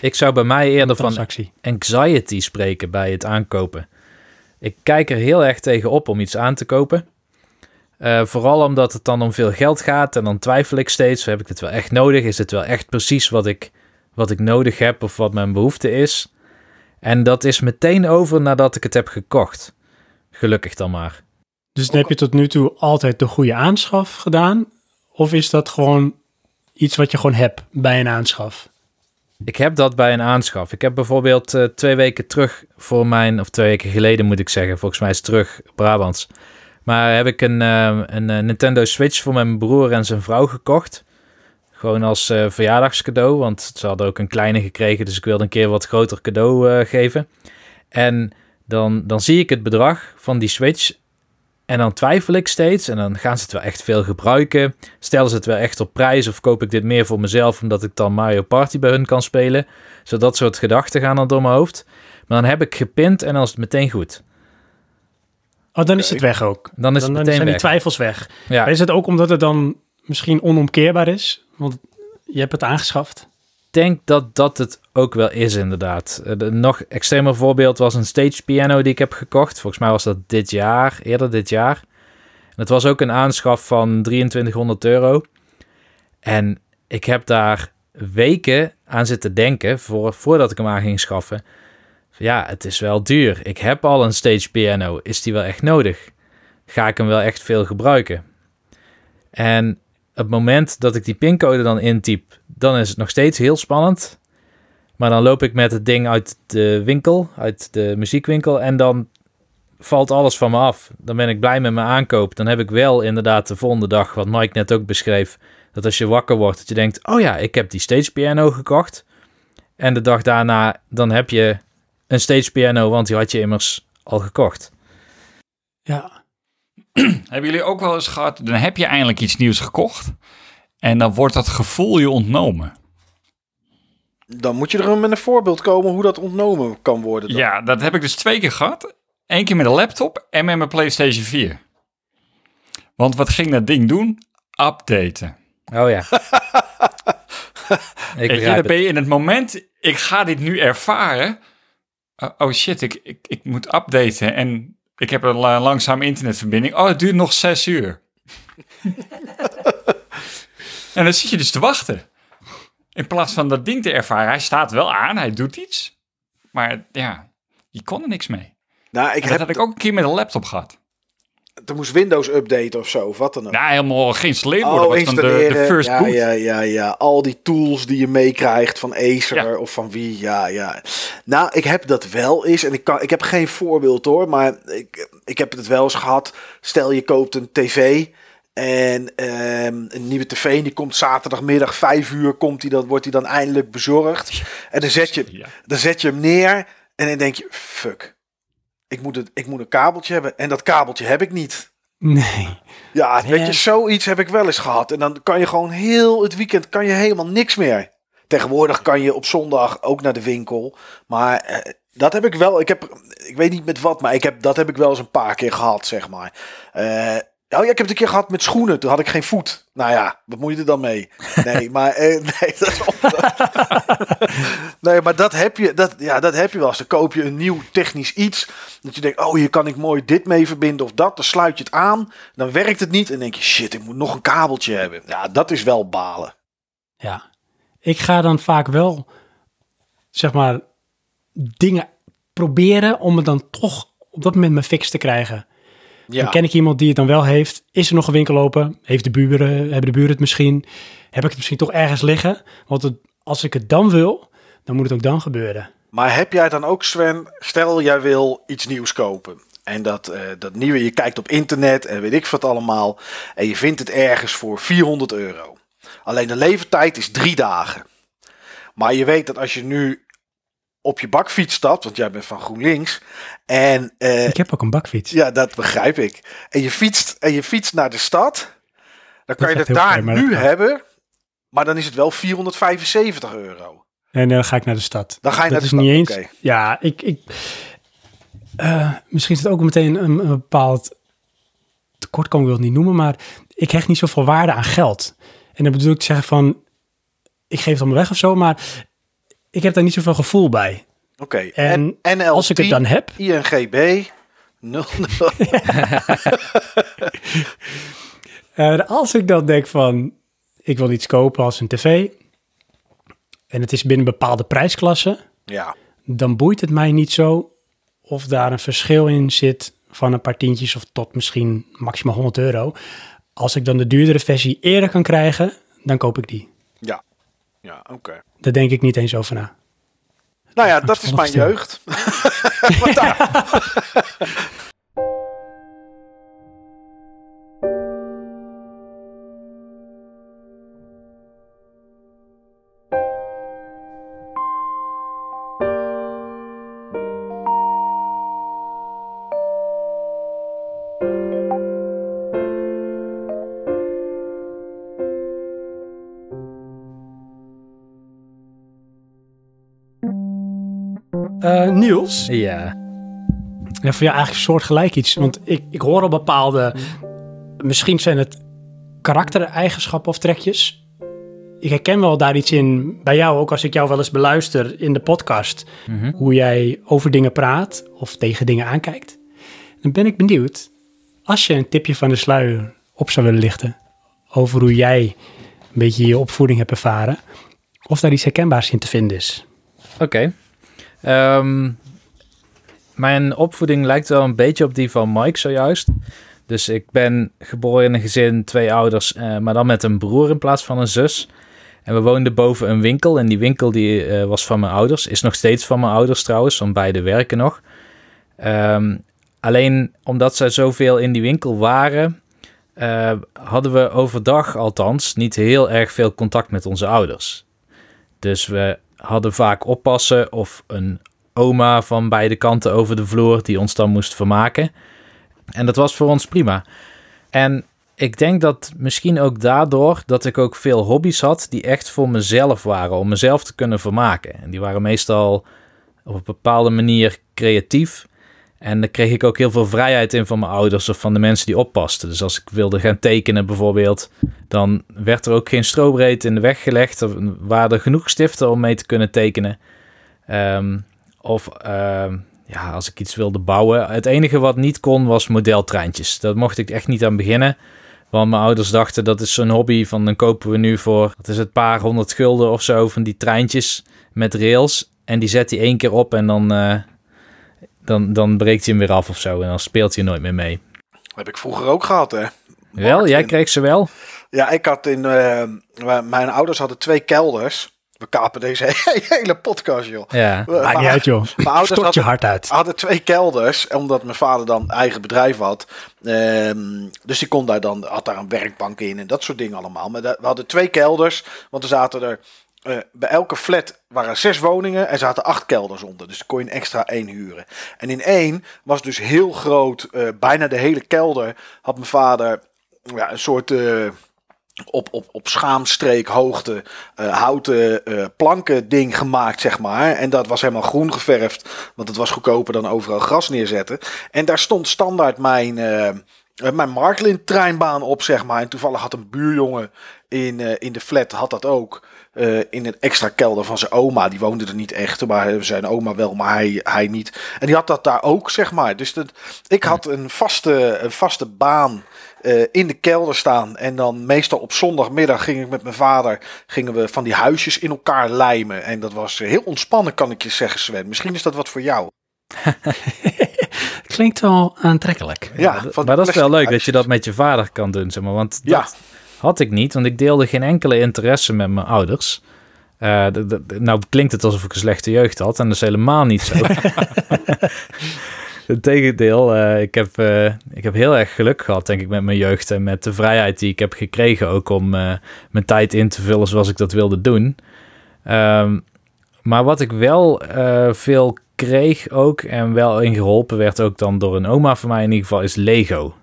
Ik zou bij mij eerder van anxiety spreken bij het aankopen. Ik kijk er heel erg tegen op om iets aan te kopen. Eh, vooral omdat het dan om veel geld gaat en dan twijfel ik steeds, heb ik dit wel echt nodig? Is het wel echt precies wat ik, wat ik nodig heb of wat mijn behoefte is? En dat is meteen over nadat ik het heb gekocht. Gelukkig dan maar. Dus dan heb je tot nu toe altijd de goede aanschaf gedaan? Of is dat gewoon iets wat je gewoon hebt bij een aanschaf? Ik heb dat bij een aanschaf. Ik heb bijvoorbeeld eh, twee weken terug voor mijn, of twee weken geleden moet ik zeggen, volgens mij is het terug Brabants. Maar heb ik een, eh, een eh, Nintendo Switch voor mijn broer en zijn vrouw gekocht. Gewoon als eh, verjaardagscadeau, want ze hadden ook een kleine gekregen, dus ik wilde een keer wat groter cadeau geven. En dan, dan zie ik het bedrag van die Switch en dan twijfel ik steeds en dan gaan ze het wel echt veel gebruiken. Stellen ze het wel echt op prijs of koop ik dit meer voor mezelf omdat ik dan Mario Party bij hun kan spelen. Zo dat soort gedachten gaan dan door mijn hoofd. Maar dan heb ik gepint en dan is het meteen goed. Oh, dan is het weg ook. Dan is dan, het dan zijn die weg. twijfels weg. Ja. Maar is het ook omdat het dan misschien onomkeerbaar is? Want je hebt het aangeschaft. Denk dat dat het ook wel is inderdaad. Eh, Een nog extremer voorbeeld was een stage piano die ik heb gekocht. Volgens mij was dat dit jaar, eerder dit jaar. En het was ook een aanschaf van 2300 euro. En ik heb daar weken aan zitten denken voor, voordat ik hem aan ging schaffen. Ja, het is wel duur. Ik heb al een stage piano. Is die wel echt nodig? Ga ik hem wel echt veel gebruiken? En het moment dat ik die pincode dan intyp, dan is het nog steeds heel spannend. Maar dan loop ik met het ding uit de winkel, uit de muziekwinkel, en dan valt alles van me af. Dan ben ik blij met mijn aankoop. Dan heb ik wel inderdaad de volgende dag, wat Mike net ook beschreef, dat als je wakker wordt, dat je denkt, oh ja, ik heb die stage piano gekocht. En de dag daarna, dan heb je een stage piano, want die had je immers al gekocht. Ja, Hebben jullie ook wel eens gehad, dan heb je eindelijk iets nieuws gekocht. En dan wordt dat gevoel je ontnomen. Dan moet je er met een voorbeeld komen hoe dat ontnomen kan worden. dan. Ja, dat heb ik dus twee keer gehad. Eén keer met een laptop en met mijn PlayStation 4. Want wat ging dat ding doen? Updaten. Oh ja. ik begrijp dan ben je in het moment, ik ga dit nu ervaren. Uh, oh shit, ik, ik, ik moet updaten en ik heb een la- langzame internetverbinding. Oh, het duurt nog zes uur. en dan zit je dus te wachten. In plaats van dat ding te ervaren. Hij staat wel aan, hij doet iets. Maar ja, je kon er niks mee. Nou, ik En dat heb, had ik ook een keer met een laptop gehad. Er moest Windows updaten of zo, of wat dan ook. Ja, helemaal geïnstalleerd worden. Oh, was dan de, de first ja, boot. ja, ja, ja. Al die tools die je meekrijgt van Acer Ja. of van wie. Ja, ja. Nou, ik heb dat wel eens. En ik, kan, ik heb geen voorbeeld hoor. Maar ik, ik heb het wel eens gehad. Stel je koopt een tv. En ehm, een nieuwe tv. Die komt zaterdagmiddag 5 uur. Komt die dan, wordt die dan eindelijk bezorgd. En dan zet, je, dan zet je hem neer. En dan denk je: fuck. Ik moet, het, ik moet een kabeltje hebben. En dat kabeltje heb ik niet. nee. Ja, weet je, zoiets heb ik wel eens gehad. En dan kan je gewoon heel het weekend kan je helemaal niks meer. Tegenwoordig kan je op zondag ook naar de winkel. Maar eh, dat heb ik wel. Ik heb, ik weet niet met wat, maar ik heb, dat heb ik wel eens een paar keer gehad, zeg maar. Eh, oh ja, ik heb het een keer gehad met schoenen. Toen had ik geen voet. Nou ja, wat moet je er dan mee? Nee, maar eh, nee, dat is nee, maar dat heb je, dat, ja, dat heb je wel eens. Dan koop je een nieuw technisch iets. Dat je denkt, oh, hier kan ik mooi dit mee verbinden of dat. Dan sluit je het aan. Dan werkt het niet. En dan denk je, shit, ik moet nog een kabeltje hebben. Ja, dat is wel balen. Ja. Ik ga dan vaak wel, zeg maar, dingen proberen om het dan toch op dat moment mijn fix te krijgen. Ja, Dan ken ik iemand die het dan wel heeft. Is er nog een winkel open? Heeft de buren, hebben de buren het misschien? Heb ik het misschien toch ergens liggen? Want het, als ik het dan wil, dan moet het ook dan gebeuren. maar heb jij dan ook, Sven, stel jij wil iets nieuws kopen. En dat, eh, dat nieuwe, je kijkt op internet en weet ik wat allemaal. En je vindt het ergens voor 400 euro. Alleen de levertijd is drie dagen. Maar je weet dat als je nu op je bakfiets stapt, want jij bent van GroenLinks. En eh, Ik heb ook een bakfiets. Ja, dat begrijp ik. En je fietst, en je fietst naar de stad. Dan kan je het daar fijn, nu hebben. Maar dan is het wel 475 euro. En dan ga ik naar de stad. Dan ga je dat naar is de niet stad, eens. oké. Ja, ik. ik eh, misschien is het ook meteen een, een bepaald wil ik het niet noemen, maar ik hecht niet zoveel waarde aan geld. En dan bedoel ik te zeggen van, ik geef het allemaal weg of zo, maar ik heb daar niet zoveel gevoel bij. Oké. En als ik het dan heb, INGB 00. eh, als ik dan denk van, ik wil iets kopen als een tv, en het is binnen bepaalde prijsklasse, ja. dan boeit het mij niet zo of daar een verschil in zit van een paar tientjes of tot misschien maximaal 100 euro. Als ik dan de duurdere versie eerder kan krijgen, dan koop ik die. Ja. Ja, oké. Daar denk ik niet eens over na. Nou ja, dat is mijn jeugd. Daar- Ja. ja, voor jou eigenlijk soortgelijk iets. Want ik, ik hoor al bepaalde, misschien zijn het karaktereigenschappen of trekjes. Ik herken wel daar iets in bij jou, ook als ik jou wel eens beluister in de podcast. Mhm. hoe jij over dingen praat of tegen dingen aankijkt. Dan ben ik benieuwd, als je een tipje van de sluier op zou willen lichten over hoe jij beetje je opvoeding hebt ervaren, of daar iets herkenbaars in te vinden is. Oké. Ehm, mijn opvoeding lijkt wel een beetje op die van Mike zojuist. Dus ik ben geboren in een gezin, twee ouders, eh, maar dan met een broer in plaats van een zus. En we woonden boven een winkel en die winkel die, eh, was van mijn ouders. Is nog steeds van mijn ouders trouwens, want beide werken nog. Ehm, alleen omdat zij zoveel in die winkel waren, eh, hadden we overdag althans niet heel erg veel contact met onze ouders. Dus we hadden vaak oppassen of een oma van beide kanten over de vloer die ons dan moest vermaken. En dat was voor ons prima. En ik denk dat misschien ook daardoor dat ik ook veel hobby's had die echt voor mezelf waren, om mezelf te kunnen vermaken. En die waren meestal op een bepaalde manier creatief. En daar kreeg ik ook heel veel vrijheid in van mijn ouders of van de mensen die oppasten. Dus als ik wilde gaan tekenen bijvoorbeeld, dan werd er ook geen strobreed in de weg gelegd. Er waren er genoeg stiften om mee te kunnen tekenen. Ehm, of ehm, ja, als ik iets wilde bouwen. Het enige wat niet kon was modeltreintjes. Daar mocht ik echt niet aan beginnen. Want mijn ouders dachten dat is zo'n hobby van dan kopen we nu voor, wat is het, paar honderd gulden of zo van die treintjes met rails. En die zet hij één keer op en dan, eh, dan, dan breekt hij hem weer af of zo. En dan speelt hij nooit meer mee. heb ik vroeger ook gehad, hè. Wel, jij kreeg ze wel? Ja, ik had in... eh, mijn ouders hadden twee kelders. We kapen deze hele podcast, joh. Ja. Maakt niet uit, joh. Mijn ouders Stort je hadden, hart uit. hadden twee kelders, omdat mijn vader dan eigen bedrijf had. Ehm, dus die kon daar dan, had daar een werkbank in en dat soort dingen allemaal. Maar we hadden twee kelders, want er zaten er... eh, bij elke flat waren zes woningen en zaten acht kelders onder. Dus dan kon je een extra één huren. En in één was dus heel groot, eh, bijna de hele kelder had mijn vader ja, een soort... eh, op, op, op schaamstreek hoogte eh, houten eh, planken ding gemaakt, zeg maar. En dat was helemaal groen geverfd, want het was goedkoper dan overal gras neerzetten. En daar stond standaard mijn, eh, mijn Marklin treinbaan op, zeg maar. En toevallig had een buurjongen in, in de flat, had dat ook. in een extra kelder van zijn oma. Die woonde er niet echt, maar zijn oma wel, maar hij, hij niet. En die had dat daar ook, zeg maar. Dus dat, ik had een vaste, een vaste baan eh, in de kelder staan. En dan meestal op zondagmiddag ging ik met mijn vader gingen we van die huisjes in elkaar lijmen. En dat was eh, heel ontspannen, kan ik je zeggen, Sven. Misschien is dat wat voor jou. Klinkt wel aantrekkelijk. Ja, maar dat is wel leuk dat je dat met je vader kan doen, zeg maar. Want Ja. dat had ik niet, want ik deelde geen enkele interesse met mijn ouders. Eh, nou klinkt het alsof ik een slechte jeugd had en dat is helemaal niet zo. Integendeel, eh ik, heb, eh, ik heb heel erg geluk gehad, denk ik, met mijn jeugd en met de vrijheid die ik heb gekregen ook om eh, mijn tijd in te vullen zoals ik dat wilde doen. Ehm, maar wat ik wel eh, veel kreeg ook en wel in geholpen werd ook dan door een oma van mij in ieder geval is Lego.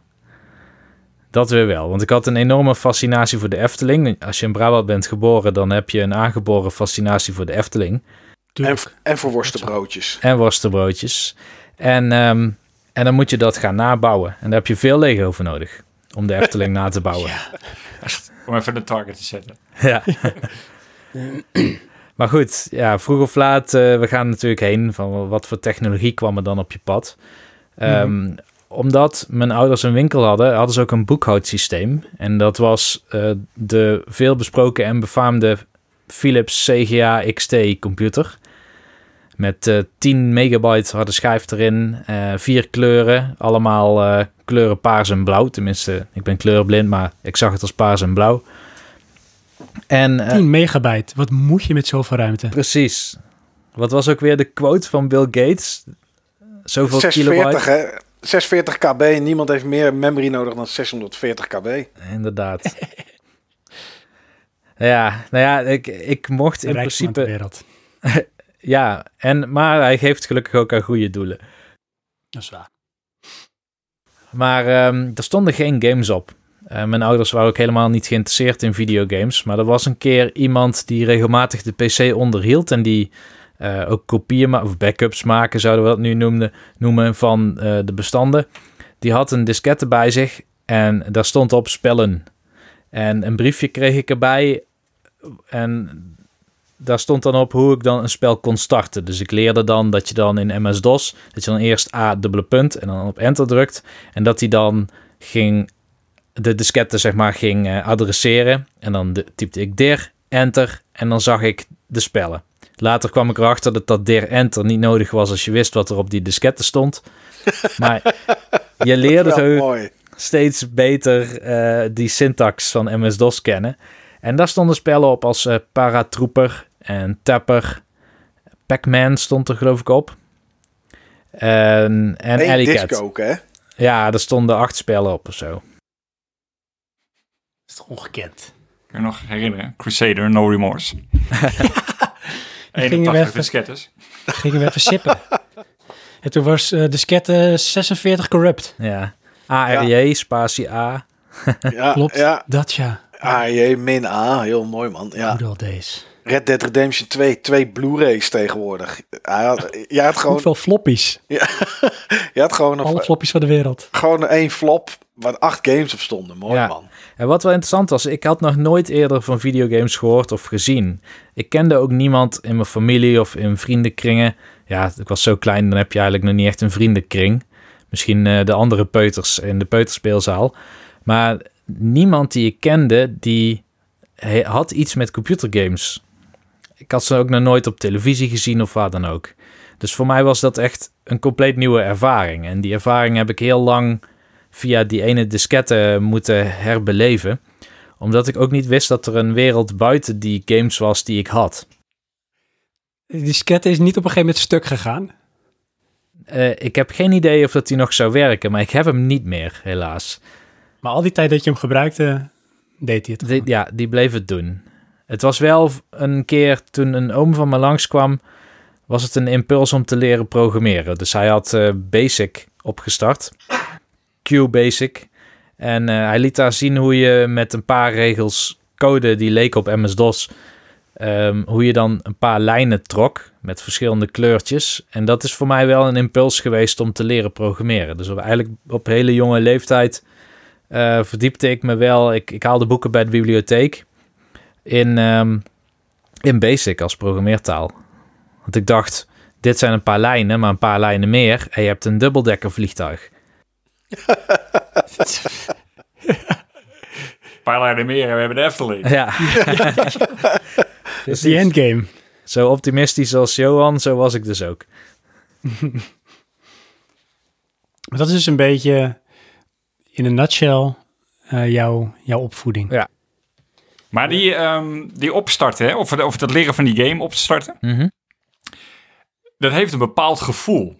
Dat weer wel, want ik had een enorme fascinatie voor de Efteling. Als je in Brabant bent geboren, dan heb je een aangeboren fascinatie voor de Efteling. En, en voor worstenbroodjes. En worstenbroodjes. En, ehm, en dan moet je dat gaan nabouwen. En daar heb je veel Lego voor nodig. Om de Efteling na te bouwen. Om even een target te zetten. Ja. maar goed, ja, vroeg of laat, eh, we gaan natuurlijk heen van wat voor technologie kwam er dan op je pad. Ehm, Omdat mijn ouders een winkel hadden, hadden ze ook een boekhoudsysteem. En dat was eh, de veelbesproken en befaamde Philips CGA XT computer. Met eh 10 megabyte harde schijf erin, eh, vier kleuren, allemaal eh, kleuren paars en blauw. Tenminste, ik ben kleurblind, maar ik zag het als paars en blauw. En eh, 10 megabyte. Wat moet je met zoveel ruimte? Precies. Wat was ook weer de quote van Bill Gates? Zoveel 640, kilobyte. hè? 640 kb. Niemand heeft meer memory nodig dan 640 kb. Inderdaad. ja, nou ja, ik, ik mocht in principe... Ja, en, maar hij geeft gelukkig ook aan goede doelen. Dat is waar. Maar ehm, er stonden geen games op. Eh, mijn ouders waren ook helemaal niet geïnteresseerd in videogames. Maar er was een keer iemand die regelmatig de PC onderhield. En die eh, ook kopieën of backups maken, zouden we dat nu noemden, noemen, van eh, de bestanden. Die had een diskette bij zich en daar stond op spellen. En een briefje kreeg ik erbij. En daar stond dan op hoe ik dan een spel kon starten. Dus ik leerde dan dat je dan in MS-DOS, dat je dan eerst A dubbele punt en dan op enter drukt. En dat hij dan ging de disketten zeg maar ging eh, adresseren. En dan de, typte ik dir, enter en dan zag ik de spellen. Later kwam ik erachter dat dat dir, enter niet nodig was als je wist wat er op die disketten stond. Maar je leerde zo steeds beter eh, die syntax van MS-DOS kennen. En daar stonden spellen op als eh, Paratrooper en Tapper. Pac-Man stond er geloof ik op. En, en Eén Alley disc Cat. ook, hè? Ja, er stonden acht spellen op of zo. Dat is toch ongekend. Kun je nog herinneren? Crusader, No Remorse. gingen we 81 even- diskettes. Gingen we even sippen. en toen was eh diskette 46 corrupt. Ja. ARJ, spatie A. Ja, Klopt. Ja, Dat ja. AJ min A, heel mooi man. Ja. Good old days. Red Dead Redemption 2, twee Blu-rays tegenwoordig. Hij had, jij had gewoon, Hoeveel floppies? je had gewoon, Alle een, floppies van de wereld. gewoon één flop waar acht games op stonden. Mooi Ja. man. En wat wel interessant was, ik had nog nooit eerder van videogames gehoord of gezien. Ik kende ook niemand in mijn familie of in vriendenkringen. Ja, ik was zo klein, dan heb je eigenlijk nog niet echt een vriendenkring. Misschien eh, de andere peuters in de peuterspeelzaal. Maar niemand die ik kende, die had iets met computergames. Ik had ze ook nog nooit op televisie gezien of waar dan ook. Dus voor mij was dat echt een compleet nieuwe ervaring. En die ervaring heb ik heel lang via die ene diskette moeten herbeleven. Omdat ik ook niet wist dat er een wereld buiten die games was die ik had. Die diskette is niet op een gegeven moment stuk gegaan. Eh, ik heb geen idee of dat die nog zou werken, maar ik heb hem niet meer, helaas. Maar al die tijd dat je hem gebruikte, deed hij het. Die, ja, die bleef het doen. Het was wel een keer toen een oom van me langskwam, was het een impuls om te leren programmeren. Dus hij had eh, Basic opgestart, QBasic. En eh, hij liet daar zien hoe je met een paar regels code die leek op MS-DOS, ehm, hoe je dan een paar lijnen trok met verschillende kleurtjes. En dat is voor mij wel een impuls geweest om te leren programmeren. Dus op, eigenlijk op hele jonge leeftijd eh, verdiepte ik me wel. Ik, ik haalde boeken bij de bibliotheek in, ehm, in Basic als programmeertaal. Want ik dacht, dit zijn een paar lijnen, maar een paar lijnen meer. En je hebt een dubbeldekker vliegtuig. Een paar lijnen meer en we hebben de Efteling. Ja. Dat is die endgame. Zo optimistisch als Johan, zo was ik dus ook. Maar dat is dus een beetje, in een nutshell, eh, jouw, jouw opvoeding. Ja. Maar die, ehm, die opstarten, hè, of, of dat leren van die game op te starten, Mhm. dat heeft een bepaald gevoel,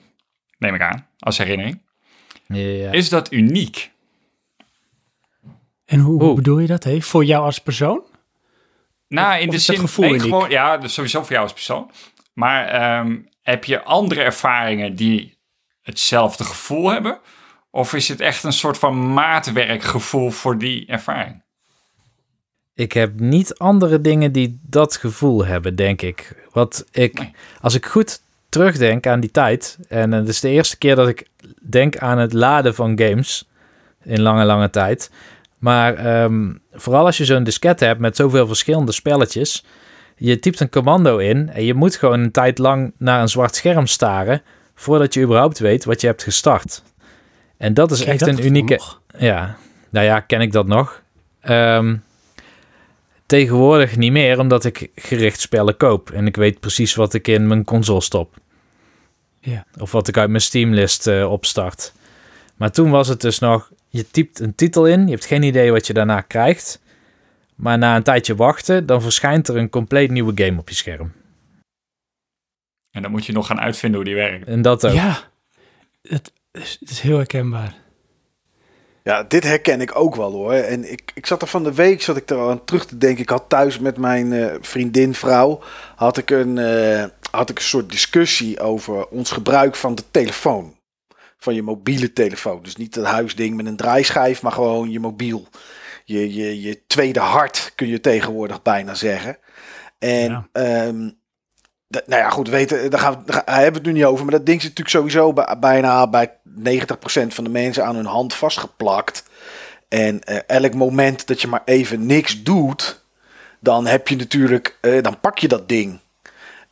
neem ik aan, als herinnering. Ja. Is dat uniek? En hoe, bedoel je dat? Hè? Voor jou als persoon? Nou, Of- in of de zin, gevoel nee, gewoon, ja, dus sowieso voor jou als persoon. Maar ehm, heb je andere ervaringen die hetzelfde gevoel hebben? Of is het echt een soort van maatwerkgevoel voor die ervaring? Ik heb niet andere dingen die dat gevoel hebben, denk ik. Wat ik, als ik goed terugdenk aan die tijd, en het is de eerste keer dat ik denk aan het laden van games in lange, lange tijd. Maar ehm, vooral als je zo'n disket hebt met zoveel verschillende spelletjes, je typt een commando in en je moet gewoon een tijd lang naar een zwart scherm staren voordat je überhaupt weet wat je hebt gestart. En dat is echt dat een unieke. nog? Ja, nou ja, ken ik dat nog? Ehm, tegenwoordig niet meer, omdat ik gericht spellen koop. En ik weet precies wat ik in mijn console stop. Ja. Of wat ik uit mijn Steamlist eh opstart. Maar toen was het dus nog, je typt een titel in, je hebt geen idee wat je daarna krijgt. Maar na een tijdje wachten, dan verschijnt er een compleet nieuwe game op je scherm. En dan moet je nog gaan uitvinden hoe die werkt. En dat ook. Ja, het is, het is heel herkenbaar. Ja, dit herken ik ook wel hoor. En ik, ik zat er van de week zat ik er aan terug te denken. Ik had thuis met mijn eh, vriendin, vrouw, had ik, een, eh, had ik een soort discussie over ons gebruik van de telefoon. Van je mobiele telefoon. Dus niet dat huisding met een draaischijf, maar gewoon je mobiel. Je, je, je tweede hart kun je tegenwoordig bijna zeggen. En Ja. ehm, nou ja, goed, weten, daar, gaan we, hebben we het nu niet over. Maar dat ding zit natuurlijk sowieso bij- bijna bij 90% van de mensen aan hun hand vastgeplakt. En eh, elk moment dat je maar even niks doet, dan heb je natuurlijk, eh, dan pak je dat ding.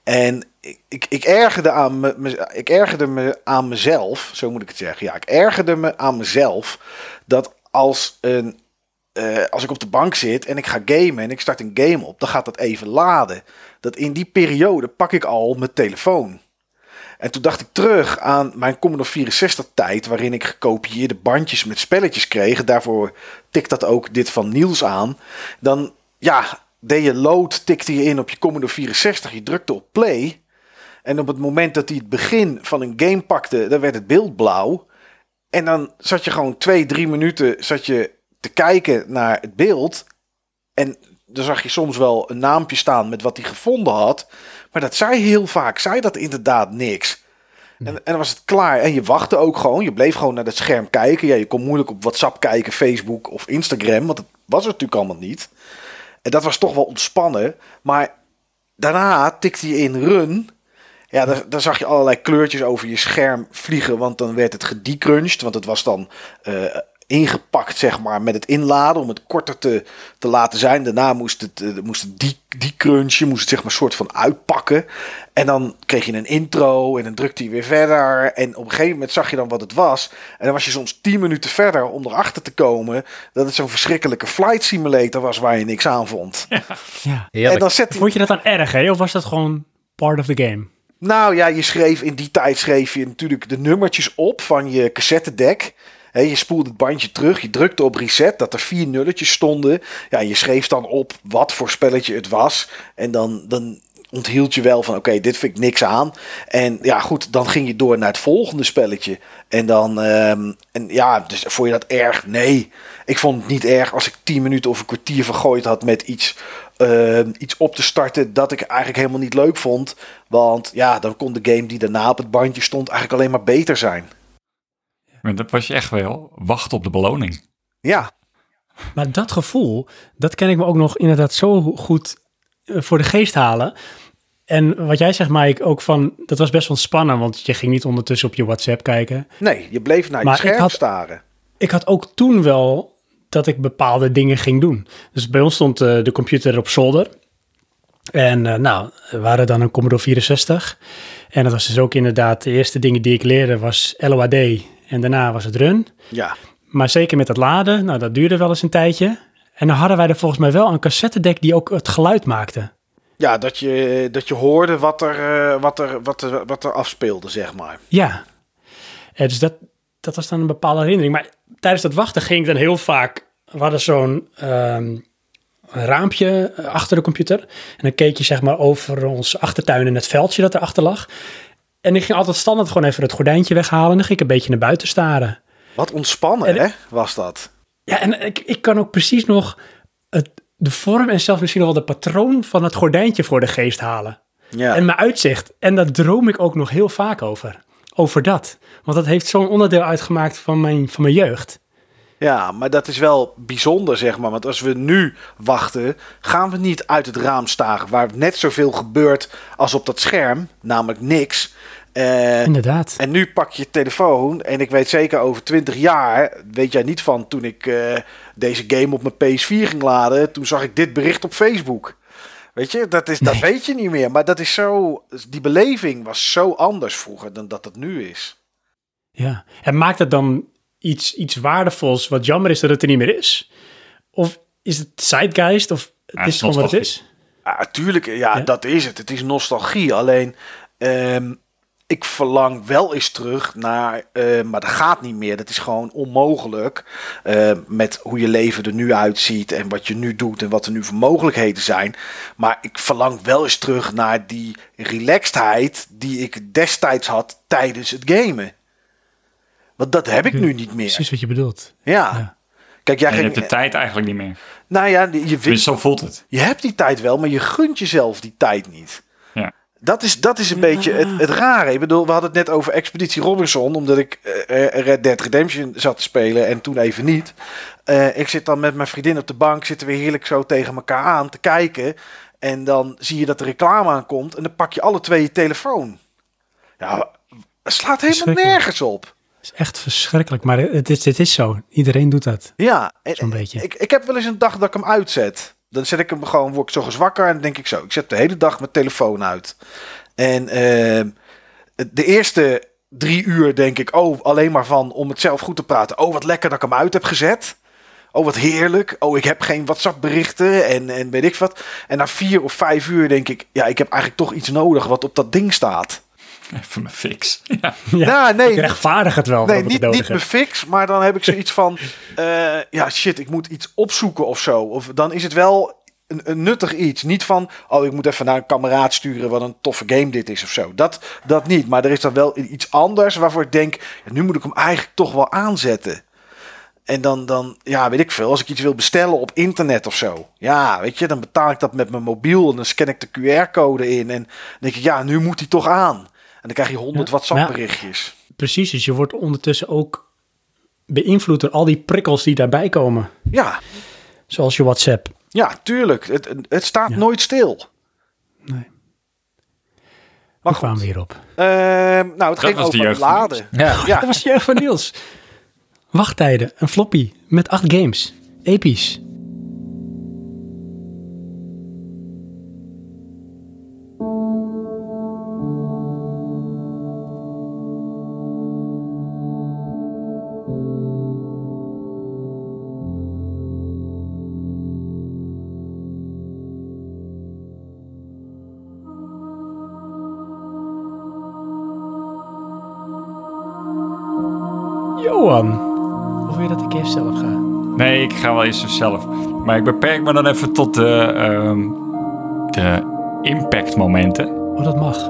En ik, ik, ik, ergerde aan me, me- ik ergerde me aan mezelf, zo moet ik het zeggen. Ja, ik ergerde me aan mezelf dat als een eh, als ik op de bank zit en ik ga gamen en ik start een game op, dan gaat dat even laden. Dat in die periode pak ik al mijn telefoon. En toen dacht ik terug aan mijn Commodore 64 tijd, waarin ik gekopieerde bandjes met spelletjes kreeg. Daarvoor tikt dat ook dit van Niels aan. Dan, ja, deed je load, tikte je in op je Commodore 64, je drukte op play. En op het moment dat hij het begin van een game pakte, dan werd het beeld blauw. En dan zat je gewoon twee, drie minuten zat je te kijken naar het beeld. En dan zag je soms wel een naampje staan met wat hij gevonden had. Maar dat zei heel vaak, zei dat inderdaad niks. En, en dan was het klaar. En je wachtte ook gewoon. Je bleef gewoon naar het scherm kijken. Ja, je kon moeilijk op WhatsApp kijken, Facebook of Instagram. Want dat was er natuurlijk allemaal niet. En dat was toch wel ontspannen. Maar daarna tikte je in run. Ja, dan, dan zag je allerlei kleurtjes over je scherm vliegen. Want dan werd het gedecrunched. Want het was dan eh, ingepakt, zeg maar, met het inladen. Om het korter te, te laten zijn. Daarna moest het, eh, moest het de- decrunchen. Moest het zeg maar soort van uitpakken. En dan kreeg je een intro. En dan drukte hij weer verder. En op een gegeven moment zag je dan wat het was. En dan was je soms 10 minuten verder om erachter te komen. Dat het zo'n verschrikkelijke flight simulator was waar je niks aan vond. Ja. En Heerlijk. dan zet Vond je dat dan erg, hè? Of was dat gewoon part of the game? Nou ja, je schreef in die tijd schreef je natuurlijk de nummertjes op van je cassettedek. Je spoelde het bandje terug, je drukte op reset, dat er vier nulletjes stonden. Ja, je schreef dan op wat voor spelletje het was. En dan, dan onthield je wel van, oké, dit vind ik niks aan. En ja, goed, dan ging je door naar het volgende spelletje. En dan, ehm, en ja, dus vond je dat erg? Nee, ik vond het niet erg als ik tien minuten of een kwartier vergooid had met iets, ehm, iets op te starten dat ik eigenlijk helemaal niet leuk vond. Want ja, dan kon de game die daarna op het bandje stond eigenlijk alleen maar beter zijn. Maar dat was je echt wel. Wacht op de beloning. Ja, Maar dat gevoel, dat kan ik me ook nog inderdaad zo goed eh, voor de geest halen. En wat jij zegt, Mike, ook van, dat was best wel spannend, want je ging niet ondertussen op je WhatsApp kijken. nee, je bleef naar Maar je ik scherm had- staren. Ik had ook toen wel dat ik bepaalde dingen ging doen. Dus bij ons stond eh, de computer op zolder. En eh, nou, we waren dan een Commodore 64. En dat was dus ook inderdaad, de eerste dingen die ik leerde was LOAD. En daarna was het run. Ja, Maar zeker met het laden, nou dat duurde wel eens een tijdje. En dan hadden wij er volgens mij wel een cassettedek die ook het geluid maakte. ja dat, je, dat je hoorde wat er, eh, wat, er, wat, er, wat er afspeelde, zeg maar. Ja. Eh, dus dat, dat was dan een bepaalde herinnering. Maar tijdens dat wachten ging ik dan heel vaak... We hadden zo'n ehm, raampje eh, achter de computer. En dan keek je zeg maar over ons achtertuin en het veldje dat erachter lag. En ik ging altijd standaard gewoon even het gordijntje weghalen. En dan ging ik een beetje naar buiten staren. Wat ontspannen, En- hè, was dat. Ja, en ik, ik kan ook precies nog het, de vorm en zelfs misschien nog wel de patroon van het gordijntje voor de geest halen. Ja. En mijn uitzicht. En daar droom ik ook nog heel vaak over. Over dat. Want dat heeft zo'n onderdeel uitgemaakt van mijn, van mijn jeugd. Ja, maar dat is wel bijzonder, zeg maar. Want als we nu wachten, gaan we niet uit het raam staren... waar net zoveel gebeurt als op dat scherm, namelijk niks. Eh, Inderdaad. en nu pak je je telefoon en ik weet zeker over 20 jaar... weet jij niet van toen ik eh, deze game op mijn PS4 ging laden... toen zag ik dit bericht op Facebook. Weet je, dat, is, dat weet je niet meer. Maar dat is zo, die beleving was zo anders vroeger dan dat het nu is. Ja. En maakt het dan iets, iets waardevols wat jammer is dat het er niet meer is? Of is het zeitgeist? Of het Ja, is gewoon wat het is? Ja, tuurlijk, ja, Ja. dat is het. Het is nostalgie. Alleen, ehm, ik verlang wel eens terug naar, eh, maar dat gaat niet meer. Dat is gewoon onmogelijk. eh, met hoe je leven er nu uitziet en wat je nu doet en wat er nu voor mogelijkheden zijn. Maar ik verlang wel eens terug naar die relaxedheid die ik destijds had tijdens het gamen. Want dat heb ik nu niet meer. Precies wat je bedoelt. Ja. Ja. Kijk, jij je ging, hebt de tijd eigenlijk niet meer. nou ja, je, Dus zo voelt het. je hebt die tijd wel, maar je gunt jezelf die tijd niet. Dat is, dat is een beetje het, het rare. Ik bedoel, we hadden het net over Expeditie Robinson, omdat ik eh, eh, Red Dead Redemption zat te spelen en toen even niet. Eh, ik zit dan met mijn vriendin op de bank, zitten we heerlijk zo tegen elkaar aan te kijken. En dan zie je dat er reclame aankomt en dan pak je alle twee je telefoon. Ja, het slaat helemaal nergens op. Het is echt verschrikkelijk, maar het is, het is zo. Iedereen doet dat. Ja, Zo'n beetje. Ik, ik heb wel eens een dag dat ik hem uitzet. Dan zet ik hem gewoon, word ik zo wakker en denk ik zo. Ik zet de hele dag mijn telefoon uit. En ehm, de eerste drie uur denk ik, oh, alleen maar van om het zelf goed te praten. Oh, wat lekker dat ik hem uit heb gezet. Oh, wat heerlijk. Oh, ik heb geen WhatsApp-berichten en, en weet ik wat. En na vier of vijf uur denk ik, ja, ik heb eigenlijk toch iets nodig wat op dat ding staat. Even mijn fix. Ja. Ja, nou, nee, ik rechtvaardig het wel. nee, niet, niet mijn fix, maar dan heb ik zoiets van, eh, ja, shit, ik moet iets opzoeken of zo. Of dan is het wel een, een nuttig iets. Niet van, oh, ik moet even naar een kameraad sturen wat een toffe game dit is of zo. Dat, dat niet. Maar er is dan wel iets anders waarvoor ik denk, ja, nu moet ik hem eigenlijk toch wel aanzetten. En dan, dan, ja, weet ik veel, als ik iets wil bestellen op internet of zo. Ja, weet je, dan betaal ik dat met mijn mobiel en dan scan ik de QR-code in. En dan denk ik, ja, nu moet hij toch aan. En dan krijg je honderd Ja, WhatsApp-berichtjes. Precies, dus je wordt ondertussen ook beïnvloed door al die prikkels die daarbij komen. Ja, Zoals je WhatsApp. ja, tuurlijk. Het, het staat Ja. nooit stil. Nee. Maar Hoe kwamen we hierop? Ehm, nou, het ging over laden. Ja. Ja, Dat was de jeugd van Niels. Wachttijden, een floppy met acht games. Episch. Ga wel eens zelf. Maar ik beperk me dan even tot de, ehm, de impactmomenten. Oh, dat mag.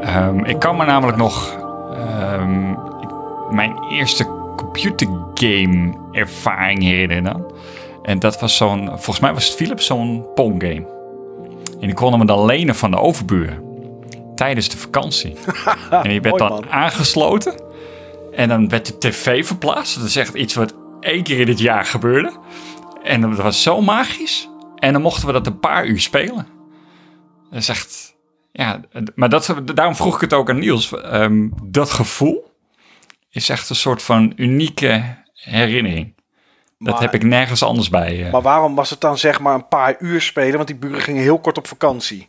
Ehm, ik kan me namelijk nog ehm, ik- mijn eerste computergame ervaring herinneren. En dat was zo'n, volgens mij was het Philips zo'n Pong game. En die konden we dan lenen van de overburen. Tijdens de vakantie. en je werd Mooi, dan man. aangesloten. En dan werd de tv verplaatst. Dat is echt iets wat één keer in het jaar gebeurde. En dat was zo magisch. En dan mochten we dat een paar uur spelen. Dat is echt... Ja, maar dat, daarom vroeg ik het ook aan Niels. Ehm, dat gevoel is echt een soort van unieke herinnering. Dat Maar- heb ik nergens anders bij. eh. maar waarom was het dan zeg maar een paar uur spelen? Want die buren gingen heel kort op vakantie.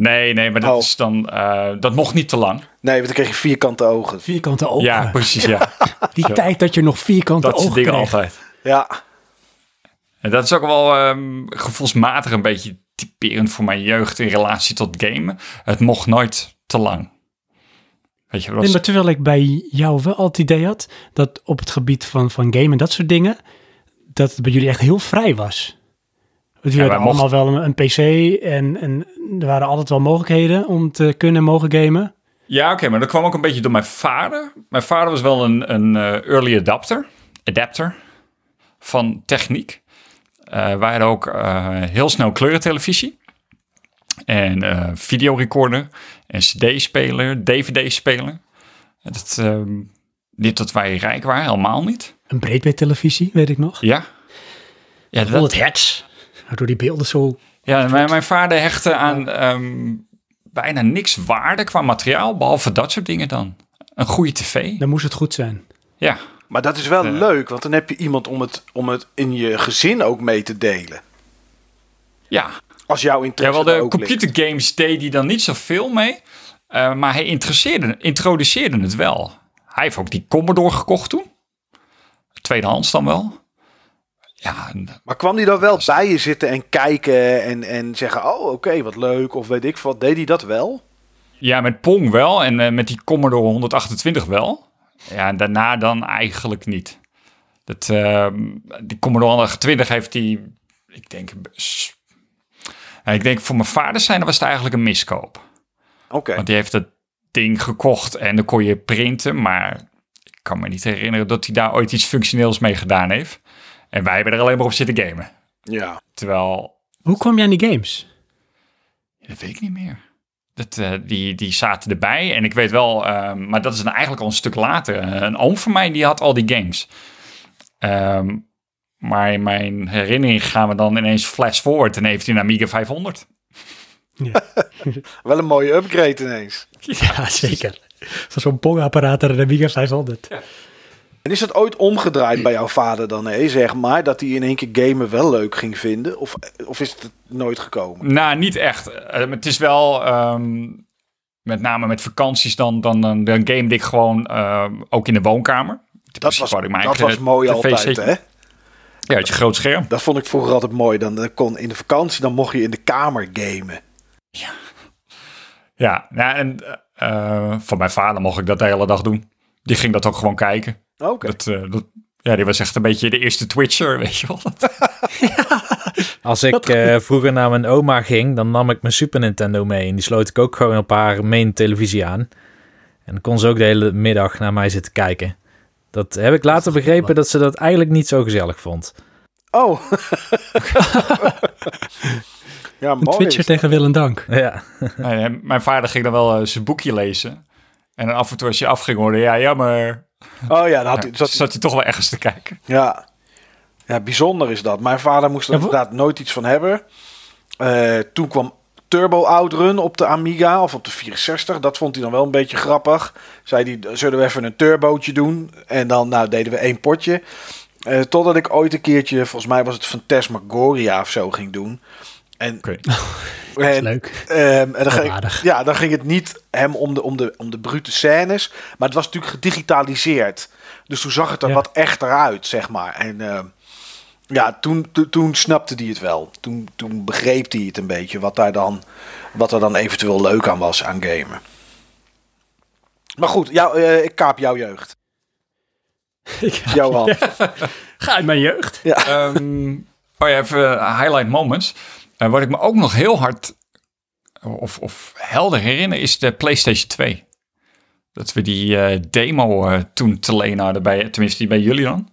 Nee, nee, maar dat Oh. is dan... eh, dat mocht niet te lang. Nee, want dan kreeg je vierkante ogen. Vierkante ogen. Ja, precies, ja. Die tijd dat je nog vierkante Dat ogen dingen kreeg. altijd. Ja, En dat is ook wel ehm, gevoelsmatig een beetje typerend voor mijn jeugd in relatie tot gamen. Het mocht nooit te lang. Weet je, dat Nee, was, maar terwijl ik bij jou wel altijd het idee had dat op het gebied van, van game en dat soort dingen, dat het bij jullie echt heel vrij was. Wij hadden allemaal wel een, een PC en, en er waren altijd wel mogelijkheden om te kunnen en mogen gamen. Ja, oké, maar dat kwam ook een beetje door mijn vader. Mijn vader was wel een, een eh, early adapter, adapter van techniek. Eh wij hadden ook eh, heel snel kleurentelevisie. En eh videorecorder. En cd-speler, dvd-speler. Dat, ehm, niet dat wij rijk waren, helemaal niet. Een breedbeeldtelevisie, weet ik nog. Ja. Ja, dat, 100 hertz. Waardoor die beelden zo... Ja, mijn, mijn vader hechtte aan ehm, bijna niks waarde qua materiaal, behalve dat soort dingen dan. Een goede tv. Dan moest het goed zijn. Ja, maar dat is wel leuk, want dan heb je iemand om het, om het in je gezin ook mee te delen. ja. Als jouw ja interesse wel de er computergames deed hij dan niet zoveel mee, eh, maar hij interesseerde, introduceerde het wel. Hij heeft ook die Commodore gekocht toen. Tweedehands dan wel. Ja, Maar kwam hij dan wel bij je zitten en kijken en, en zeggen, oh oké, wat leuk, of weet ik wat. Deed hij dat wel? ja met Pong wel en eh, met die Commodore 128 wel. Ja, en daarna dan eigenlijk niet. Dat, ehm, die Commodore 128 heeft hij, ik denk, ja, ik denk voor mijn vader zijn, was het eigenlijk een miskoop. Oké. Want die heeft dat ding gekocht en dan kon je printen, maar ik kan me niet herinneren dat hij daar ooit iets functioneels mee gedaan heeft. En wij hebben er alleen maar op zitten gamen. Ja. Terwijl, Hoe kwam jij aan die games? dat weet ik niet meer. Dat, eh, die, die zaten erbij en ik weet wel, ehm, maar dat is dan eigenlijk al een stuk later. Een oom van mij die had al die games. Ehm, maar in mijn herinnering gaan we dan ineens flash forward en heeft hij een Amiga 500. Wel een mooie upgrade ineens. Ja, zeker. Van zo'n pongapparaat naar de Amiga 500. En is dat ooit omgedraaid bij jouw vader dan, hè, zeg maar? Dat hij in één keer gamen wel leuk ging vinden? Of, of is het nooit gekomen? Nou, niet echt. Eh, het is wel, ehm, met name met vakanties, dan, dan, dan, dan game ik gewoon ehm, ook in de woonkamer. Dat was, ik dat was mooi altijd, hè? Ja, had je groot scherm. Dat vond ik vroeger altijd mooi. Dan, dan kon in de vakantie, dan mocht je in de kamer gamen. Ja, nou, en eh, van mijn vader mocht ik dat de hele dag doen. Die ging dat ook gewoon kijken. Oké. Dat, eh, dat, ja, die was echt een beetje de eerste Twitcher, weet je wel. Als ik eh, vroeger naar mijn oma ging, dan nam ik mijn Super Nintendo mee. En die sloot ik ook gewoon op haar main televisie aan. En dan kon ze ook de hele middag naar mij zitten kijken. Dat heb ik later begrepen dat ze dat eigenlijk niet zo gezellig vond. Oh. ja, mooi. Twitcher tegen Willem Dank. Ja, mijn vader ging dan wel eh, zijn boekje lezen. En dan af en toe als je afging hoorde, ja, jammer. Oh ja, dan had Ja, hij, zat, zat hij toch wel ergens te kijken. ja. ja, bijzonder is dat. Mijn vader moest er Ja, inderdaad nooit iets van hebben. Eh, toen kwam Turbo Outrun op de Amiga of op de 64. Dat vond hij dan wel een beetje grappig. Zei hij, zullen we even een turbootje doen? En dan nou, deden we één potje. Eh, totdat ik ooit een keertje, volgens mij was het Phantasmagoria of zo, ging doen. En, Leuk. Ehm, en dan ging, ja, dan ging het niet hem om de, om, de, om de brute scènes. Maar het was natuurlijk gedigitaliseerd. Dus toen zag het er Ja. wat echter uit, zeg maar. En ehm, ja, toen, to- toen snapte hij het wel. Toen, toen begreep hij het een beetje. Wat, daar dan, wat er dan eventueel leuk aan was aan gamen. Maar goed, jou, eh, ik kaap jouw jeugd. Johan. Ga uit mijn jeugd. Ehm, oh ja, even eh, highlight moments. Eh, wat ik me ook nog heel hard of, of helder herinner is de PlayStation 2. Dat we die eh, demo eh, toen te leen hadden, bij, tenminste die bij jullie dan.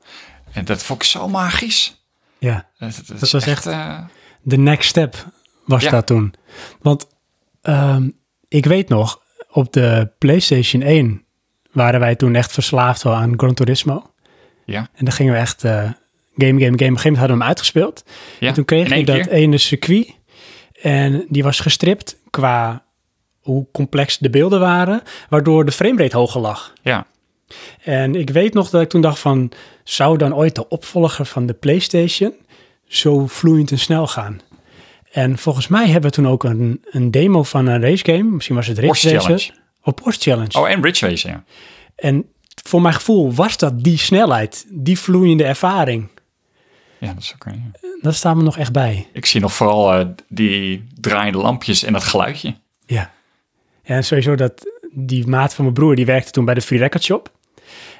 En dat vond ik zo magisch. Ja, Dat, dat, Dat is was echt- eh, de next step was Ja. dat toen. Want ehm, ik weet nog, op de PlayStation 1 waren wij toen echt verslaafd wel aan Gran Turismo. ja, En dan gingen we echt game, game, game. Op een gegeven moment hadden we hem uitgespeeld. ja. En toen kreeg ik dat keer. ene circuit. En die was gestript qua hoe complex de beelden waren, waardoor de framerate hoger lag. Ja, En ik weet nog dat ik toen dacht van, zou dan ooit de opvolger van de PlayStation zo vloeiend en snel gaan? En volgens mij hebben we toen ook een, een demo van een racegame, misschien was het Porsche Racer. Challenge. Oh, Porsche Challenge. Oh, en Ridge Racer, ja. En voor mijn gevoel was dat die snelheid, die vloeiende ervaring. Ja, dat is ook een- Dat staat me nog echt bij. Ik zie nog vooral eh, die draaiende lampjes en dat geluidje. Ja. En sowieso dat die maat van mijn broer, die werkte toen bij de Free Record Shop.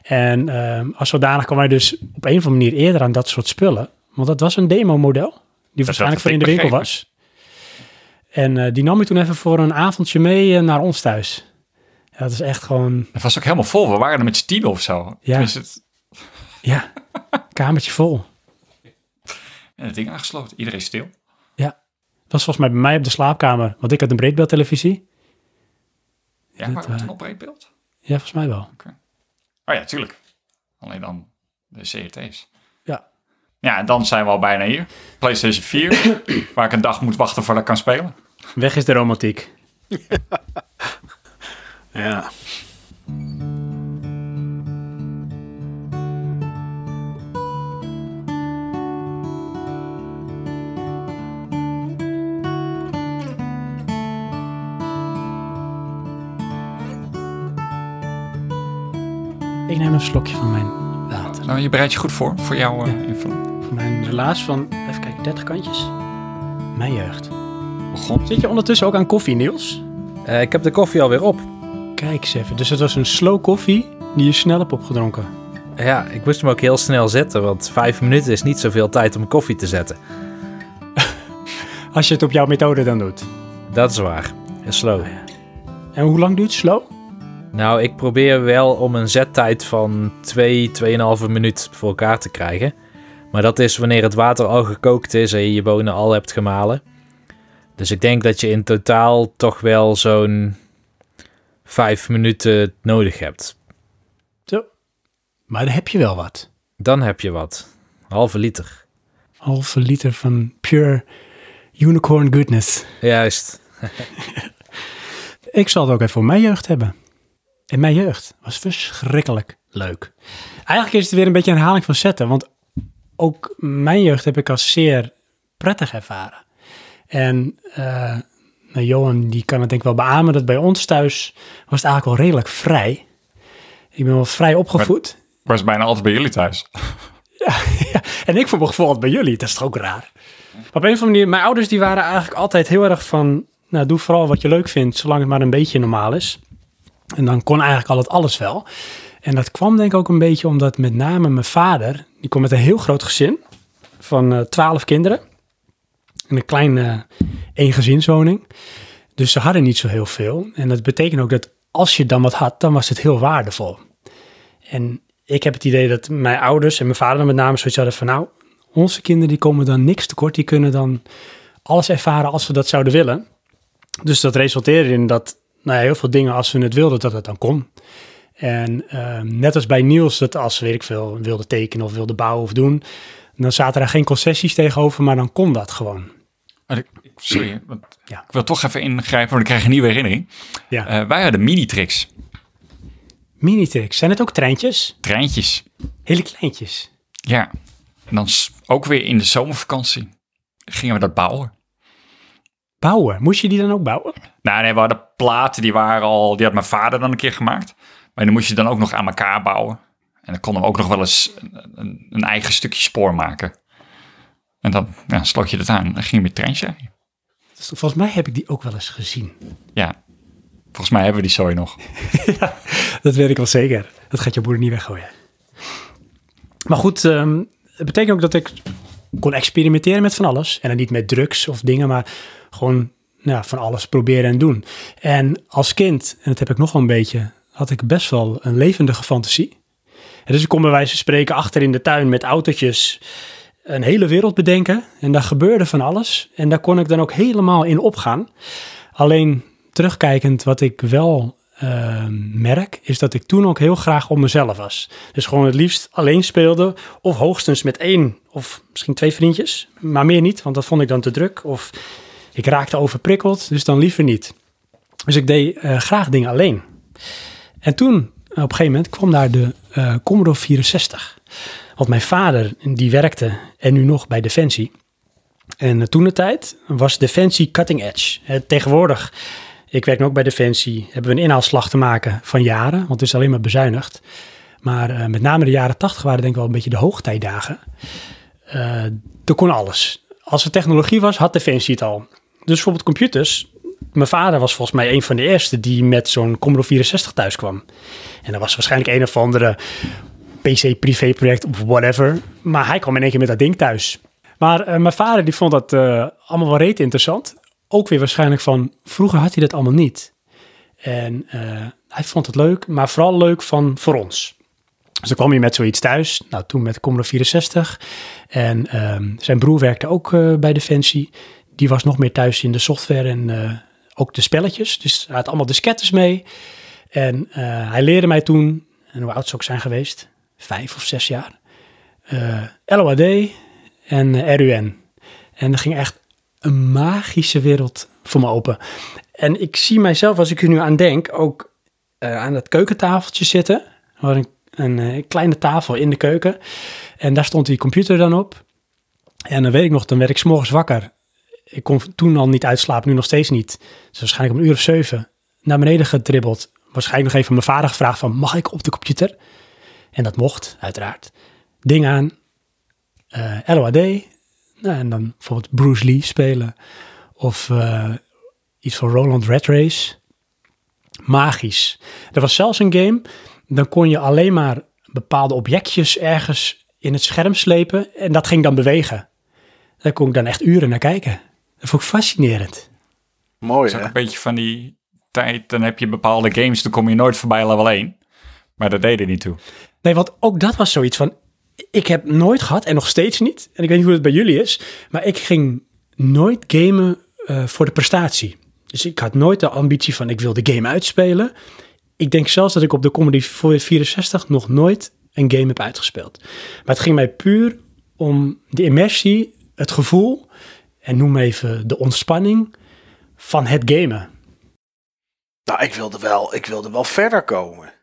En ehm, als zodanig kwam hij dus op een of andere manier eerder aan dat soort spullen. Want dat was een demo-model, die waarschijnlijk voor in de winkel was. En eh, die nam ik toen even voor een avondje mee eh, naar ons thuis. Ja, dat is echt gewoon, Het was ook helemaal vol. We waren er met z'n tien of zo. Ja. Het, ja, kamertje vol. en het ding aangesloten. Iedereen stil. Ja, dat was volgens mij bij mij op de slaapkamer. Want ik had een breedbeeldtelevisie. Ja, maar eh, een opbreedbeeld? Ja, volgens mij wel. Oh ja, tuurlijk. Alleen dan de CRT's. Ja. Ja, en dan zijn we al bijna hier. PlayStation 4, waar ik een dag moet wachten voordat ik kan spelen. Weg is de romantiek. Ja. Ik neem een slokje van mijn water. Nou, je bereidt je goed voor, voor jouw eh, invulling. Voor mijn relaas van, even kijken, 30 kantjes. Mijn jeugd. Begon. Zit je ondertussen ook aan koffie, Niels? Eh, ik heb de koffie alweer op. Kijk eens even. Dus het was een slow koffie die je snel hebt opgedronken. Ja, ik moest hem ook heel snel zetten, want vijf minuten is niet zoveel tijd om koffie te zetten. Als je het op jouw methode dan doet. Dat is waar. En slow. En hoe lang duurt slow? Nou, ik probeer wel om een zettijd van 2, 2,5 minuut voor elkaar te krijgen. Maar dat is wanneer het water al gekookt is en je je bonen al hebt gemalen. Dus ik denk dat je in totaal toch wel zo'n 5 minuten nodig hebt. Zo. Maar dan heb je wel wat. Dan heb je wat. Halve liter. Halve liter van pure unicorn goodness. Juist. Ik zal het ook even voor mijn jeugd hebben. En mijn jeugd was verschrikkelijk leuk. Eigenlijk is het weer een beetje een herhaling van zetten. Want ook mijn jeugd heb ik als zeer prettig ervaren. En eh, nou, Johan die kan het denk ik wel beamen dat bij ons thuis was het eigenlijk wel redelijk vrij. Ik ben wel vrij opgevoed. Was bijna altijd bij jullie thuis. Ja, en ik voel me gevolgd bij jullie. Dat is toch ook raar? Maar op een of andere manier, mijn ouders die waren eigenlijk altijd heel erg van... Nou, doe vooral wat je leuk vindt, zolang het maar een beetje normaal is. En dan kon eigenlijk al het alles wel. En dat kwam denk ik ook een beetje omdat met name mijn vader... die komt met een heel groot gezin van eh, twaalf kinderen. En een kleine eengezinswoning. Dus ze hadden niet zo heel veel. En dat betekent ook dat als je dan wat had, dan was het heel waardevol. En ik heb het idee dat mijn ouders en mijn vader dan met name zoiets hadden van... nou, onze kinderen die komen dan niks tekort. Die kunnen dan alles ervaren als ze dat zouden willen. Dus dat resulteerde in dat nou ja, heel veel dingen als we het wilden, dat het dan kon. En eh, net als bij Niels, dat als weet ik veel wilde tekenen of wilde bouwen of doen... dan zaten er geen concessies tegenover, maar dan kon dat gewoon. Sorry, want Ja. ik wil toch even ingrijpen, want ik krijg een nieuwe herinnering. Ja. Eh, wij hadden mini-tricks, Minitricks, zijn het ook treintjes? treintjes. Hele kleintjes. Ja, en dan ook weer in de zomervakantie gingen we dat bouwen. Bouwen, moest je die dan ook bouwen? Nou, nee, we hadden platen, die waren al, die had mijn vader dan een keer gemaakt. Maar die moest je dan ook nog aan elkaar bouwen. En dan konden we ook nog wel eens een, een, eigen stukje spoor maken. En dan ja, sloot je dat aan. Dan ging je met treintje. Dus volgens mij heb ik die ook wel eens gezien. Ja, volgens mij hebben we die zooi nog. Dat weet ik wel zeker. Dat gaat je moeder niet weggooien. Maar goed, ehm, het betekent ook dat ik kon experimenteren met van alles. En dan niet met drugs of dingen, maar gewoon nou, van alles proberen en doen. En als kind, en dat heb ik nog wel een beetje, had ik best wel een levendige fantasie. Dus ik kon bij wijze van spreken achter in de tuin met autootjes een hele wereld bedenken. En daar gebeurde van alles. En daar kon ik dan ook helemaal in opgaan. Alleen terugkijkend, wat ik wel eh, merk, is dat ik toen ook heel graag op mezelf was. Dus gewoon het liefst alleen speelde, of hoogstens met één of misschien twee vriendjes, maar meer niet, want dat vond ik dan te druk. Of ik raakte overprikkeld, dus dan liever niet. Dus ik deed eh, graag dingen alleen. En toen, op een gegeven moment, kwam daar de eh, Commodore 64. Want mijn vader, die werkte en nu nog bij Defensie. En eh, toen de tijd was Defensie cutting edge. Tegenwoordig, ik werk nu ook bij Defensie, hebben we een inhaalslag te maken van jaren, want het is alleen maar bezuinigd. Maar eh, met name de jaren 80 waren denk ik wel een beetje de hoogtijdagen. Eh er kon alles. Als er technologie was, had Defensie het al. Dus bijvoorbeeld computers. Mijn vader was volgens mij een van de eerste die met zo'n Commodore 64 thuis kwam. En dat was waarschijnlijk een of andere PC privéproject of whatever. Maar hij kwam in één keer met dat ding thuis. Maar eh, mijn vader die vond dat allemaal wel reet interessant. Ook weer waarschijnlijk van, vroeger had hij dat allemaal niet. En eh, hij vond het leuk, maar vooral leuk van voor ons. Dus dan kwam hij met zoiets thuis. Nou, toen met Commodore 64. En ehm, zijn broer werkte ook eh, bij Defensie. Die was nog meer thuis in de software en eh, ook de spelletjes. Dus hij had allemaal diskettes mee. En hij leerde mij toen, en hoe oud zou ik zijn geweest? Vijf of zes jaar. LOAD en RUN. En er ging echt een magische wereld voor me open. En ik zie mijzelf, als ik er nu aan denk, ook eh, aan dat keukentafeltje zitten. Was een, een eh, kleine tafel in de keuken. En daar stond die computer dan op. En dan weet ik nog, dan werd ik 's morgens wakker. Ik kon toen al niet uitslapen, nu nog steeds niet. Dus waarschijnlijk om een uur of zeven naar beneden gedribbeld. Waarschijnlijk nog even mijn vader gevraagd van, mag ik op de computer? En dat mocht, uiteraard. Ding aan, eh, LOAD. Nou, en dan bijvoorbeeld Bruce Lee spelen. Of eh, iets van Roland Red Race. Magisch. Er was zelfs een game, dan kon je alleen maar bepaalde objectjes ergens in het scherm slepen en dat ging dan bewegen. Daar kon ik dan echt uren naar kijken. Dat vond ik fascinerend. Mooi, Dat is ook hè? een beetje van die tijd, dan heb je bepaalde games, dan kom je nooit voorbij level 1. Maar dat deed er niet toe. Nee, want ook dat was zoiets van, ik heb nooit gehad en nog steeds niet, en ik weet niet hoe het bij jullie is, maar ik ging nooit gamen eh, voor de prestatie. Dus ik had nooit de ambitie van, ik wil de game uitspelen. Ik denk zelfs dat ik op de Commodore 64 nog nooit een game heb uitgespeeld. Maar het ging mij puur om de immersie, het gevoel en noem even de ontspanning van het gamen. Nou, ik wilde wel, ik wilde wel verder komen.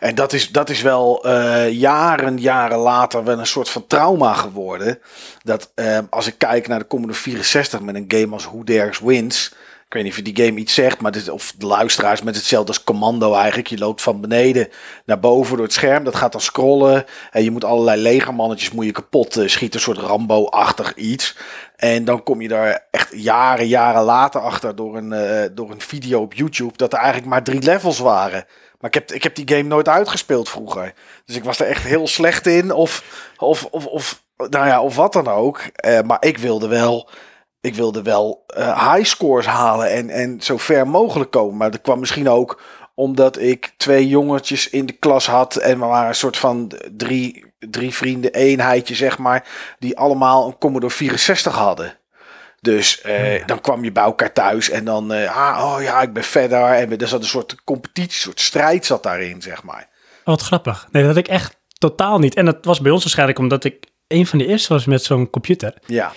En dat is, dat is wel eh, jaren, jaren later wel een soort van trauma geworden. Dat eh, als ik kijk naar de Commodore 64 met een game als Who Dares Wins. Ik weet niet of je die game iets zegt, maar dit, of de luisteraars met hetzelfde als Commando eigenlijk. Je loopt van beneden naar boven door het scherm. Dat gaat dan scrollen. En je moet allerlei legermannetjes moet je kapot eh, schieten. Een soort Rambo-achtig iets. En dan kom je daar echt jaren, jaren later achter door een, door een video op YouTube. Dat er eigenlijk maar drie levels waren. Maar ik heb, ik heb die game nooit uitgespeeld vroeger. Dus ik was er echt heel slecht in. Of, of, of, of, nou ja, of wat dan ook. Eh, maar ik wilde wel, ik wilde wel eh, high scores halen. En, en zo ver mogelijk komen. Maar dat kwam misschien ook omdat ik twee jongetjes in de klas had. En we waren een soort van drie, drie vrienden eenheidje, zeg maar. Die allemaal een Commodore 64 hadden. Dus eh, dan kwam je bij elkaar thuis en dan, eh, ah, oh ja, ik ben verder. En er zat een soort competitie, een soort strijd zat daarin, zeg maar. Oh, wat grappig. Nee, dat had ik echt totaal niet. En dat was bij ons waarschijnlijk omdat ik een van de eerste was met zo'n computer. Ja,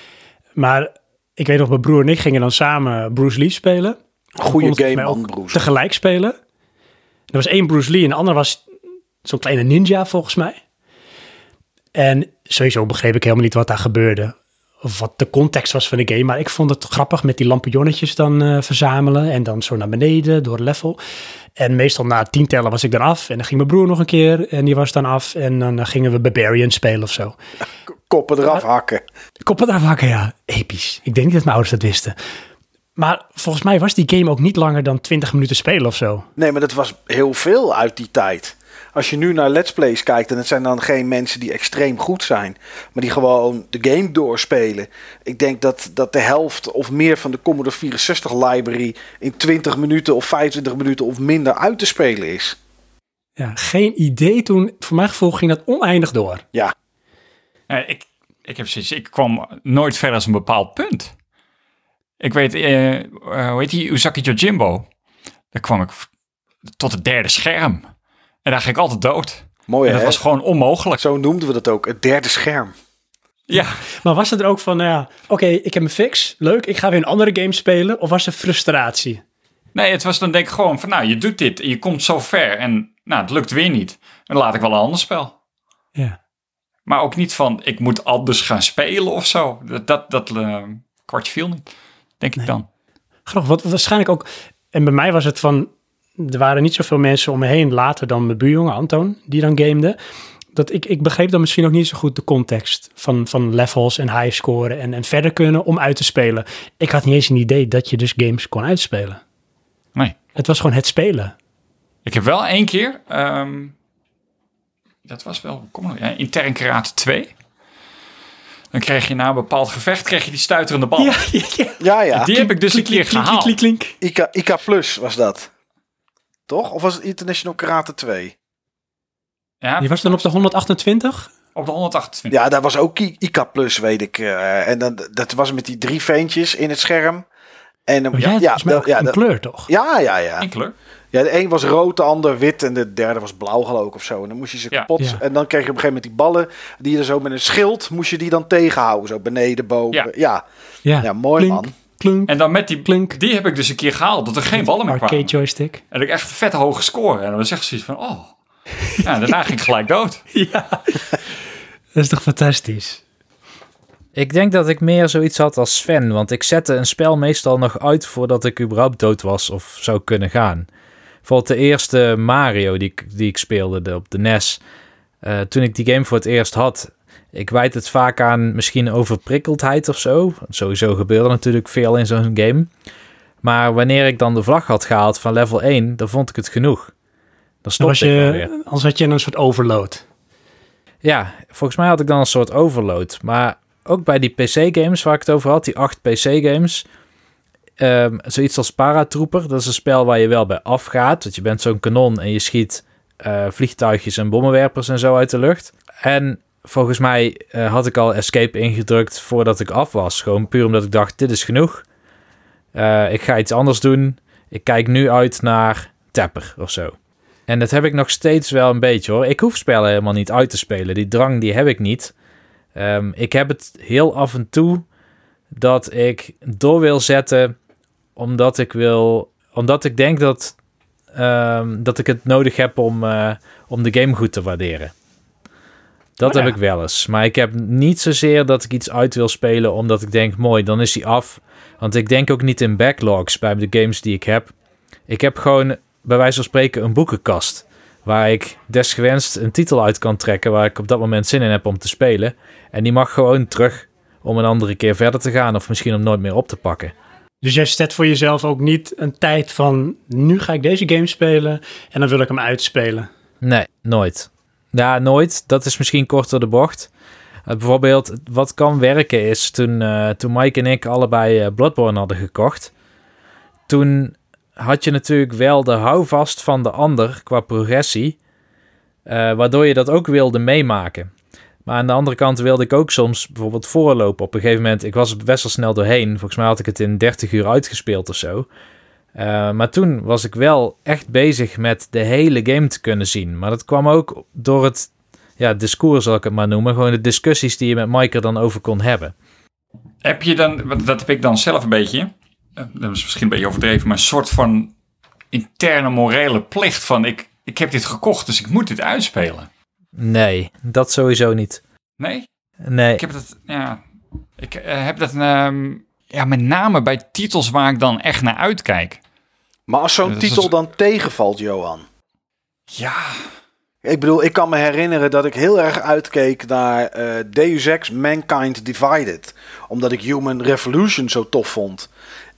Maar ik weet nog, mijn broer en ik gingen dan samen Bruce Lee spelen. het game, man, broers. Tegelijk spelen. Er was één Bruce Lee en de ander was zo'n kleine ninja volgens mij. En sowieso begreep ik helemaal niet wat daar gebeurde. Of wat de context was van de game. Maar ik vond het grappig met die lampionnetjes dan eh, verzamelen. En dan zo naar beneden door level. En meestal na tien tellen was ik dan af. En dan ging mijn broer nog een keer. En die was dan af. En dan eh, gingen we Barbarian spelen of zo. Koppen eraf hakken. Koppen eraf hakken, ja. Episch. Ik denk niet dat mijn ouders dat wisten. Maar volgens mij was die game ook niet langer dan 20 minuten spelen of zo. Nee, maar dat was heel veel uit die tijd. Als je nu naar Let's Plays kijkt, en het zijn dan geen mensen die extreem goed zijn, maar die gewoon de game doorspelen. Ik denk dat, dat de helft of meer van de Commodore 64 library in 20 minuten of 25 minuten of minder uit te spelen is. Ja, geen idee toen. Voor mijn gevoel ging dat oneindig door. Ja, Eh, ik, ik heb zoiets, ik kwam nooit verder als een bepaald punt. Ik weet, eh, eh, hoe heet die, Uzaki Jojimbo? Daar kwam ik tot het derde scherm. En daar ging ik altijd dood. mooi En dat hè? was gewoon onmogelijk. Zo noemden we dat ook, het derde scherm. Ja, Maar was het er ook van, nou ja, oké, ik heb een fix. Leuk, ik ga weer een andere game spelen. Of was er frustratie? nee, het was dan denk ik gewoon van, nou, je doet dit en je komt zo ver en nou, het lukt weer niet. Dan laat ik wel een ander spel. Ja. Maar ook niet van, ik moet anders gaan spelen of zo. Dat, dat, dat eh, kwartje viel niet, denk ik dan. Grappig, wat waarschijnlijk ook... En bij mij was het van... Er waren niet zoveel mensen om me heen later dan mijn buurjongen Anton, die dan gamede. Dat ik, ik begreep dan misschien ook niet zo goed de context van, van levels en high scoren en, en verder kunnen om uit te spelen. Ik had niet eens een idee dat je dus games kon uitspelen. Nee. Het was gewoon het spelen. Ik heb wel één keer, ehm, dat was wel, kom maar, ja, intern karate 2. Dan kreeg je na een bepaald gevecht, kreeg je die stuiterende bal. Ja, ja, ja. Ja, ja. Die heb ik dus een keer klink, gehaald. klink, klink, klink. IK, IK Plus was dat. Toch? Of was het International Karate 2? Ja, Die was dan op de 128? op de 128. Ja, daar was ook I- IK Plus, weet ik. eh, en dan, dat was met die drie veentjes in het scherm. En, dan- Oh, ja, ja, ook ja, een dat- kleur toch? ja, ja, ja. Kleur. Ja, de een was rood, de ander wit en de derde was blauw geloof ik of zo. En dan moest je ze Ja. kapot. Ja. En dan kreeg je op een gegeven moment die ballen die je er zo met een schild moest je die dan tegenhouden. Zo beneden, boven. Ja. Ja, ja, Ja, mooi man. En dan met die, Klink. die heb ik dus een keer gehaald, dat er geen ballen meer Arcade kwamen. joystick. En ik echt vet hoge score. En dan was echt zoiets van, oh. Ja, daarna ging ik gelijk dood. Ja, dat is toch fantastisch? Ik denk dat ik meer zoiets had als Sven, want ik zette een spel meestal nog uit voordat ik überhaupt dood was of zou kunnen gaan. Bijvoorbeeld de eerste Mario die ik, die ik speelde de- op de NES. eh, toen ik die game voor het eerst had, ik wijd het vaak aan misschien overprikkeldheid of zo. Sowieso gebeurde natuurlijk veel in zo'n game. Maar wanneer ik dan de vlag had gehaald van level 1, dan vond ik het genoeg. Dan Dan stopte was ik weer. je, als had je een soort overload. Ja, volgens mij had ik dan een soort overload. Maar ook bij die PC-games waar ik het over had, die acht PC-games. ehm, zoiets als Paratrooper, dat is een spel waar je wel bij afgaat. Want je bent zo'n kanon en je schiet eh, vliegtuigjes en bommenwerpers en zo uit de lucht. En volgens mij eh, had ik al escape ingedrukt voordat ik af was. Gewoon puur omdat ik dacht, dit is genoeg. Eh, ik ga iets anders doen. Ik kijk nu uit naar Tapper of zo. En dat heb ik nog steeds wel een beetje hoor. Ik hoef spellen helemaal niet uit te spelen. Die drang die heb ik niet. Ehm, ik heb het heel af en toe dat ik door wil zetten omdat ik wil, omdat ik denk dat, ehm, dat ik het nodig heb om, eh, om de game goed te waarderen. Dat Maar heb ik wel eens. Maar ik heb niet zozeer dat ik iets uit wil spelen omdat ik denk, mooi, dan is hij af. Want ik denk ook niet in backlogs bij de games die ik heb. Ik heb gewoon, bij wijze van spreken, een boekenkast. Waar ik desgewenst een titel uit kan trekken waar ik op dat moment zin in heb om te spelen. En die mag gewoon terug om een andere keer verder te gaan of misschien om nooit meer op te pakken. Dus jij zet voor jezelf ook niet een tijd van... nu ga ik deze game spelen en dan wil ik hem uitspelen. Nee, nooit. Ja, nooit. Dat is misschien kort door de bocht. Eh, bijvoorbeeld, wat kan werken is toen, eh, toen Mike en ik allebei eh, Bloodborne hadden gekocht. Toen had je natuurlijk wel de houvast van de ander qua progressie. waardoor je dat ook wilde meemaken. Maar aan de andere kant wilde ik ook soms bijvoorbeeld voorlopen. Op een gegeven moment, ik was er best wel snel doorheen. Volgens mij had ik het in 30 uur uitgespeeld of zo. Eh, maar toen was ik wel echt bezig met de hele game te kunnen zien. Maar dat kwam ook door het ja, discours, zal ik het maar noemen. Gewoon de discussies die je met Mike er dan over kon hebben. Heb je dan, dat heb ik dan zelf een beetje, eh, dat is misschien een beetje overdreven, maar een soort van interne morele plicht van ik, ik heb dit gekocht, dus ik moet dit uitspelen. Nee, dat sowieso niet. Nee, Nee, ik heb dat, ja, ik eh, heb dat ehm, ja, met name bij titels waar ik dan echt naar uitkijk. Maar als zo'n titel dan tegenvalt, Johan. Ja, Ik bedoel, ik kan me herinneren dat ik heel erg uitkeek naar eh, Deus Ex Mankind Divided. Omdat ik Human Revolution zo tof vond.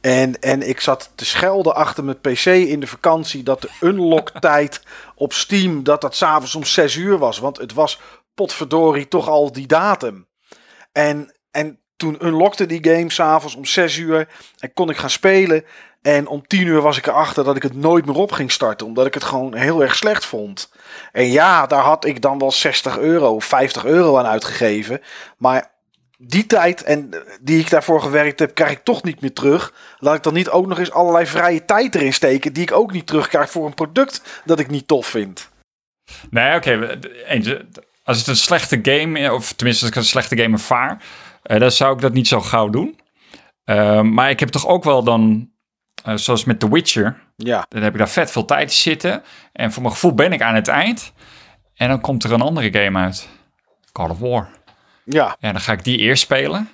En, en ik zat te schelden achter mijn pc in de vakantie dat de unlock tijd op Steam, dat dat s'avonds om 6 uur was. Want het was potverdorie toch al die datum. En, en toen unlockte die game s'avonds om 6 uur en kon ik gaan spelen. En om 10 uur was ik erachter dat ik het nooit meer op ging starten. Omdat ik het gewoon heel erg slecht vond. En ja, daar had ik dan wel 60 euro, 50 euro aan uitgegeven. Maar die tijd en die ik daarvoor gewerkt heb, krijg ik toch niet meer terug. Laat ik dan niet ook nog eens allerlei vrije tijd erin steken, die ik ook niet terugkrijg voor een product dat ik niet tof vind. nee, oké. eh, als het een slechte game, of tenminste als ik een slechte game ervaar, eh, dan zou ik dat niet zo gauw doen. Eh, maar ik heb toch ook wel dan, eh, zoals met The Witcher, Ja, Dan heb ik daar vet veel tijd te zitten. En voor mijn gevoel ben ik aan het eind. En dan komt er een andere game uit. God of War. ja, Ja, dan ga ik die eerst spelen.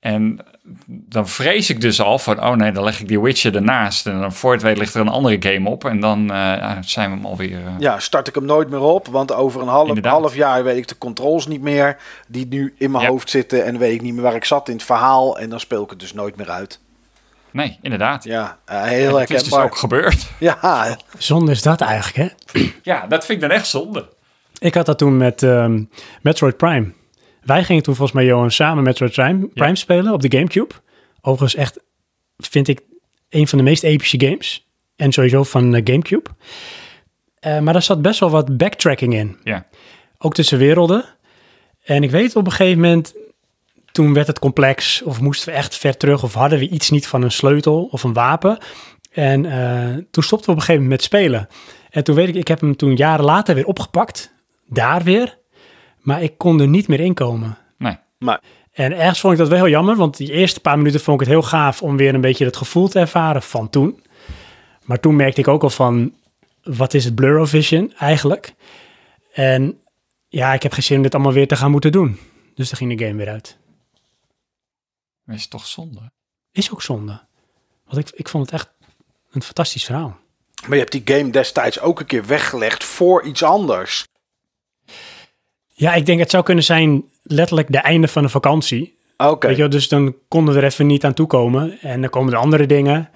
En dan vrees ik dus al van, oh nee, dan leg ik die Witcher ernaast. En dan voor het weet ligt er een andere game op. En dan eh, zijn we hem alweer... eh, ja, start ik hem nooit meer op. Want over een half, Inderdaad. half jaar weet ik de controls niet meer. Die nu in mijn Ja. hoofd zitten. En weet ik niet meer waar ik zat in het verhaal. En dan speel ik het dus nooit meer uit. Nee, inderdaad. Ja, eh, En heel het is dus ook gebeurd. Ja, Zonde is dat eigenlijk, hè? Ja, dat vind ik dan echt zonde. Ik had dat toen met ehm, Metroid Prime. Wij gingen toen volgens mij, Johan, samen Metroid Prime, Prime spelen op de Gamecube. Overigens echt, vind ik, een van de meest epische games. En sowieso van de Gamecube. Eh, maar daar zat best wel wat backtracking in. Ja. Ook tussen werelden. En ik weet op een gegeven moment, toen werd het complex. Of moesten we echt ver terug. Of hadden we iets niet van een sleutel of een wapen. En eh, toen stopten we op een gegeven moment met spelen. En toen weet ik, ik heb hem toen jaren later weer opgepakt. Daar weer. Maar ik kon er niet meer in komen. Nee. En ergens vond ik dat wel heel jammer. Want die eerste paar minuten vond ik het heel gaaf om weer een beetje het gevoel te ervaren van toen. Maar toen merkte ik ook al van, wat is het Blurrovision eigenlijk? En ja, ik heb geen zin om dit allemaal weer te gaan moeten doen. Dus dan ging de game weer uit. Maar is het toch zonde? Is ook zonde. Want ik, ik vond het echt een fantastisch verhaal. maar je hebt die game destijds ook een keer weggelegd voor iets anders. Ja, ik denk het zou kunnen zijn letterlijk de einde van een vakantie. Oké. Weet je wel, dus dan konden we er even niet aan toekomen. En dan komen er andere dingen.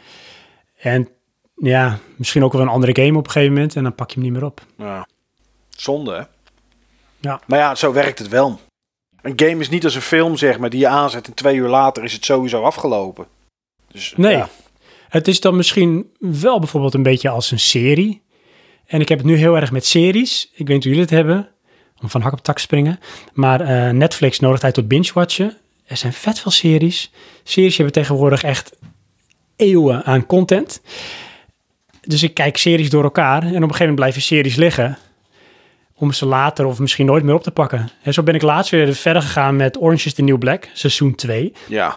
En ja, misschien ook wel een andere game op een gegeven moment. En dan pak je hem niet meer op. Ja. Zonde, hè? Ja. Maar ja, zo werkt het wel. Een game is niet als een film, zeg maar, die je aanzet en twee uur later is het sowieso afgelopen. Dus, Nee. ja. Het is dan misschien wel bijvoorbeeld een beetje als een serie. En ik heb het nu heel erg met series. Ik weet niet hoe jullie het hebben. Om van hak op tak te springen. Maar eh, Netflix nodigt uit tot binge-watchen. Er zijn vet veel series. Series hebben tegenwoordig echt eeuwen aan content. Dus ik kijk series door elkaar. En op een gegeven moment blijven series liggen. Om ze later of misschien nooit meer op te pakken. En zo ben ik laatst weer verder gegaan met Orange is the New Black. Seizoen 2 ja.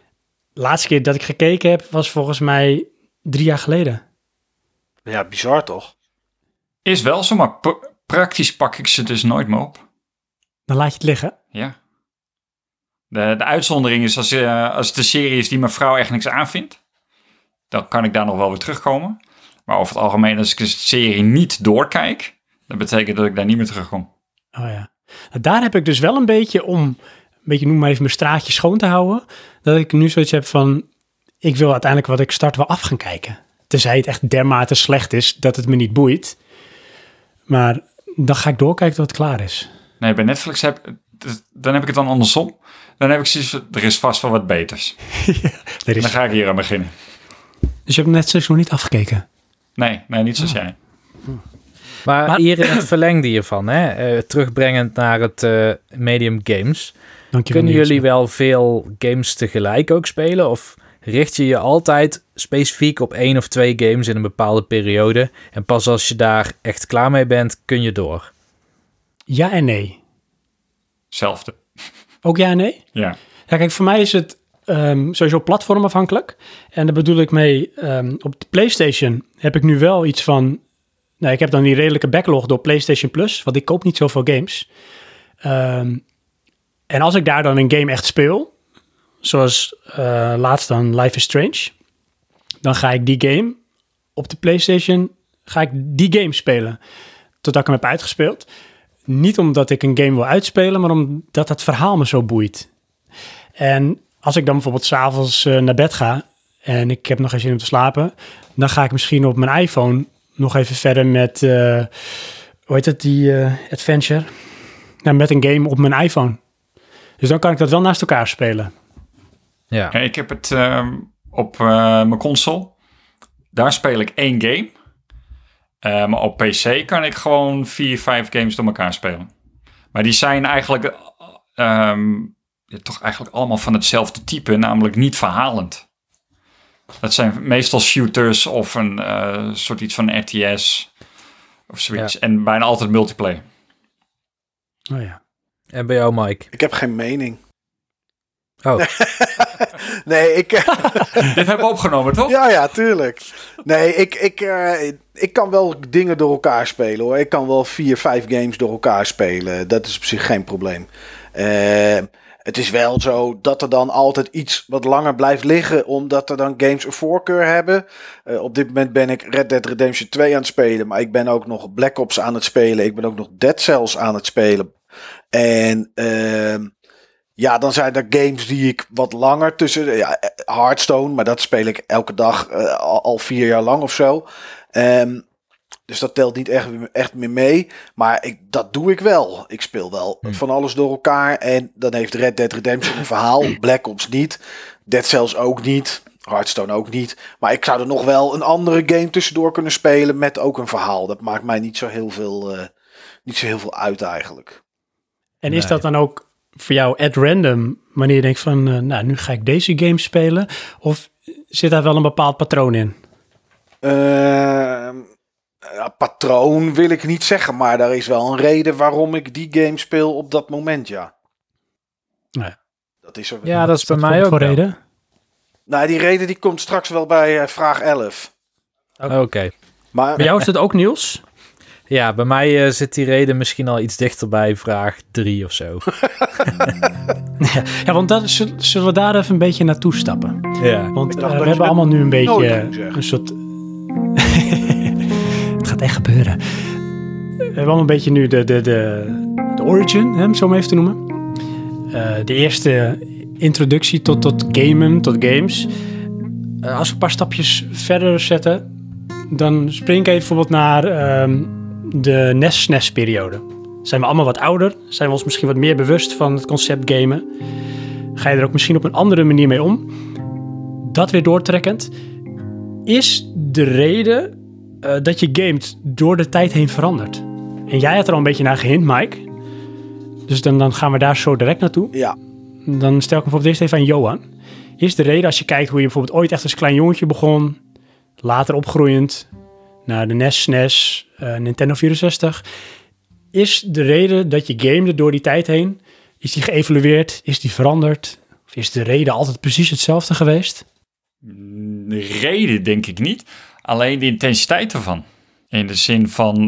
laatste keer dat ik gekeken heb, was volgens mij drie jaar geleden. Ja, bizar toch? Is wel zo, maar praktisch pak ik ze dus nooit meer op. Dan laat je het liggen. Ja. De, de uitzondering is als, eh, als het een serie is die mijn vrouw echt niks aanvindt. Dan kan ik daar nog wel weer terugkomen. Maar over het algemeen, als ik een serie niet doorkijk, dat betekent dat ik daar niet meer terugkom. Oh ja. Nou, Daar heb ik dus wel een beetje om, een beetje noem maar even mijn straatje schoon te houden. Dat ik nu zoiets heb van, ik wil uiteindelijk wat ik start wel af gaan kijken. Tenzij het echt dermate slecht is dat het me niet boeit. Maar dan ga ik doorkijken tot het klaar is. Nee, bij Netflix heb dan heb ik het dan andersom. Dan heb ik zoiets er is vast wel wat beters. Er is, Dan ga ik hier aan beginnen. dus je hebt Netflix nog niet afgekeken. Nee, nee, niet zoals jij. Maar, Maar- hier in het verlengde hiervan, hè, eh, terugbrengend naar het eh, medium games. Dankjewel. Kunnen Niels. jullie wel veel games tegelijk ook spelen? Of richt je je altijd specifiek op één of twee games in een bepaalde periode? En pas als je daar echt klaar mee bent, kun je door? Ja en nee. Hetzelfde. Ook ja en nee? Ja. Ja, kijk, voor mij is het ehm, sowieso platformafhankelijk. En daar bedoel ik mee, ehm, op de PlayStation heb ik nu wel iets van... Nou, ik heb dan die redelijke backlog door PlayStation Plus, want ik koop niet zoveel games. Ehm, en als ik daar dan een game echt speel, zoals eh, laatst dan Life is Strange, dan ga ik die game op de PlayStation, ga ik die game spelen totdat ik hem heb uitgespeeld. Niet omdat ik een game wil uitspelen, maar omdat het verhaal me zo boeit. En als ik dan bijvoorbeeld s'avonds uh, naar bed ga en ik heb nog geen zin om te slapen, dan ga ik misschien op mijn iPhone nog even verder met, eh, hoe heet het, die eh, adventure? Nou, met een game op mijn iPhone. Dus dan kan ik dat wel naast elkaar spelen. Ja. Ja, ik heb het ehm, op eh, mijn console. Daar speel ik één game. Eh, maar op PC kan ik gewoon vier, vijf games door elkaar spelen. Maar die zijn eigenlijk ehm, ja, toch eigenlijk allemaal van hetzelfde type, namelijk niet verhalend. Dat zijn meestal shooters of een eh, soort iets van RTS of zoiets. En bijna altijd multiplayer. Oh ja. En bij jou, Mike? Ik heb geen mening. Oh, Nee, ik... Dit hebben we opgenomen, toch? ja, ja, tuurlijk. Nee, ik, ik, eh, ik kan wel dingen door elkaar spelen hoor. Ik kan wel vier, vijf games door elkaar spelen. Dat is op zich geen probleem. Eh, het is wel zo dat er dan altijd iets wat langer blijft liggen, omdat er dan games een voorkeur hebben. Eh, op dit moment ben ik Red Dead Redemption 2 aan het spelen, maar ik ben ook nog Black Ops aan het spelen. Ik ben ook nog Dead Cells aan het spelen. En ehm, ja, dan zijn er games die ik wat langer tussen. Ja, Hearthstone, maar dat speel ik elke dag eh, al, vier jaar lang of zo. Ehm, dus dat telt niet echt, echt meer mee. Maar ik, dat doe ik wel. Ik speel wel van alles door elkaar. En dan heeft Red Dead Redemption een verhaal. Black Ops niet. Dead Cells ook niet. Hearthstone ook niet. Maar ik zou er nog wel een andere game tussendoor kunnen spelen met ook een verhaal. Dat maakt mij niet zo heel veel, eh, niet zo heel veel uit eigenlijk. En is Nee. dat dan ook voor jou at random, wanneer je denkt van, eh, nou, nu ga ik deze game spelen? Of zit daar wel een bepaald patroon in? Ehm, ja, patroon wil ik niet zeggen, maar daar is wel een reden waarom ik die game speel op dat moment, ja. Nou ja. Dat is er ja, dat is bij mij ook voor wel. reden? Nou, die reden die komt straks wel bij eh, vraag 11. Oké. Maar Bij jou is het ook Niels? Ja, bij mij eh, zit die reden misschien al iets dichter bij vraag 3 of zo. Ja, want dat, zullen we daar even een beetje naartoe stappen? ja. Want eh, we hebben allemaal nu een beetje een soort... het gaat echt gebeuren. We hebben allemaal een beetje nu de, de, de, de origin, hè, om zo maar even te noemen. Eh, de eerste introductie tot, tot gamen, tot games. Als we een paar stapjes verder zetten, dan spring ik even bijvoorbeeld naar ehm, de NES-SNES-periode. Zijn we allemaal wat ouder? Zijn we ons misschien wat meer bewust van het concept gamen? Ga je er ook misschien op een andere manier mee om? Dat weer doortrekkend. Is de reden eh, dat je gamet door de tijd heen veranderd? En jij had er al een beetje naar gehind, Mike. Dus dan, dan gaan we daar zo direct naartoe. ja, Dan stel ik me bijvoorbeeld eerst even aan Johan. Is de reden als je kijkt hoe je bijvoorbeeld ooit echt als klein jongetje begon, later opgroeiend naar de NES, SNES, eh, Nintendo 64, is de reden dat je gamede door die tijd heen, is die geëvalueerd, is die veranderd? Of is de reden altijd precies hetzelfde geweest? De reden denk ik niet. Alleen de intensiteit ervan. In de zin van,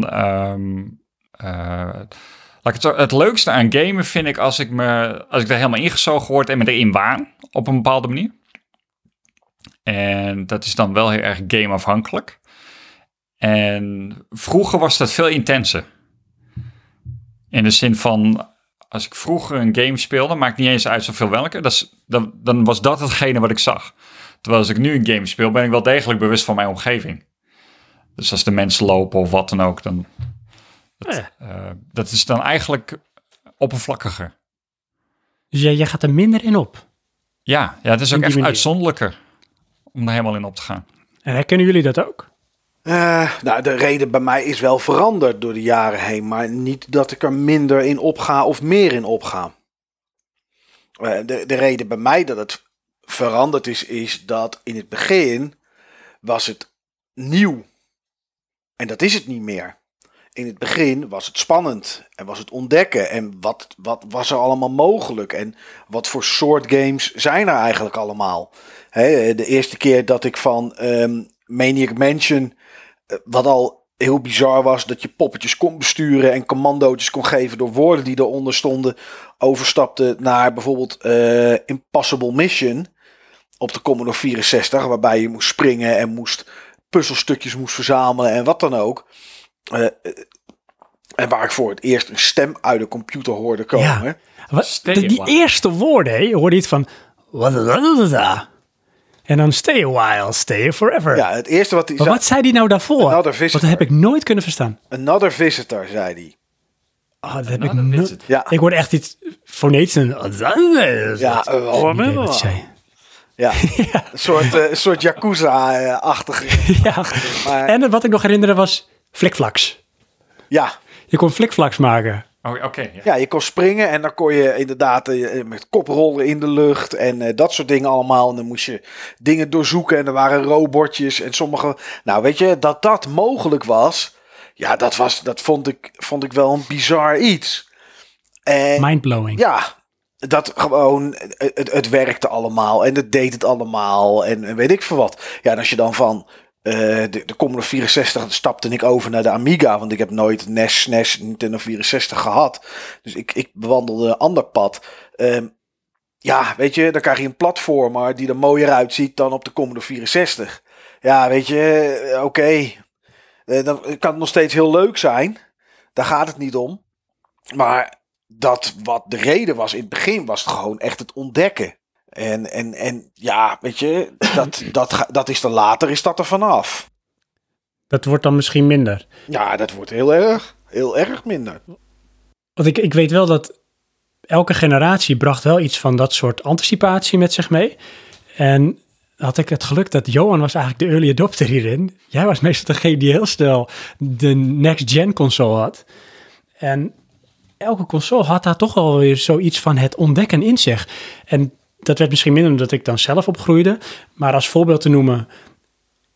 ik het, het leukste aan gamen vind ik als ik, me, als ik er helemaal ingezogen word en me erin waan. Op een bepaalde manier. En dat is dan wel heel erg gameafhankelijk. En vroeger was dat veel intenser. In de zin van, als ik vroeger een game speelde, maakt niet eens uit zoveel welke, dat is, dan, dan was dat hetgene wat ik zag. Terwijl als ik nu een game speel, ben ik wel degelijk bewust van mijn omgeving. Dus als de mensen lopen of wat dan ook, dan... Dat, Ja. eh, dat is dan eigenlijk oppervlakkiger. Dus jij, jij gaat er minder in op. Ja, ja het is ook echt manier. uitzonderlijker om er helemaal in op te gaan. En herkennen jullie dat ook? Eh, nou, de reden bij mij is wel veranderd door de jaren heen. Maar niet dat ik er minder in opga of meer in opga. Eh, de, de reden bij mij dat het veranderd is, is dat in het begin was het nieuw. En dat is het niet meer. In het begin was het spannend en was het ontdekken. En wat, wat was er allemaal mogelijk? En wat voor soort games zijn er eigenlijk allemaal? De eerste keer dat ik van ehm, Maniac Mansion wat al heel bizar was, dat je poppetjes kon besturen en commandootjes kon geven door woorden die eronder stonden, overstapte naar bijvoorbeeld eh, Impossible Mission op de Commodore 64, waarbij je moest springen en moest puzzelstukjes moest verzamelen en wat dan ook. Eh, eh, en waar ik voor het eerst een stem uit de computer hoorde komen. Ja. Wat, die, die eerste woorden, hè, je hoorde iets van... En dan stay a while, stay forever. Ja, het eerste wat hij maar zei, wat zei die nou daarvoor? Another Want visitor. dat heb ik nooit kunnen verstaan. Another Visitor, zei hij. Oh, dat heb ik Another no- visitor. Ja. Ik hoorde echt iets fonetisch. En... Ja, eh, wat- wat hij zei. Ja, een soort, eh, soort Yakuza-achtige. Ja. Maar En wat ik nog herinnerde was flikflaks. ja, Je kon flikflaks maken. Oh, oké. ja. Ja, je kon springen en dan kon je inderdaad eh, met koprollen in de lucht en eh, dat soort dingen allemaal. En dan moest je dingen doorzoeken en er waren robotjes en sommige... Nou, weet je, dat dat mogelijk was, ja, dat, was, dat vond, ik, vond ik wel een bizar iets. En Mindblowing. ja, dat gewoon, het, het, het werkte allemaal en het deed het allemaal en, en weet ik veel wat. Ja, en als je dan van eh, de, de Commodore 64 stapte ik over naar de Amiga, want ik heb nooit NES, SNES, Nintendo 64 gehad. Dus ik, ik bewandelde een ander pad. Ehm, ja, weet je, dan krijg je een platformer die er mooier uitziet dan op de Commodore 64. Ja, weet je, eh, oké. Eh, dan kan nog steeds heel leuk zijn. Daar gaat het niet om. Maar dat wat de reden was in het begin, was het gewoon echt het ontdekken. En, en, en ja, weet je, dat, dat, dat is dan later, is dat er vanaf. Dat wordt dan misschien minder. Ja, dat wordt heel erg, heel erg minder. Want ik, ik weet wel dat elke generatie bracht wel iets van dat soort anticipatie met zich mee. En had ik het geluk dat Johan was eigenlijk de early adopter hierin. Jij was meestal degene die heel snel de next-gen console had. En elke console had daar toch wel weer zoiets van het ontdekken in zich. En dat werd misschien minder omdat ik dan zelf opgroeide. Maar als voorbeeld te noemen,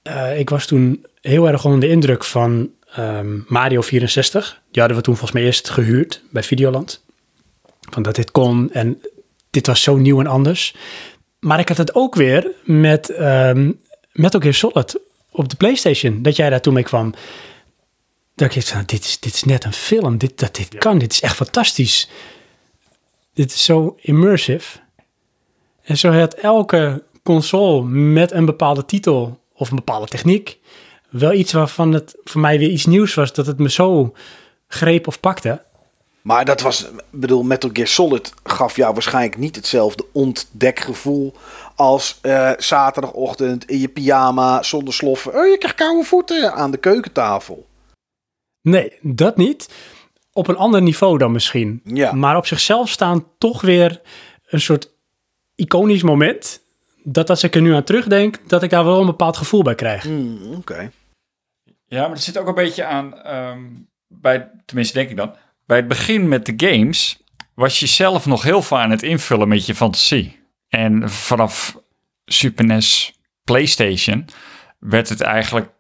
eh, ik was toen heel erg onder de indruk van ehm, Mario 64. Die hadden we toen volgens mij eerst gehuurd bij Videoland. Van dat dit kon en dit was zo nieuw en anders. Maar ik had het ook weer met ehm Metal Gear Solid op de PlayStation. Dat jij daar toen mee kwam. Dat ik dacht van, dit is, dit is net een film. Dit, dat dit kan, dit is echt fantastisch. Dit is zo immersive. En zo had elke console met een bepaalde titel of een bepaalde techniek wel iets waarvan het voor mij weer iets nieuws was, dat het me zo greep of pakte. Maar dat was, ik bedoel, Metal Gear Solid gaf jou waarschijnlijk niet hetzelfde ontdekgevoel als eh, zaterdagochtend in je pyjama zonder sloffen. Oh, je krijgt koude voeten aan de keukentafel. Nee, dat niet. Op een ander niveau dan misschien. Ja. Maar op zichzelf staan toch weer een soort iconisch moment. Dat als ik er nu aan terugdenk, dat ik daar wel een bepaald gevoel bij krijg. Hmm, Oké. Ja, maar er zit ook een beetje aan, ehm, bij, tenminste denk ik dan, bij het begin met de games was je zelf nog heel veel aan het invullen met je fantasie. En vanaf Super NES, PlayStation, werd het eigenlijk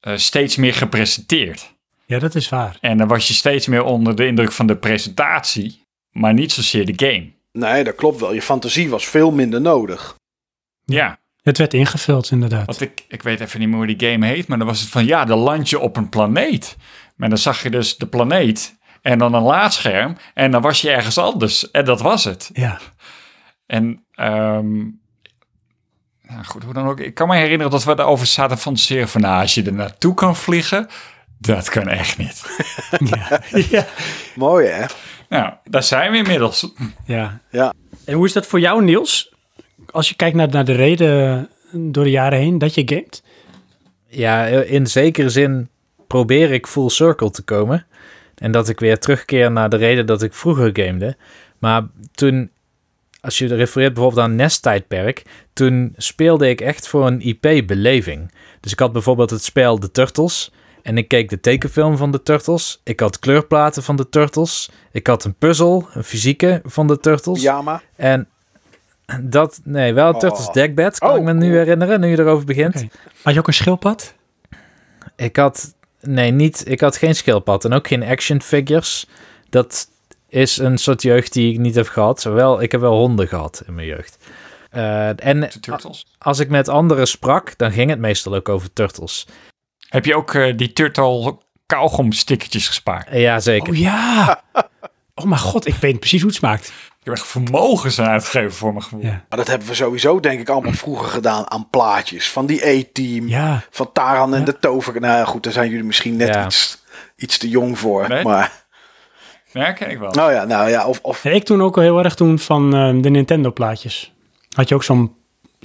eh, steeds meer gepresenteerd. Ja, dat is waar. En dan was je steeds meer onder de indruk van de presentatie, maar niet zozeer de game. Nee, dat klopt wel. Je fantasie was veel minder nodig. Ja, Het werd ingevuld, inderdaad. want ik, ik weet even niet meer hoe die game heet, maar dan was het van ja, dan land je op een planeet. Maar dan zag je dus de planeet En dan een laadscherm. En dan was je ergens anders. En dat was het. Ja. En ehm, ja, goed, hoe dan ook. Ik kan me herinneren dat we erover zaten van fantaseren van... Nou, als je er naartoe kan vliegen, dat kan echt niet. ja. ja. Mooi hè? Nou, daar zijn we inmiddels. Ja. Ja. En hoe is dat voor jou, Niels? Als je kijkt naar, naar de reden door de jaren heen dat je gamet. Ja, in zekere zin probeer ik full circle te komen. En dat ik weer terugkeer naar de reden dat ik vroeger gamede. Maar toen, als je refereert bijvoorbeeld aan Nest-tijdperk, toen speelde ik echt voor een IP-beleving. Dus ik had bijvoorbeeld het spel The Turtles. En ik keek de tekenfilm van de Turtles. Ik had kleurplaten van de Turtles. Ik had een puzzel, een fysieke van de Turtles. Pyjama. En dat, nee, wel een Oh. Turtles deckbed, kan Oh, ik me nu herinneren, nu je erover begint. Had je ook een schildpad? Ik had, nee, niet, ik had geen schildpad en ook geen action figures. Dat is een soort jeugd die ik niet heb gehad. Zowel, ik heb wel honden gehad in mijn jeugd. Eh, en De Turtles. als ik met anderen sprak, dan ging het meestal ook over turtles. Heb je ook eh, die Turtle kauwgomstickertjes gespaard? Eh, Ja, zeker. Oh ja. Oh mijn god, ik weet precies hoe het smaakt. Ik heb echt vermogens aan uitgegeven voor mijn gevoel. Ja. Maar dat hebben we sowieso denk ik allemaal vroeger gedaan aan plaatjes. Van die A-team. Ja. Van Taran en Ja. de Tover. Nou goed, daar zijn jullie misschien net Ja. iets, iets te jong voor. Nee? Maar, Ja, ken ik wel. nou ja, nou ja, of, of En ik toen ook al heel erg toen van eh, de Nintendo plaatjes. Had je ook zo'n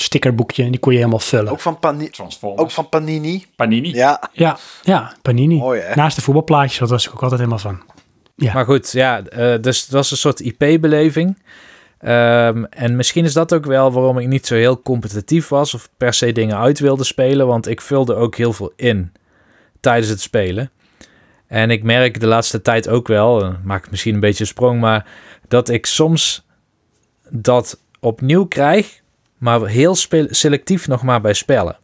stickerboekje en die kon je helemaal vullen. ook, van Pani ook van Panini. Panini. Ja, Ja, ja, Panini. Mooi, hè? Naast de voetbalplaatjes, dat was ik ook altijd helemaal van. Ja. Maar goed, ja, eh, dus het was een soort IP-beleving. Ehm, en misschien is dat ook wel waarom ik niet zo heel competitief was of per se dingen uit wilde spelen, want ik vulde ook heel veel in tijdens het spelen. En ik merk de laatste tijd ook wel, eh, maak ik misschien een beetje een sprong, maar dat ik soms dat opnieuw krijg, maar heel selectief nog maar bij spellen.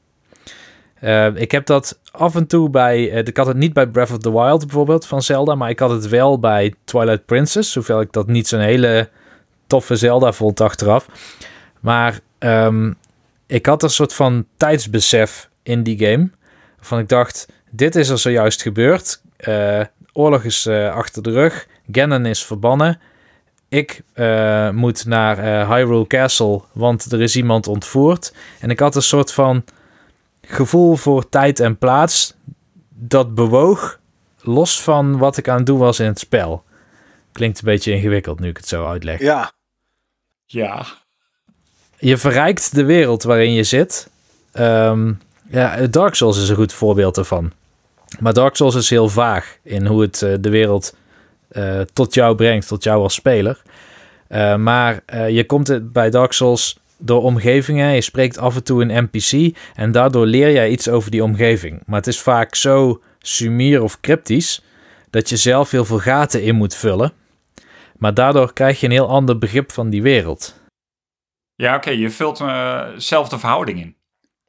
Eh, ik heb dat af en toe bij. eh, ik had het niet bij Breath of the Wild bijvoorbeeld van Zelda, maar ik had het wel bij Twilight Princess, hoewel ik dat niet zo'n hele toffe Zelda vond achteraf. Maar ehm, ik had een soort van tijdsbesef in die game. Van ik dacht, dit is er zojuist gebeurd. Eh, oorlog is achter de rug. Ganon is verbannen. Ik eh, moet naar eh, Hyrule Castle, want er is iemand ontvoerd. En ik had een soort van gevoel voor tijd en plaats dat bewoog los van wat ik aan het doen was in het spel. Klinkt een beetje ingewikkeld nu ik het zo uitleg. ja. Ja. Je verrijkt de wereld waarin je zit. Ehm, ja, Dark Souls is een goed voorbeeld ervan. Maar Dark Souls is heel vaag in hoe het eh, de wereld eh, tot jou brengt, tot jou als speler. Eh, maar eh, je komt bij Dark Souls door omgevingen, je spreekt af en toe een NPC en daardoor leer jij iets over die omgeving. Maar het is vaak zo sumier of cryptisch dat je zelf heel veel gaten in moet vullen. Maar daardoor krijg je een heel ander begrip van die wereld. Ja, oké. je vult zelf de verhouding in.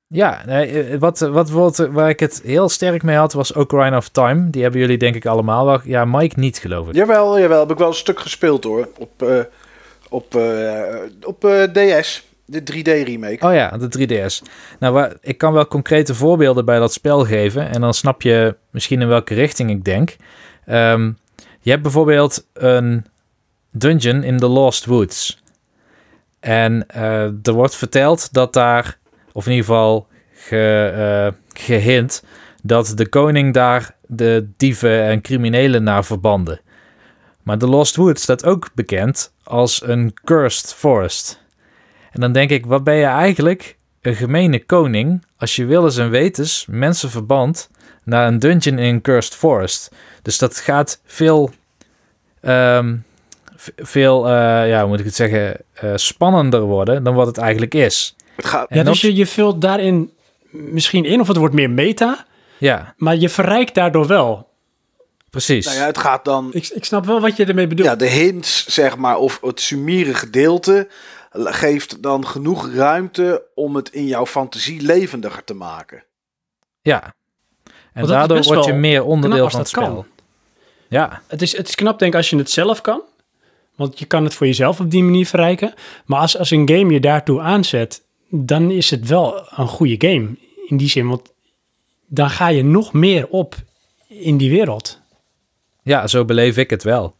Ja, nee, eh, wat, wat bijvoorbeeld, eh, waar ik het heel sterk mee had, was Ocarina of Time. Die hebben jullie denk ik allemaal. Ja, Mike niet, geloof ik. Jawel, jawel. Heb ik wel een stuk gespeeld hoor. Op, eh, op, eh, op eh, DS. De 3D remake. Oh ja, de 3DS. Nou, waar, ik kan wel concrete voorbeelden bij dat spel geven. En dan snap je misschien in welke richting ik denk. Ehm, je hebt bijvoorbeeld een dungeon in the Lost Woods. En eh, er wordt verteld dat daar, of in ieder geval ge, eh, gehint, dat de koning daar de dieven en criminelen naar verbanden. Maar de Lost Woods staat ook bekend als een cursed forest. En dan denk ik, wat ben je eigenlijk een gemene koning als je willens en wetens mensen verband naar een dungeon in een cursed forest. Dus dat gaat veel, ehm, veel eh, ja, moet ik het zeggen, eh, spannender worden dan wat het eigenlijk is. Het gaat, Ja, dat- dus je, je vult daarin misschien in, of het wordt meer meta, Ja, maar je verrijkt daardoor wel. precies. nou ja, het gaat dan... Ik, ik snap wel wat je ermee bedoelt. Ja, de hints, zeg maar, of het sumiere gedeelte geeft dan genoeg ruimte om het in jouw fantasie levendiger te maken. Ja. En daardoor word je meer onderdeel van het dat kan. spel. Ja, Het, is, het is knap, denk ik, als je het zelf kan. Want je kan het voor jezelf op die manier verrijken. Maar als, als een game je daartoe aanzet, dan is het wel een goede game. In die zin, want dan ga je nog meer op in die wereld. Ja, zo beleef ik het wel.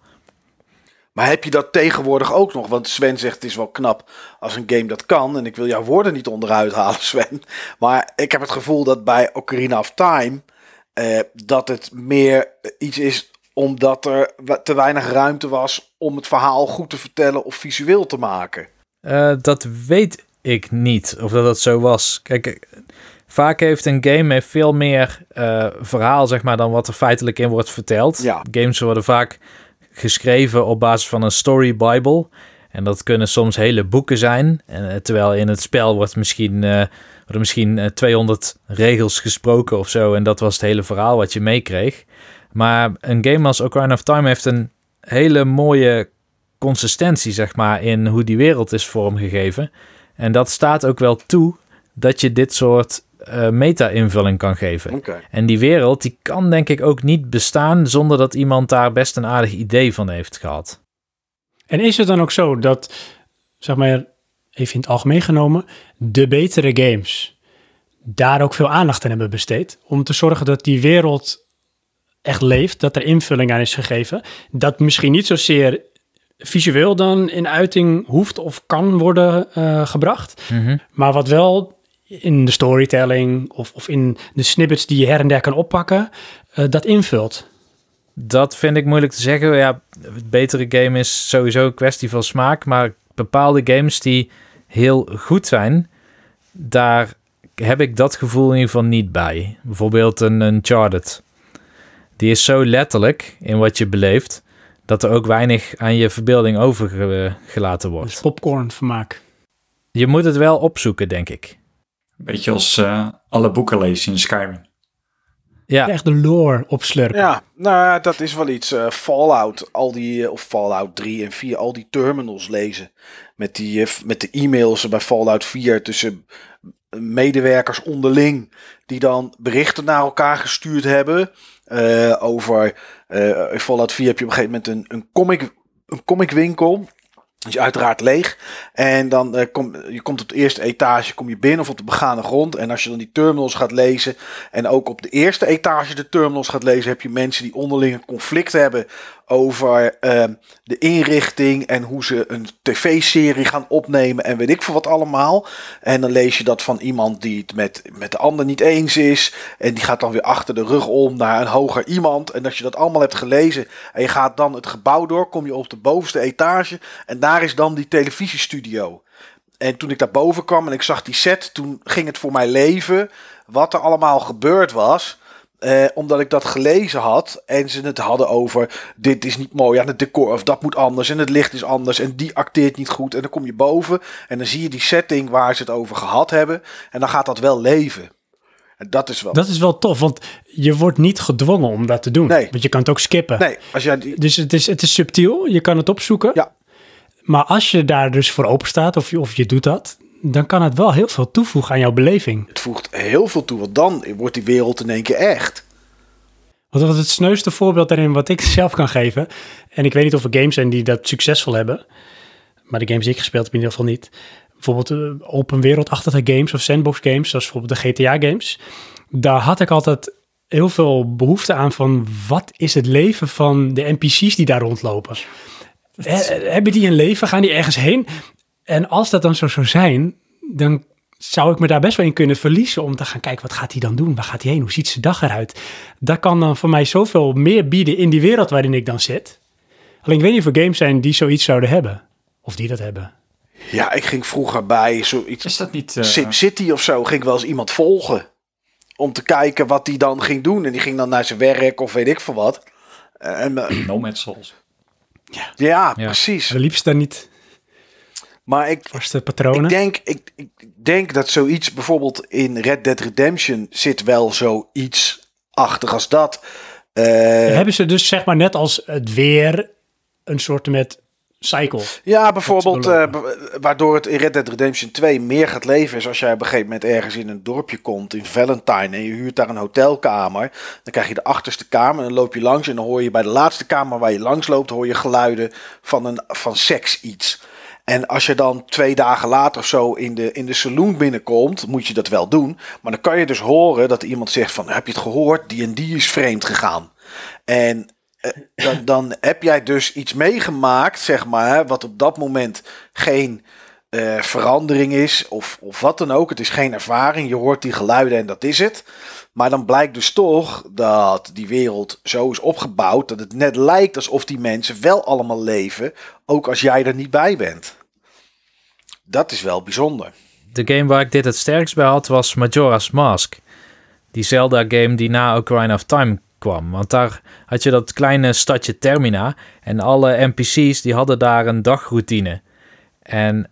Maar heb je dat tegenwoordig ook nog? Want Sven zegt het is wel knap als een game dat kan. En ik wil jouw woorden niet onderuit halen, Sven. Maar ik heb het gevoel dat bij Ocarina of Time... eh, dat het meer iets is omdat er te weinig ruimte was... om het verhaal goed te vertellen of visueel te maken. Eh, dat weet ik niet, of dat dat zo was. Kijk, eh, vaak heeft een game veel meer eh, verhaal, zeg maar, dan wat er feitelijk in wordt verteld. Ja. Games worden vaak geschreven op basis van een story bible. En dat kunnen soms hele boeken zijn. En, eh, terwijl in het spel wordt misschien, eh, worden misschien eh, 200 regels gesproken of zo. En dat was het hele verhaal wat je meekreeg. Maar een game als Ocarina of Time heeft een hele mooie consistentie, zeg maar, in hoe die wereld is vormgegeven. En dat staat ook wel toe dat je dit soort eh, meta-invulling kan geven. Oké. En die wereld, die kan denk ik ook niet bestaan zonder dat iemand daar best een aardig idee van heeft gehad. En is het dan ook zo dat, zeg maar, even in het algemeen genomen, de betere games daar ook veel aandacht aan hebben besteed? Om te zorgen dat die wereld echt leeft, dat er invulling aan is gegeven. Dat misschien niet zozeer visueel dan in uiting hoeft of kan worden eh, gebracht. Maar wat wel in de storytelling of, of in de snippets die je her en der kan oppakken, eh, dat invult. Dat vind ik moeilijk te zeggen. Ja, het betere game is sowieso een kwestie van smaak. Maar bepaalde games die heel goed zijn, daar heb ik dat gevoel in ieder geval niet bij. Bijvoorbeeld een Uncharted. Die is zo letterlijk in wat je beleeft, dat er ook weinig aan je verbeelding overgelaten Dus wordt. popcorn vermaak. Je moet het wel opzoeken, denk ik. Beetje als eh, alle boeken lezen in Skyrim. Ja, Echt de lore opslurpen. Ja, nou ja, dat is wel iets. eh, Fallout, al die, eh, of Fallout 3 en 4, al die terminals lezen. Met, die, met de e-mails bij Fallout 4 tussen medewerkers onderling. Die dan berichten naar elkaar gestuurd hebben. Eh, over, in Fallout 4 heb je op een gegeven moment een, een, comic, een comicwinkel. Die is uiteraard leeg. En dan eh, kom je komt op de eerste etage kom je binnen of op de begane grond. En als je dan die terminals gaat lezen. En ook op de eerste etage de terminals gaat lezen. Heb je mensen die onderling een conflict hebben over ehm, de inrichting. En hoe ze een tv-serie gaan opnemen. En weet ik veel wat allemaal. En dan lees je dat van iemand die het met, met de ander niet eens is. En die gaat dan weer achter de rug om naar een hoger iemand. En als je dat allemaal hebt gelezen. En je gaat dan het gebouw door. Kom je op de bovenste etage. En daar is dan die televisiestudio. En toen ik daar boven kwam en ik zag die set, toen ging het voor mij leven wat er allemaal gebeurd was. Eh, omdat ik dat gelezen had en ze het hadden over dit is niet mooi aan het decor of dat moet anders en het licht is anders en die acteert niet goed. En dan kom je boven en dan zie je die setting waar ze het over gehad hebben en dan gaat dat wel leven. En dat is wel... Dat is wel tof, want je wordt niet gedwongen om dat te doen. Nee. Want je kan het ook skippen. Nee, als jij die... Dus het is, het is subtiel, je kan het opzoeken. Ja. Maar als je daar dus voor open staat of je, of je doet dat, dan kan het wel heel veel toevoegen aan jouw beleving. Het voegt heel veel toe, want dan wordt die wereld in één keer echt. Want wat het sneuste voorbeeld daarin wat ik zelf kan geven, en ik weet niet of er games zijn die dat succesvol hebben, maar de games die ik gespeeld heb in ieder geval niet. Bijvoorbeeld eh, open wereldachtige games of sandbox games, zoals bijvoorbeeld de GTA games. Daar had ik altijd heel veel behoefte aan van wat is het leven van de NPC's die daar rondlopen. Eh, eh, Hebben die een leven? Gaan die ergens heen? En als dat dan zo zou zijn, dan zou ik me daar best wel in kunnen verliezen om te gaan kijken, wat gaat hij dan doen? Waar gaat hij heen? Hoe ziet zijn dag eruit? Dat kan dan voor mij zoveel meer bieden in die wereld waarin ik dan zit. Alleen ik weet niet of er games zijn die zoiets zouden hebben. Of die dat hebben. Ja, ik ging vroeger bij zoiets Is dat niet... eh, SimCity of zo ging ik wel eens iemand volgen. Om te kijken wat die dan ging doen. En die ging dan naar zijn werk of weet ik veel wat. En, eh, Nomad Souls. ja, precies. De liefst dan niet Maar ik, vaste patronen. ik, denk, ik, ik denk dat zoiets bijvoorbeeld in Red Dead Redemption zit wel zoiets achtig als dat. Eh, Hebben ze dus zeg maar net als het weer een soort met cycle. Ja, bijvoorbeeld, eh, waardoor het in Red Dead Redemption 2 meer gaat leven is als jij op een gegeven moment ergens in een dorpje komt, in Valentine, en je huurt daar een hotelkamer. Dan krijg je de achterste kamer en dan loop je langs en dan hoor je bij de laatste kamer waar je langs loopt, hoor je geluiden van, een, van seks iets. En als je dan twee dagen later of zo in de, in de saloon binnenkomt, moet je dat wel doen. Maar dan kan je dus horen dat iemand zegt van, heb je het gehoord? Die en die is vreemd gegaan. En dan, dan heb jij dus iets meegemaakt, zeg maar, hè, wat op dat moment geen eh, verandering is of, of wat dan ook. Het is geen ervaring, je hoort die geluiden en dat is het. Maar dan blijkt dus toch dat die wereld zo is opgebouwd dat het net lijkt alsof die mensen wel allemaal leven, ook als jij er niet bij bent. Dat is wel bijzonder. De game waar ik dit het sterkst bij had was Majora's Mask. Die Zelda-game die na Ocarina of Time kwam. Want daar had je dat kleine stadje Termina. En alle NPC's die hadden daar een dagroutine. En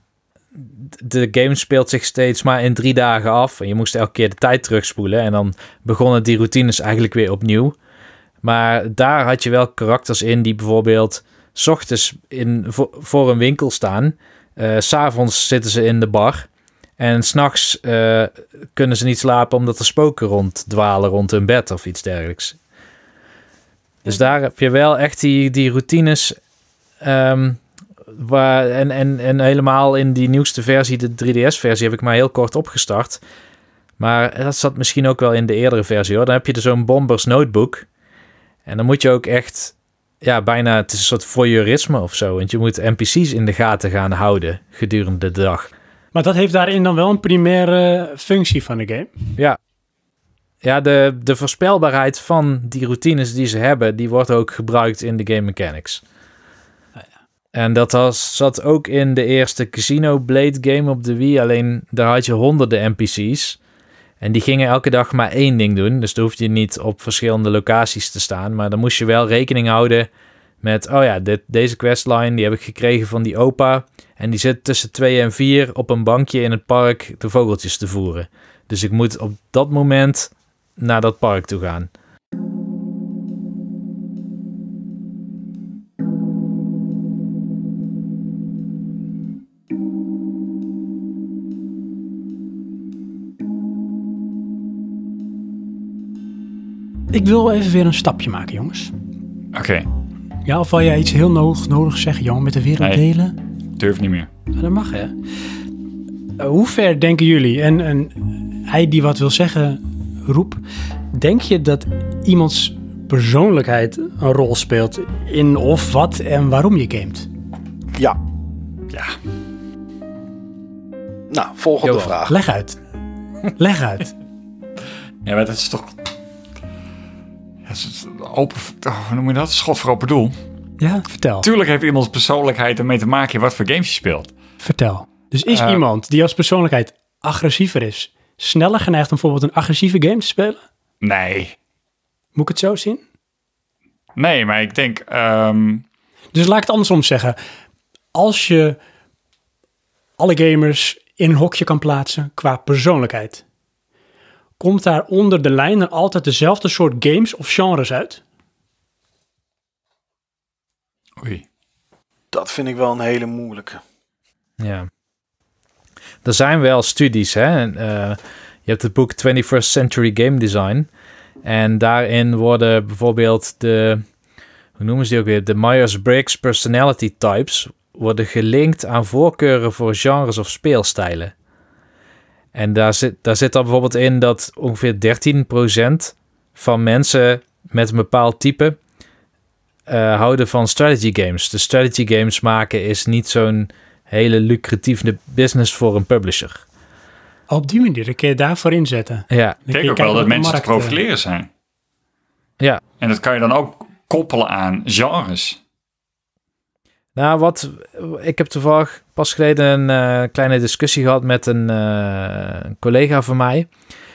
de game speelt zich steeds maar in drie dagen af. En je moest elke keer de tijd terugspoelen. En dan begonnen die routines eigenlijk weer opnieuw. Maar daar had je wel karakters in die bijvoorbeeld... s ochtends in, voor, voor een winkel staan. Eh, s S'avonds zitten ze in de bar. En s'nachts eh kunnen ze niet slapen omdat er spoken ronddwalen rond hun bed of iets dergelijks. Dus daar heb je wel echt die, die routines. ehm, waar, en, en, en helemaal in die nieuwste versie, de 3DS-versie, heb ik maar heel kort opgestart. Maar dat zat misschien ook wel in de eerdere versie hoor. Dan heb je er zo'n Bombers Notebook. En dan moet je ook echt, ja, bijna, het is een soort voyeurisme of zo. Want je moet NPC's in de gaten gaan houden gedurende de dag. Maar dat heeft daarin dan wel een primaire functie van de game. Ja. Ja, de, de voorspelbaarheid van die routines die ze hebben, die wordt ook gebruikt in de game mechanics. En dat was, zat ook in de eerste Casino Blade game op de Wii. Alleen daar had je honderden NPC's. En die gingen elke dag maar één ding doen. Dus dan hoefde je niet op verschillende locaties te staan. Maar dan moest je wel rekening houden met... Oh ja, dit, deze questline die heb ik gekregen van die opa. En die zit tussen twee en vier op een bankje in het park de vogeltjes te voeren. Dus ik moet op dat moment naar dat park toe gaan. Ik wil even weer een stapje maken, jongens. Oké, Ja, of wil jij iets heel nodig, nodig zeggen, Jan, met de wereld Nee. delen? durf niet meer. Dat mag, hè? Hoe ver denken jullie, en, en hij die wat wil zeggen, roep, denk je dat iemands persoonlijkheid een rol speelt in of wat en waarom je gamet? Ja. Ja, Nou, volgende vraag. Leg uit. Leg uit. ja maar dat is toch... Ja, dat is open, oh, hoe noem je dat? Schot voor open doel. Ja, vertel. Tuurlijk heeft iemands persoonlijkheid ermee te maken wat voor games je speelt. Vertel. Dus is Eh. iemand die als persoonlijkheid agressiever is, sneller geneigd om bijvoorbeeld een agressieve game te spelen? Nee. Moet ik het zo zien? Nee, maar ik denk... ehm, Dus laat ik het andersom zeggen. Als je alle gamers in een hokje kan plaatsen qua persoonlijkheid, komt daar onder de lijn dan altijd dezelfde soort games of genres uit? oei. Dat vind ik wel een hele moeilijke. Ja. Er zijn wel studies, hè. En, eh, je hebt het boek 21st Century Game Design. En daarin worden bijvoorbeeld de... Hoe noemen ze die ook weer? De Myers-Briggs Personality Types... worden gelinkt aan voorkeuren voor genres of speelstijlen. En daar zit, daar zit dan bijvoorbeeld in dat ongeveer 13% van mensen met een bepaald type... eh, houden van strategy games. De strategy games maken is niet zo'n hele lucratieve business voor een publisher. Op die manier, dan kun je daarvoor inzetten. Ja, Ik denk ook wel dat mensen te eh, profileren zijn. ja. En dat kan je dan ook koppelen aan genres. Nou, wat ik heb toevallig pas geleden een eh, kleine discussie gehad met een eh, een collega van mij.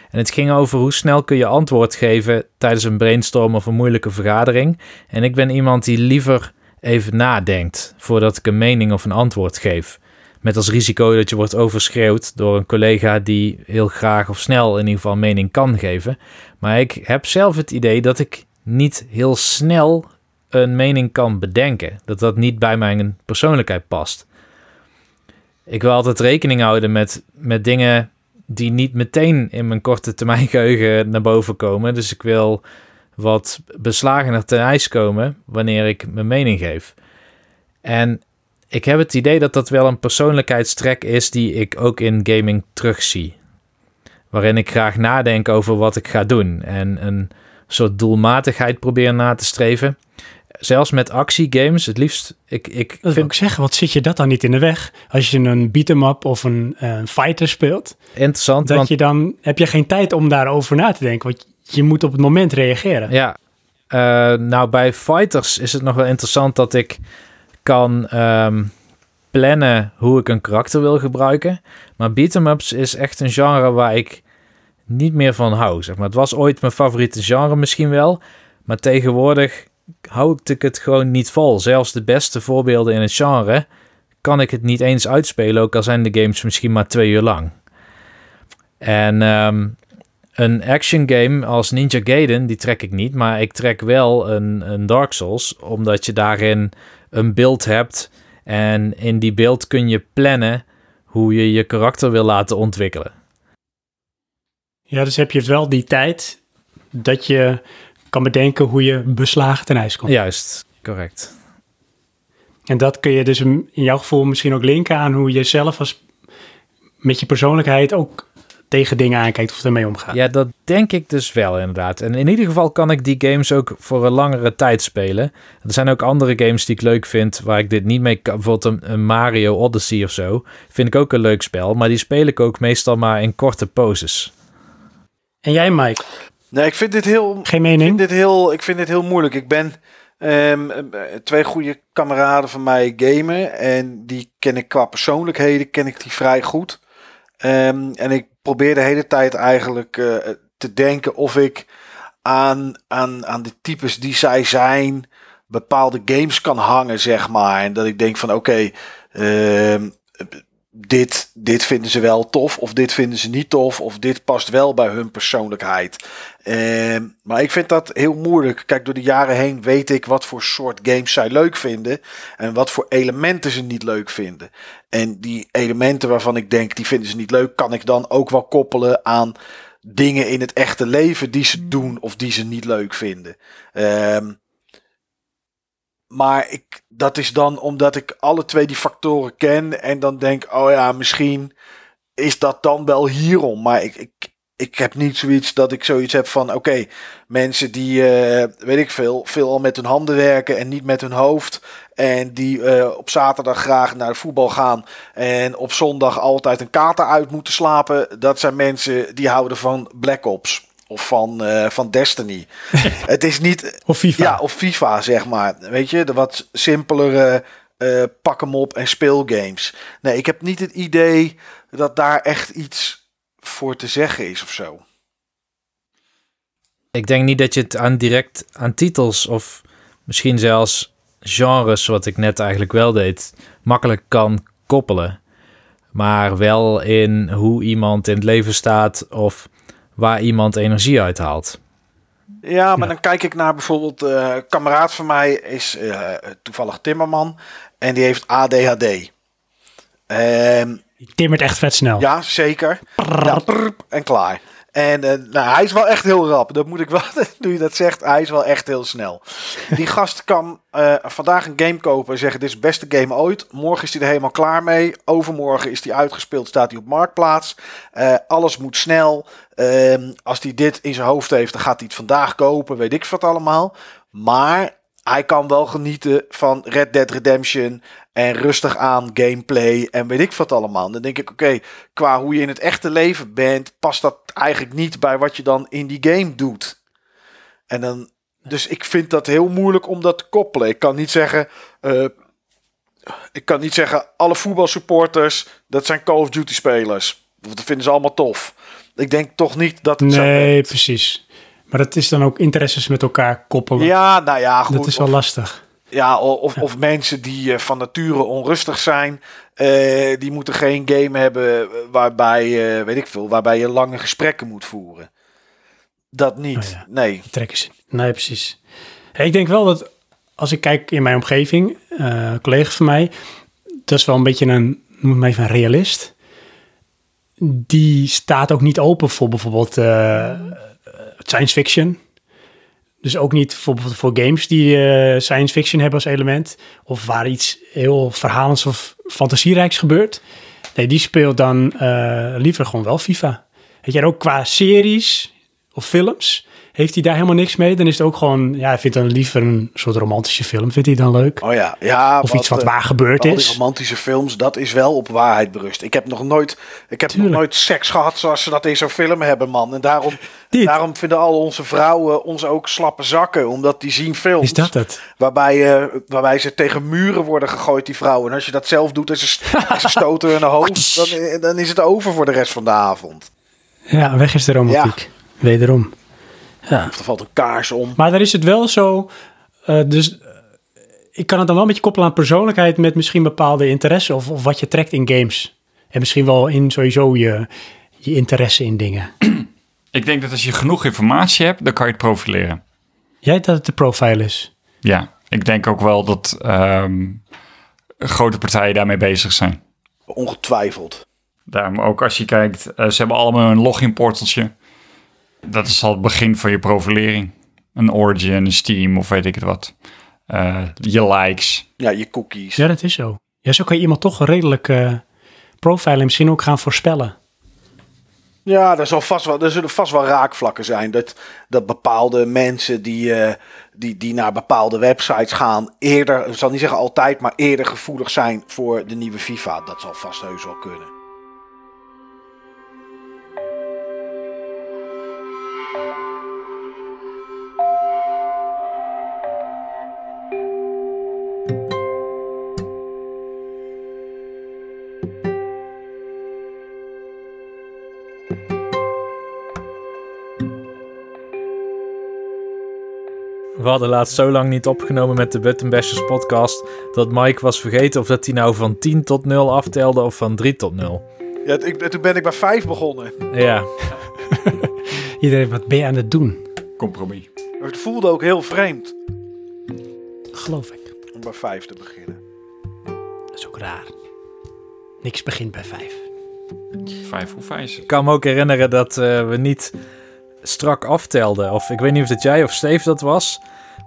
En het ging over hoe snel kun je antwoord geven tijdens een brainstorm of een moeilijke vergadering. En ik ben iemand die liever even nadenkt voordat ik een mening of een antwoord geef. Met als risico dat je wordt overschreeuwd door een collega die heel graag of snel in ieder geval mening kan geven. Maar ik heb zelf het idee dat ik niet heel snel een mening kan bedenken. Dat dat niet bij mijn persoonlijkheid past. Ik wil altijd rekening houden met, met dingen die niet meteen in mijn korte termijn geheugen naar boven komen. Dus ik wil wat beslagener ten ijs komen wanneer ik mijn mening geef. En ik heb het idee dat dat wel een persoonlijkheidstrek is die ik ook in gaming terugzie. Waarin ik graag nadenk over wat ik ga doen en een soort doelmatigheid probeer na te streven. Zelfs met actiegames, het liefst... Ik, ik Dat wil ik zeggen, wat zit je dat dan niet in de weg? Als je een beat-em-up of een, eh, fighter speelt, interessant, dat want je dan heb je geen tijd om daarover na te denken. Want je moet op het moment reageren. Ja, eh, nou bij fighters is het nog wel interessant dat ik kan ehm, plannen hoe ik een karakter wil gebruiken. Maar beat-em-ups is echt een genre waar ik niet meer van hou. Zeg maar. Het was ooit mijn favoriete genre misschien wel, maar tegenwoordig hou ik het gewoon niet vol. Zelfs de beste voorbeelden in het genre kan ik het niet eens uitspelen, ook al zijn de games misschien maar twee uur lang. En ehm, een action game als Ninja Gaiden, die trek ik niet, maar ik trek wel een, een Dark Souls, omdat je daarin een beeld hebt en in die beeld kun je plannen hoe je je karakter wil laten ontwikkelen. Ja, dus heb je wel die tijd dat je kan bedenken hoe je beslagen ten ijs komt. Juist, correct. En dat kun je dus in jouw gevoel misschien ook linken aan hoe je zelf als met je persoonlijkheid ook tegen dingen aankijkt of ermee omgaat. Ja, dat denk ik dus wel inderdaad. En in ieder geval kan ik die games ook voor een langere tijd spelen. Er zijn ook andere games die ik leuk vind waar ik dit niet mee kan. Bijvoorbeeld een, een Mario Odyssey of zo. Vind ik ook een leuk spel, maar die speel ik ook meestal maar in korte poses. En jij, Mike? Nee, ik vind dit heel, Geen ik vind mening? dit heel, ik vind dit heel moeilijk. Ik ben ehm, eh, twee goede kameraden van mij gamen en die ken ik qua persoonlijkheden ken ik die vrij goed. Ehm, en ik probeer de hele tijd eigenlijk eh, te denken of ik aan, aan, aan de types die zij zijn bepaalde games kan hangen, zeg maar. En dat ik denk van oké, ehm, dit, dit vinden ze wel tof of dit vinden ze niet tof of dit past wel bij hun persoonlijkheid. Ehm, maar ik vind dat heel moeilijk. Kijk, door de jaren heen weet ik wat voor soort games zij leuk vinden en wat voor elementen ze niet leuk vinden. En die elementen waarvan ik denk die vinden ze niet leuk, kan ik dan ook wel koppelen aan dingen in het echte leven die ze doen of die ze niet leuk vinden. Ehm, maar ik, dat is dan omdat ik alle twee die factoren ken. En dan denk, oh ja, misschien is dat dan wel hierom. Maar ik, ik, ik heb niet zoiets dat ik zoiets heb van, oké, mensen die, eh, weet ik veel, veel al met hun handen werken en niet met hun hoofd. En die eh, op zaterdag graag naar de voetbal gaan. En op zondag altijd een kater uit moeten slapen. Dat zijn mensen die houden van Black Ops. Of van, eh, van Destiny. Het is niet, Of FIFA? ja, of FIFA, zeg maar. Weet je, de wat simpelere eh pak hem op en speelgames. Nee, ik heb niet het idee dat daar echt iets voor te zeggen is of zo. Ik denk niet dat je het aan direct aan titels of misschien zelfs genres, wat ik net eigenlijk wel deed, makkelijk kan koppelen. Maar wel in hoe iemand in het leven staat of waar iemand energie uit haalt. Ja, maar Ja. dan kijk ik naar bijvoorbeeld eh, een kameraad van mij is eh, toevallig timmerman en die heeft ADHD. Ehm, Die timmert echt vet snel. Ja, zeker. Ja, en klaar. En eh, nou, hij is wel echt heel rap. Dat moet ik wel, nu je dat zegt, hij is wel echt heel snel. Die gast kan eh, vandaag een game kopen en zeggen: Dit is de beste game ooit. Morgen is hij er helemaal klaar mee. Overmorgen is hij uitgespeeld, staat hij op marktplaats. Eh, alles moet snel. Ehm, als hij dit in zijn hoofd heeft, dan gaat hij het vandaag kopen. Weet ik wat allemaal. Maar hij kan wel genieten van Red Dead Redemption en rustig aan gameplay en weet ik wat allemaal. Dan denk ik, oké, qua hoe je in het echte leven bent, past dat eigenlijk niet bij wat je dan in die game doet. En dan, dus ik vind dat heel moeilijk om dat te koppelen. Ik kan niet zeggen, eh, ik kan niet zeggen, alle voetbalsupporters, dat zijn Call of Duty spelers. Dat vinden ze allemaal tof. Ik denk toch niet dat het Nee, precies. Maar dat is dan ook interesses met elkaar koppelen. Ja, nou ja, goed. dat is wel of- lastig. Ja, of, of mensen die eh, van nature onrustig zijn, eh, die moeten geen game hebben waarbij, eh, weet ik veel, waarbij je lange gesprekken moet voeren. Dat niet. Oh ja. Nee. Trekkers. Nee, precies. Hey, ik denk wel dat als ik kijk in mijn omgeving, eh collega's van mij, dat is wel een beetje een, noem het maar even een realist. Die staat ook niet open voor bijvoorbeeld science fiction. Dus ook niet voor, bijvoorbeeld voor games die eh, science fiction hebben als element. Of waar iets heel verhalends of fantasierijks gebeurt. Nee, die speelt dan eh, liever gewoon wel FIFA. Weet je, ook qua series of films heeft hij daar helemaal niks mee. Dan is het ook gewoon, ja, hij vindt dan liever een soort romantische film. Vindt hij dan leuk? Oh ja, ja. Of iets wat eh, waar gebeurd die is. romantische films, dat is wel op waarheid berust. Ik heb nog nooit, ik heb nog nooit seks gehad zoals ze dat in zo'n film hebben, man. En daarom, Dit. daarom vinden al onze vrouwen ons ook slappe zakken, omdat die zien films. Is dat het? Waarbij, eh, waarbij ze tegen muren worden gegooid, die vrouwen. En als je dat zelf doet en ze, en ze stoten hun hoofd, dan, eh, dan is het over voor de rest van de avond. Ja, weg is de romantiek. Wederom. Ja. Of er valt een kaars om. Maar dan is het wel zo, eh, dus eh, ik kan het dan wel een beetje koppelen aan persoonlijkheid met misschien bepaalde interesse of, of wat je trekt in games. En misschien wel in sowieso je, je interesse in dingen. Ik denk dat als je genoeg informatie hebt, dan kan je het profileren. Jij dat het de profile is? Ja, ik denk ook wel dat ehm, grote partijen daarmee bezig zijn. Ongetwijfeld. Daarom ook als je kijkt, eh, ze hebben allemaal een login portaltje. Dat is al het begin van je profilering. Een Origin, een Steam of weet ik het wat. Eh, je likes. Ja, je cookies. Ja, dat is zo. Ja, zo kan je iemand toch redelijk eh profilen en misschien ook gaan voorspellen. Ja, er, zal vast wel, er zullen vast wel raakvlakken zijn. Dat, dat bepaalde mensen die, eh, die, die naar bepaalde websites gaan, eerder, ik zal niet zeggen altijd, maar eerder gevoelig zijn voor de nieuwe FIFA. Dat zal vast heus wel kunnen. We hadden laatst zo lang niet opgenomen met de Button Bashers podcast dat Mike was vergeten of dat hij nou van 10 tot 0 aftelde of van 3 tot 0. Ja, toen ben ik bij vijf begonnen. Ja, Iedereen, wat ben je aan het doen? Compromis. Het voelde ook heel vreemd Geloof ik. om bij vijf te beginnen. Dat is ook raar. Niks begint bij vijf. Vijf hoe vijf is het? ik kan me ook herinneren dat eh, we niet strak aftelden. Of ik weet niet of het jij of Steve dat was.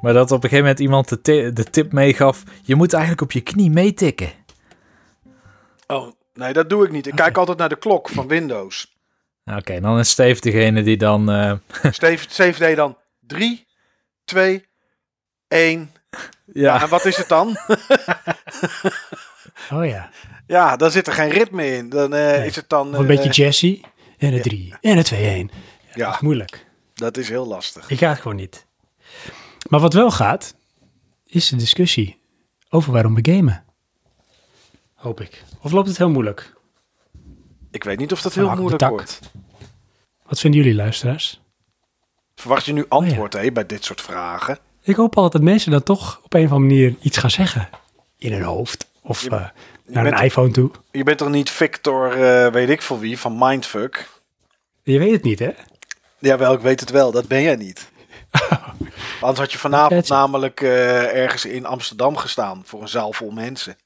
Maar dat op een gegeven moment iemand de, ti- de tip meegaf. Je moet eigenlijk op je knie meetikken. Oh, nee, dat doe ik niet. Ik kijk altijd naar de klok van Windows. Oké, dan is Steve degene die dan... eh, Steve, Steve deed dan 3, 2, 1. Ja, ja, en wat is het dan? Oh ja. Ja, dan zit er geen ritme in. Dan eh, Nee. is het dan. Of een eh, beetje Jesse. En een drie. En een twee, één. Dat Ja, is moeilijk. dat is heel lastig. Ik ga het gewoon niet. Maar wat wel gaat, is de discussie over waarom we gamen. Hoop ik. Of loopt het heel moeilijk? Ik weet niet of dat heel moeilijk wordt. Wat vinden jullie luisteraars? Verwacht je nu antwoord hè, bij dit soort vragen? Ik hoop altijd dat mensen dan toch op een of andere manier iets gaan zeggen. In hun hoofd. Of Je- eh, naar een iPhone toe. Je bent toch niet Victor, eh, weet ik veel wie, van Mindfuck? Je weet het niet, hè? Jawel, ik weet het wel. Dat ben jij niet. Anders had je vanavond namelijk eh, ergens in Amsterdam gestaan voor een zaal vol mensen.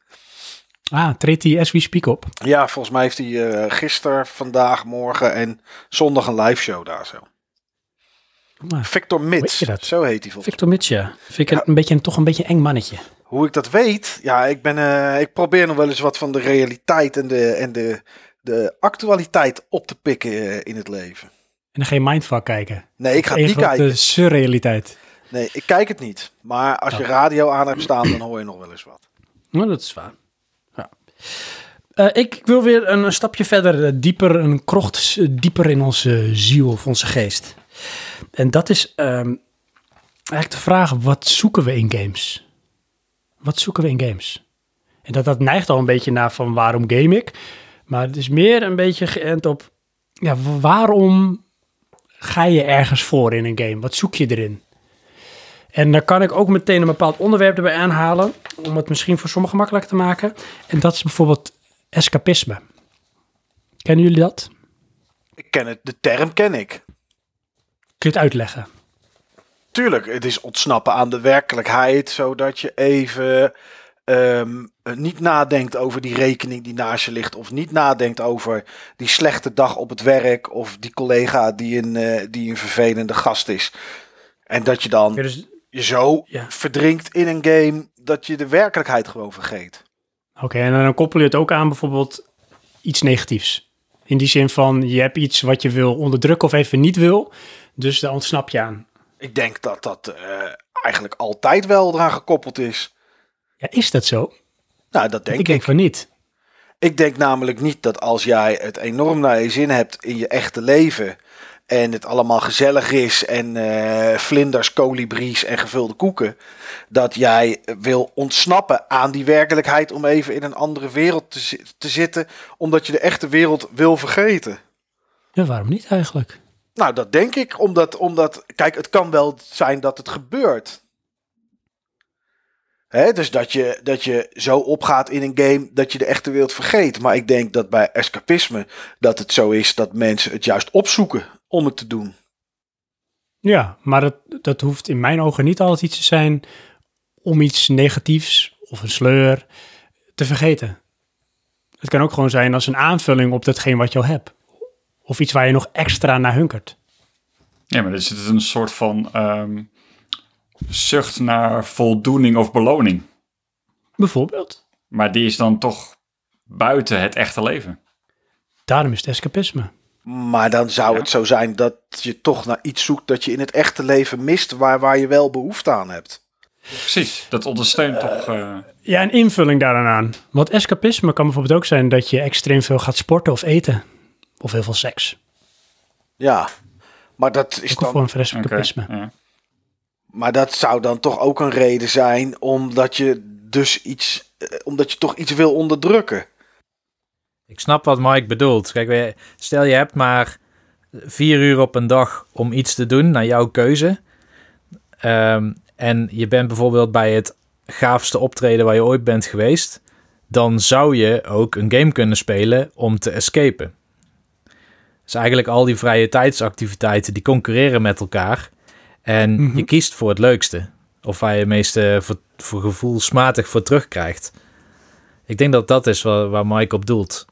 Ah, treedt hij we speak op. Ja, volgens mij heeft hij eh gisteren, vandaag, morgen en zondag een live show daar zo. Maar Victor Mits, zo heet hij volgens Victor Mitja. Vind ik een, beetje, een- toch een beetje een eng mannetje. Hoe ik dat weet? Ja, ik, ben, eh, ik probeer nog wel eens wat van de realiteit en de, en de, de actualiteit op te pikken in het leven. En dan je Mindfuck kijken. Nee, ik ga niet kijken. surrealiteit. Nee, ik kijk het niet. Maar als je Oh. radio aan hebt staan, dan hoor je nog wel eens wat. Nou, dat is waar. Ja. Eh, ik wil weer een, een stapje verder, eh, dieper, een krocht eh, dieper in onze ziel of onze geest. En dat is ehm, eigenlijk de vraag, wat zoeken we in games? Wat zoeken we in games? En dat, dat neigt al een beetje naar van waarom game ik? Maar het is meer een beetje geënt op, ja, waarom ga je ergens voor in een game? Wat zoek je erin? En dan kan ik ook meteen een bepaald onderwerp erbij aanhalen, om het misschien voor sommigen makkelijker te maken. En dat is bijvoorbeeld escapisme. Kennen jullie dat? Ik ken het, de term ken ik. Kun je het uitleggen? Tuurlijk, het is ontsnappen aan de werkelijkheid, zodat je even ehm, niet nadenkt over die rekening die naast je ligt, of niet nadenkt over die slechte dag op het werk, of die collega die een, eh, die een vervelende gast is. En dat je dan Ja, dus, je zo Ja. verdrinkt in een game dat je de werkelijkheid gewoon vergeet. Oké, en dan koppel je het ook aan bijvoorbeeld iets negatiefs. In die zin van, je hebt iets wat je wil onderdrukken of even niet wil, dus daar ontsnap je aan. Ik denk dat dat eh, eigenlijk altijd wel eraan gekoppeld is. Ja, is dat zo? Nou, dat denk ik ik. denk van niet. Ik denk namelijk niet dat als jij het enorm naar je zin hebt in je echte leven. En het allemaal gezellig is en eh, vlinders, kolibries en gevulde koeken. Dat jij wil ontsnappen aan die werkelijkheid om even in een andere wereld te, zi- te zitten. Omdat je de echte wereld wil vergeten. Ja, waarom niet eigenlijk? Nou, dat denk ik. Omdat, omdat kijk, het kan wel zijn dat het gebeurt. Hè, dus dat je, dat je zo opgaat in een game dat je de echte wereld vergeet. Maar ik denk dat bij escapisme dat het zo is dat mensen het juist opzoeken om het te doen. Ja, maar dat, dat hoeft in mijn ogen niet altijd iets te zijn om iets negatiefs of een sleur te vergeten. Het kan ook gewoon zijn als een aanvulling op datgene wat je al hebt. Of iets waar je nog extra naar hunkert. Ja, maar er zit een soort van ehm, zucht naar voldoening of beloning. Bijvoorbeeld. Maar die is dan toch buiten het echte leven. Daarom is het escapisme. Maar dan zou Ja. het zo zijn dat je toch naar iets zoekt dat je in het echte leven mist waar, waar je wel behoefte aan hebt. Precies, dat ondersteunt toch... eh, Ja, een invulling daaraan aan. Want escapisme kan bijvoorbeeld ook zijn dat je extreem veel gaat sporten of eten. Of heel veel seks. Ja, maar dat, is Ook dan, vorm van oké, escapisme. ja. Maar dat zou dan toch ook een reden zijn omdat je dus iets, eh, omdat je toch iets wil onderdrukken. Ik snap wat Mike bedoelt. Kijk, stel je hebt maar vier uur op een dag om iets te doen naar jouw keuze. Ehm, en je bent bijvoorbeeld bij het gaafste optreden waar je ooit bent geweest. Dan zou je ook een game kunnen spelen om te escapen. Dus eigenlijk al die vrije tijdsactiviteiten die concurreren met elkaar. En Mhm. je kiest voor het leukste. Of waar je het meeste voor, voor gevoelsmatig voor terugkrijgt. Ik denk dat dat is waar, waar Mike op doelt.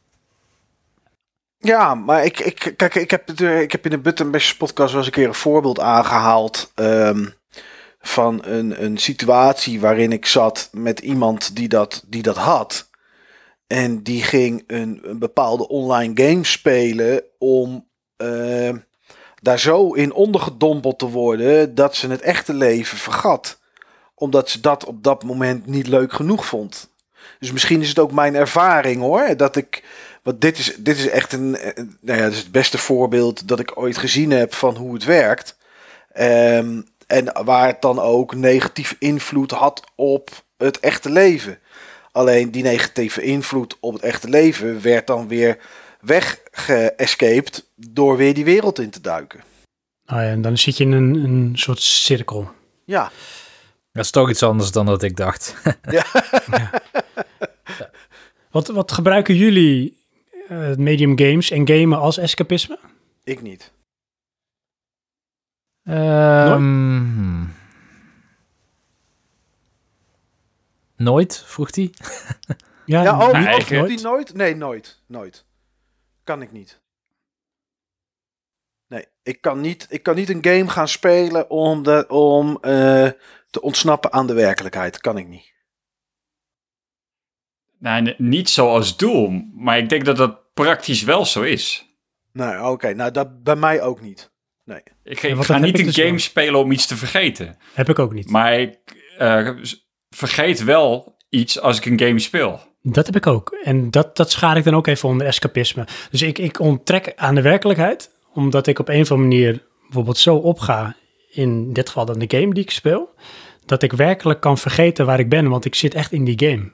Ja, maar ik, ik, kijk, ik heb, het, eh, ik heb in de Button Bashers podcast wel eens een keer een voorbeeld aangehaald. ehm, van een, een situatie waarin ik zat met iemand die dat, die dat had. En die ging een, een bepaalde online game spelen om ehm, daar zo in ondergedompeld te worden dat ze het echte leven vergat. Omdat ze dat op dat moment niet leuk genoeg vond. Dus misschien is het ook mijn ervaring hoor, dat ik want dit is, dit is echt een, nou ja, dit is het beste voorbeeld dat ik ooit gezien heb van hoe het werkt. Ehm, en waar het dan ook negatief invloed had op het echte leven. Alleen die negatieve invloed op het echte leven werd dan weer weggeescaped door weer die wereld in te duiken. Nou ja, en dan zit je in een, een soort cirkel. Ja, Dat is toch iets anders dan dat ik dacht. Wat, wat gebruiken jullie eh, medium games en gamen als escapisme? ik niet. Ehm, Nooit, vroeg hij. Ja, Ja, oh, vroeg nooit? Nee, nooit. Nooit. Kan ik niet. Nee, ik kan niet, ik kan niet een game gaan spelen om, de, om eh, te ontsnappen aan de werkelijkheid. Kan ik niet. Nou, n- niet zo als doel, maar ik denk dat dat praktisch wel zo is. Nee, oké. Nou, dat bij mij ook niet. Nee. Ik, ga niet een dus game wel. spelen om iets te vergeten. heb ik ook niet. Maar ik eh, vergeet wel iets als ik een game speel. Dat heb ik ook. En dat, dat schaar ik dan ook even onder escapisme. Dus ik, ik onttrek aan de werkelijkheid, omdat ik op een of andere manier bijvoorbeeld zo opga, in dit geval dan de game die ik speel, dat ik werkelijk kan vergeten waar ik ben, want ik zit echt in die game.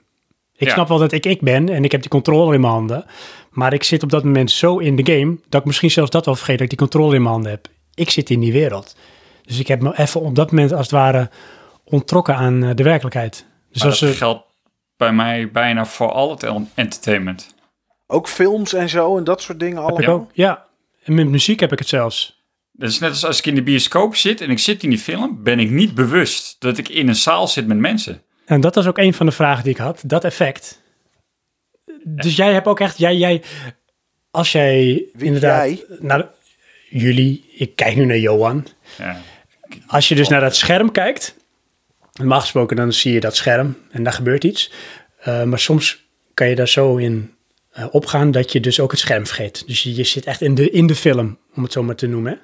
Ik Ja. snap wel dat ik ik ben en ik heb die controle in mijn handen, maar ik zit op dat moment zo in de game, dat ik misschien zelfs dat wel vergeet dat ik die controle in mijn handen heb. Ik zit in die wereld. Dus ik heb me even op dat moment als het ware ontrokken aan eh, de werkelijkheid. Dus Maar als dat geldt bij mij bijna voor al het en- entertainment. Ook films en zo en dat soort dingen heb ik allemaal. ook, ja. En met muziek heb ik het zelfs. Dat is net als als ik in de bioscoop zit en ik zit in die film, ben ik niet bewust dat ik in een zaal zit met mensen. En dat was ook een van de vragen die ik had, dat effect. Dus jij hebt ook echt, jij, jij als jij Wie, inderdaad, jij? naar jullie, ik kijk nu naar Johan. Ja. Als je dus naar dat scherm kijkt, normaal gesproken dan zie je dat scherm en daar gebeurt iets. Eh, maar soms kan je daar zo in eh, opgaan dat je dus ook het scherm vergeet. Dus je, je zit echt in de, in de film, om het zo maar te noemen. hè.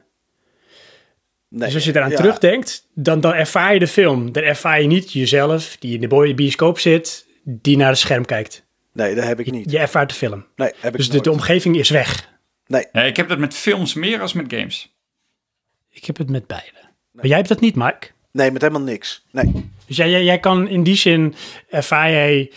Nee, Dus als je eraan ja. terugdenkt, dan, dan ervaar je de film. Dan ervaar je niet jezelf, die in de boy- bioscoop zit, die naar het scherm kijkt. Nee, dat heb ik niet. Je ervaart de film. Nee, heb ik Dus de, nooit. de omgeving is weg. Nee, Ja, ik heb dat met films meer als met games. Ik heb het met beide. Maar jij hebt dat niet, Mike. Nee, met helemaal niks. Nee. Dus jij, jij, jij kan in die zin ervaar jij,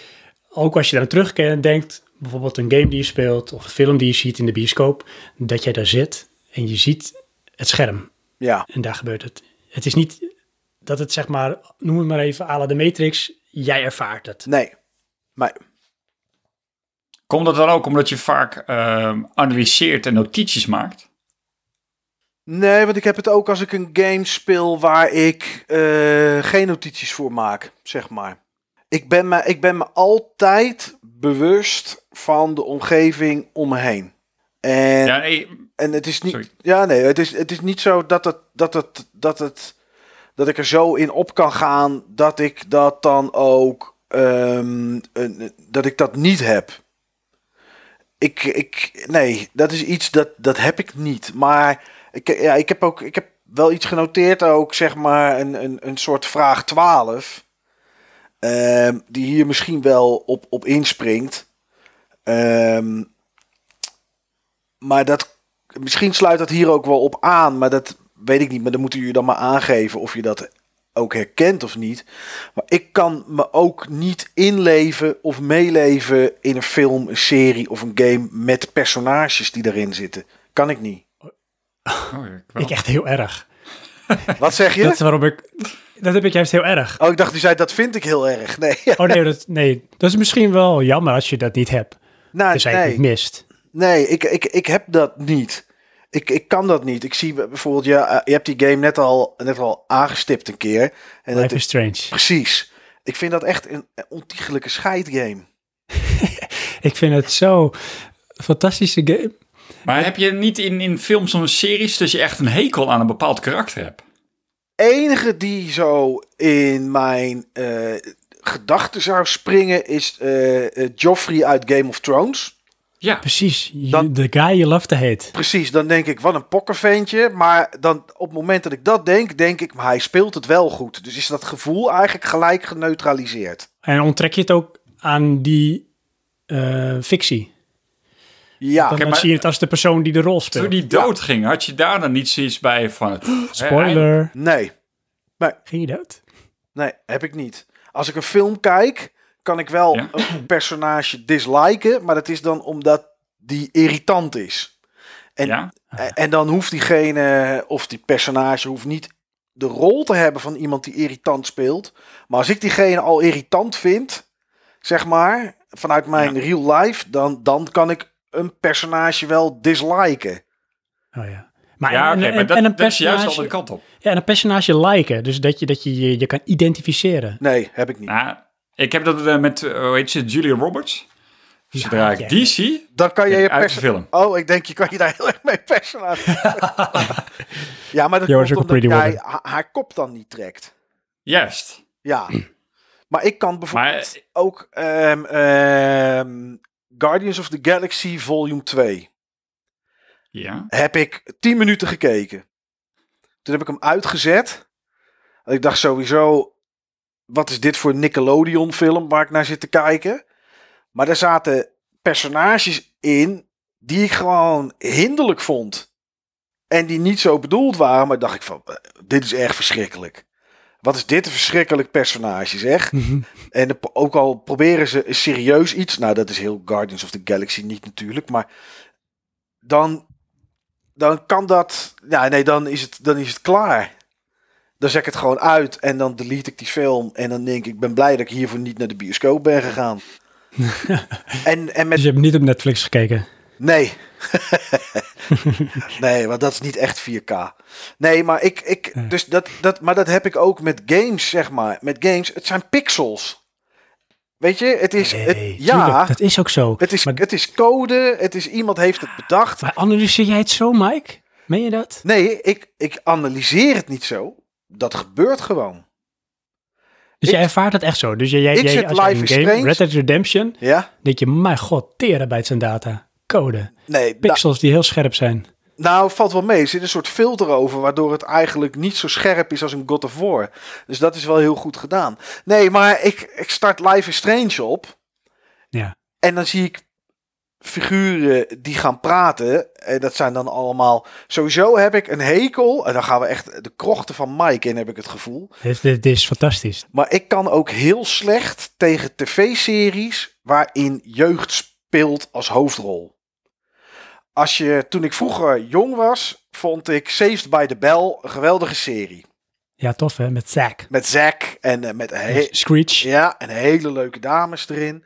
ook als je daar terugkijkt en denkt, bijvoorbeeld een game die je speelt of een film die je ziet in de bioscoop, dat jij daar zit en je ziet het scherm Ja, en daar gebeurt het. Het is niet dat het zeg maar, noem het maar even, à la de Matrix, jij ervaart het. nee. Maar Komt dat dan ook omdat je vaak ehm, analyseert en notities maakt? Nee, want ik heb het ook als ik een game speel waar ik eh, geen notities voor maak, zeg maar. Ik ben, me, ik ben me altijd bewust van de omgeving om me heen. En, Ja, nee, en het is niet. sorry. Ja, nee, het is, het is niet zo dat het, dat het, dat het. Dat ik er zo in op kan gaan dat ik dat dan ook. een- dat ik dat niet heb. Ik, ik, nee, dat is iets dat, dat heb ik niet. Maar ik, ja, ik heb ook ik heb wel iets genoteerd ook, zeg maar, een, een, een soort vraag 12. ehm, die hier misschien wel op, op inspringt. Ehm, maar dat, misschien sluit dat hier ook wel op aan, maar dat weet ik niet. Maar dan moeten jullie dan maar aangeven of je dat ook herkent of niet. Maar ik kan me ook niet inleven of meeleven in een film, een serie of een game met personages die erin zitten. Kan ik niet. Oh, ja, ik. Ik echt heel erg. Wat zeg Dat is je? waarom ik, dat heb ik juist heel erg. Oh, ik dacht, u zei dat vind ik heel erg. Nee, Oh nee dat, nee, dat is misschien wel jammer als je dat niet hebt. nou, Dus nee. mist. Nee, ik, ik, ik heb dat niet. Ik, ik kan dat niet. Ik zie bijvoorbeeld, ja, eh, je hebt die game net al, net al aangestipt een keer. En dat Life is Strange. Precies. Ik vind dat echt een ontiegelijke scheidgame. Ik vind het zo fantastische game. Maar heb je niet in, in films of series dat je echt een hekel aan een bepaald karakter hebt? enige die zo in mijn eh, gedachten zou springen is eh, eh, Joffrey uit Game of Thrones. Ja, Precies. The guy you love to hate. Precies, dan denk ik, wat een pokkerventje. Maar dan op het moment dat ik dat denk, denk ik, maar hij speelt het wel goed. Dus is dat gevoel eigenlijk gelijk geneutraliseerd. En onttrek je het ook aan die eh, fictie. Ja, Dan, dan maar- zie je het als de persoon die de rol speelt. toen die dood ging, had je daar dan niet zoiets bij van... Spoiler. nee, Ging je dood? nee, heb ik niet. Als ik een film kijk, kan ik wel Ja? een personage disliken. Maar dat is dan omdat die irritant is. En Ja? En, en dan hoeft diegene of die personage hoeft niet de rol te hebben van iemand die irritant speelt. Maar als ik diegene al irritant vind, zeg maar, vanuit mijn Ja. real life, dan, dan kan ik een personage wel disliken. Oh ja. Maar, Ja, en, oké, en- maar dat, en een dat is juist de personage, andere kant op. ja, en een personage liken. Dus dat je, dat je, je je kan identificeren. Nee, heb ik niet. Nou, ik heb dat eh, met, eh, hoe heet ze, Julia Roberts. Zodra ik ja. die zie, Dan kan je je uit de perso- film. Oh, ik denk je kan je daar heel erg mee personage. ja, maar dat Ja, komt omdat jij woman. ha- haar kop dan niet trekt. Juist. Ja. Maar ik kan bijvoorbeeld Maar ook ehm, ehm, Guardians of the Galaxy Volume 2. ja, Heb ik 10 minuten gekeken. Toen heb ik hem uitgezet. En ik dacht sowieso, wat is dit voor Nickelodeon film waar ik naar zit te kijken? Maar er zaten personages in die ik gewoon hinderlijk vond. En die niet zo bedoeld waren, maar dacht ik van, eh, dit is echt verschrikkelijk. Wat is dit een verschrikkelijk personage, zeg. En de- ook al proberen ze serieus iets, nou dat is heel Guardians of the Galaxy niet natuurlijk, maar dan, dan kan dat, ja nee, dan is het, dan is het klaar. Dan zet ik het gewoon uit en dan delete ik die film en dan denk ik, ik ben blij dat ik hiervoor niet naar de bioscoop ben gegaan. en, en met, Dus je hebt niet op Netflix gekeken. nee. nee, want dat is niet echt 4K. Nee, maar ik, ik dus dat, dat, maar dat heb ik ook met games, zeg maar. Met games, het zijn pixels. Weet je, het is, het, ja, dat is ook zo. het is, maar, het is code, het is iemand heeft het bedacht. maar analyseer jij het zo, Mike? Meen je dat? Nee, ik, ik analyseer het niet zo. Dat gebeurt gewoon. Dus jij ervaart het echt zo. Dus jij, jij, jij als je is game. Red Dead Redemption, Ja? denk je, mijn god, terabytes aan data. Code. Nee, nou, Pixels die heel scherp zijn. Nou, valt wel mee. Er zit een soort filter over, waardoor het eigenlijk niet zo scherp is als een God of War. Dus dat is wel heel goed gedaan. Nee, maar ik, ik start Life is Strange op. Ja. En dan zie ik figuren die gaan praten. En dat zijn dan allemaal... Sowieso heb ik een hekel. En dan gaan we echt de krochten van Mike in, heb ik het gevoel. Dit, dit is fantastisch. Maar ik kan ook heel slecht tegen tv-series waarin jeugd speelt als hoofdrol. Als je, toen ik vroeger jong was, vond ik Saved by the Bell een geweldige serie. Ja, tof hè, met Zack. Met Zack en eh, met he- Screech. ja, en hele leuke dames erin.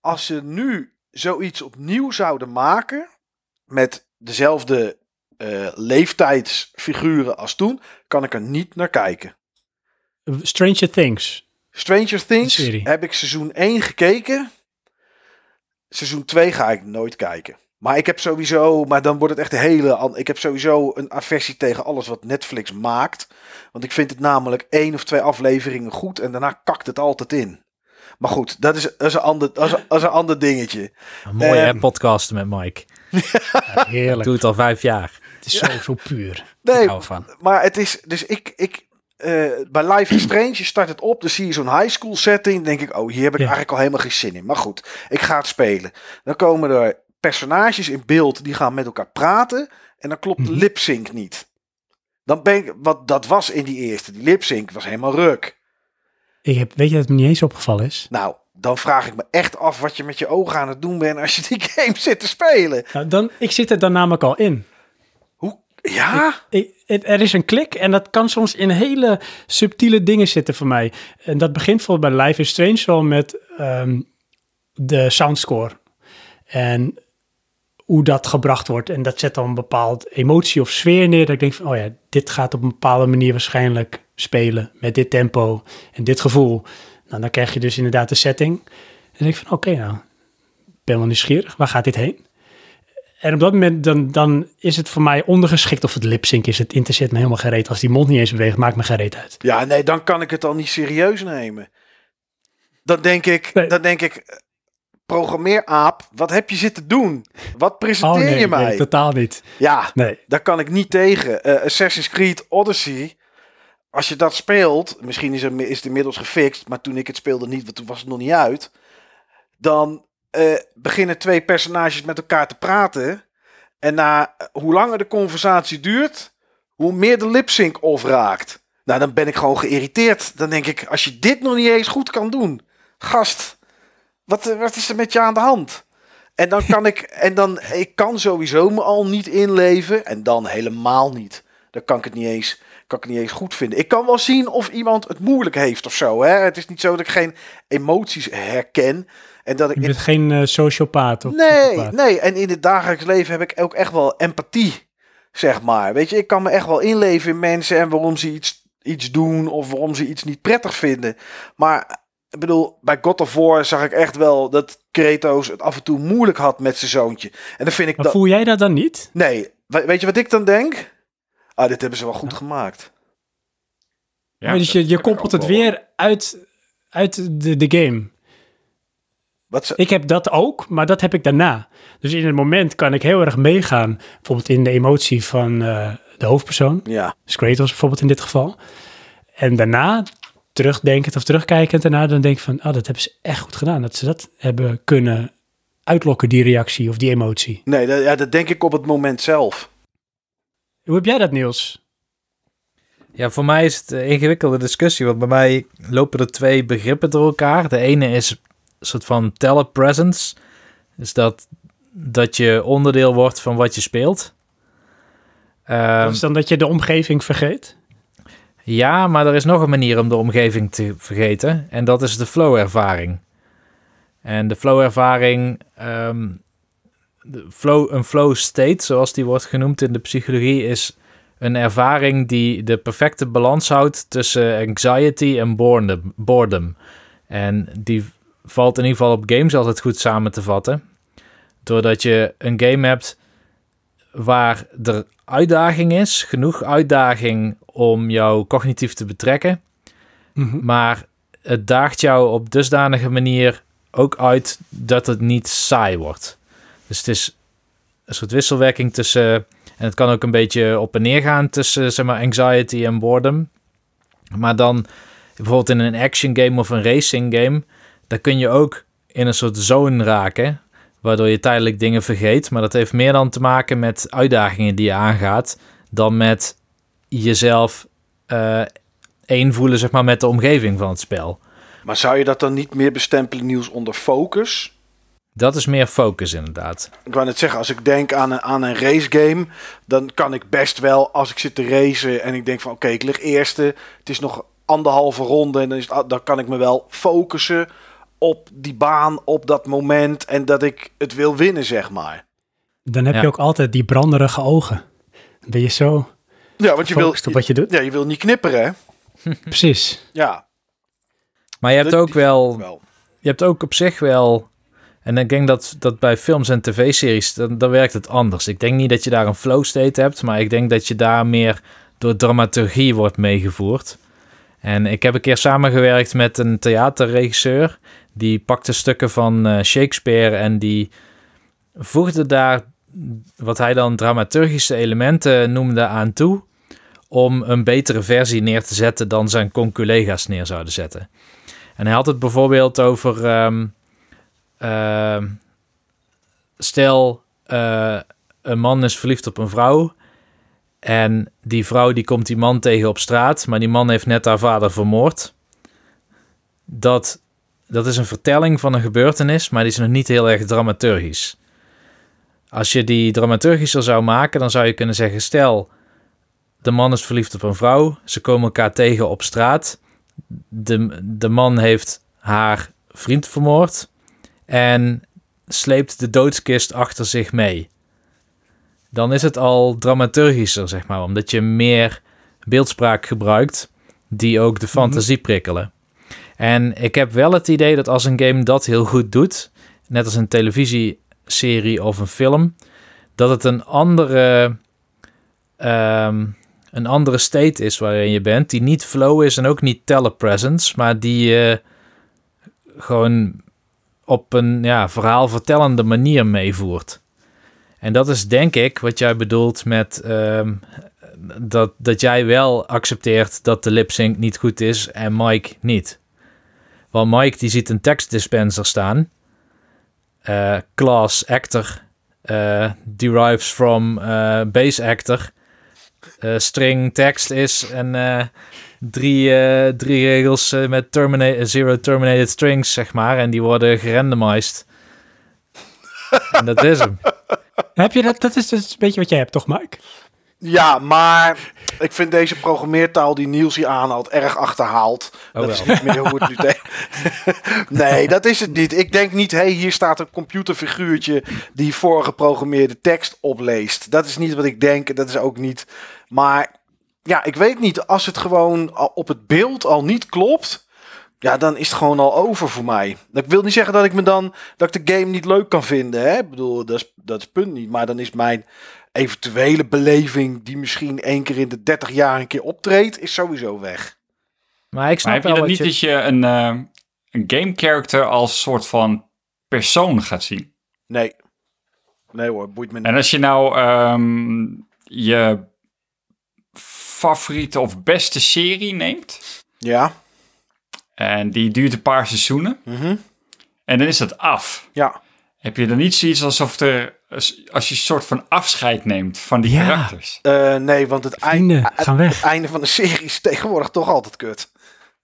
Als ze nu zoiets opnieuw zouden maken met dezelfde eh, leeftijdsfiguren als toen, kan ik er niet naar kijken. Stranger Things. Stranger Things heb ik seizoen 1 gekeken. Seizoen 2 ga ik nooit kijken. Maar ik heb sowieso, maar dan wordt het echt een hele. Ik heb sowieso een aversie tegen alles wat Netflix maakt. Want ik vind het namelijk één of twee afleveringen goed en daarna kakt het altijd in. Maar goed, dat is, dat is, een, ander, dat is, een- dat is een ander dingetje. Een mooie Ehm. hè, podcasten met Mike. Ja, Ik heerlijk. doe het al vijf jaar. Het is zo, zo puur. Nee, Ik hou ervan. Maar het is, dus ik, ik eh, bij Life is Strange, je start het op, dan zie je zo'n high school setting, dan denk ik, oh, hier heb ik Ja. eigenlijk al helemaal geen zin in. Maar goed, ik ga het spelen. Dan komen er personages in beeld, die gaan met elkaar praten, en dan klopt de Mhm. lip sync niet. Dan ben ik, wat dat was in die eerste, die lip sync was helemaal ruk. Ik heb, weet je dat het me niet eens opgevallen is? Nou, dan vraag ik me echt af wat je met je ogen aan het doen bent als je die game zit te spelen. Nou, dan, ik zit er dan namelijk al in. Hoe? Ja? Ik- het- er is een klik en dat kan soms in hele subtiele dingen zitten voor mij. En dat begint bijvoorbeeld bij Life is Strange wel met ehm, de soundscore. En hoe dat gebracht wordt. En dat zet dan een bepaald emotie of sfeer neer. Dat ik denk van, oh ja, dit gaat op een bepaalde manier waarschijnlijk spelen. Met dit tempo en dit gevoel. Nou, dan krijg je dus inderdaad de setting. En dan denk ik van, oké nou, ik ben wel nieuwsgierig. Waar gaat dit heen? En op dat moment dan, dan is het voor mij ondergeschikt of het lipsync is. Het interesseert me helemaal gereed. Als die mond niet eens beweegt, maakt me gereed uit. Ja, nee, dan kan ik het al niet serieus nemen. Dan denk ik, Nee. dan denk ik, programmeeraap, wat heb je zitten doen? Wat presenteer Oh nee, je mij? nee, totaal niet. Ja, Nee. daar kan ik niet tegen. Eh, Assassin's Creed Odyssey, als je dat speelt, misschien is het, is het inmiddels gefixt, maar toen ik het speelde niet, want toen was het nog niet uit. Dan eh, beginnen twee personages met elkaar te praten. En na eh, hoe langer de conversatie duurt, hoe meer de lip-sync off raakt. Nou, dan ben ik gewoon geïrriteerd. Dan denk ik, als je dit nog niet eens goed kan doen, gast, wat, eh, wat is er met je aan de hand? En dan kan ik, en dan, ik kan sowieso me al niet inleven. En dan helemaal niet. Dan kan ik het niet eens, kan ik het niet eens goed vinden. Ik kan wel zien of iemand het moeilijk heeft of zo. Hè? Het is niet zo dat ik geen emoties herken. En dat ik Je bent geen eh, sociopaat of Nee, nee. En in het dagelijks leven heb ik ook echt wel empathie, zeg maar. Weet je, ik kan me echt wel inleven in mensen en waarom ze iets, iets doen of waarom ze iets niet prettig vinden. Maar ik bedoel, bij God of War zag ik echt wel dat Kratos het af en toe moeilijk had met zijn zoontje. En dan vind ik Maar dat... voel jij dat dan niet? Nee, we- weet je wat ik dan denk? Ah, dit hebben ze wel goed gemaakt. Ja, dus je, je koppelt het weer uit, uit de, de game. Wat ze... Ik heb dat ook, maar dat heb ik daarna. Dus in het moment kan ik heel erg meegaan. Bijvoorbeeld in de emotie van eh, de hoofdpersoon. Ja, Dus Kratos bijvoorbeeld in dit geval. En daarna, terugdenkend of terugkijkend daarna, dan denk ik van, oh, dat hebben ze echt goed gedaan. Dat ze dat hebben kunnen uitlokken, die reactie of die emotie. nee, dat, ja, dat denk ik op het moment zelf. Hoe heb jij dat, Niels? Ja, voor mij is het een ingewikkelde discussie, want bij mij lopen er twee begrippen door elkaar. De ene is een soort van telepresence, dus dat, dat je onderdeel wordt van wat je speelt. Ehm, dat is dan dat je de omgeving vergeet? Ja, maar er is nog een manier om de omgeving te vergeten, en dat is de flow-ervaring. En de flow-ervaring, ehm, flow, een flow state, zoals die wordt genoemd in de psychologie, is een ervaring die de perfecte balans houdt tussen anxiety en boredom. boredom. En die valt in ieder geval op games altijd goed samen te vatten. Doordat je een game hebt waar er uitdaging is, genoeg uitdaging om jou cognitief te betrekken, Mhm. maar het daagt jou op dusdanige manier ook uit dat het niet saai wordt. Dus het is een soort wisselwerking tussen En het kan ook een beetje op en neer gaan tussen zeg maar, anxiety en boredom. Maar dan bijvoorbeeld in een action game of een racing game, daar kun je ook in een soort zone raken, waardoor je tijdelijk dingen vergeet. Maar dat heeft meer dan te maken met uitdagingen die je aangaat, dan met jezelf eh één voelen zeg maar, met de omgeving van het spel. Maar zou je dat dan niet meer bestempelen, Niels, onder focus? Dat is meer focus inderdaad. Ik wou net zeggen, als ik denk aan een, aan een racegame, dan kan ik best wel, als ik zit te racen en ik denk van oké, ik lig eerste, het is nog anderhalve ronde en dan, is het, dan kan ik me wel focussen op die baan, op dat moment en dat ik het wil winnen, zeg maar. Dan heb Ja. je ook altijd die branderige ogen. Dan ben je zo Ja, want je wil, op wat je doet. ja, je wil niet knipperen, hè? Precies. Ja, Maar je hebt Dat- ook wel wel. je hebt ook op zich wel. En ik denk dat, dat bij films en tv-series, dan, dan werkt het anders. Ik denk niet dat je daar een flow state hebt, maar ik denk dat je daar meer door dramaturgie wordt meegevoerd. En ik heb een keer samengewerkt met een theaterregisseur. Die pakte stukken van eh, Shakespeare en die voegde daar wat hij dan dramaturgische elementen noemde aan toe. Om een betere versie neer te zetten dan zijn conculega's neer zouden zetten. En hij had het bijvoorbeeld over. ehm, ehm, stel, eh, een man is verliefd op een vrouw. En die vrouw die komt die man tegen op straat. Maar die man heeft net haar vader vermoord. Dat, dat is een vertelling van een gebeurtenis. Maar die is nog niet heel erg dramaturgisch. Als je die dramaturgischer zou maken, dan zou je kunnen zeggen: stel, de man is verliefd op een vrouw. Ze komen elkaar tegen op straat de, de man heeft haar vriend vermoord en sleept de doodskist achter zich mee. Dan is het al dramaturgischer, zeg maar, omdat je meer beeldspraak gebruikt die ook de fantasie prikkelen. En ik heb wel het idee dat als een game dat heel goed doet, net als een televisieserie of een film, dat het een andere ehm, een andere state is waarin je bent, die niet flow is en ook niet telepresence, maar die je gewoon op een ja, verhaalvertellende manier meevoert. En dat is denk ik wat jij bedoelt met ehm, dat, dat jij wel accepteert dat de lip sync niet goed is en Mike niet. Want Mike die ziet een tekstdispenser staan. Eh, class actor eh, derives from eh, base actor string tekst is en drie, drie regels met zero terminated strings, zeg maar. En die worden gerandomized. en dat is hem. Heb je dat? Dat is dus een beetje wat jij hebt, toch, Mike? Ja, maar ik vind deze programmeertaal die Niels hier aanhaalt erg achterhaald. Oh, dat is wel. niet meer hoe het nu nee, dat is het niet. Ik denk niet, hé, hey, hier staat een computerfiguurtje die voorgeprogrammeerde tekst opleest. Dat is niet wat ik denk. Dat is ook niet. Maar ja, ik weet niet. Als het gewoon op het beeld al niet klopt. Ja, dan is het gewoon al over voor mij. Ik wil niet zeggen dat ik me dan dat ik de game niet leuk kan vinden. Hè? Ik bedoel, dat is, dat is punt niet. Maar dan is mijn eventuele beleving die misschien één keer in de 30 jaar een keer optreedt, is sowieso weg. Maar ik snap Maar heb je wel dat wat niet dat je een, eh, een game character als soort van persoon gaat zien? Nee. Nee hoor, boeit me niet. En als je nou ehm, je favoriete of beste serie neemt, Ja. en die duurt een paar seizoenen, Mhm. en dan is dat af. Ja. Heb je dan niet zoiets alsof er, als als je een soort van afscheid neemt van die Ja. karakters? Eh, nee, want het, Vrienden, eind- gaan weg. het einde van de serie is tegenwoordig toch altijd kut.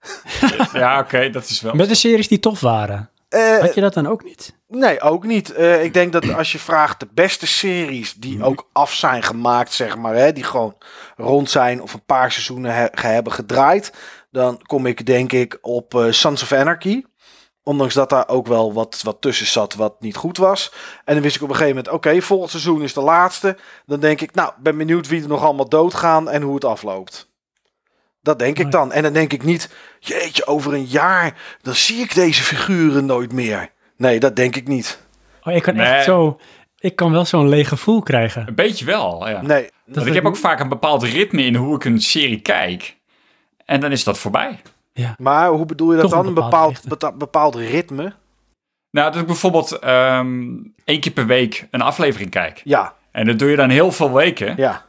Ja, oké, dat is wel. Met de series die tof waren. Eh, Had je dat dan ook niet? nee, ook niet. Eh, ik denk dat als je vraagt de beste series die ook af zijn gemaakt, zeg maar, hè, die gewoon rond zijn of een paar seizoenen he- ge- hebben gedraaid, dan kom ik denk ik op Sons of Anarchy. Ondanks dat daar ook wel wat, wat tussen zat wat niet goed was. En dan wist ik op een gegeven moment, oké, volgend seizoen is de laatste. Dan denk ik, nou, ben benieuwd wie er nog allemaal doodgaan en hoe het afloopt. Dat denk ik dan. En dan denk ik niet, jeetje, over een jaar, dan zie ik deze figuren nooit meer. Nee, dat denk ik niet. Oh, ik kan Nee. echt zo... Ik kan wel zo'n lege gevoel krijgen. Een beetje wel, ja. Nee, Want ik heb ook vaak een bepaald ritme in hoe ik een serie kijk. En dan is dat voorbij. Ja. maar hoe bedoel je dat Toch dan? Een bepaald, bepaald ritme? Nou, dat ik bijvoorbeeld ehm één keer per week een aflevering kijk. Ja, En dat doe je dan heel veel weken. Ja,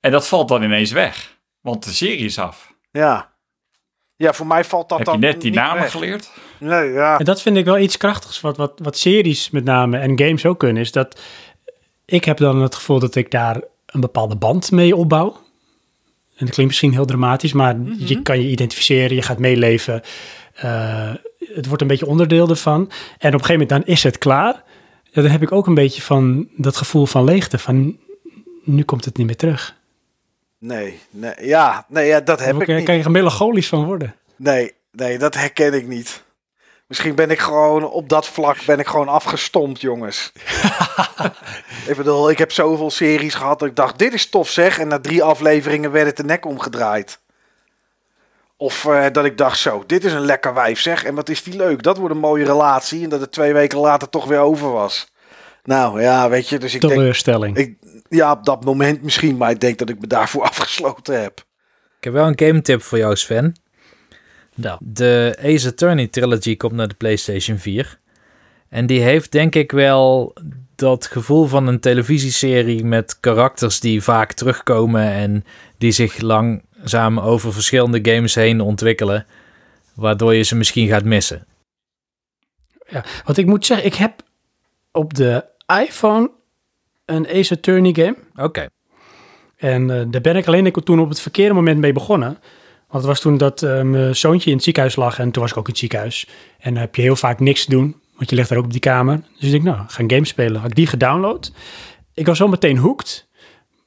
En dat valt dan ineens weg. Want de serie is af. ja. Ja, voor mij valt dat Heb je dan net die namen weg. geleerd? Nee, ja. En dat vind ik wel iets krachtigs, wat, wat, wat series met name en games ook kunnen, is dat ik heb dan het gevoel dat ik daar een bepaalde band mee opbouw. En dat klinkt misschien heel dramatisch, maar je kan je identificeren, je gaat meeleven. Eh, het wordt een beetje onderdeel ervan. En op een gegeven moment dan is het klaar. Ja, dan heb ik ook een beetje van dat gevoel van leegte, van nu komt het niet meer terug. Nee, nee, ja, nee, ja, dat heb Daar ik kan niet. je er melancholisch van worden. Nee, nee, dat herken ik niet. Misschien ben ik gewoon op dat vlak ben ik gewoon afgestompt, jongens. ik bedoel, ik heb zoveel series gehad dat ik dacht, dit is tof zeg. En na drie afleveringen werd het de nek omgedraaid. Of eh, dat ik dacht, zo, dit is een lekker wijf zeg. En wat is die leuk, dat wordt een mooie relatie. En dat het twee weken later toch weer over was. Nou ja, weet je, dus ik denk... Teleurstelling. Ik, ja, op dat moment misschien, maar ik denk dat ik me daarvoor afgesloten heb. Ik heb wel een game tip voor jou, Sven. De Ace Attorney trilogy komt naar de PlayStation 4. En die heeft denk ik wel dat gevoel van een televisieserie met karakters die vaak terugkomen en die zich langzaam over verschillende games heen ontwikkelen, waardoor je ze misschien gaat missen. Ja, want ik moet zeggen, ik heb op de iPhone een Ace Attorney game. Oké, En eh, daar ben ik alleen ik toen op het verkeerde moment mee begonnen. Want het was toen dat eh, mijn zoontje in het ziekenhuis lag en toen was ik ook in het ziekenhuis. En dan heb je heel vaak niks te doen, want je ligt daar ook op die kamer. Dus ik denk, nou, ga een game spelen. Had ik die gedownload. Ik was zo meteen hooked,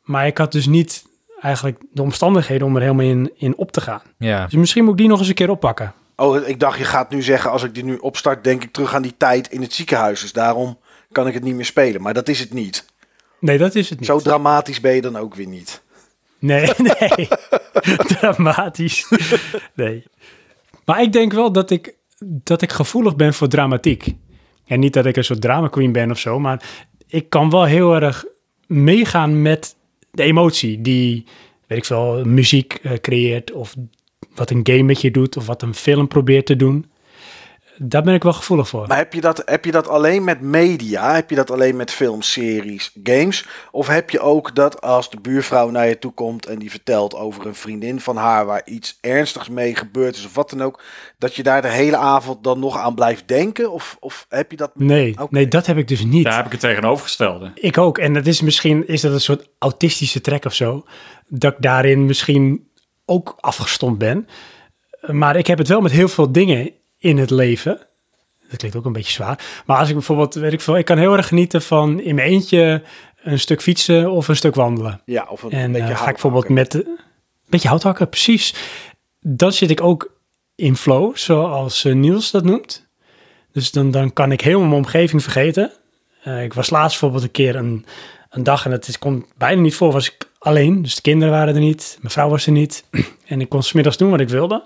maar ik had dus niet eigenlijk de omstandigheden om er helemaal in, in op te gaan. ja. Dus misschien moet ik die nog eens een keer oppakken. Oh, ik dacht, je gaat nu zeggen, als ik die nu opstart, denk ik terug aan die tijd in het ziekenhuis. Dus daarom kan ik het niet meer spelen. Maar dat is het niet. Nee, dat is het niet. Zo dramatisch ben je dan ook weer niet. Nee, nee. Dramatisch. Nee. Maar ik denk wel dat ik, dat ik gevoelig ben voor dramatiek. En niet dat ik een soort drama queen ben of zo, maar ik kan wel heel erg meegaan met de emotie die, weet ik veel, muziek eh, creëert of wat een game met je doet of wat een film probeert te doen. Daar ben ik wel gevoelig voor. Maar heb je, dat, heb je dat alleen met media? Heb je dat alleen met films, series, games? Of heb je ook dat als de buurvrouw naar je toe komt en die vertelt over een vriendin van haar waar iets ernstigs mee gebeurd is of wat dan ook, dat je daar de hele avond dan nog aan blijft denken? Of, of heb je dat? Nee, nee, dat heb ik dus niet. Daar heb ik het tegenovergestelde. Ik ook. En dat is misschien is dat een soort autistische trek of zo. Dat ik daarin misschien ook afgestompt ben. Maar ik heb het wel met heel veel dingen in het leven. Dat klinkt ook een beetje zwaar. Maar als ik bijvoorbeeld, weet ik veel, ik kan heel erg genieten van in mijn eentje een stuk fietsen of een stuk wandelen. Ja, of een En beetje eh, ga ik bijvoorbeeld hakken. met een beetje hout hakken, precies. Dan zit ik ook in flow, zoals eh, Niels dat noemt. Dus dan, dan kan ik helemaal mijn omgeving vergeten. Eh, ik was laatst bijvoorbeeld een keer een, een dag en het is, kon bijna niet voor, was ik alleen. Dus de kinderen waren er niet, mijn vrouw was er niet. En ik kon smiddags doen wat ik wilde.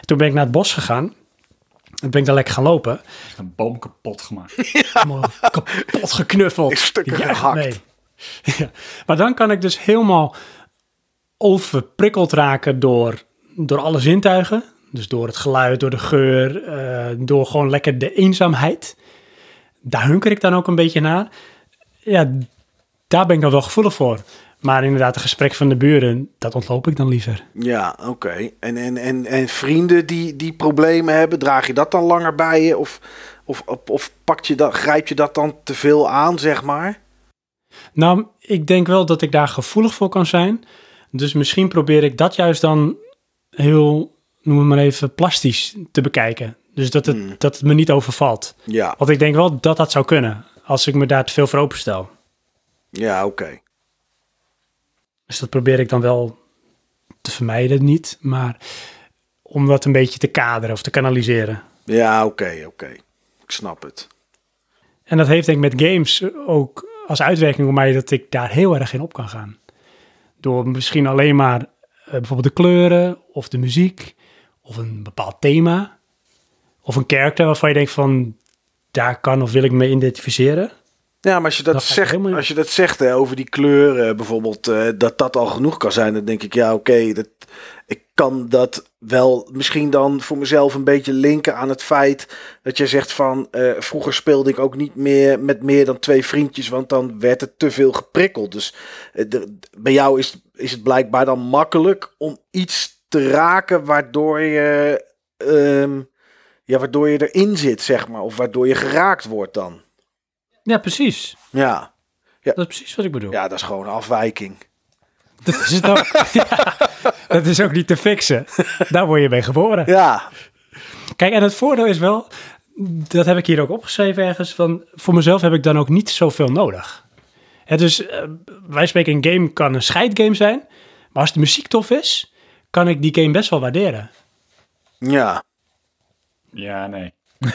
Toen ben ik naar het bos gegaan. En ben ik daar lekker gaan lopen. Een boom kapot gemaakt. Helemaal kapot geknuffeld. In stukken Ja, gehakt. nee. Ja. Maar dan kan ik dus helemaal overprikkeld raken door, door alle zintuigen. Dus door het geluid, door de geur, eh, door gewoon lekker de eenzaamheid. Daar hunker ik dan ook een beetje naar. Ja, daar ben ik dan wel gevoelig voor. Maar inderdaad, het gesprek van de buren, dat ontloop ik dan liever. Ja, oké. En, en, en, en vrienden die, die problemen hebben, draag je dat dan langer bij je? Of, of, of, of pak je dat, grijp je dat dan te veel aan, zeg maar? Nou, ik denk wel dat ik daar gevoelig voor kan zijn. Dus misschien probeer ik dat juist dan heel, noem het maar even, plastisch te bekijken. Dus dat het, Hmm. dat het me niet overvalt. Ja, Want ik denk wel dat dat zou kunnen, als ik me daar te veel voor openstel. ja, oké. Dus dat probeer ik dan wel te vermijden, niet. Maar om dat een beetje te kaderen of te kanaliseren. Ja, oké, oké. Ik snap het. En dat heeft denk ik met games ook als uitwerking op mij dat ik daar heel erg in op kan gaan. Door misschien alleen maar eh, bijvoorbeeld de kleuren of de muziek of een bepaald thema of een karakter waarvan je denkt van daar kan of wil ik me identificeren. Ja, maar als je dat, zegt, helemaal- als je dat zegt hè, over die kleuren bijvoorbeeld, eh, dat dat al genoeg kan zijn, dan denk ik, ja, oké, dat ik kan dat wel misschien dan voor mezelf een beetje linken aan het feit dat je zegt van, eh, vroeger speelde ik ook niet meer met meer dan twee vriendjes, want dan werd het te veel geprikkeld. Dus eh, de- bij jou is, is het blijkbaar dan makkelijk om iets te raken waardoor je, ehm, ja, waardoor je erin zit, zeg maar, of waardoor je geraakt wordt dan. Ja, precies. Ja. Dat is precies wat ik bedoel. Ja, dat is gewoon een afwijking. Dat is het ook. Ja, dat is ook niet te fixen. Daar word je mee geboren. Ja, Kijk, en het voordeel is wel, dat heb ik hier ook opgeschreven ergens, van voor mezelf heb ik dan ook niet zoveel nodig. Hè, dus eh, wij spreken, een game kan een scheidgame zijn, maar als de muziek tof is, kan ik die game best wel waarderen. ja. Ja, nee.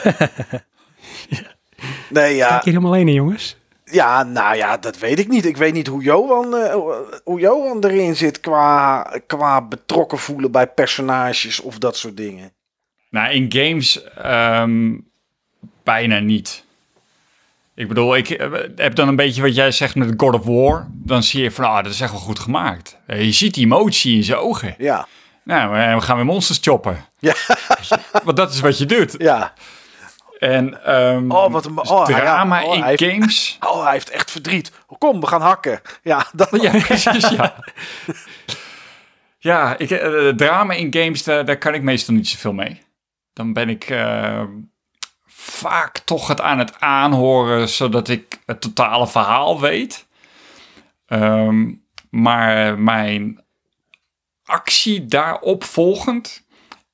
Nee, ja. Kijk hier helemaal alleen in, jongens. Ja, nou ja, dat weet ik niet. Ik weet niet hoe Johan, eh, hoe Johan erin zit qua, qua betrokken voelen bij personages of dat soort dingen. Nou, in games ehm, bijna niet. Ik bedoel, ik eh, heb dan een beetje wat jij zegt met God of War. Dan zie je van, ah, dat is echt wel goed gemaakt. Eh, Je ziet die emotie in zijn ogen. Ja, Nou, we gaan weer monsters choppen. Ja. Want dat is wat je doet. ja. En ehm, Oh, wat een- oh, ja. drama Oh, in hij heeft- games. Oh, hij heeft echt verdriet. Kom, we gaan hakken. Ja, dat, Ja, precies, ja. Ja, ik, eh, drama in games, daar, daar kan ik meestal niet zoveel mee. Dan ben ik eh, vaak toch het aan het aanhoren, zodat ik het totale verhaal weet. Ehm, maar mijn actie daarop volgend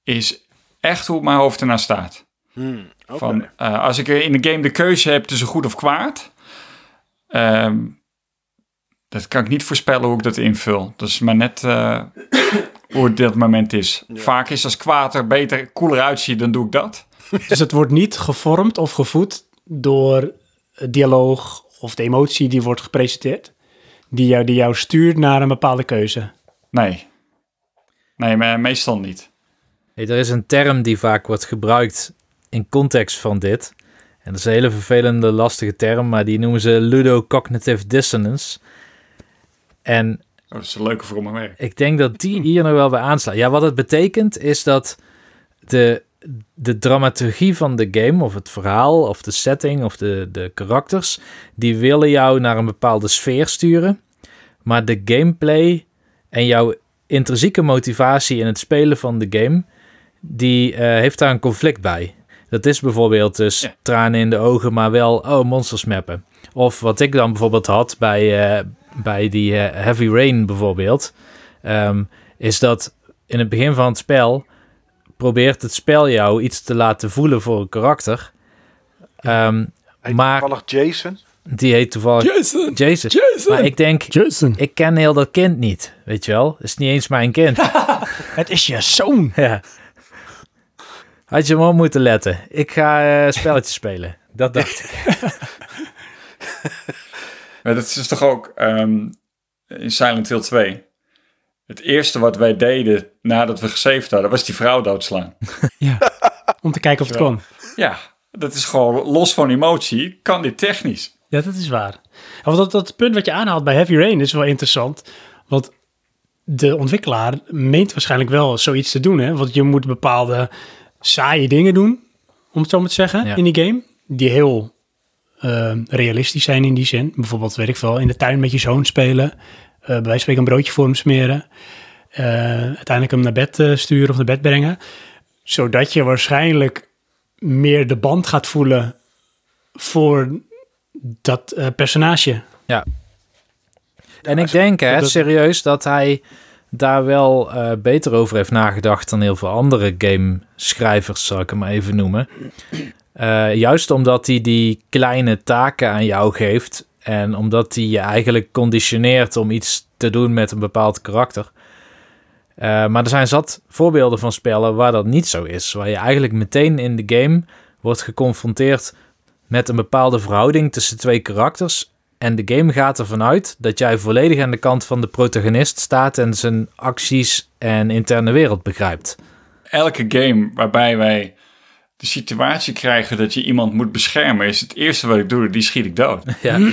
is echt hoe mijn hoofd ernaar staat. Hmm, Van, eh, als ik in de game de keuze heb tussen goed of kwaad, ehm, dat kan ik niet voorspellen hoe ik dat invul. Dat is maar net eh, hoe het dat moment is. Vaak is als kwaad er beter, cooler uitziet, dan doe ik dat. Dus het wordt niet gevormd of gevoed door het dialoog of de emotie die wordt gepresenteerd, die jou, die jou stuurt naar een bepaalde keuze. Nee. Nee, maar meestal niet. Hey, er is een term die vaak wordt gebruikt in context van dit. En dat is een hele vervelende, lastige term, maar die noemen ze ludocognitive dissonance. En Oh, dat is een leuke voor mijn werk. ik denk dat die hier nog wel bij aanslaat. Ja, wat het betekent is dat de, de dramaturgie van de game, of het verhaal, of de setting, of de, de karakters, die willen jou naar een bepaalde sfeer sturen. Maar de gameplay en jouw intrinsieke motivatie in het spelen van de game, die eh, heeft daar een conflict bij. Dat is bijvoorbeeld dus Ja. tranen in de ogen, maar wel, oh, monsters mappen. Of wat ik dan bijvoorbeeld had bij, eh, bij die eh, Heavy Rain bijvoorbeeld, ehm, is dat in het begin van het spel probeert het spel jou iets te laten voelen voor een karakter. Ehm, Heet maar toevallig Jason. die heet toevallig Jason! Jason. Jason! Maar ik denk, Jason! ik ken heel dat kind niet, weet je wel? Het is niet eens mijn kind. Het is je zoon! ja. Had je hem op moeten letten. Ik ga eh spelletjes spelen. Dat dacht ik. Maar dat is toch ook ehm, in Silent Hill 2. Het eerste wat wij deden nadat we gesaved hadden, was die vrouw doodslaan. Ja, om te kijken of het kon. Ja, dat is gewoon los van emotie, kan dit technisch. Ja, dat is waar. Want dat, dat punt wat je aanhaalt bij Heavy Rain is wel interessant. Want de ontwikkelaar meent waarschijnlijk wel zoiets te doen. Hè? Want je moet bepaalde saaie dingen doen, om het zo maar te zeggen, Ja. in die game. Die heel eh, realistisch zijn in die zin. Bijvoorbeeld, weet ik veel, in de tuin met je zoon spelen. eh bij wijze van spreken een broodje voor hem smeren. eh, uiteindelijk hem naar bed eh, sturen of naar bed brengen. Zodat je waarschijnlijk meer de band gaat voelen voor dat personage. En ik denk, hè, serieus, dat hij daar wel eh, beter over heeft nagedacht dan heel veel andere gameschrijvers, zal ik hem maar even noemen. Eh, juist omdat hij die kleine taken aan jou geeft en omdat hij je eigenlijk conditioneert om iets te doen met een bepaald karakter. Eh, maar er zijn zat voorbeelden van spellen waar dat niet zo is. Waar je eigenlijk meteen in de game wordt geconfronteerd met een bepaalde verhouding tussen twee karakters. En de game gaat ervan uit dat jij volledig aan de kant van de protagonist staat en zijn acties en interne wereld begrijpt. Elke game waarbij wij de situatie krijgen dat je iemand moet beschermen, is het eerste wat ik doe, die schiet ik dood. Ja,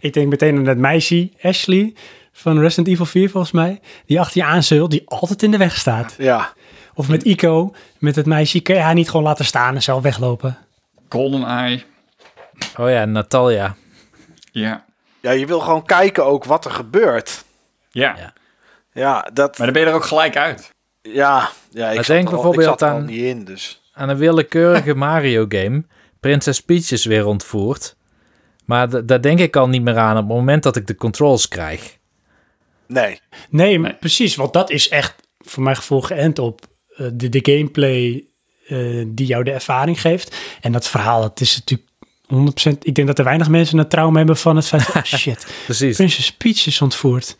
Ik denk meteen aan dat meisje, Ashley, van Resident Evil 4 volgens mij. Die achter je aanzult, die altijd in de weg staat. Ja, Of met Ico, met het meisje, kan je haar niet gewoon laten staan en zelf weglopen. GoldenEye, oh ja, Natalia. Ja. ja, je wil gewoon kijken ook wat er gebeurt. Ja, Ja. Ja, dat... maar dan ben je er ook gelijk uit. Ja, ja ik Maar zat denk er al- bijvoorbeeld ik zat er al aan- niet in, dus... Aan een willekeurige Mario game. Princess Peach is weer ontvoerd. Maar daar denk ik al niet meer aan op het moment dat ik de controls krijg. Nee. Nee, Nee. precies, want dat is echt voor mijn gevoel geënt op eh, de, de gameplay eh, die jou de ervaring geeft. En dat verhaal, dat is natuurlijk 100%. Ik denk dat er weinig mensen een trauma hebben van het feit, oh shit, Precies. Princess Peach is ontvoerd.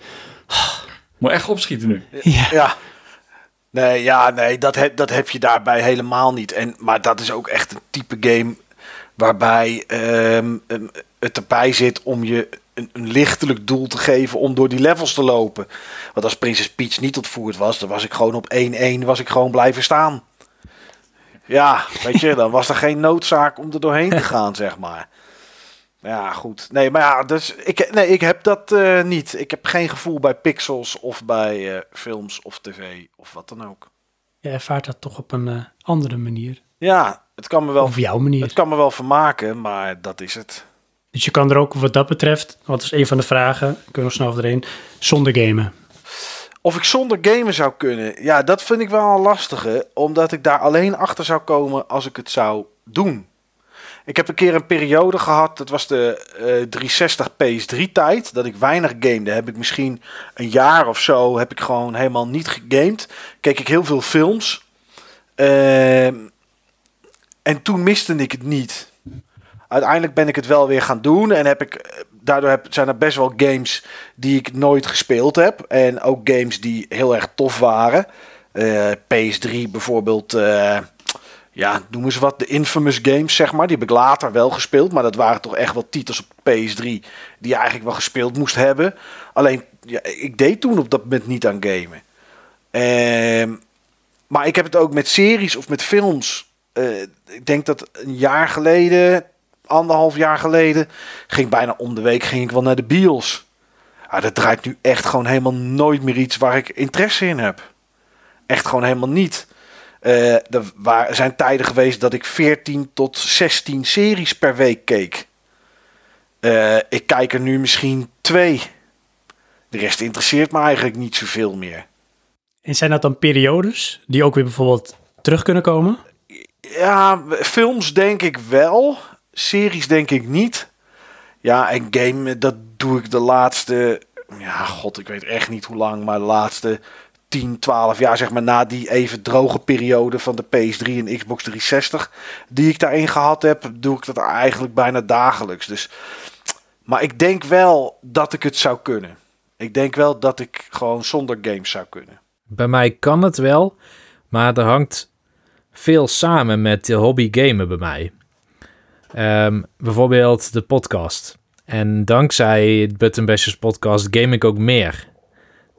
Moet echt opschieten nu. Ja. Ja. Nee, ja, nee, dat, heb, dat heb je daarbij helemaal niet. En, maar dat is ook echt een type game waarbij ehm, ehm, het erbij zit om je een, een lichtelijk doel te geven om door die levels te lopen. Want als Princess Peach niet ontvoerd was, dan was ik gewoon op 1-1 was ik gewoon blijven staan. Ja, weet je, dan was er geen noodzaak om er doorheen te gaan, zeg maar. Ja, goed. Nee, maar ja, dus ik, nee, ik heb dat eh, niet. Ik heb geen gevoel bij pixels of bij eh, films of tv of wat dan ook. Je ervaart dat toch op een eh, andere manier. Ja, het kan me wel, Of jouw manier. het kan me wel vermaken, maar dat is het. Dus je kan er ook wat dat betreft, wat is een van de vragen, kunnen we nog snel overheen, zonder gamen. Of ik zonder gamen zou kunnen, ja, dat vind ik wel een lastige, omdat ik daar alleen achter zou komen als ik het zou doen. Ik heb een keer een periode gehad, dat was de eh 360 PS3 tijd, dat ik weinig gamede. Heb ik misschien een jaar of zo, heb ik gewoon helemaal niet gegamed. Keek ik heel veel films. Ehm, en toen miste ik het niet. Uiteindelijk ben ik het wel weer gaan doen en heb ik, eh, daardoor zijn er best wel games die ik nooit gespeeld heb. En ook games die heel erg tof waren. Eh, PS3 bijvoorbeeld, eh, ja, noem eens wat, de infamous games, zeg maar. Die heb ik later wel gespeeld, maar dat waren toch echt wel titels op PS3 die je eigenlijk wel gespeeld moest hebben. Alleen, ja, ik deed toen op dat moment niet aan gamen. Ehm, maar ik heb het ook met series of met films. Eh, ik denk dat een jaar geleden, anderhalf jaar geleden, ging bijna om de week ging ik wel naar de bios. Ja, dat draait nu echt gewoon helemaal nooit meer iets waar ik interesse in heb. Echt gewoon helemaal niet. Eh, er wa- zijn tijden geweest dat ik 14 tot 16 series per week keek. Eh, ik kijk er nu misschien twee. De rest interesseert me eigenlijk niet zoveel meer. En zijn dat dan periodes die ook weer bijvoorbeeld terug kunnen komen? Ja, films denk ik wel. Series denk ik niet. Ja, en game, dat doe ik de laatste... Ja, god, ik weet echt niet hoe lang, maar de laatste 10, 12 jaar, zeg maar, na die even droge periode van de PS3 en Xbox 360, die ik daarin gehad heb, doe ik dat eigenlijk bijna dagelijks. Dus, maar ik denk wel dat ik het zou kunnen. Ik denk wel dat ik gewoon zonder games zou kunnen. Bij mij kan het wel, maar er hangt veel samen met de hobby gamen bij mij. Ehm, bijvoorbeeld de podcast. En dankzij het Button Bashers podcast game ik ook meer.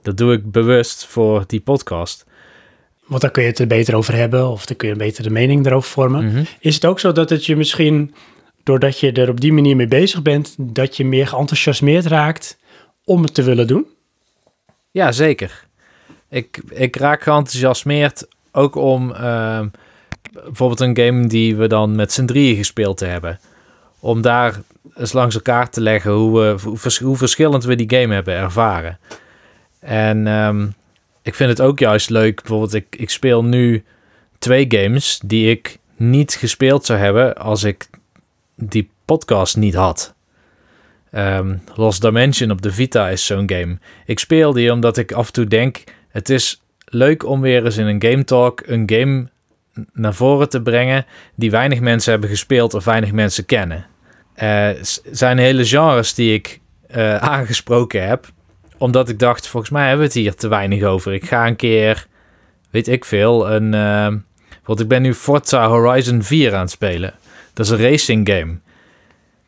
Dat doe ik bewust voor die podcast. Want dan kun je het er beter over hebben of dan kun je een betere mening erover vormen. Mhm. Is het ook zo dat het je misschien, doordat je er op die manier mee bezig bent, dat je meer geenthousiasmeerd raakt om het te willen doen? Ja, zeker. Ik, ik raak geenthousiasmeerd ook om ehm, bijvoorbeeld een game die we dan met z'n drieën gespeeld hebben. Om daar eens langs elkaar te leggen hoe, we, hoe verschillend we die game hebben ervaren. En ehm, ik vind het ook juist leuk, bijvoorbeeld ik, ik speel nu twee games die ik niet gespeeld zou hebben als ik die podcast niet had. Ehm, Lost Dimension op de Vita is zo'n game. Ik speel die omdat ik af en toe denk: het is leuk om weer eens in een Game Talk een game naar voren te brengen die weinig mensen hebben gespeeld of weinig mensen kennen. Er zijn hele genres die ik eh, aangesproken heb, omdat ik dacht: volgens mij hebben we het hier te weinig over. Ik ga een keer, weet ik veel, een. eh, want ik ben nu Forza Horizon 4 aan het spelen. Dat is een racing game.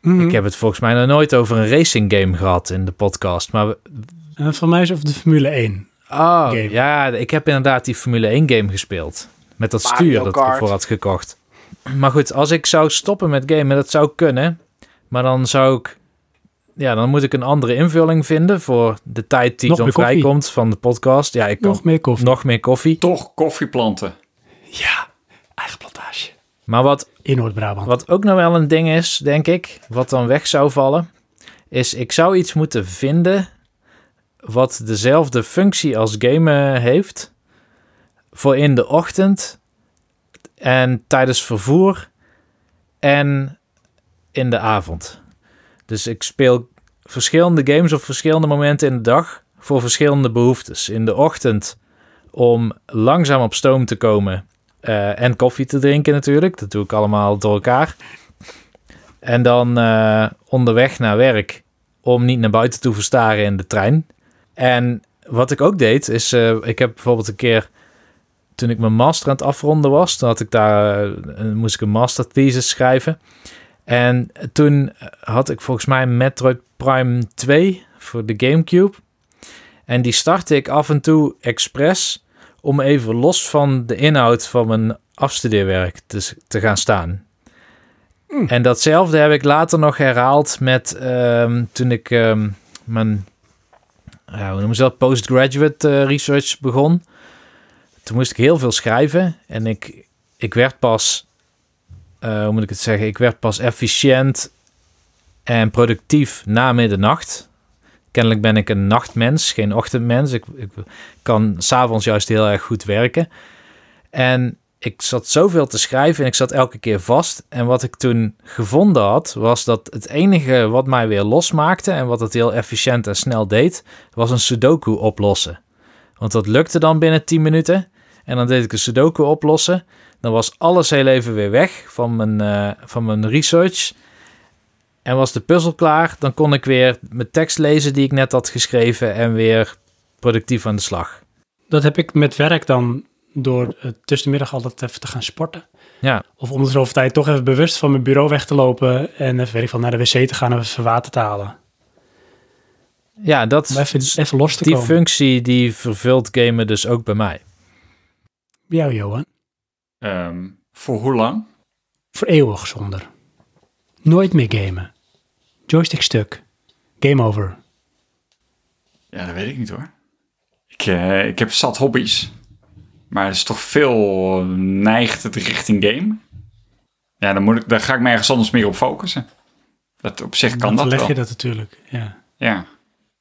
Mhm. Ik heb het volgens mij nog nooit over een racing game gehad in de podcast. Maar voor mij is het de Formule 1. oh, Game. ja, ik heb inderdaad die Formule 1 game gespeeld. Met dat Mario stuur dat ik ervoor had gekocht. Maar goed, als ik zou stoppen met gamen, dat zou kunnen. Maar dan zou ik... Ja, dan moet ik een andere invulling vinden voor de tijd die Nog dan vrijkomt van de podcast. Ja, ik kan Nog meer koffie. nog meer koffie. Toch koffieplanten. Ja, eigen plantage. Maar wat In Noord-Brabant. Wat ook nog wel een ding is, denk ik, wat dan weg zou vallen, is ik zou iets moeten vinden wat dezelfde functie als gamen heeft voor in de ochtend en tijdens vervoer en in de avond. Dus ik speel verschillende games op verschillende momenten in de dag voor verschillende behoeftes. In de ochtend om langzaam op stoom te komen eh, en koffie te drinken natuurlijk. Dat doe ik allemaal door elkaar. En dan eh, onderweg naar werk om niet naar buiten te verstaren in de trein. En wat ik ook deed is, eh, ik heb bijvoorbeeld een keer toen ik mijn master aan het afronden was, had ik daar, eh, moest ik een master thesis schrijven. En toen had ik volgens mij Metroid Prime 2 voor de Gamecube. En die startte ik af en toe expres om even los van de inhoud van mijn afstudeerwerk te, te gaan staan. En datzelfde heb ik later nog herhaald met ehm, toen ik ehm, mijn ja, hoe noemen ze dat, postgraduate eh, research begon. Toen moest ik heel veel schrijven en ik, ik werd pas, eh, hoe moet ik het zeggen, ik werd pas efficiënt en productief na middernacht. Kennelijk ben ik een nachtmens, geen ochtendmens. Ik, ik kan s'avonds juist heel erg goed werken. En ik zat zoveel te schrijven en ik zat elke keer vast. En wat ik toen gevonden had, was dat het enige wat mij weer losmaakte en wat het heel efficiënt en snel deed, was een sudoku oplossen. Want dat lukte dan binnen 10 minuten. En dan deed ik een sudoku oplossen. Dan was alles heel even weer weg van mijn, eh, van mijn research. En was de puzzel klaar, dan kon ik weer mijn tekst lezen die ik net had geschreven en weer productief aan de slag. Dat heb ik met werk dan door uh, tussenmiddag altijd even te gaan sporten. Ja, Of om de zoveel tijd toch even bewust van mijn bureau weg te lopen en even weet ik, van naar de wc te gaan en even water te halen. ja dat, Om even, even los te die komen. functie die vervult gamen dus ook bij mij. Bij jou, Johan. Ehm, voor hoe lang? Voor eeuwig zonder. Nooit meer gamen. Joystick stuk. Game over. Ja, dat weet ik niet hoor. Ik, eh, ik heb zat hobby's. Maar het is toch veel neigt het richting game. Ja, dan, moet ik, dan ga ik me ergens anders meer op focussen. Dat op zich kan Dan dat leg wel. je dat natuurlijk. Ja. Ja,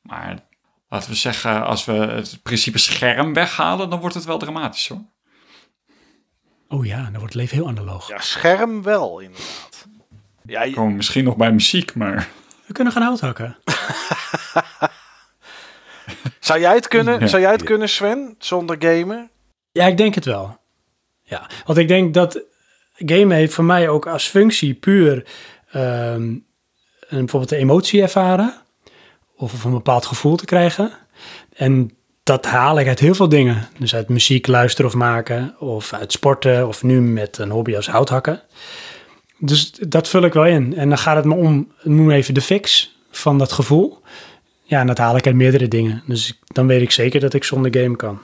maar laten we zeggen, als we het principe scherm weghalen, dan wordt het wel dramatisch hoor. Oh ja, dan wordt het leven heel analoog. Ja, scherm wel, inderdaad. Ja, je- komen misschien nog bij muziek, maar We kunnen gaan hout hakken. zou jij het kunnen, Ja. zou jij het kunnen Sven, zonder gamen? Ja, ik denk het wel. Ja, want ik denk dat gamen heeft voor mij ook als functie puur ehm, een, bijvoorbeeld de emotie ervaren. Of, of een bepaald gevoel te krijgen. En dat haal ik uit heel veel dingen. Dus uit muziek luisteren of maken. Of uit sporten. Of nu met een hobby als houthakken. Dus dat vul ik wel in. En dan gaat het me om, noem even de fix van dat gevoel. Ja, en dat haal ik uit meerdere dingen. Dus dan weet ik zeker dat ik zonder game kan.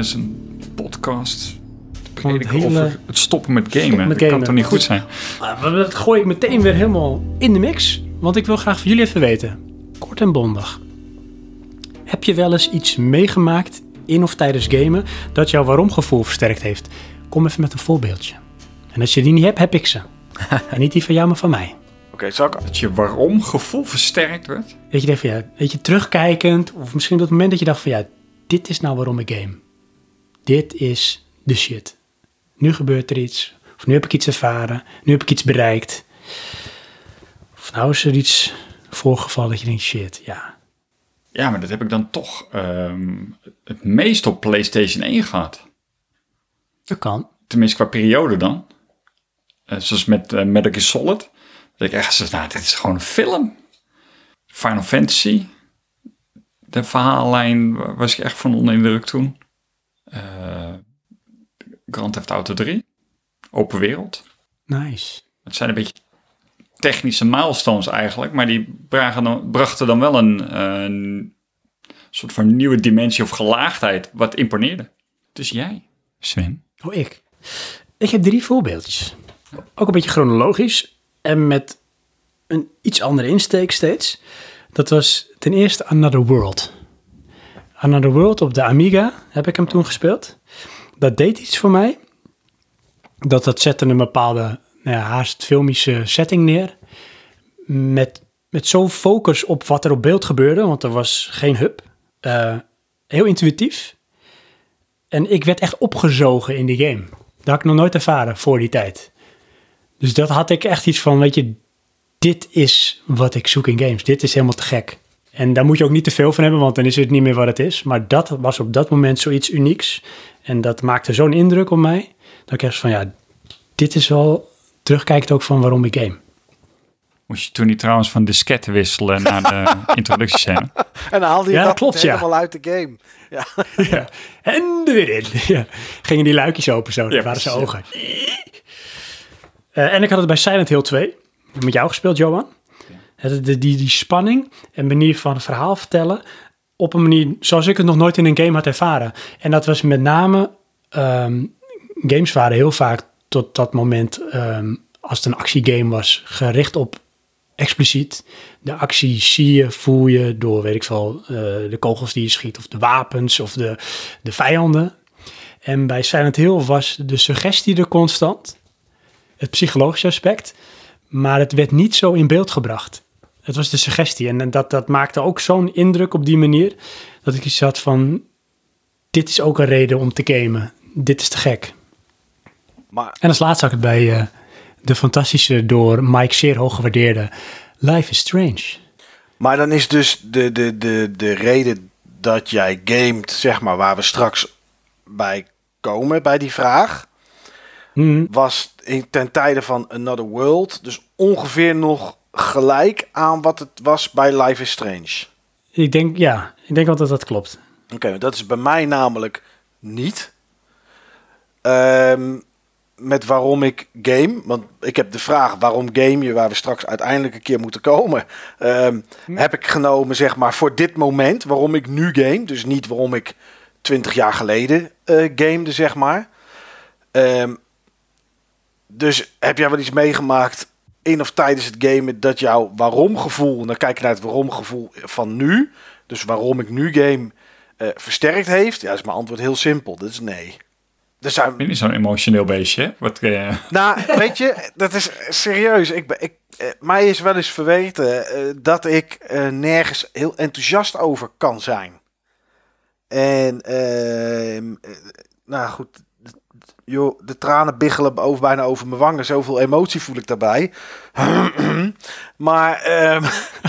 Tijdens een podcast het hele- over het stoppen met gamen. met dat kan toch niet goed zijn? Dat gooi ik meteen weer helemaal in de mix. Want ik wil graag van jullie even weten. Kort en bondig. Heb je wel eens iets meegemaakt in of tijdens gamen dat jouw waarom-gevoel versterkt heeft? Kom even met een voorbeeldje. En als je die niet hebt, heb ik ze. en niet die van jou, maar van mij. Oké, zal ik... Dat je waarom gevoel versterkt wordt. Dat je denkt van ja, weet je, terugkijkend. Of misschien op het moment dat je dacht van ja, dit is nou waarom ik game. Dit is de shit. Nu gebeurt er iets. Of nu heb ik iets ervaren. Nu heb ik iets bereikt. Of nou is er iets voorgevallen dat je denkt shit, ja. Ja, maar dat heb ik dan toch. ehm, het meest op PlayStation 1 gehad. Dat kan. Tenminste, qua periode dan. Eh, zoals met eh, Metal Gear Solid. Dat ik echt zei, nou, dit is gewoon een film. Final Fantasy. De verhaallijn wa- was ik echt van onder de indruk toen. Eh, Grand Theft Auto 3. Open wereld. Nice. Het zijn een beetje technische milestones eigenlijk. Maar die bragen dan, brachten dan wel een, eh, een soort van nieuwe dimensie of gelaagdheid. Wat imponeerde. Dus jij, Sven. Oh, ik. Ik heb drie voorbeeldjes. Ook een beetje chronologisch en met een iets andere insteek steeds. Dat was ten eerste Another World. Another World op de Amiga heb ik hem toen gespeeld. Dat deed iets voor mij. Dat dat zette een bepaalde nou ja, haast filmische setting neer. Met, met zo'n focus op wat er op beeld gebeurde, want er was geen hub. Eh, heel intuïtief. En ik werd echt opgezogen in die game. Dat had ik nog nooit ervaren voor die tijd. Dus dat had ik echt iets van, weet je, dit is wat ik zoek in games. Dit is helemaal te gek. En daar moet je ook niet te veel van hebben, want dan is het niet meer wat het is. Maar dat was op dat moment zoiets unieks. En dat maakte zo'n indruk op mij. Dat ik echt van, ja, dit is wel terugkijkt ook van waarom ik game. Moest je toen niet trouwens van disketten wisselen naar de introductiescène? En dan haalde je Ja, dat klopt, ja. helemaal uit de game. Ja. Ja. En er weer in. Ja. Gingen die luikjes open zo, dat Ja, waren zijn precies. ogen. Eh, en ik had het bij Silent Hill 2, met jou gespeeld, Johan. Die, die, die spanning en manier van verhaal vertellen op een manier zoals ik het nog nooit in een game had ervaren. En dat was met name, ehm, games waren heel vaak tot dat moment, ehm, als het een actiegame was, gericht op expliciet. De actie zie je, voel je door, weet ik veel, eh, de kogels die je schiet of de wapens of de, de vijanden. En bij Silent Hill was de suggestie er constant, het psychologische aspect, maar het werd niet zo in beeld gebracht. Het was de suggestie en dat, dat maakte ook zo'n indruk op die manier, dat ik iets had van, dit is ook een reden om te gamen. Dit is te gek. Maar En als laatste had ik het bij eh, de fantastische, door Mike zeer hoog gewaardeerde Life is Strange. Maar dan is dus de, de, de, de reden dat jij gamet, zeg maar, waar we straks bij komen, bij die vraag, Mhm. was in, ten tijde van Another World, dus ongeveer nog gelijk aan wat het was bij Life is Strange. Ik denk, ja, ik denk wel dat dat klopt. Oké, dat is bij mij namelijk niet. Ehm, met waarom ik game. Want ik heb de vraag waarom game je, waar we straks uiteindelijk een keer moeten komen. ehm, Heb ik genomen, zeg maar, voor dit moment. Waarom ik nu game. Dus niet waarom ik 20 jaar geleden eh gamede, zeg maar. Ehm, dus heb jij wel iets meegemaakt in of tijdens het gamen dat jouw waarom gevoel, dan kijk je naar het waarom gevoel van nu. Dus waarom ik nu game eh, versterkt heeft? Ja, is mijn antwoord heel simpel. Dat is nee. Er zijn, niet zo'n emotioneel beestje? Wat, eh, nou, weet je, dat is serieus. Ik, ben- ik, eh, mij is wel eens verweten dat ik nergens heel enthousiast over kan zijn. En, ehm, eh, nou goed, joh, de tranen biggelen over, bijna over mijn wangen. Zoveel emotie voel ik daarbij. maar, ehm,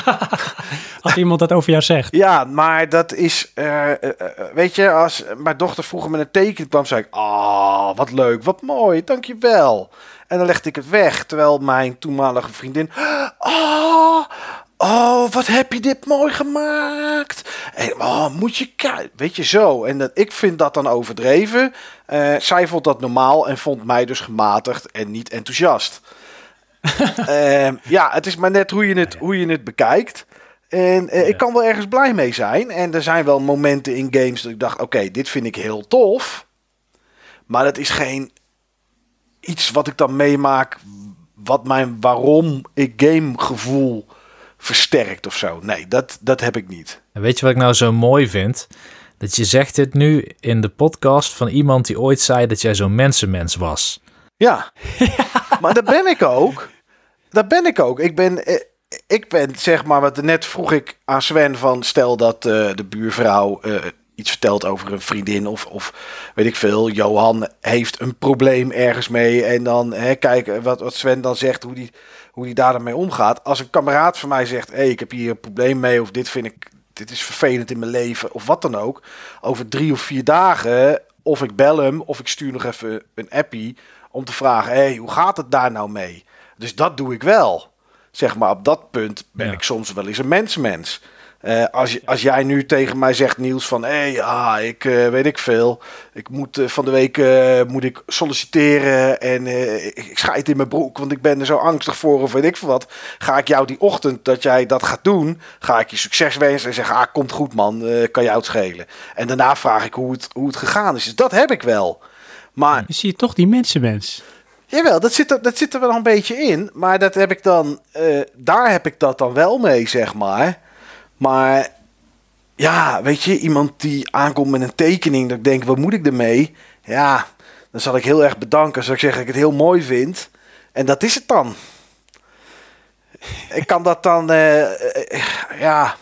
Als iemand dat over jou zegt. ja, maar dat is, eh, eh, eh, weet je, als mijn dochter vroeger met een teken kwam, zei ik, ah, wat leuk, wat mooi, dankjewel. En dan legde ik het weg, terwijl mijn toenmalige vriendin, oh, oh, wat heb je dit mooi gemaakt. En, oh, moet je kijken, weet je zo. En dat, ik vind dat dan overdreven. Eh, zij vond dat normaal en vond mij dus gematigd en niet enthousiast. Ehm, ja, het is maar net hoe je het, hoe je het bekijkt. En eh, ik kan wel ergens blij mee zijn. En er zijn wel momenten in games dat ik dacht: oké, dit vind ik heel tof. Maar dat is geen iets wat ik dan meemaak. wat mijn waarom ik game gevoel versterkt of zo. Nee, dat, dat heb ik niet. En weet je wat ik nou zo mooi vind? Dat je zegt dit nu in de podcast van iemand die ooit zei dat jij zo'n mensenmens was. Ja, maar dat ben ik ook. Dat ben ik ook. Ik ben, eh, ik ben zeg maar, wat net vroeg ik aan Sven van stel dat eh, de buurvrouw eh, iets vertelt over een vriendin of, of weet ik veel. Johan heeft een probleem ergens mee en dan hè, kijk wat, wat Sven dan zegt, hoe die, hoe die daar dan mee omgaat. Als een kameraad van mij zegt, hé, hey, ik heb hier een probleem mee of dit vind ik dit is vervelend in mijn leven of wat dan ook. Over drie of vier dagen, of ik bel hem of ik stuur nog even een appie om te vragen, hey, hoe gaat het daar nou mee? Dus dat doe ik wel. Zeg maar, op dat punt ben Ja. ik soms wel eens een mensmens. Eh, als, je- als jij nu tegen mij zegt, Niels, van hé, hey, ah, ik eh, weet ik veel. Ik moet eh, van de week moet ik solliciteren en ik, ik schijt in mijn broek, want ik ben er zo angstig voor of weet ik veel wat. Ga ik jou die ochtend dat jij dat gaat doen, ga ik je succes wensen en zeggen, ah, komt goed man, kan jou het schelen. En daarna vraag ik hoe het, hoe het gegaan is. Dus dat heb ik wel. Maar Dan zie je toch die mensenmens. Jawel, dat zit, er, dat zit er wel een beetje in. Maar dat heb ik dan, daar heb ik dat dan wel mee, zeg maar. Maar ja, weet je, iemand die aankomt met een tekening, dat ik denk, wat moet ik ermee? Ja, dan zal ik heel erg bedanken. Zal ik zeggen dat ik het heel mooi vind. En dat is het dan. Ik kan dat dan, eh, eh, ja,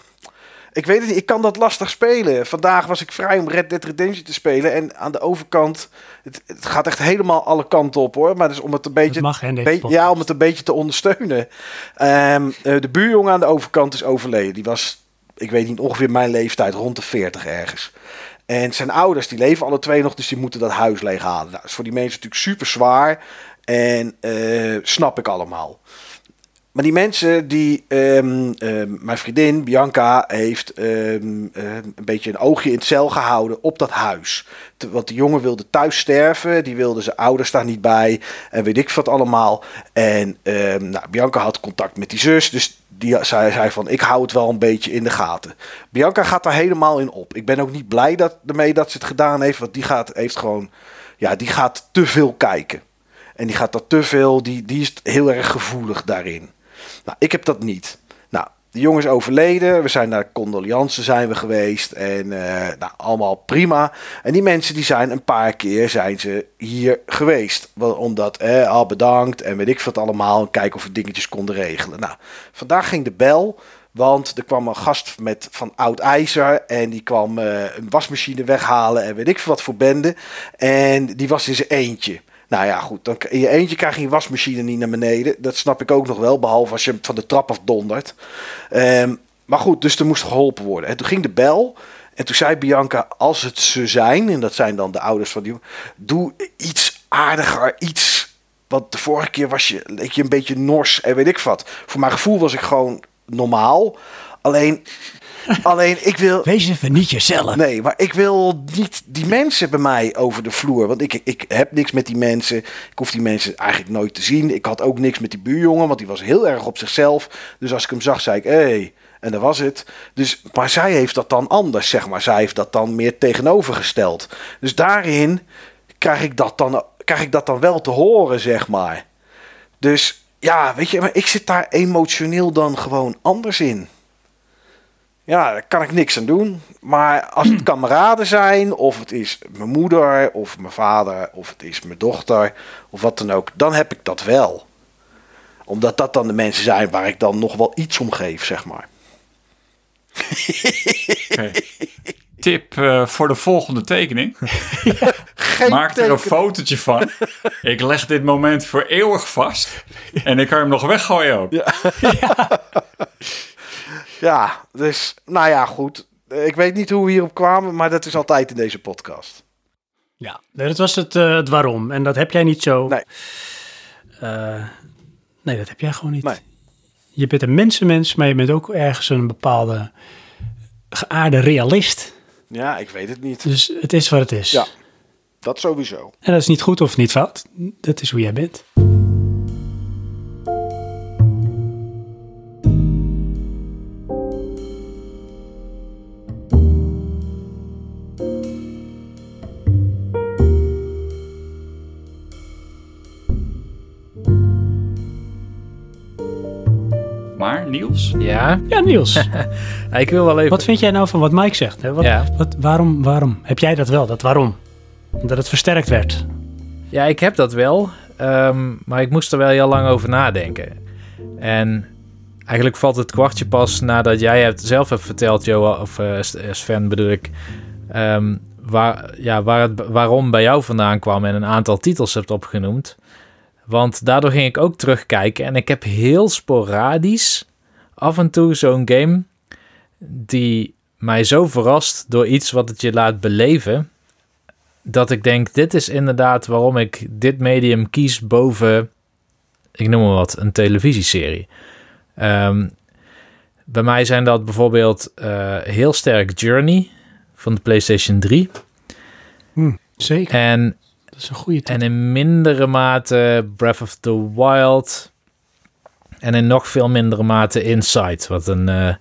ik weet het niet. Ik kan dat lastig spelen. Vandaag was ik vrij om Red Dead Redemption te spelen. En aan de overkant, het, het gaat echt helemaal alle kanten op hoor. Maar dus om het een beetje mag, hè, Be- ja, om het een beetje te ondersteunen. Ehm, eh, de buurjongen aan de overkant is overleden. Die was, ik weet niet, ongeveer mijn leeftijd, rond de 40 ergens. En zijn ouders, die leven alle twee nog, dus die moeten dat huis leeghalen. Nou, dat is voor die mensen natuurlijk super zwaar. En eh, snap ik allemaal. Maar die mensen die, ehm, ehm, mijn vriendin Bianca heeft ehm, ehm, een beetje een oogje in het cel gehouden op dat huis. Want die jongen wilde thuis sterven, die wilde zijn ouders daar niet bij en weet ik wat allemaal. En nou, Bianca had contact met die zus, dus die zei, zei van ik hou het wel een beetje in de gaten. Bianca gaat daar helemaal in op. Ik ben ook niet blij dat, ermee dat ze het gedaan heeft, want die gaat, heeft gewoon, ja, die gaat te veel kijken. En die gaat dat te veel, die, die is heel erg gevoelig daarin. Nou, ik heb dat niet. De jongen is overleden. We zijn naar condolences zijn we geweest. En eh, nou, allemaal prima. En die mensen die zijn een paar keer zijn ze hier geweest. Omdat, al bedankt en weet ik wat allemaal. En kijken of we dingetjes konden regelen. Nou, vandaag ging de bel. Want er kwam een gast met, van oud ijzer. En die kwam eh, een wasmachine weghalen. En weet ik wat voor bende. En die was in zijn eentje. Nou ja, goed. Dan, in je eentje krijg je je wasmachine niet naar beneden. Dat snap ik ook nog wel. Behalve als je hem van de trap af dondert. Ehm, maar goed, dus er moest geholpen worden. En toen ging de bel. En toen zei Bianca, als het ze zijn, en dat zijn dan de ouders van die doe iets aardiger, iets. Want de vorige keer was je, leek je een beetje nors en weet ik wat. Voor mijn gevoel was ik gewoon normaal. Alleen, alleen ik wil. Wees even niet jezelf. Nee, maar ik wil niet die mensen bij mij over de vloer. Want ik, ik heb niks met die mensen. Ik hoef die mensen eigenlijk nooit te zien. Ik had ook niks met die buurjongen, want die was heel erg op zichzelf. Dus als ik hem zag, zei ik, hé. Hey. En dat was het. Dus, maar zij heeft dat dan anders, zeg maar. Zij heeft dat dan meer tegenovergesteld. Dus daarin krijg ik dat dan, krijg ik dat dan wel te horen, zeg maar. Dus ja, weet je, maar ik zit daar emotioneel dan gewoon anders in. Ja, daar kan ik niks aan doen. Maar als het kameraden zijn, of het is mijn moeder, of mijn vader, of het is mijn dochter, of wat dan ook, dan heb ik dat wel. Omdat dat dan de mensen zijn waar ik dan nog wel iets om geef, zeg maar. Tip eh, voor de volgende tekening. Maak er een fotootje van. Ik leg dit moment voor eeuwig vast. En ik kan hem nog weggooien ook. Ja, dus nou ja, goed. Ik weet niet hoe we hierop kwamen, maar dat is altijd in deze podcast. Ja, nee, dat was het, eh, het waarom. En dat heb jij niet zo. Nee. Eh, nee, dat heb jij gewoon niet. Nee. Je bent een mensenmens, maar je bent ook ergens een bepaalde geaarde realist. Ja, ik weet het niet. Dus het is wat het is. Ja. Dat sowieso. En dat is niet goed of niet fout. Dat is hoe jij bent. Niels, Ja, Ja, Niels. ik wil wel even... wat vind jij nou van wat Mike zegt? Hè? Wat, Ja. wat, waarom, waarom? Heb jij dat wel, dat waarom? Dat het versterkt werd. Ja, ik heb dat wel. ehm, maar ik moest er wel heel lang over nadenken. En eigenlijk valt het kwartje pas nadat jij het zelf hebt verteld, Johan, of eh, eh, Sven bedoel ik. ehm, waar, ja, waar het, waarom bij jou vandaan kwam en een aantal titels hebt opgenoemd. Want daardoor ging ik ook terugkijken en ik heb heel sporadisch af en toe zo'n game die mij zo verrast door iets wat het je laat beleven. Dat ik denk, dit is inderdaad waarom ik dit medium kies boven, ik noem maar wat, een televisieserie. Ehm, bij mij zijn dat bijvoorbeeld eh, heel sterk Journey van de PlayStation 3. Zeker, En dat is een goede en in mindere mate Breath of the Wild. En in nog veel mindere mate Inside, wat een eh,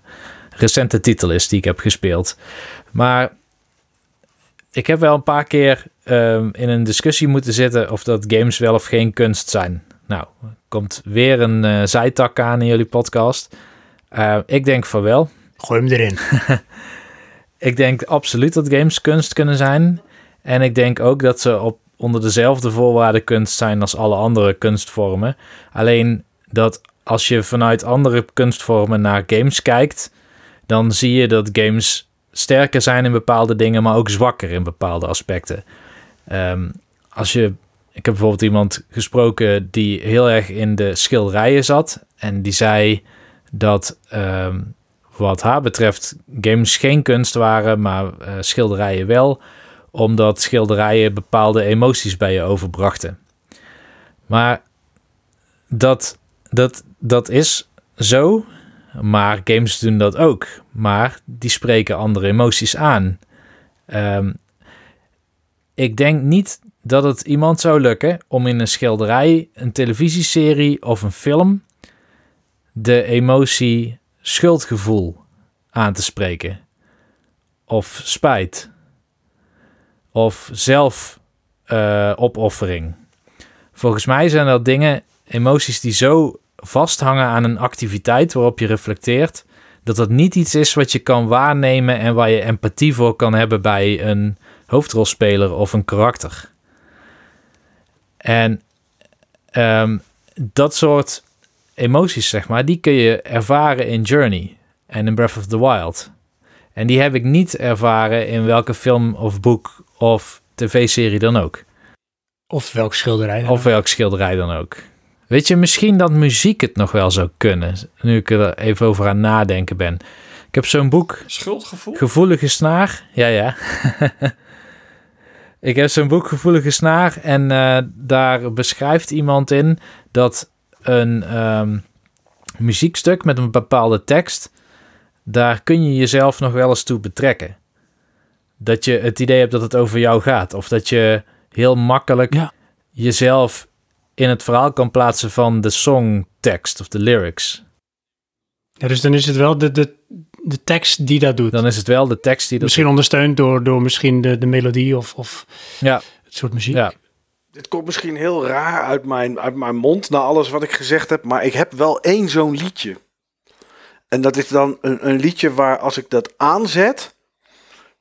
recente titel is die ik heb gespeeld. Maar ik heb wel een paar keer ehm, in een discussie moeten zitten of dat games wel of geen kunst zijn. Nou, komt weer een eh, zijtak aan in jullie podcast. Eh, ik denk van wel. Gooi hem erin. Ik denk absoluut dat games kunst kunnen zijn. En ik denk ook dat ze op, onder dezelfde voorwaarden kunst zijn als alle andere kunstvormen. Alleen dat als je vanuit andere kunstvormen naar games kijkt, dan zie je dat games sterker zijn in bepaalde dingen, maar ook zwakker in bepaalde aspecten. Ehm, als je, ik heb bijvoorbeeld iemand gesproken die heel erg in de schilderijen zat. En die zei dat ehm, wat haar betreft games geen kunst waren, maar eh, schilderijen wel. Omdat schilderijen bepaalde emoties bij je overbrachten. Maar dat, dat, dat is zo. Maar games doen dat ook. Maar die spreken andere emoties aan. Ehm, ik denk niet dat het iemand zou lukken om in een schilderij, een televisieserie of een film de emotie schuldgevoel aan te spreken. Of spijt. Of zelfopoffering. Volgens mij zijn dat dingen, emoties die zo vasthangen aan een activiteit waarop je reflecteert, dat dat niet iets is wat je kan waarnemen en waar je empathie voor kan hebben bij een hoofdrolspeler of een karakter. En ehm, dat soort emoties, zeg maar, die kun je ervaren in Journey en in Breath of the Wild. En die heb ik niet ervaren in welke film of boek of tv-serie dan ook. Of welk schilderij. dan Of welk schilderij dan ook. Weet je, misschien dat muziek het nog wel zou kunnen. Nu ik er even over aan nadenken ben. Ik heb zo'n boek, Schuldgevoel? Gevoelige Snaar. Ja, ja. ik heb zo'n boek, Gevoelige Snaar. En eh, daar beschrijft iemand in dat een ehm, muziekstuk met een bepaalde tekst. Daar kun je jezelf nog wel eens toe betrekken. Dat je het idee hebt dat het over jou gaat. Of dat je heel makkelijk Ja. jezelf in het verhaal kan plaatsen van de songtekst of de lyrics. Ja, dus dan is het wel de, de, de tekst die dat doet. Dan is het wel de tekst die dat misschien ondersteund door, door misschien de, de melodie of, of Ja, het soort muziek. ja. Dit komt misschien heel raar uit mijn, uit mijn mond na alles wat ik gezegd heb, maar ik heb wel één zo'n liedje. En dat is dan een, een liedje waar als ik dat aanzet,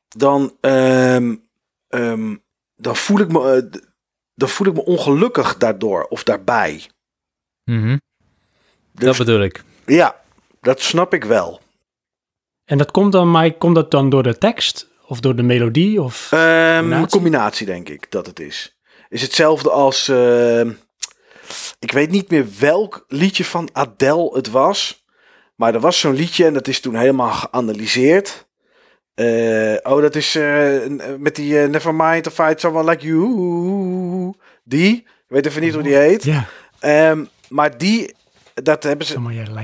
dan, ehm, ehm, dan, voel ik me, eh, dan voel ik me ongelukkig daardoor of daarbij. Mhm. Dus Dat bedoel ik. ja, dat snap ik wel. En dat komt dan, maar komt dat dan door de tekst? Of door de melodie? Of... Ehm, Combinatie? combinatie denk ik dat het is. Is hetzelfde als. ehm, ik weet niet meer welk liedje van Adele het was. Maar er was zo'n liedje en dat is toen helemaal geanalyseerd. Eh, oh, dat is eh, n- met die eh, Nevermind to Fight Someone Like You. Die. Ik weet even niet hoe die heet. ja, Ehm, maar die. Dat hebben ze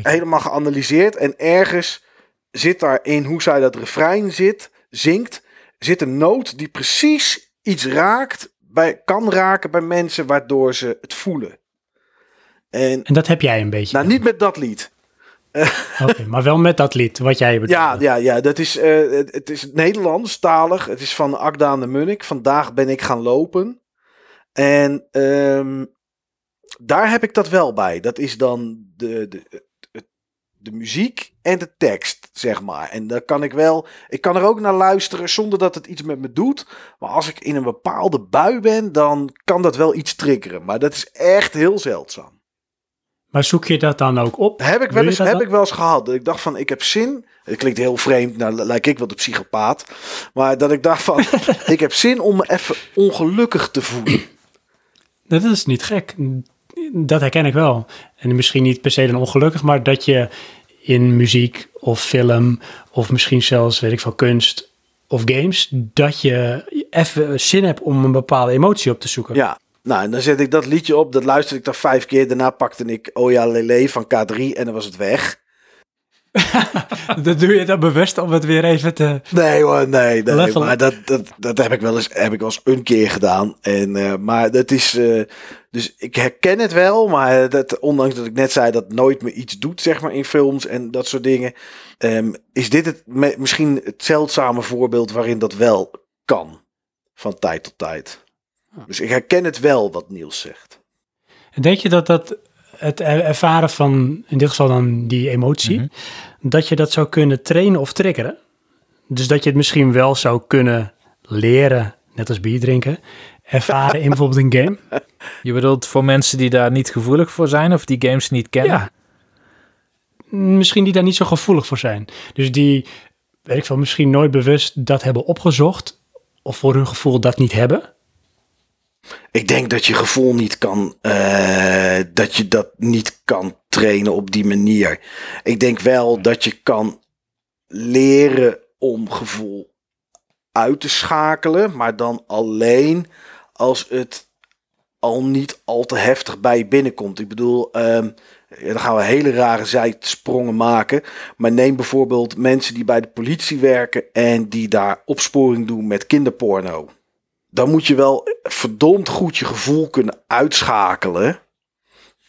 helemaal geanalyseerd. En ergens zit daarin hoe zij dat refrein zit, zingt, zit een noot die precies iets raakt, bij, kan raken bij mensen, waardoor ze het voelen. En En dat heb jij een beetje. nou, niet met dat lied. Oké, maar wel met dat lied, wat jij bedoelt. Ja, ja, ja, dat is, eh, het, het is Nederlandstalig. Het is van Agda aan de Munnik. Vandaag ben ik gaan lopen. En ehm, daar heb ik dat wel bij. Dat is dan de, de, de, de muziek en de tekst, zeg maar. En daar kan ik wel... Ik kan er ook naar luisteren zonder dat het iets met me doet. Maar als ik in een bepaalde bui ben, dan kan dat wel iets triggeren. Maar dat is echt heel zeldzaam. Maar zoek je dat dan ook op? Heb ik wel eens, heb dan? ik wel eens gehad. Dat ik dacht van, ik heb zin. Het klinkt heel vreemd, nou lijk ik wel de psychopaat. Maar dat ik dacht van, ik heb zin om me even ongelukkig te voelen. Dat is niet gek. Dat herken ik wel. En misschien niet per se dan ongelukkig, maar dat je in muziek of film of misschien zelfs, weet ik veel, kunst of games, dat je even zin hebt om een bepaalde emotie op te zoeken. Ja, nou, en dan zet ik dat liedje op. Dat luisterde ik dan vijf keer. Daarna pakte ik Oja Lele van K3 en dan was het weg. Dat doe je dan bewust om het weer even te... Nee hoor, nee. nee maar dat, dat, dat heb ik wel eens, heb ik wel eens een keer gedaan. En, eh, maar dat is, eh, dus ik herken het wel, maar dat, ondanks dat ik net zei dat nooit me iets doet, zeg maar, in films en dat soort dingen, ehm, is dit het, misschien het zeldzame voorbeeld waarin dat wel kan, van tijd tot tijd. Dus ik herken het wel, wat Niels zegt. Denk je dat dat het er- ervaren van, in dit geval dan die emotie, Mhm. dat je dat zou kunnen trainen of triggeren? Dus dat je het misschien wel zou kunnen leren, net als bier drinken, ervaren in bijvoorbeeld een game? Je bedoelt voor mensen die daar niet gevoelig voor zijn of die games niet kennen? Ja. Misschien die daar niet zo gevoelig voor zijn. Dus die, weet ik veel, misschien nooit bewust dat hebben opgezocht. Of voor hun gevoel dat niet hebben. Ik denk dat je gevoel niet kan, eh, dat je dat niet kan trainen op die manier. Ik denk wel dat je kan leren om gevoel uit te schakelen, maar dan alleen als het al niet al te heftig bij je binnenkomt. Ik bedoel, ehm, dan gaan we hele rare zijsprongen maken. Maar neem bijvoorbeeld mensen die bij de politie werken en die daar opsporing doen met kinderporno dan moet je wel verdomd goed je gevoel kunnen uitschakelen.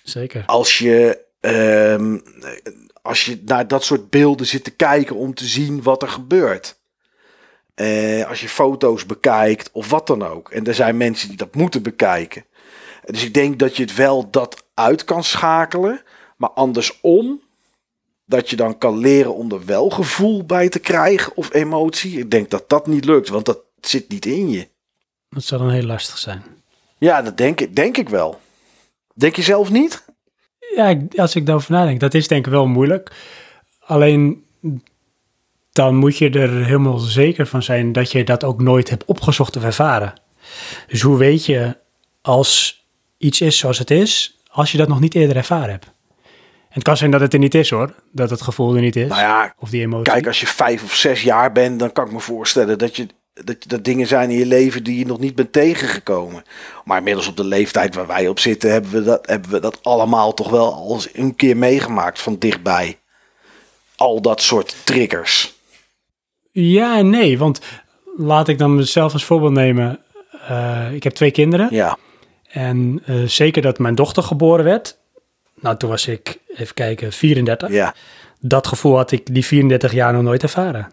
Zeker. Als je, ehm, als je naar dat soort beelden zit te kijken om te zien wat er gebeurt. Eh, als je foto's bekijkt of wat dan ook. En er zijn mensen die dat moeten bekijken. Dus ik denk dat je het wel dat uit kan schakelen. Maar andersom, dat je dan kan leren om er wel gevoel bij te krijgen of emotie. Ik denk dat dat niet lukt, want dat zit niet in je. Dat zou dan heel lastig zijn. Ja, dat denk ik, denk ik wel. Denk je zelf niet? Ja, als ik daarover nadenk, dat is denk ik wel moeilijk. Alleen dan moet je er helemaal zeker van zijn dat je dat ook nooit hebt opgezocht of ervaren. Dus hoe weet je als iets is zoals het is, als je dat nog niet eerder ervaren hebt? En het kan zijn dat het er niet is hoor, dat het gevoel er niet is. Nou ja, of die emotie. kijk, als je vijf of zes jaar bent, dan kan ik me voorstellen dat je dat, dat dingen zijn in je leven die je nog niet bent tegengekomen. Maar inmiddels op de leeftijd waar wij op zitten, hebben we dat, hebben we dat allemaal toch wel al eens een keer meegemaakt van dichtbij. Al dat soort triggers. Ja en nee, want laat ik dan mezelf als voorbeeld nemen. Eh, ik heb twee kinderen. Ja, En eh, zeker dat mijn dochter geboren werd. Nou, toen was ik, even kijken, 34. ja. Dat gevoel had ik die 34 jaar nog nooit ervaren.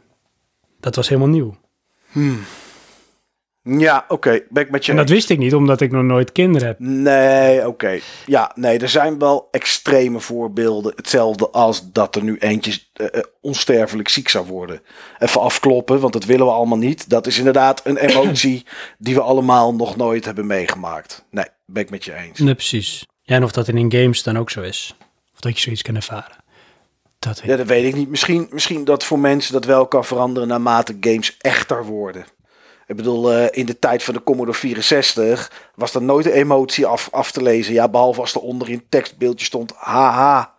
Dat was helemaal nieuw. Ja, oké, ben ik met je En dat wist ik niet, omdat ik nog nooit kinderen heb. Nee, oké. Ja, nee, er zijn wel extreme voorbeelden. Hetzelfde als dat er nu eentje eh, eh, onsterfelijk ziek zou worden. Even afkloppen, want dat willen we allemaal niet. Dat is inderdaad een emotie die we allemaal nog nooit hebben meegemaakt. Nee, ben ik met je eens. Nee, precies. Ja, en of dat in games dan ook zo is. Of dat je zoiets kan ervaren. Dat weet Ja, dat weet ik niet. Misschien, misschien dat voor mensen dat wel kan veranderen naarmate games echter worden. Ik bedoel, eh, in de tijd van de Commodore 64 was er nooit een emotie af, af te lezen. Ja, behalve als er onderin tekstbeeldje stond, haha.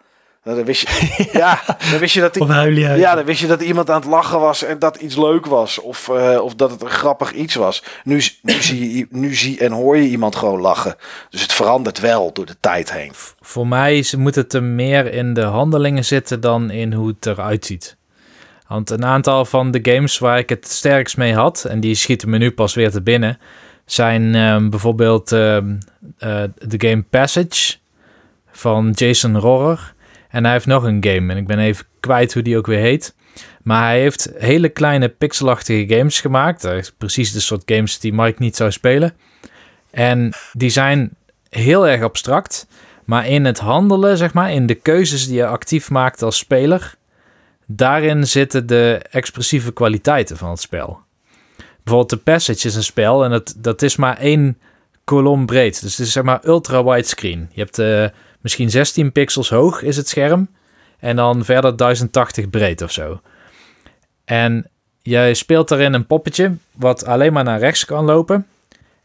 Nou, dan wist je, ja, dan wist je dat die, Of huilen uit. ja, dan wist je dat iemand aan het lachen was en dat iets leuk was. Of, eh, of dat het een grappig iets was. Nu, nu, zie je, nu zie en hoor je iemand gewoon lachen. Dus het verandert wel door de tijd heen. Voor mij moet het er meer in de handelingen zitten dan in hoe het eruit ziet. Want een aantal van de games waar ik het sterkst mee had, en die schieten me nu pas weer te binnen, zijn ehm, bijvoorbeeld ehm, eh, de game Passage van Jason Rohrer. En hij heeft nog een game, en ik ben even kwijt hoe die ook weer heet. Maar hij heeft hele kleine pixelachtige games gemaakt. Precies de soort games die Mike niet zou spelen. En die zijn heel erg abstract. Maar in het handelen, zeg maar, in de keuzes die je actief maakt als speler, daarin zitten de expressieve kwaliteiten van het spel. Bijvoorbeeld de Passage is een spel en dat, dat is maar één kolom breed. Dus het is zeg maar ultra widescreen. Je hebt eh, misschien 16 pixels hoog is het scherm en dan verder 1080 breed of zo. En jij speelt daarin een poppetje wat alleen maar naar rechts kan lopen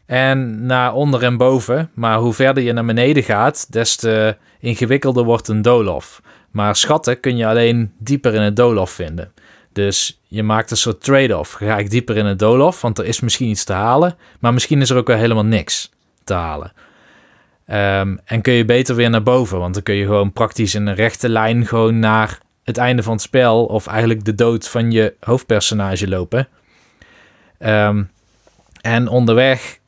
en naar onder en boven. Maar hoe verder je naar beneden gaat, des te ingewikkelder wordt een doolhof. Maar schatten kun je alleen dieper in het doolhof vinden. Dus je maakt een soort trade-off. Ga ik dieper in het doolhof, want er is misschien iets te halen. Maar misschien is er ook wel helemaal niks te halen. Ehm, en kun je beter weer naar boven. Want dan kun je gewoon praktisch in een rechte lijn gewoon naar het einde van het spel. Of eigenlijk de dood van je hoofdpersonage lopen. Ehm, en onderweg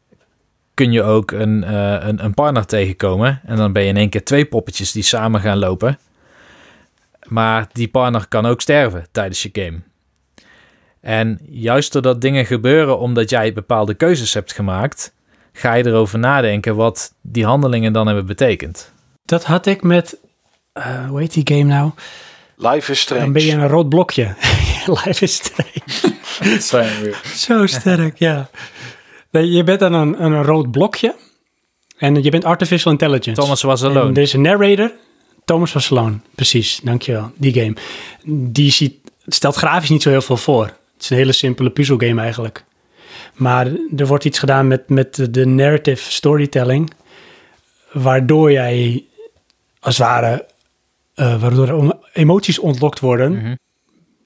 kun je ook een, eh, een, een partner tegenkomen. En dan ben je in één keer twee poppetjes die samen gaan lopen. Maar die partner kan ook sterven tijdens je game. En juist doordat dingen gebeuren omdat jij bepaalde keuzes hebt gemaakt, ga je erover nadenken wat die handelingen dan hebben betekend. Dat had ik met, eh, hoe heet die game nou? Life is strange. Dan ben je een rood blokje. Life is strange. Zo sterk, ja. Je bent dan een, een rood blokje. En je bent artificial intelligence. Thomas was En alone. deze narrator, Thomas was alone. Precies, dankjewel. Die game. Die ziet, stelt grafisch niet zo heel veel voor. Het is een hele simpele puzzelgame eigenlijk. Maar er wordt iets gedaan met, met de narrative storytelling. Waardoor jij, als het ware, eh, waardoor er emoties ontlokt worden. Mhm.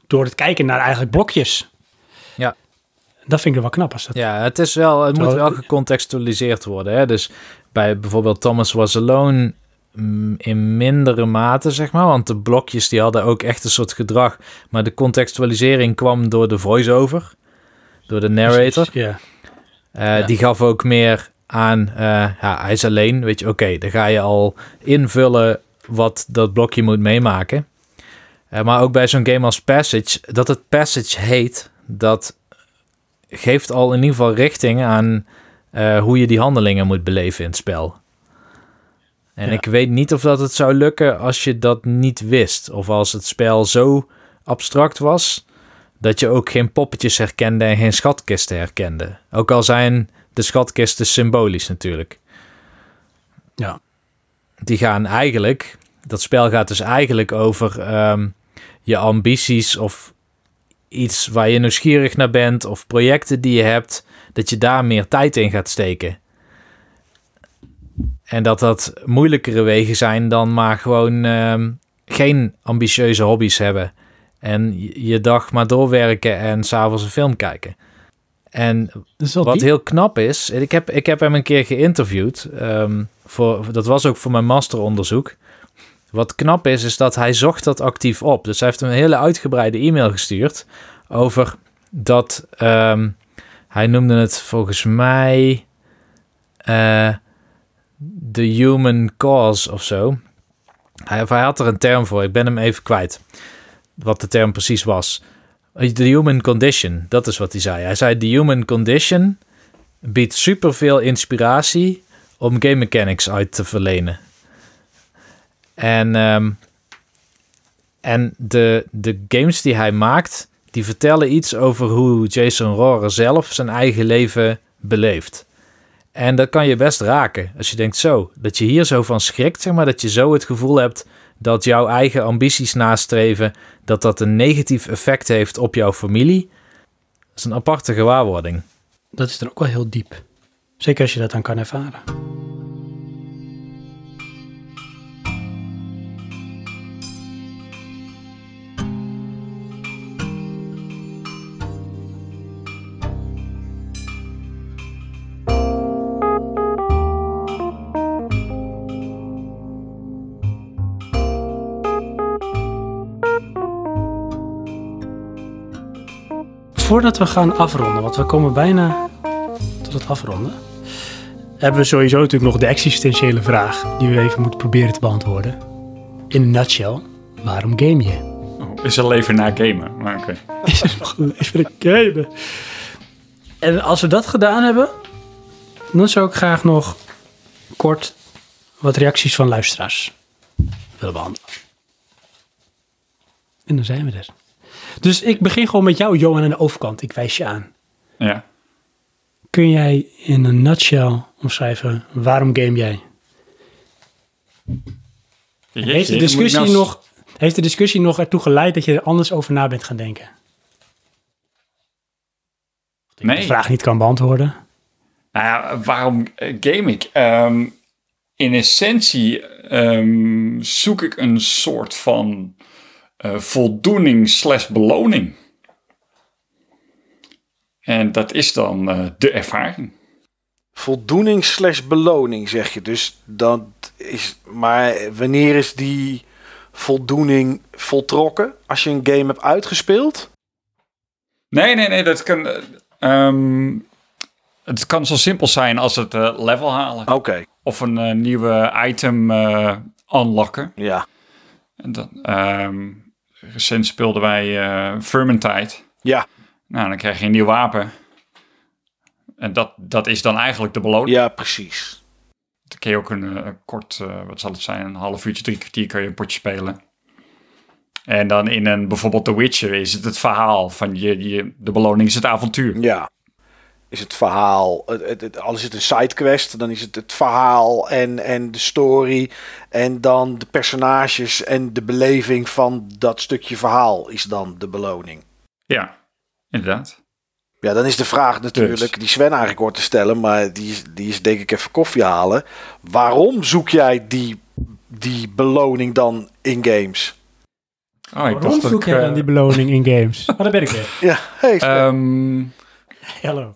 Door het kijken naar eigenlijk blokjes. Ja. Dat vind ik wel knap als dat. Ja, het, is wel, het moet wel gecontextualiseerd worden. Hè? Dus bij bijvoorbeeld Thomas Was Alone mm, in mindere mate, zeg maar. Want de blokjes die hadden ook echt een soort gedrag. Maar de contextualisering kwam door de voice-over. Door de narrator. Ja. Eh, Die gaf ook meer aan, eh, ja, hij is alleen, weet je, oké, dan ga je al invullen wat dat blokje moet meemaken. Eh, maar ook bij zo'n game als Passage, dat het Passage heet, dat geeft al in ieder geval richting aan hoe je die handelingen moet beleven in het spel. En Ja. ik weet niet of dat het zou lukken als je dat niet wist. Of als het spel zo abstract was dat je ook geen poppetjes herkende en geen schatkisten herkende. Ook al zijn de schatkisten symbolisch natuurlijk. Ja. Die gaan eigenlijk, dat spel gaat dus eigenlijk over ehm, je ambities of iets waar je nieuwsgierig naar bent of projecten die je hebt, dat je daar meer tijd in gaat steken. En dat dat moeilijkere wegen zijn dan maar gewoon ehm, geen ambitieuze hobby's hebben. En je- dag maar doorwerken en s'avonds een film kijken. En wat heel knap is, ik heb, ik heb hem een keer geïnterviewd. ehm, voor, dat was ook voor mijn masteronderzoek. Wat knap is, is dat hij zocht dat actief op. Dus hij heeft een hele uitgebreide e-mail gestuurd over dat ehm, hij noemde het volgens mij eh the human cause of zo. Hij, hij had er een term voor, ik ben hem even kwijt. Wat de term precies was. The human condition, dat is wat hij zei. Hij zei: The human condition biedt superveel inspiratie om game mechanics uit te verlenen. En, ehm, en de, de games die hij maakt, die vertellen iets over hoe Jason Rohrer zelf zijn eigen leven beleeft. En dat kan je best raken. Als je denkt zo, dat je hier zo van schrikt, zeg maar, dat je zo het gevoel hebt dat jouw eigen ambities nastreven, dat dat een negatief effect heeft op jouw familie. Dat is een aparte gewaarwording. Dat is dan ook wel heel diep. Zeker als je dat dan kan ervaren. Voordat we gaan afronden, want we komen bijna tot het afronden, hebben we sowieso natuurlijk nog de existentiële vraag die we even moeten proberen te beantwoorden. In een nutshell, waarom game je? Oh, is al even na gamen, maar oké. Is er nog een leven gamen? En als we dat gedaan hebben, dan zou ik graag nog kort wat reacties van luisteraars willen behandelen. En dan zijn we er. Dus ik begin gewoon met jou, Johan, aan de overkant. Ik wijs je aan. Ja. Kun jij in een nutshell omschrijven waarom game jij? heeft, de discussie nou nog, heeft de discussie nog ertoe geleid dat je er anders over na bent gaan denken? Nee. De vraag niet kan beantwoorden. Nou ja, waarom eh, game ik? Ehm, in essentie ehm, zoek ik een soort van eh, voldoening slash beloning. En dat is dan eh, de ervaring. Voldoening slash beloning, zeg je. Dus dat is. Maar wanneer is die voldoening voltrokken? Als je een game hebt uitgespeeld? Nee, nee, nee, dat kan. eh, ehm, het kan zo simpel zijn als het level halen. Oké, Of een nieuwe item eh, unlocken. ja. En dan, ehm, recent speelden wij Vermintide. Ja, Nou, dan krijg je een nieuw wapen. En dat, dat is dan eigenlijk de beloning. ja, precies. Dan kun je ook een eh, kort, eh, wat zal het zijn, een half uurtje, drie kwartier kun je een potje spelen. En dan in een, bijvoorbeeld The Witcher is het het verhaal van je, je de beloning is het avontuur. Ja. Is het verhaal, het, het, het, al is het een sidequest, dan is het het verhaal en, en de story. En dan de personages en de beleving van dat stukje verhaal is dan de beloning. Ja, inderdaad. Ja, dan is de vraag natuurlijk, Dus. die Sven eigenlijk hoort te stellen, maar die, is- die is denk ik even koffie halen. Waarom zoek jij die, die beloning dan in games? Oh, ik Waarom dacht dat zoek ik... jij dan eh, die beloning in games? Oh, daar ben ik weer. Ja, hey, Hallo.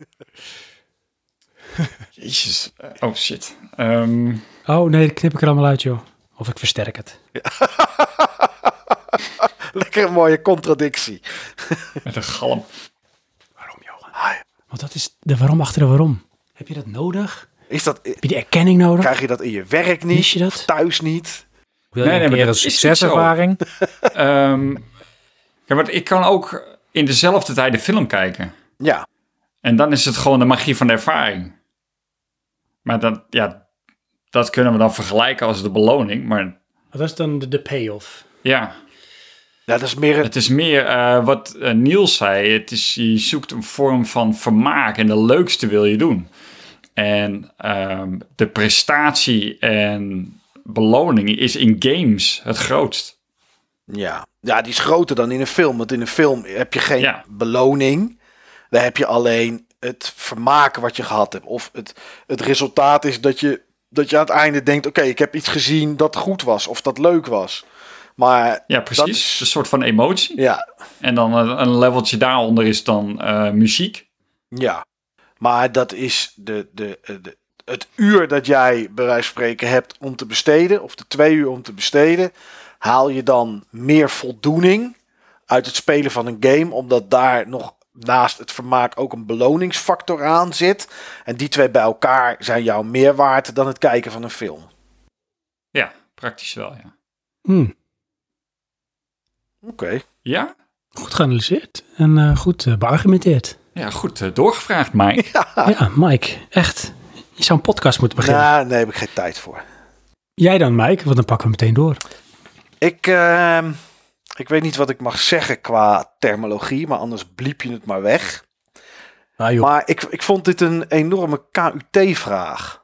jezus. Eh, Oh, shit. Ehm, Oh nee, dat knip ik er allemaal uit, joh. Of ik versterk het. lekker een mooie contradictie. met een galm. Waarom, Johan? Want dat is de waarom achter de waarom. Heb je dat nodig? Is dat, Heb je die erkenning nodig? krijg je dat in je werk niet? Mis je dat? Thuis niet? Wil Nee, je nee, een maar dat is succeservaring? Ehm, ja, maar ik kan ook in dezelfde tijd de film kijken. Ja, En dan is het gewoon de magie van de ervaring. Maar dan, ja, dat kunnen we dan vergelijken als de beloning. Maar Dat is dan de, de payoff. ja, ja dat is meer een, het is meer eh, wat eh, Niels zei. Het is, je zoekt een vorm van vermaak en de leukste wil je doen. En ehm, de prestatie en beloning is in games het grootst. Ja. ja, die is groter dan in een film. Want in een film heb je geen Ja. beloning. Dan heb je alleen het vermaken wat je gehad hebt. Of het, het resultaat is dat je, dat je aan het einde denkt... oké, ik heb iets gezien dat goed was of dat leuk was. Maar Ja, Dat precies. is- Een soort van emotie. ja, En dan een, een leveltje daaronder is dan eh, muziek. ja. Maar dat is de, de, eh, de, het uur dat jij bij wijze van spreken hebt om te besteden... of de twee uur om te besteden... haal je dan meer voldoening uit het spelen van een game... omdat daar nog naast het vermaak ook een beloningsfactor aan zit. En die twee bij elkaar zijn jou meer waard dan het kijken van een film. Ja, praktisch wel, ja. Hmm, Oké. Ja? goed geanalyseerd en eh, goed eh, beargumenteerd. Ja, goed eh, doorgevraagd, Mike. Ja, Mike, echt. Je zou een podcast moeten beginnen. Nou, nee, heb ik geen tijd voor. Jij dan, Mike, want dan pakken we meteen door. Ik, ehm, ik weet niet wat ik mag zeggen qua terminologie, maar anders bliep je het maar weg. Ah, joh. Maar ik, ik vond dit een enorme KUT-vraag.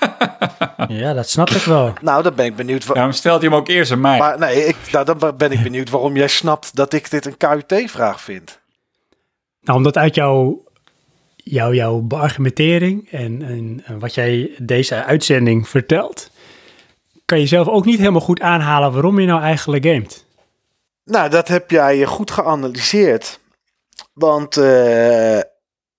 Ja, dat snap ik wel. Nou, dan ben ik benieuwd. wa- Daarom stelt hij hem ook eerst aan mij. maar nee, ik, nou, dan ben ik benieuwd waarom jij snapt dat ik dit een KUT-vraag vind. Nou, omdat uit jouw, jouw, jouw beargumentering en, en, en wat jij deze uitzending vertelt, kan je zelf ook niet helemaal goed aanhalen waarom je nou eigenlijk gamet. Nou, dat heb jij goed geanalyseerd. Want eh,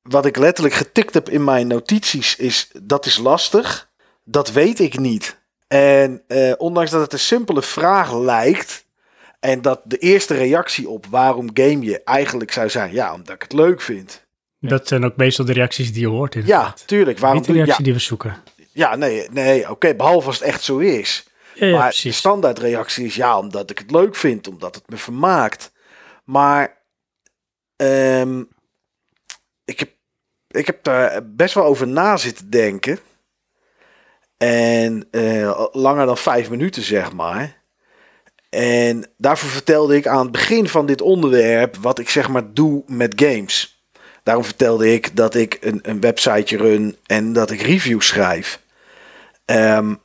wat ik letterlijk getikt heb in mijn notities is, dat is lastig. Dat weet ik niet. En eh, ondanks dat het een simpele vraag lijkt, en dat de eerste reactie op waarom game je eigenlijk zou zijn, ja, omdat ik het leuk vind. Dat zijn ook meestal de reacties die je hoort. Ja, inderdaad. tuurlijk. Waarom Niet de reactie Ja, die we zoeken. Ja, nee, nee oké, behalve als het echt zo is. Ja, ja maar de standaardreactie is ja, omdat ik het leuk vind, omdat het me vermaakt. Maar ehm, ik, heb, ik heb daar best wel over na zitten denken. En eh, langer dan vijf minuten, zeg maar. En daarvoor vertelde ik aan het begin van dit onderwerp wat ik zeg maar doe met games. Daarom vertelde ik dat ik een, een websiteje run en dat ik reviews schrijf. Ehm,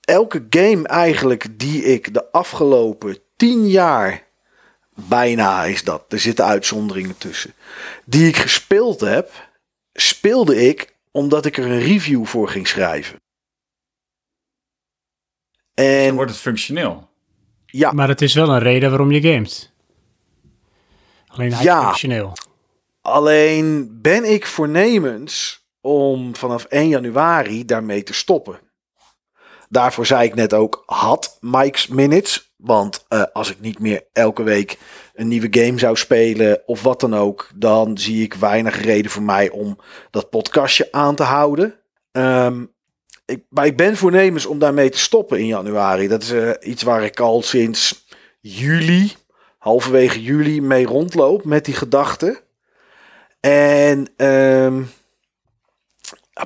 elke game eigenlijk die ik de afgelopen tien jaar, bijna is dat, er zitten uitzonderingen tussen, die ik gespeeld heb, speelde ik omdat ik er een review voor ging schrijven. Dan En wordt het functioneel. ja, Maar het is wel een reden waarom je gamet. Alleen hij Ja. is functioneel. alleen ben ik voornemens om vanaf 1 januari daarmee te stoppen. Daarvoor zei ik net ook had Mike's Minutes. Want eh, als ik niet meer elke week een nieuwe game zou spelen of wat dan ook, dan zie ik weinig reden voor mij om dat podcastje aan te houden. Ehm, ik, maar ik ben voornemens om daarmee te stoppen in januari. Dat is eh, iets waar ik al sinds juli, halverwege juli, mee rondloop met die gedachte. En ehm,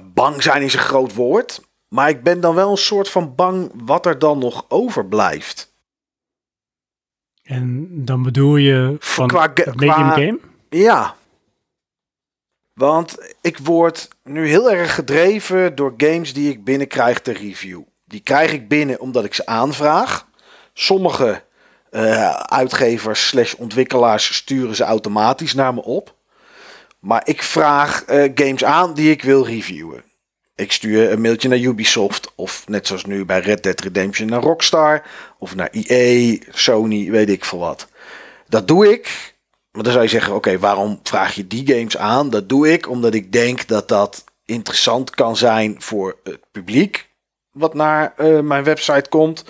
bang zijn is een groot woord. Maar ik ben dan wel een soort van bang wat er dan nog overblijft. En dan bedoel je van Qua medium qua- game? Ja. Want ik word nu heel erg gedreven door games die ik binnenkrijg ter review. Die krijg ik binnen omdat ik ze aanvraag. Sommige eh, uitgevers slash ontwikkelaars sturen ze automatisch naar me op. Maar ik vraag eh, games aan die ik wil reviewen. Ik stuur een mailtje naar Ubisoft. Of net zoals nu bij Red Dead Redemption naar Rockstar. Of naar EA, Sony, weet ik veel wat. Dat doe ik. Maar dan zou je zeggen, oké, waarom vraag je die games aan? Dat doe ik omdat ik denk dat dat interessant kan zijn voor het publiek. Wat naar eh, mijn website komt.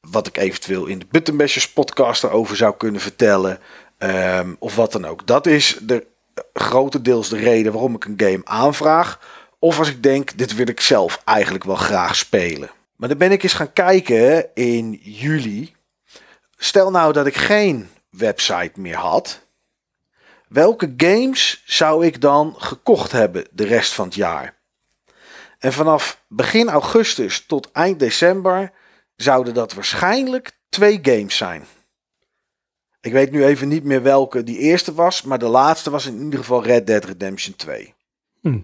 Wat ik eventueel in de Buttonbashers podcast erover zou kunnen vertellen. Ehm, of wat dan ook. Dat is de, grotendeels de reden waarom ik een game aanvraag. Of als ik denk, dit wil ik zelf eigenlijk wel graag spelen. Maar dan ben ik eens gaan kijken in juli. Stel nou dat ik geen website meer had. Welke games zou ik dan gekocht hebben de rest van het jaar? En vanaf begin augustus tot eind december zouden dat waarschijnlijk twee games zijn. Ik weet nu even niet meer welke die eerste was, maar de laatste was in ieder geval Red Dead Redemption 2. Hm.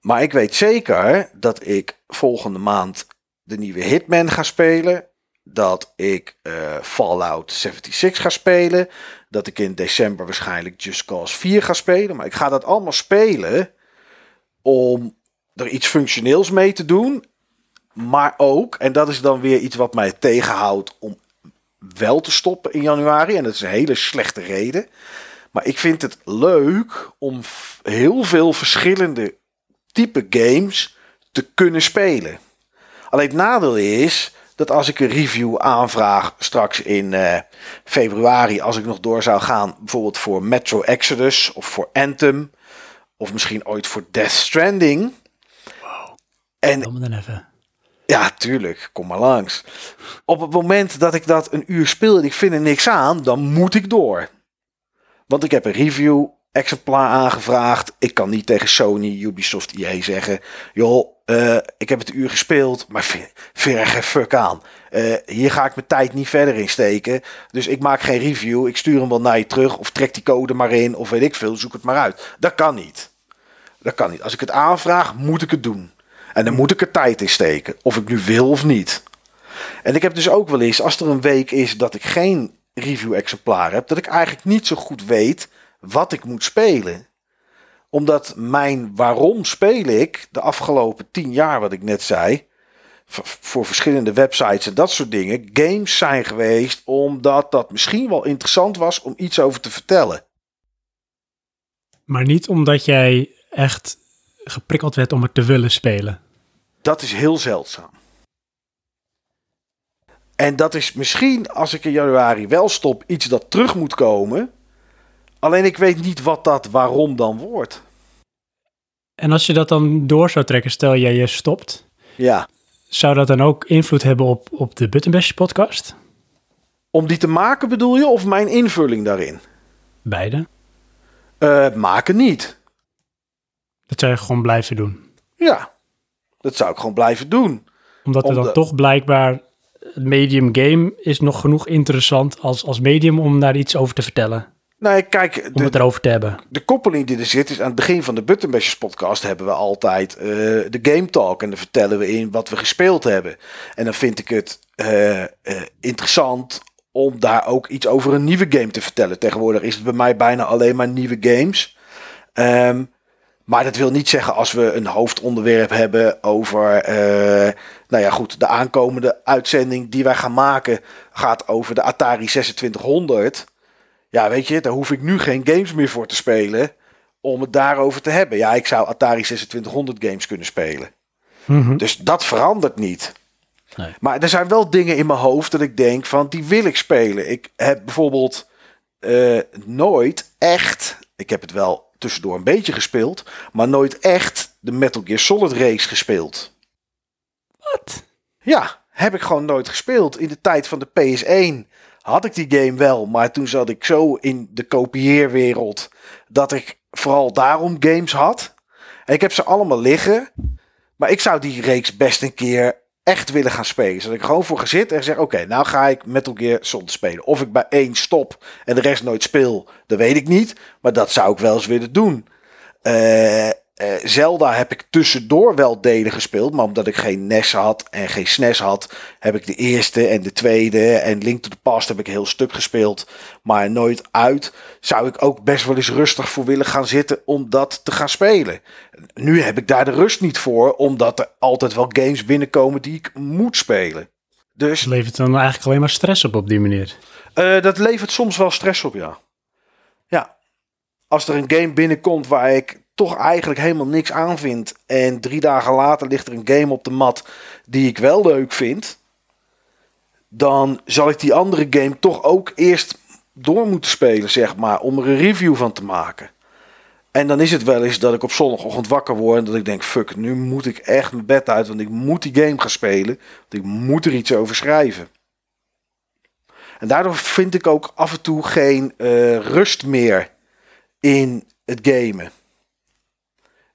Maar ik weet zeker dat ik volgende maand de nieuwe Hitman ga spelen. Dat ik eh, Fallout 76 ga spelen. Dat ik in december waarschijnlijk Just Cause 4 ga spelen. Maar ik ga dat allemaal spelen om er iets functioneels mee te doen. Maar ook, en dat is dan weer iets wat mij tegenhoudt om wel te stoppen in januari. En dat is een hele slechte reden. Maar ik vind het leuk om heel veel verschillende type games te kunnen spelen. Alleen het nadeel is dat als ik een review aanvraag straks in eh, februari, als ik nog door zou gaan, bijvoorbeeld voor Metro Exodus of voor Anthem, of misschien ooit voor Death Stranding. En Bel me dan even. Ja, tuurlijk, kom maar langs. Op het moment dat ik dat een uur speel en ik vind er niks aan, dan moet ik door. Want ik heb een review exemplaar aangevraagd. Ik kan niet tegen Sony, Ubisoft, EA zeggen... joh, eh, ik heb het een uur gespeeld, maar vind, er geen fuck aan. Eh, hier ga ik mijn tijd niet verder in steken. Dus ik maak geen review. Ik stuur hem wel naar je terug of trek die code maar in of weet ik veel. Zoek het maar uit. Dat kan niet. Dat kan niet. Als ik het aanvraag, moet ik het doen. En dan moet ik er tijd in steken. Of ik nu wil of niet. En ik heb dus ook wel eens, als er een week is dat ik geen review-exemplaar heb, dat ik eigenlijk niet zo goed weet wat ik moet spelen. Omdat mijn waarom speel ik de afgelopen tien jaar, wat ik net zei, voor verschillende websites en dat soort dingen, games zijn geweest omdat dat misschien wel interessant was om iets over te vertellen. Maar niet omdat jij echt geprikkeld werd om het te willen spelen. Dat is heel zeldzaam. En dat is misschien, als ik in januari wel stop, iets dat terug moet komen. Alleen ik weet niet wat dat waarom dan wordt. En als je dat dan door zou trekken, stel jij je stopt, Ja, zou dat dan ook invloed hebben op, op de Buttonbash podcast? om die te maken bedoel je, of mijn invulling daarin? Beide. Eh, maken niet. Dat zou je gewoon blijven doen. Ja, dat zou ik gewoon blijven doen. Omdat er dan Omdat- toch blijkbaar het medium game is nog genoeg interessant als, als medium om daar iets over te vertellen. Nee, kijk, Om de, het erover te hebben. de koppeling die er zit is aan het begin van de Buttonbashers podcast hebben we altijd eh, de Game Talk. En dan vertellen we in wat we gespeeld hebben. En dan vind ik het eh, eh, interessant om daar ook iets over een nieuwe game te vertellen. Tegenwoordig is het bij mij bijna alleen maar nieuwe games. Ehm, Maar dat wil niet zeggen als we een hoofdonderwerp hebben over, eh, nou ja goed, de aankomende uitzending die wij gaan maken gaat over de Atari 2600. Ja, weet je, daar hoef ik nu geen games meer voor te spelen om het daarover te hebben. Ja, ik zou Atari 2600 games kunnen spelen. Mhm. Dus dat verandert niet. Nee. Maar er zijn wel dingen in mijn hoofd dat ik denk van die wil ik spelen. Ik heb bijvoorbeeld eh, nooit echt, ik heb het wel tussendoor een beetje gespeeld, maar nooit echt de Metal Gear Solid race gespeeld. Wat? Ja, heb ik gewoon nooit gespeeld. In de tijd van de PS1 had ik die game wel, maar toen zat ik zo in de kopieerwereld dat ik vooral daarom games had. En ik heb ze allemaal liggen, maar ik zou die reeks best een keer echt willen gaan spelen. Zodat ik gewoon voor ga zitten en zeg, oké, nou ga ik Metal Gear Solid spelen. Of ik bij één stop en de rest nooit speel, dat weet ik niet. Maar dat zou ik wel eens willen doen. Eh, eh, Zelda heb ik tussendoor wel delen gespeeld. Maar omdat ik geen NES had en geen SNES had, heb ik de eerste en de tweede. En Link to the Past heb ik een heel stuk gespeeld. Maar nooit uit. Zou ik ook best wel eens rustig voor willen gaan zitten om dat te gaan spelen. Nu heb ik daar de rust niet voor, omdat er altijd wel games binnenkomen die ik moet spelen. Dus Het levert dan eigenlijk alleen maar stress op op die manier. eh, dat levert soms wel stress op, ja. Ja. Als er een game binnenkomt waar ik toch eigenlijk helemaal niks aan vind. En drie dagen later ligt er een game op de mat die ik wel leuk vind. Dan zal ik die andere game toch ook eerst door moeten spelen, zeg maar. Om er een review van te maken. En dan is het wel eens dat ik op zondagochtend wakker word. En dat ik denk, fuck, nu moet ik echt mijn bed uit. Want ik moet die game gaan spelen. Want ik moet er iets over schrijven. En daardoor vind ik ook af en toe geen eh, rust meer in het gamen.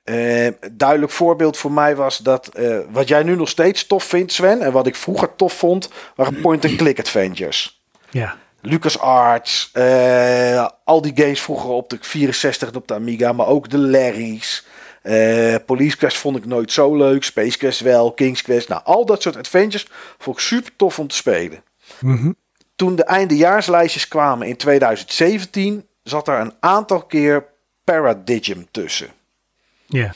Eh, duidelijk voorbeeld voor mij was dat eh, wat jij nu nog steeds tof vindt, Sven, en wat ik vroeger tof vond, waren point-and-click adventures. Ja. LucasArts, eh al die games vroeger op de 64 en op de Amiga, maar ook de Larry's. Police Quest vond ik nooit zo leuk, Space Quest wel, King's Quest. Nou, al dat soort adventures vond ik super tof om te spelen Mhm. toen de eindejaarslijstjes kwamen in 2017, zat er een aantal keer Paradigm tussen. Ja.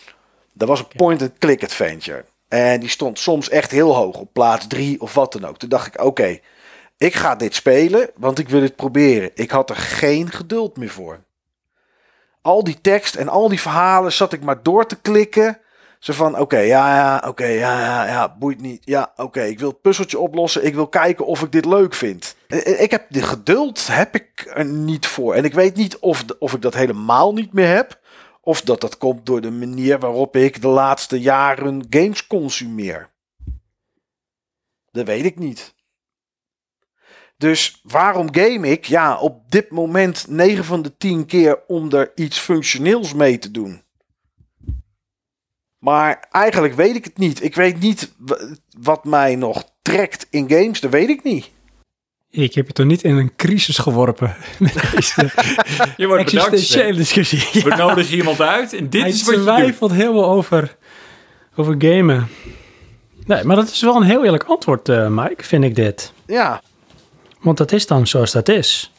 Dat was een point-and-click adventure. En die stond soms echt heel hoog, op plaats 3 of wat dan ook. Toen dacht ik, oké, ik ga dit spelen, want ik wil het proberen. Ik had er geen geduld meer voor. Al die tekst en al die verhalen zat ik maar door te klikken. Zo van, oké, ja, ja, oké, ja, ja, ja, boeit niet. Ja, oké, ik wil het puzzeltje oplossen. Ik wil kijken of ik dit leuk vind. Eh, Ik heb de geduld, heb ik er niet voor. En ik weet niet of, of ik dat helemaal niet meer heb. Of dat dat komt door de manier waarop ik de laatste jaren games consumeer. Dat weet ik niet. Dus waarom game ik? Ja, op dit moment 9 van de 10 keer om er iets functioneels mee te doen. Maar eigenlijk weet ik het niet. Ik weet niet wat mij nog trekt in games. Dat weet ik niet. Ik heb je toch niet in een crisis geworpen met deze Je wordt bedankt. existentiële Sven. discussie. We nodigen iemand uit en dit Hij is wat je twijfelt helemaal over, over gamen. Nee, maar dat is wel een heel eerlijk antwoord, eh, Mike, vind ik dit. Ja, Want dat is dan zoals dat is.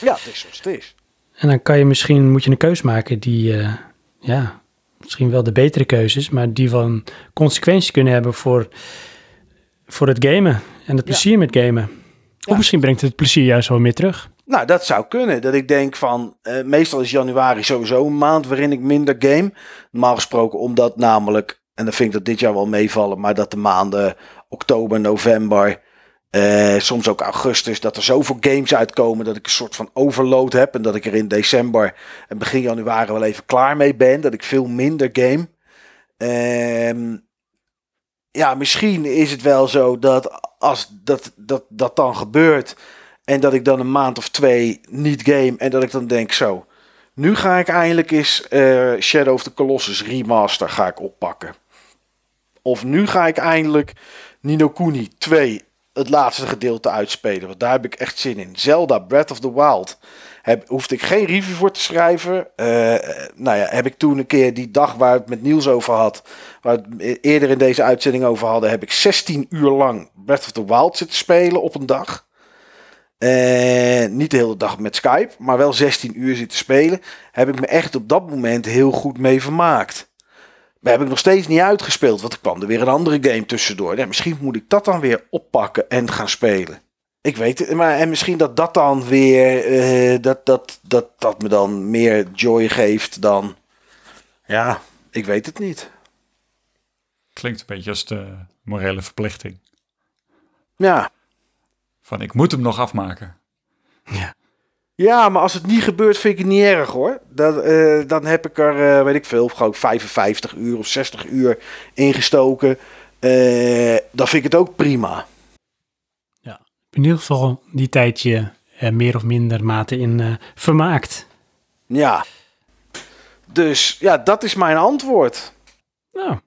ja het is zoals het is. En dan kan je misschien, moet je een keus maken die, eh, ja, misschien wel de betere keuzes, maar die van consequenties kunnen hebben voor, voor het gamen en het plezier met gamen. Of misschien brengt het plezier juist wel meer terug. Nou, dat zou kunnen. Dat ik denk van, eh, meestal is januari sowieso een maand waarin ik minder game. Normaal gesproken omdat namelijk, en dan vind ik dat dit jaar wel meevallen, maar dat de maanden oktober, november, eh, soms ook augustus, dat er zoveel games uitkomen dat ik een soort van overload heb. En dat ik er in december en begin januari wel even klaar mee ben. Dat ik veel minder game. Ehm, ja, misschien is het wel zo dat als dat, dat, dat dan gebeurt en dat ik dan een maand of twee niet game en dat ik dan denk zo, nu ga ik eindelijk eens eh, Shadow of the Colossus remaster ga ik oppakken. Of nu ga ik eindelijk Nino Kuni 2 het laatste gedeelte uitspelen. Want daar heb ik echt zin in. Zelda Breath of the Wild. Heb, hoefde ik geen review voor te schrijven. Eh, nou ja, heb ik toen een keer die dag waar het met Niels over had. Waar we het eerder in deze uitzending over hadden. Heb ik 16 uur lang Breath of the Wild zitten spelen op een dag. eh, niet de hele dag met Skype, maar wel 16 uur zitten spelen, heb ik me echt op dat moment heel goed mee vermaakt. Maar heb ik nog steeds niet uitgespeeld, want er kwam er weer een andere game tussendoor. Ja, misschien moet ik dat dan weer oppakken en gaan spelen. Ik weet het, maar en misschien dat dat dan weer, eh, dat, dat, dat, dat me dan meer joy geeft dan, ja, ik weet het niet. Klinkt een beetje als de morele verplichting. Ja, Van ik moet hem nog afmaken. Ja, maar als het niet gebeurt, vind ik het niet erg hoor. Dat, eh, dan heb ik er, eh, weet ik veel, gewoon 55 uur of 60 uur ingestoken. Eh dan vind ik het ook prima. In ieder geval die tijdje eh, meer of minder mate in eh, vermaakt. Ja. Dus ja, dat is mijn antwoord. Nou,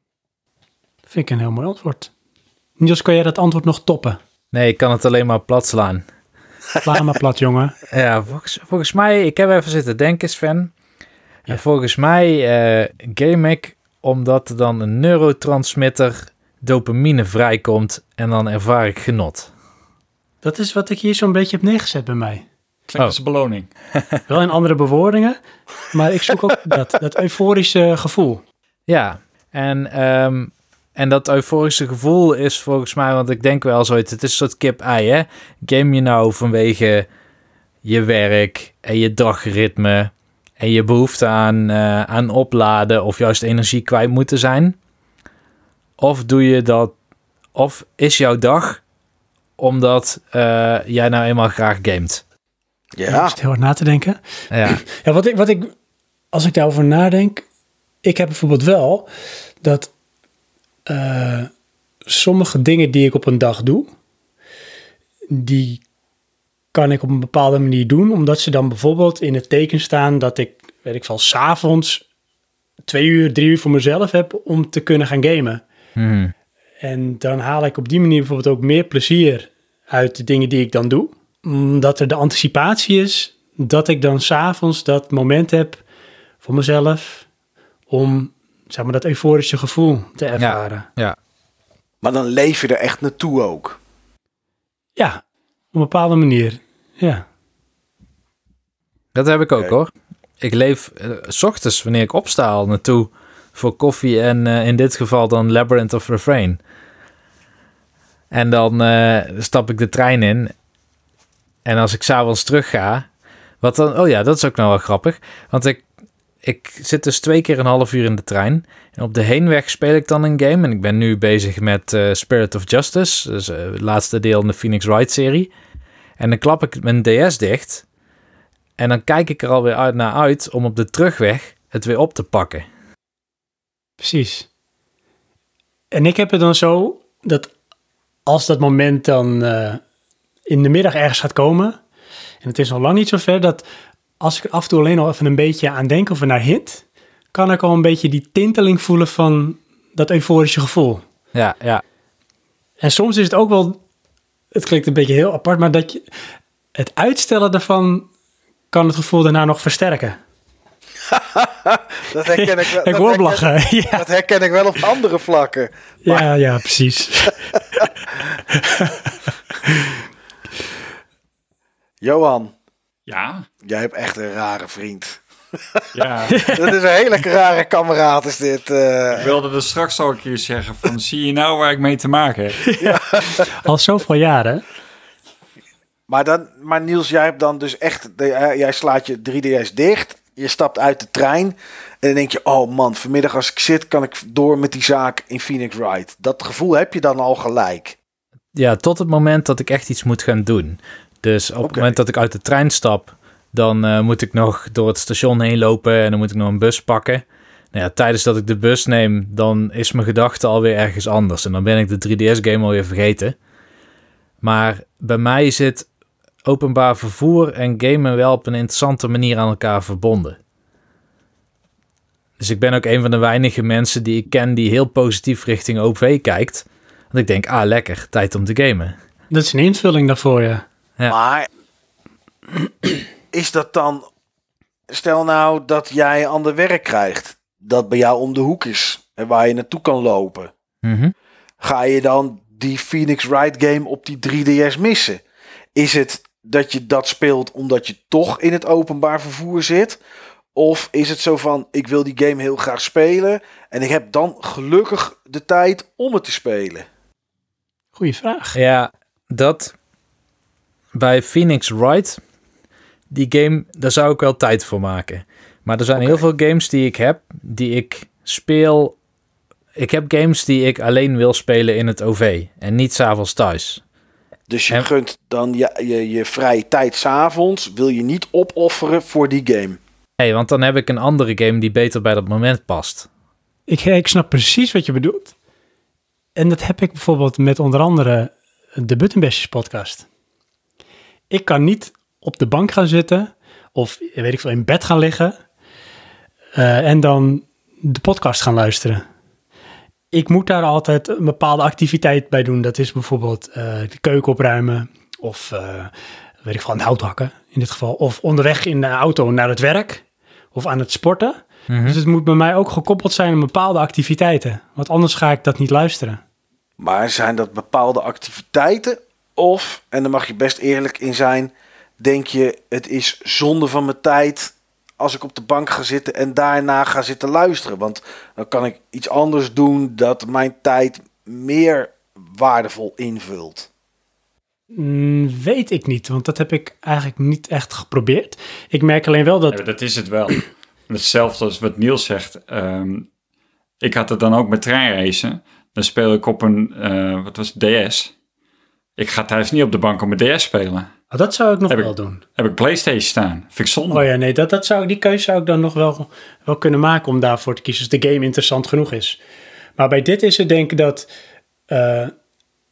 vind ik een heel mooi antwoord. Niels, kan jij dat antwoord nog toppen? Nee, ik kan het alleen maar plat slaan. Sla maar plat, jongen. Ja, volgens, volgens mij, ik heb even zitten denken, Sven. Ja. En volgens mij eh, game ik omdat er dan een neurotransmitter dopamine vrijkomt en dan ervaar ik genot. Dat is wat ik hier zo'n beetje heb neergezet bij mij. Klinkt Oh. als een beloning. Wel in andere bewoordingen, maar ik zoek ook dat, dat euforische gevoel. Ja, en, ehm, en dat euforische gevoel is volgens mij, want ik denk wel zoiets, het is een soort kip-ei, hè? Game je nou vanwege je werk en je dagritme en je behoefte aan, eh, aan opladen of juist energie kwijt moeten zijn? Of doe je dat, of is jouw dag omdat eh, jij nou eenmaal graag gamet? Ik Ja, zit heel hard na te denken. Ja, Ja, wat ik, wat ik, als ik daarover nadenk, ik heb bijvoorbeeld wel dat eh, sommige dingen die ik op een dag doe, die kan ik op een bepaalde manier doen, omdat ze dan bijvoorbeeld in het teken staan dat ik, weet ik veel, s'avonds twee uur, drie uur voor mezelf heb om te kunnen gaan gamen. Mhm. En dan haal ik op die manier bijvoorbeeld ook meer plezier uit de dingen die ik dan doe. Omdat er de anticipatie is dat ik dan s'avonds dat moment heb voor mezelf om zeg maar, dat euforische gevoel te ervaren. Ja, maar dan leef je er echt naartoe ook. op een bepaalde manier. Ja. Dat heb ik ook hoor. Ik leef eh, s ochtends wanneer ik opsta al naartoe voor koffie en eh, in dit geval dan Labyrinth of Refrain. En dan eh, stap ik de trein in. En als ik s'avonds terug ga, wat dan, oh ja, dat is ook nou wel grappig. Want ik, ik zit dus twee keer een half uur in de trein. En op de heenweg speel ik dan een game. En ik ben nu bezig met eh, Spirit of Justice. Dus het laatste deel in de Phoenix Wright serie. En dan klap ik mijn DS dicht. En dan kijk ik er alweer uit naar uit om op de terugweg het weer op te pakken. Precies. En ik heb het dan zo dat als dat moment dan eh, in de middag ergens gaat komen, en het is nog lang niet zo ver, dat als ik af en toe alleen al even een beetje aan denk of er naar hint, kan ik al een beetje die tinteling voelen van dat euforische gevoel. Ja, ja. En soms is het ook wel, het klinkt een beetje heel apart, maar dat je het uitstellen daarvan kan het gevoel daarna nog versterken. Dat herken ik wel. Ik dat hoor herken- lachen. Ja, Dat herken ik wel op andere vlakken. ja, ja, precies. Johan, Ja, jij hebt echt een rare vriend. ja. Dat is een hele rare kameraad is dit. eh. ik wilde er straks al een keer zeggen van, zie je nou waar ik mee te maken heb? Al zoveel jaren. Maar, dan, maar Niels, jij hebt dan dus echt, de, eh, jij slaat je 3DS dicht. Je stapt uit de trein. En dan denk je, oh man, vanmiddag als ik zit, kan ik door met die zaak in Phoenix Wright. Dat gevoel heb je dan al gelijk. ja, tot het moment dat ik echt iets moet gaan doen. Dus op het moment dat ik uit de trein stap, dan eh, moet ik nog door het station heen lopen en dan moet ik nog een bus pakken. Nou ja, tijdens dat ik de bus neem, dan is mijn gedachte alweer ergens anders. En dan ben ik de 3DS-game alweer vergeten. Maar bij mij zit openbaar vervoer en gamen wel op een interessante manier aan elkaar verbonden. Dus ik ben ook een van de weinige mensen die ik ken die heel positief richting OV kijkt. Want ik denk, ah lekker, tijd om te gamen. Dat is een invulling daarvoor, ja. Ja. Maar is dat dan, stel nou dat jij ander werk krijgt, dat bij jou om de hoek is en waar je naartoe kan lopen. Mhm. Ga je dan die Phoenix Wright game op die 3DS missen? Is het dat je dat speelt omdat je toch in het openbaar vervoer zit? Of is het zo van, ik wil die game heel graag spelen en ik heb dan gelukkig de tijd om het te spelen? Goeie vraag. Ja, dat bij Phoenix Wright, die game, daar zou ik wel tijd voor maken. Maar er zijn heel veel games die ik heb, die ik speel. Ik heb games die ik alleen wil spelen in het OV en niet s'avonds thuis. Dus je En- gunt dan je, je, je vrije tijd s'avonds, wil je niet opofferen voor die game. Nee, want dan heb ik een andere game die beter bij dat moment past. Ik, ik snap precies wat je bedoelt. En dat heb ik bijvoorbeeld met onder andere de Buttonbashers podcast. Ik kan niet op de bank gaan zitten of weet ik veel in bed gaan liggen eh, en dan de podcast gaan luisteren. Ik moet daar altijd een bepaalde activiteit bij doen. Dat is bijvoorbeeld eh, de keuken opruimen of eh, weet ik het hout hakken in dit geval. Of onderweg in de auto naar het werk of aan het sporten. Mhm. Dus het moet bij mij ook gekoppeld zijn aan bepaalde activiteiten. Want anders ga ik dat niet luisteren. Maar zijn dat bepaalde activiteiten? Of, en daar mag je best eerlijk in zijn, denk je het is zonde van mijn tijd als ik op de bank ga zitten en daarna ga zitten luisteren? Want dan kan ik iets anders doen dat mijn tijd meer waardevol invult. Mm, weet ik niet, want dat heb ik eigenlijk niet echt geprobeerd. Ik merk alleen wel dat... Ja, dat is het wel. Hetzelfde als wat Niels zegt. Ehm, ik had het dan ook met treinreizen. Dan speel ik op een, eh, wat was het, DS. Ik ga thuis niet op de bank op mijn DS spelen. Oh, dat zou ik nog Heb ik- wel doen. Heb ik Playstation staan. Vind ik zonde. Oh ja, nee, dat, dat zou, die keuze zou ik dan nog wel, wel kunnen maken om daarvoor te kiezen. Als de game interessant genoeg is. Maar bij dit is het denk ik dat eh,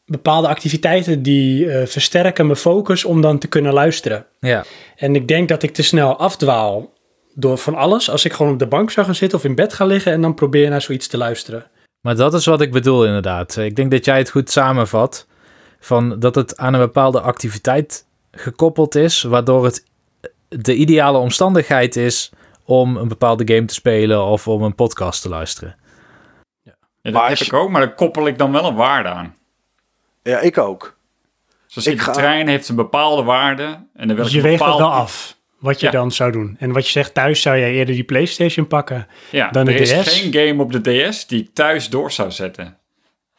bepaalde activiteiten die eh, versterken mijn focus om dan te kunnen luisteren. Ja, En ik denk dat ik te snel afdwaal door van alles. Als ik gewoon op de bank zou gaan zitten of in bed ga liggen en dan probeer naar zoiets te luisteren. maar dat is wat ik bedoel inderdaad. Ik denk dat jij het goed samenvat. Van dat het aan een bepaalde activiteit gekoppeld is, waardoor het de ideale omstandigheid is om een bepaalde game te spelen of om een podcast te luisteren. Ja, dat Maar heb ik ook, maar daar koppel ik dan wel een waarde aan. Ja, ik ook. Zoals Ik in de ga- trein heeft een bepaalde waarde. En dan wil Dus ik je weegt bepaald... wel af. Wat je Ja. dan zou doen. En wat je zegt, thuis zou jij eerder die PlayStation pakken. Ja, Dan de er is DS. geen game op de DS die ik thuis door zou zetten.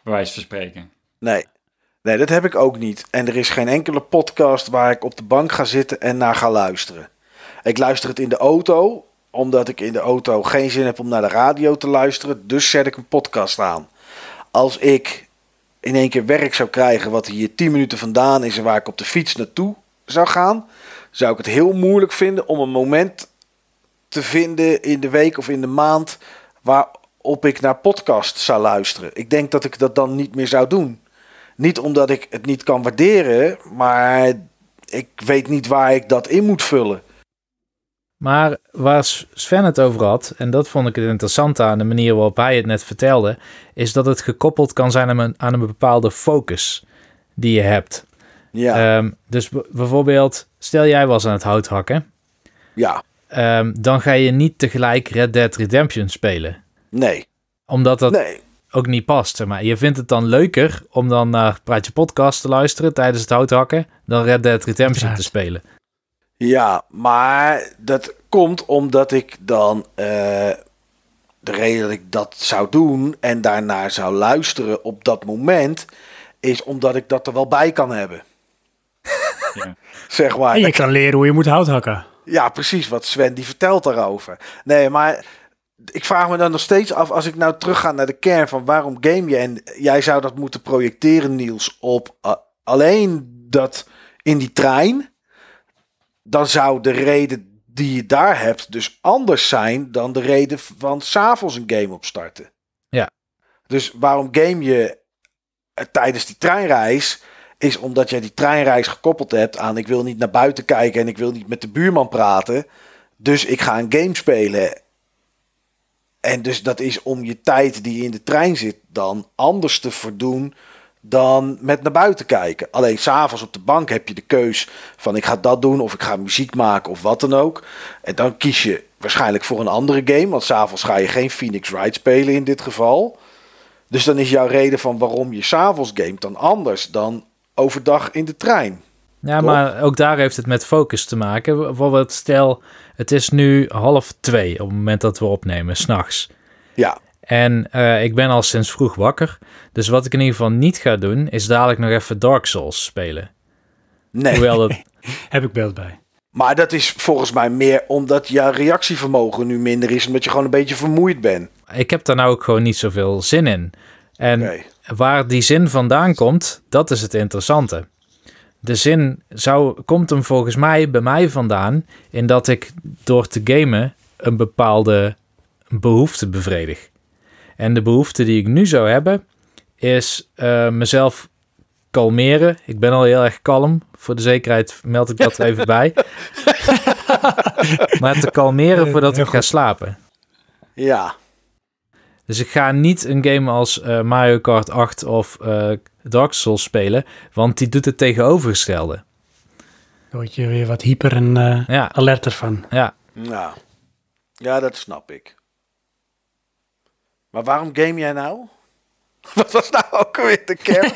Bij wijze van spreken. Nee. Nee, dat heb ik ook niet. En er is geen enkele podcast waar ik op de bank ga zitten en naar ga luisteren. Ik luister het in de auto, omdat ik in de auto geen zin heb om naar de radio te luisteren. Dus zet ik een podcast aan. Als ik in één keer werk zou krijgen wat hier 10 minuten vandaan is en waar ik op de fiets naartoe zou gaan, zou ik het heel moeilijk vinden om een moment te vinden in de week of in de maand waarop ik naar podcast zou luisteren. Ik denk dat ik dat dan niet meer zou doen. Niet omdat ik het niet kan waarderen, maar ik weet niet waar ik dat in moet vullen. Maar waar Sven het over had, en dat vond ik het interessante aan de manier waarop hij het net vertelde, is dat het gekoppeld kan zijn aan een, aan een bepaalde focus die je hebt. Ja, Ehm, dus bijvoorbeeld, stel jij was aan het hout hakken, ja, ehm, dan ga je niet tegelijk Red Dead Redemption spelen. nee, Omdat dat nee. Ook niet past. zeg Maar je vindt het dan leuker om dan naar Praatje Podcast te luisteren tijdens het houthakken dan Red Dead Redemption te spelen. Ja, maar dat komt omdat ik dan eh, de reden dat ik dat zou doen en daarnaar zou luisteren op dat moment, is omdat ik dat er wel bij kan hebben. Ja. Zeg maar. En je kan leren hoe je moet hout hakken. Ja, precies wat Sven die vertelt daarover. Nee, maar ik vraag me dan nog steeds af, als ik nou terugga naar de kern van waarom game je en jij zou dat moeten projecteren, Niels, op uh, alleen dat in die trein, dan zou de reden die je daar hebt dus anders zijn dan de reden van s'avonds een game opstarten. Ja. Dus waarom game je eh, tijdens die treinreis is omdat jij die treinreis gekoppeld hebt aan ik wil niet naar buiten kijken en ik wil niet met de buurman praten. Dus ik ga een game spelen. En dus dat is om je tijd die in de trein zit dan anders te verdoen dan met naar buiten kijken. Alleen s'avonds op de bank heb je de keus van ik ga dat doen of ik ga muziek maken of wat dan ook. En dan kies je waarschijnlijk voor een andere game, want s'avonds ga je geen Phoenix Wright spelen in dit geval. Dus dan is jouw reden van waarom je s'avonds gamet dan anders dan overdag in de trein. Ja, maar ook daar heeft het met focus te maken. Bijvoorbeeld, stel, het is nu half twee op het moment dat we opnemen, s'nachts. Ja, En eh, ik ben al sinds vroeg wakker. Dus wat ik in ieder geval niet ga doen, is dadelijk nog even Dark Souls spelen. nee. Hoewel dat... Heb ik beeld bij. Maar dat is volgens mij meer omdat je reactievermogen nu minder is. Omdat je gewoon een beetje vermoeid bent. ik heb daar nou ook gewoon niet zoveel zin in. En waar die zin vandaan komt, dat is het interessante. De zin zou, komt hem volgens mij bij mij vandaan in dat ik door te gamen een bepaalde behoefte bevredig. En de behoefte die ik nu zou hebben is eh, mezelf kalmeren. Ik ben al heel erg kalm. Voor de zekerheid meld ik dat er even bij. maar te kalmeren voordat ik ga slapen. Ja, Dus ik ga niet een game als eh, Mario Kart 8 of eh, Dark Souls spelen, want die doet het tegenovergestelde. Daar word je weer wat hyper en eh, Ja, alerter van. ja. ja. Ja, dat snap ik. Maar waarom game jij nou? Wat was nou ook alweer de kern?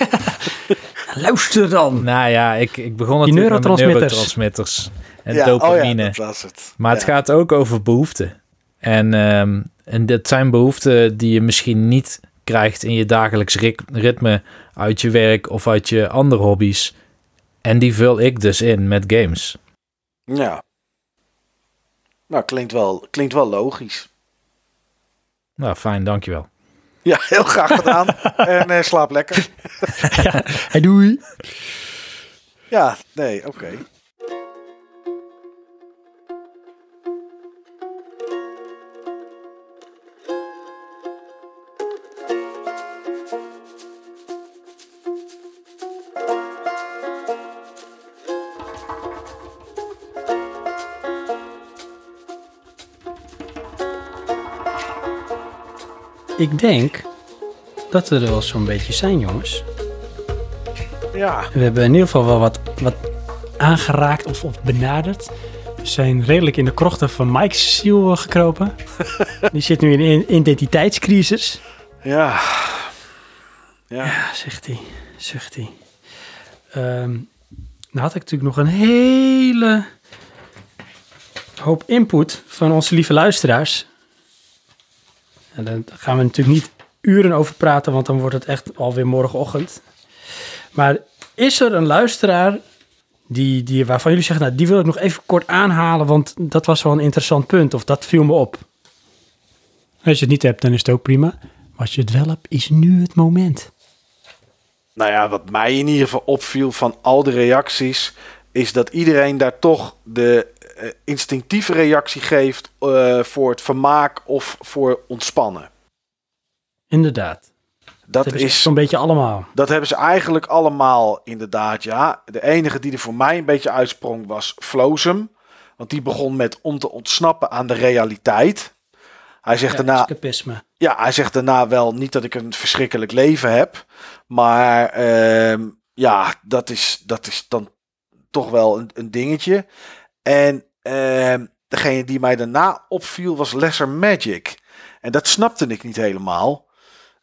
Luister dan! Nou ja, ik, ik begon Die natuurlijk met neurotransmitters. neurotransmitters en ja, dopamine. Oh ja, dat was het. maar het gaat ook over behoeften. En, ehm, en dat zijn behoeften die je misschien niet krijgt in je dagelijks ritme uit je werk of uit je andere hobby's. En die vul ik dus in met games. Ja. Nou, klinkt wel, klinkt wel logisch. Nou, fijn, dankjewel. Ja, heel graag gedaan. en eh, slaap lekker. Hey, doei! Ja, nee, oké. Ik denk dat we er wel zo'n beetje zijn, jongens. Ja, We hebben in ieder geval wel wat, wat aangeraakt of, of benaderd. We zijn redelijk in de krochten van Mike's ziel eh, gekropen. Die zit nu in een identiteitscrisis. ja. Ja, Ja, zegt hij. Zegt hij. Ehm, nou had ik natuurlijk nog een hele hoop input van onze lieve luisteraars. En daar gaan we natuurlijk niet uren over praten, want dan wordt het echt alweer morgenochtend. Maar is er een luisteraar die, die, waarvan jullie zeggen, nou, die wil ik nog even kort aanhalen, want dat was wel een interessant punt, of dat viel me op. Als je het niet hebt, dan is het ook prima. Maar als je het wel hebt, is nu het moment. Nou ja, wat mij in ieder geval opviel van al de reacties, is dat iedereen daar toch de instinctieve reactie geeft eh, voor het vermaak of voor ontspannen. Inderdaad. Dat Dat is is, zo'n beetje allemaal. dat hebben ze eigenlijk allemaal inderdaad, ja. De enige die er voor mij een beetje uitsprong was Flozem. Want die begon met om te ontsnappen aan de realiteit. Hij zegt Ja, daarna, escapisme. ja, hij zegt daarna wel niet dat ik een verschrikkelijk leven heb. Maar ehm, ja, dat is, dat is dan toch wel een, een dingetje. En ehm, degene die mij daarna opviel was Lesser Magic. En dat snapte ik niet helemaal.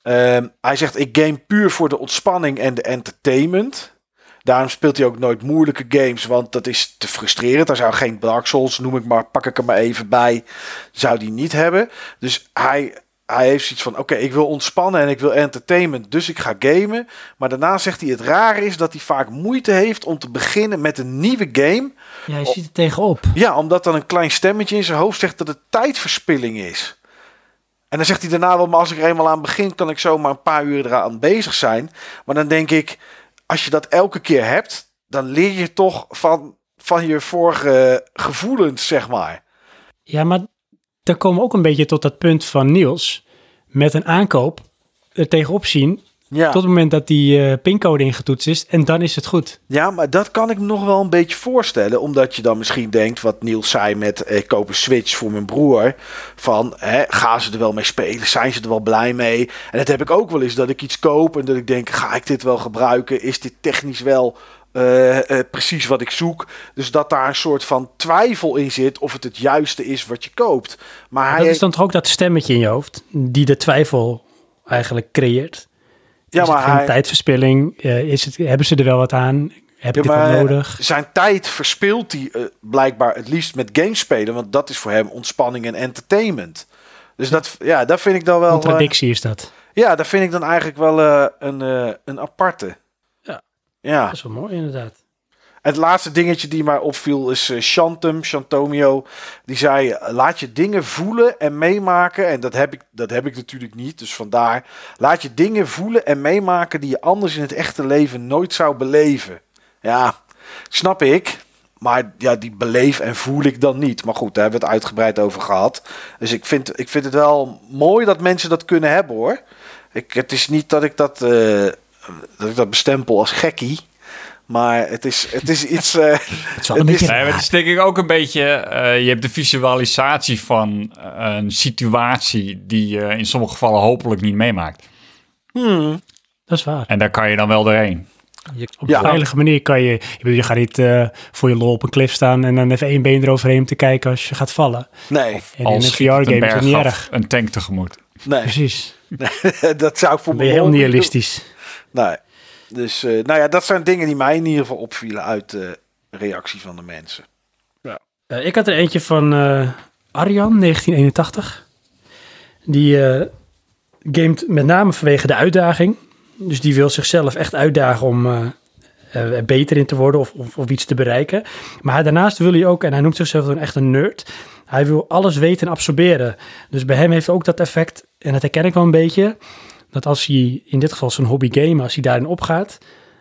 Ehm, hij zegt, ik game puur voor de ontspanning en de entertainment. Daarom speelt hij ook nooit moeilijke games, want dat is te frustrerend. Hij zou geen Dark Souls, noem ik maar, pak ik er maar even bij, zou die niet hebben. Dus hij, hij heeft zoiets van, oké, ik wil ontspannen en ik wil entertainment, dus ik ga gamen. Maar daarna zegt hij, het rare is dat hij vaak moeite heeft om te beginnen met een nieuwe game. Ja, je ziet er tegenop. Ja, omdat dan een klein stemmetje in zijn hoofd zegt dat het tijdverspilling is. En dan zegt hij daarna wel, maar als ik er eenmaal aan begin, kan ik zomaar een paar uur eraan bezig zijn. Maar dan denk ik, als je dat elke keer hebt, dan leer je toch van, van je vorige gevoelens, zeg maar. Ja, maar dan komen we ook een beetje tot dat punt van Niels. Met een aankoop er tegenop zien. Ja. Tot het moment dat die eh, pincode ingetoetst is. En dan is het goed. ja, maar dat kan ik me nog wel een beetje voorstellen. Omdat je dan misschien denkt, wat Niels zei met, eh, ik koop een Switch voor mijn broer. Van, hè, gaan ze er wel mee spelen? Zijn ze er wel blij mee? En dat heb ik ook wel eens, dat ik iets koop en dat ik denk, ga ik dit wel gebruiken? Is dit technisch wel eh, eh, precies wat ik zoek? Dus dat daar een soort van twijfel in zit of het het juiste is wat je koopt. Maar hij dat is dan toch ook dat stemmetje in je hoofd. Die de twijfel eigenlijk creëert. ja, is het maar geen hij, tijdverspilling? Eh, is het, hebben ze er wel wat aan? Heb Ja, ik dit maar nodig? zijn tijd verspilt hij blijkbaar het liefst met games spelen. Want dat is voor hem ontspanning en entertainment. Dus dat, ja, dat vind ik dan wel... Contradictie is dat. ja, dat vind ik dan eigenlijk wel een, een aparte. Ja. Dat is wel mooi inderdaad. Het laatste dingetje die mij opviel is eh, Shantum, Shantomio. Die zei, eh, laat je dingen voelen en meemaken. En dat heb, ik, dat heb ik natuurlijk niet, dus vandaar. Laat je dingen voelen en meemaken die je anders in het echte leven nooit zou beleven. Ja, snap ik. Maar ja, die beleef en voel ik dan niet. Maar goed, daar hebben we het uitgebreid over gehad. Dus ik vind, ik vind het wel mooi dat mensen dat kunnen hebben hoor. Ik, het is niet dat ik dat, eh, dat ik dat bestempel als gekkie. Maar het is, het is iets. eh, Het is wel een Het is- beetje Nee, het is denk ik ook een beetje... eh, je hebt de visualisatie van eh, een situatie... die je in sommige gevallen hopelijk niet meemaakt. hmm, Dat is waar. En daar kan je dan wel doorheen. Je, Op Ja. een veilige manier kan je... Je, bedoel, je gaat niet voor je lol op een klif staan... en dan even één been eroverheen te kijken als je gaat vallen. nee, En in Als een schiet het VR-game is dat berg niet erg. Een tank tegemoet. nee. Precies. dat zou ik voor mijn heel doen. Nee. Dus, eh, nou ja, dat zijn dingen die mij in ieder geval opvielen uit de reactie van de mensen. Eh, ik had er eentje van eh, Arjan, 1981. Die gamet met name vanwege de uitdaging. Dus die wil zichzelf echt uitdagen om er beter in te worden of, of, of iets te bereiken. Maar daarnaast wil hij ook, en hij noemt zichzelf dan echt een nerd. Hij wil alles weten en absorberen. Dus bij hem heeft ook dat effect, en dat herken ik wel een beetje. Dat als hij, in dit geval zijn hobby game, als hij daarin opgaat,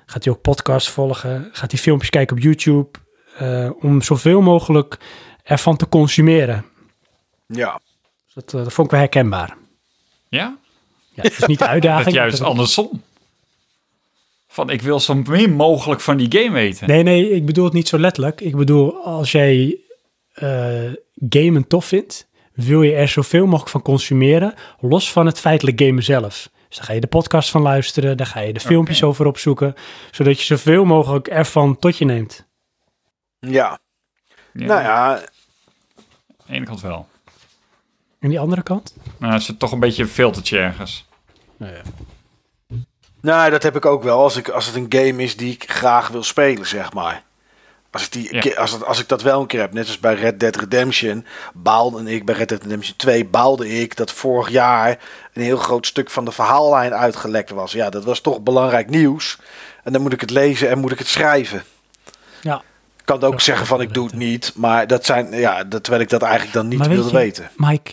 gaat hij ook podcasts volgen, gaat hij filmpjes kijken op YouTube, eh, om zoveel mogelijk ervan te consumeren. Ja. Dus dat, eh, dat vond ik wel herkenbaar. Ja? Ja, het is niet de uitdaging. Dat juist dat- andersom. Van, ik wil zo min mogelijk van die game weten. Nee, nee, ik bedoel het niet zo letterlijk. Ik bedoel, als jij eh gamen tof vindt, wil je er zoveel mogelijk van consumeren, los van het feitelijk gamen zelf. Dus daar ga je de podcast van luisteren, daar ga je de filmpjes over opzoeken, zodat je zoveel mogelijk ervan tot je neemt. Ja. Ja, Nou ja, Aan de ene kant wel. En die andere kant? Nou, het zit toch een beetje een filtertje ergens. nou, dat heb ik ook wel. Als, ik, als het een game is die ik graag wil spelen, zeg maar. Als ik, die, Ja. als, als ik dat wel een keer heb, net als bij Red Dead Redemption, baalde ik bij Red Dead Redemption 2, baalde ik dat vorig jaar een heel groot stuk van de verhaallijn uitgelekt was. Ja, dat was toch belangrijk nieuws. En dan moet ik het lezen en moet ik het schrijven. Ja. Ik kan ook zeggen van ik doe het niet, maar dat zijn, ja, dat, terwijl ik dat eigenlijk dan niet Maar weet wilde je- weten. Mike,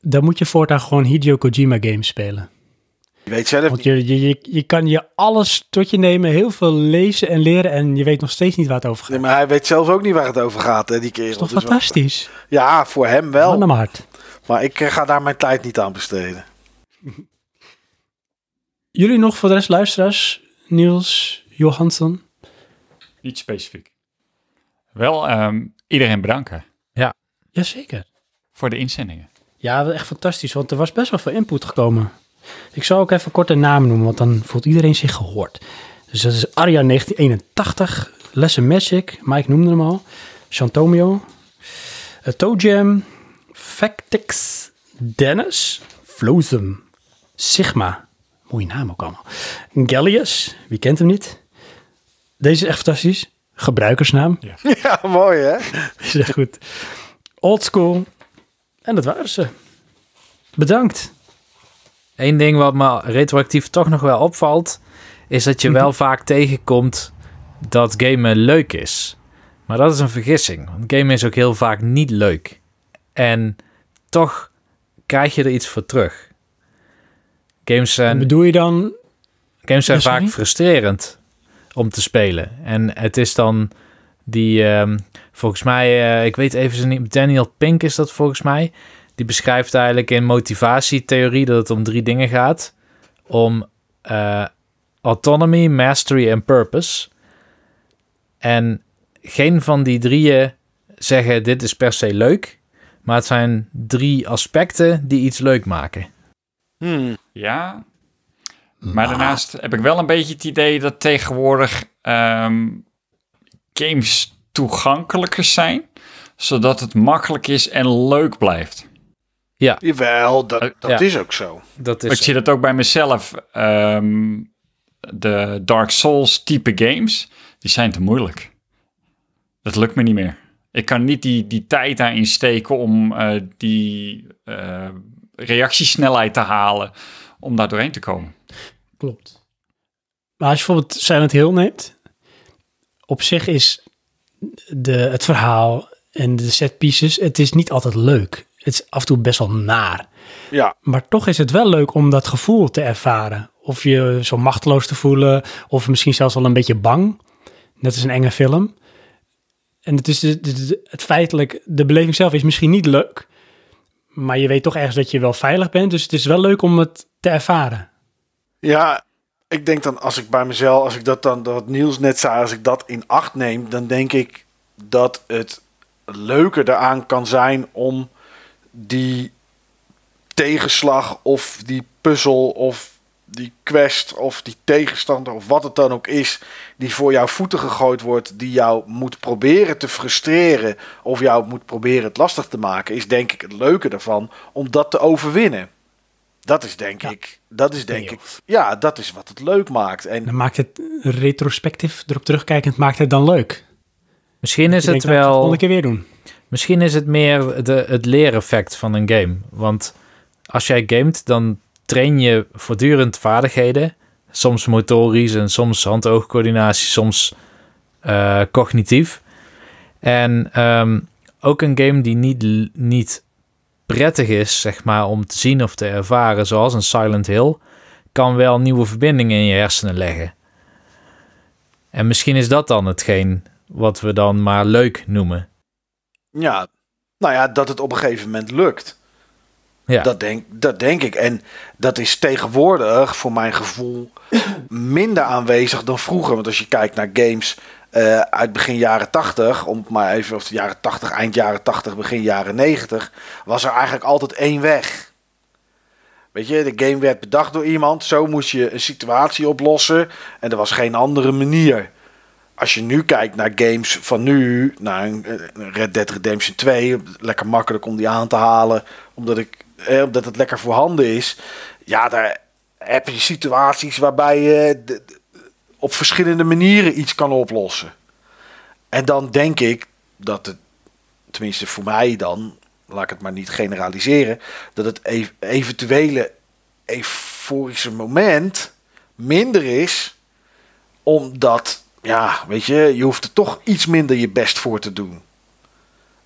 dan moet je voortaan gewoon Hideo Kojima games spelen. Je weet zelf Want je, je, je, je kan je alles tot je nemen, heel veel lezen en leren en je weet nog steeds niet waar het over gaat. Nee, maar hij weet zelf ook niet waar het over gaat, hè, die Dat kerel. is toch Dus fantastisch? ja, voor hem wel. Man hart. Maar ik eh, ga daar mijn tijd niet aan besteden. Jullie nog voor de rest luisteraars? Niels, Johansson? Niet specifiek. Wel ehm, iedereen bedanken Jazeker. voor de inzendingen. Ja, wel echt fantastisch, want er was best wel veel input gekomen. Ik zal ook even kort de naam noemen, want dan voelt iedereen zich gehoord. Dus dat is Arja 1981, Lesson Magic, Mike noemde hem al, Chantomio, uh, Toejam, Factix, Dennis, Flozum, Sigma, mooie naam ook allemaal, Gallius, wie kent hem niet? Deze is echt fantastisch, gebruikersnaam, Ja, mooi hè? is echt goed. Old school, en dat waren ze. Bedankt. Eén ding wat me retroactief toch nog wel opvalt, is dat je wel vaak tegenkomt dat gamen leuk is. Maar dat is een vergissing, want gamen is ook heel vaak niet leuk. En toch krijg je er iets voor terug. Games zijn, Bedoel je dan games zijn sorry? vaak frustrerend om te spelen. En het is dan die, ehm, volgens mij, eh, ik weet even naam, Daniel Pink is dat volgens mij. Die beschrijft eigenlijk in motivatietheorie dat het om drie dingen gaat. Om eh, autonomy, mastery en purpose. En geen van die drieën zeggen dit is per se leuk. Maar het zijn drie aspecten die iets leuk maken. Hmm. Ja. Maar daarnaast heb ik wel een beetje het idee dat tegenwoordig ehm, games toegankelijker zijn. Zodat het makkelijk is en leuk blijft. Jawel, dat, dat Ja. is ook zo. Dat Ik is zie dat ook bij mezelf. ehm, de Dark Souls type games. die zijn te moeilijk. Dat lukt me niet meer. Ik kan niet die, die tijd daarin steken om eh, die eh, reactiesnelheid te halen om daar doorheen te komen. Klopt. Maar als je bijvoorbeeld Silent Hill neemt, op zich is de, het verhaal en de set pieces, het is niet altijd leuk. Het is af en toe best wel naar. Ja, Maar toch is het wel leuk om dat gevoel te ervaren. Of je zo machteloos te voelen, of misschien zelfs wel een beetje bang. Net als een enge film. En het is de- het feitelijk, de beleving zelf is misschien niet leuk. Maar je weet toch ergens dat je wel veilig bent. Dus het is wel leuk om het te ervaren. Ja, ik denk dan als ik bij mezelf, als ik dat dan, dat Niels net zei, als ik dat in acht neem, dan denk ik dat het leuke eraan kan zijn om die tegenslag of die puzzel of die quest of die tegenstander of wat het dan ook is, die voor jouw voeten gegooid wordt, die jou moet proberen te frustreren of jou moet proberen het lastig te maken, is denk ik het leuke ervan om dat te overwinnen. Dat is denk Ja. ik, dat is denk ik, ja, dat is wat het leuk maakt. En Dan maakt het retrospectief, erop terugkijkend, maakt het dan leuk. Misschien is Ik het denk dat we het de wel... volgende keer weer doen. Misschien is het meer de, het leereffect van een game. Want als jij gamet, dan train je voortdurend vaardigheden. Soms motorisch en soms hand-oogcoördinatie, soms eh, cognitief. En ehm, ook een game die niet, niet prettig is, zeg maar, om te zien of te ervaren, zoals een Silent Hill, kan wel nieuwe verbindingen in je hersenen leggen. En misschien is dat dan hetgeen wat we dan maar leuk noemen. Ja, nou ja, dat het op een gegeven moment lukt. Ja. Dat, denk, dat denk ik. En dat is tegenwoordig, voor mijn gevoel, minder aanwezig dan vroeger. Want als je kijkt naar games eh, uit begin jaren 80, om maar even, of de jaren 80, eind jaren 80, begin jaren 90, was er eigenlijk altijd één weg. Weet je, de game werd bedacht door iemand, zo moest je een situatie oplossen en er was geen andere manier. Als je nu kijkt naar games van nu, naar eh, Red Dead Redemption 2, lekker makkelijk om die aan te halen, omdat, ik, eh, omdat het lekker voorhanden is. Ja, daar heb je situaties waarbij je op verschillende manieren iets kan oplossen. En dan denk ik dat het, tenminste voor mij dan, laat ik het maar niet generaliseren, dat het ev- eventuele euforische moment minder is, omdat, ja, weet je, je hoeft er toch iets minder je best voor te doen.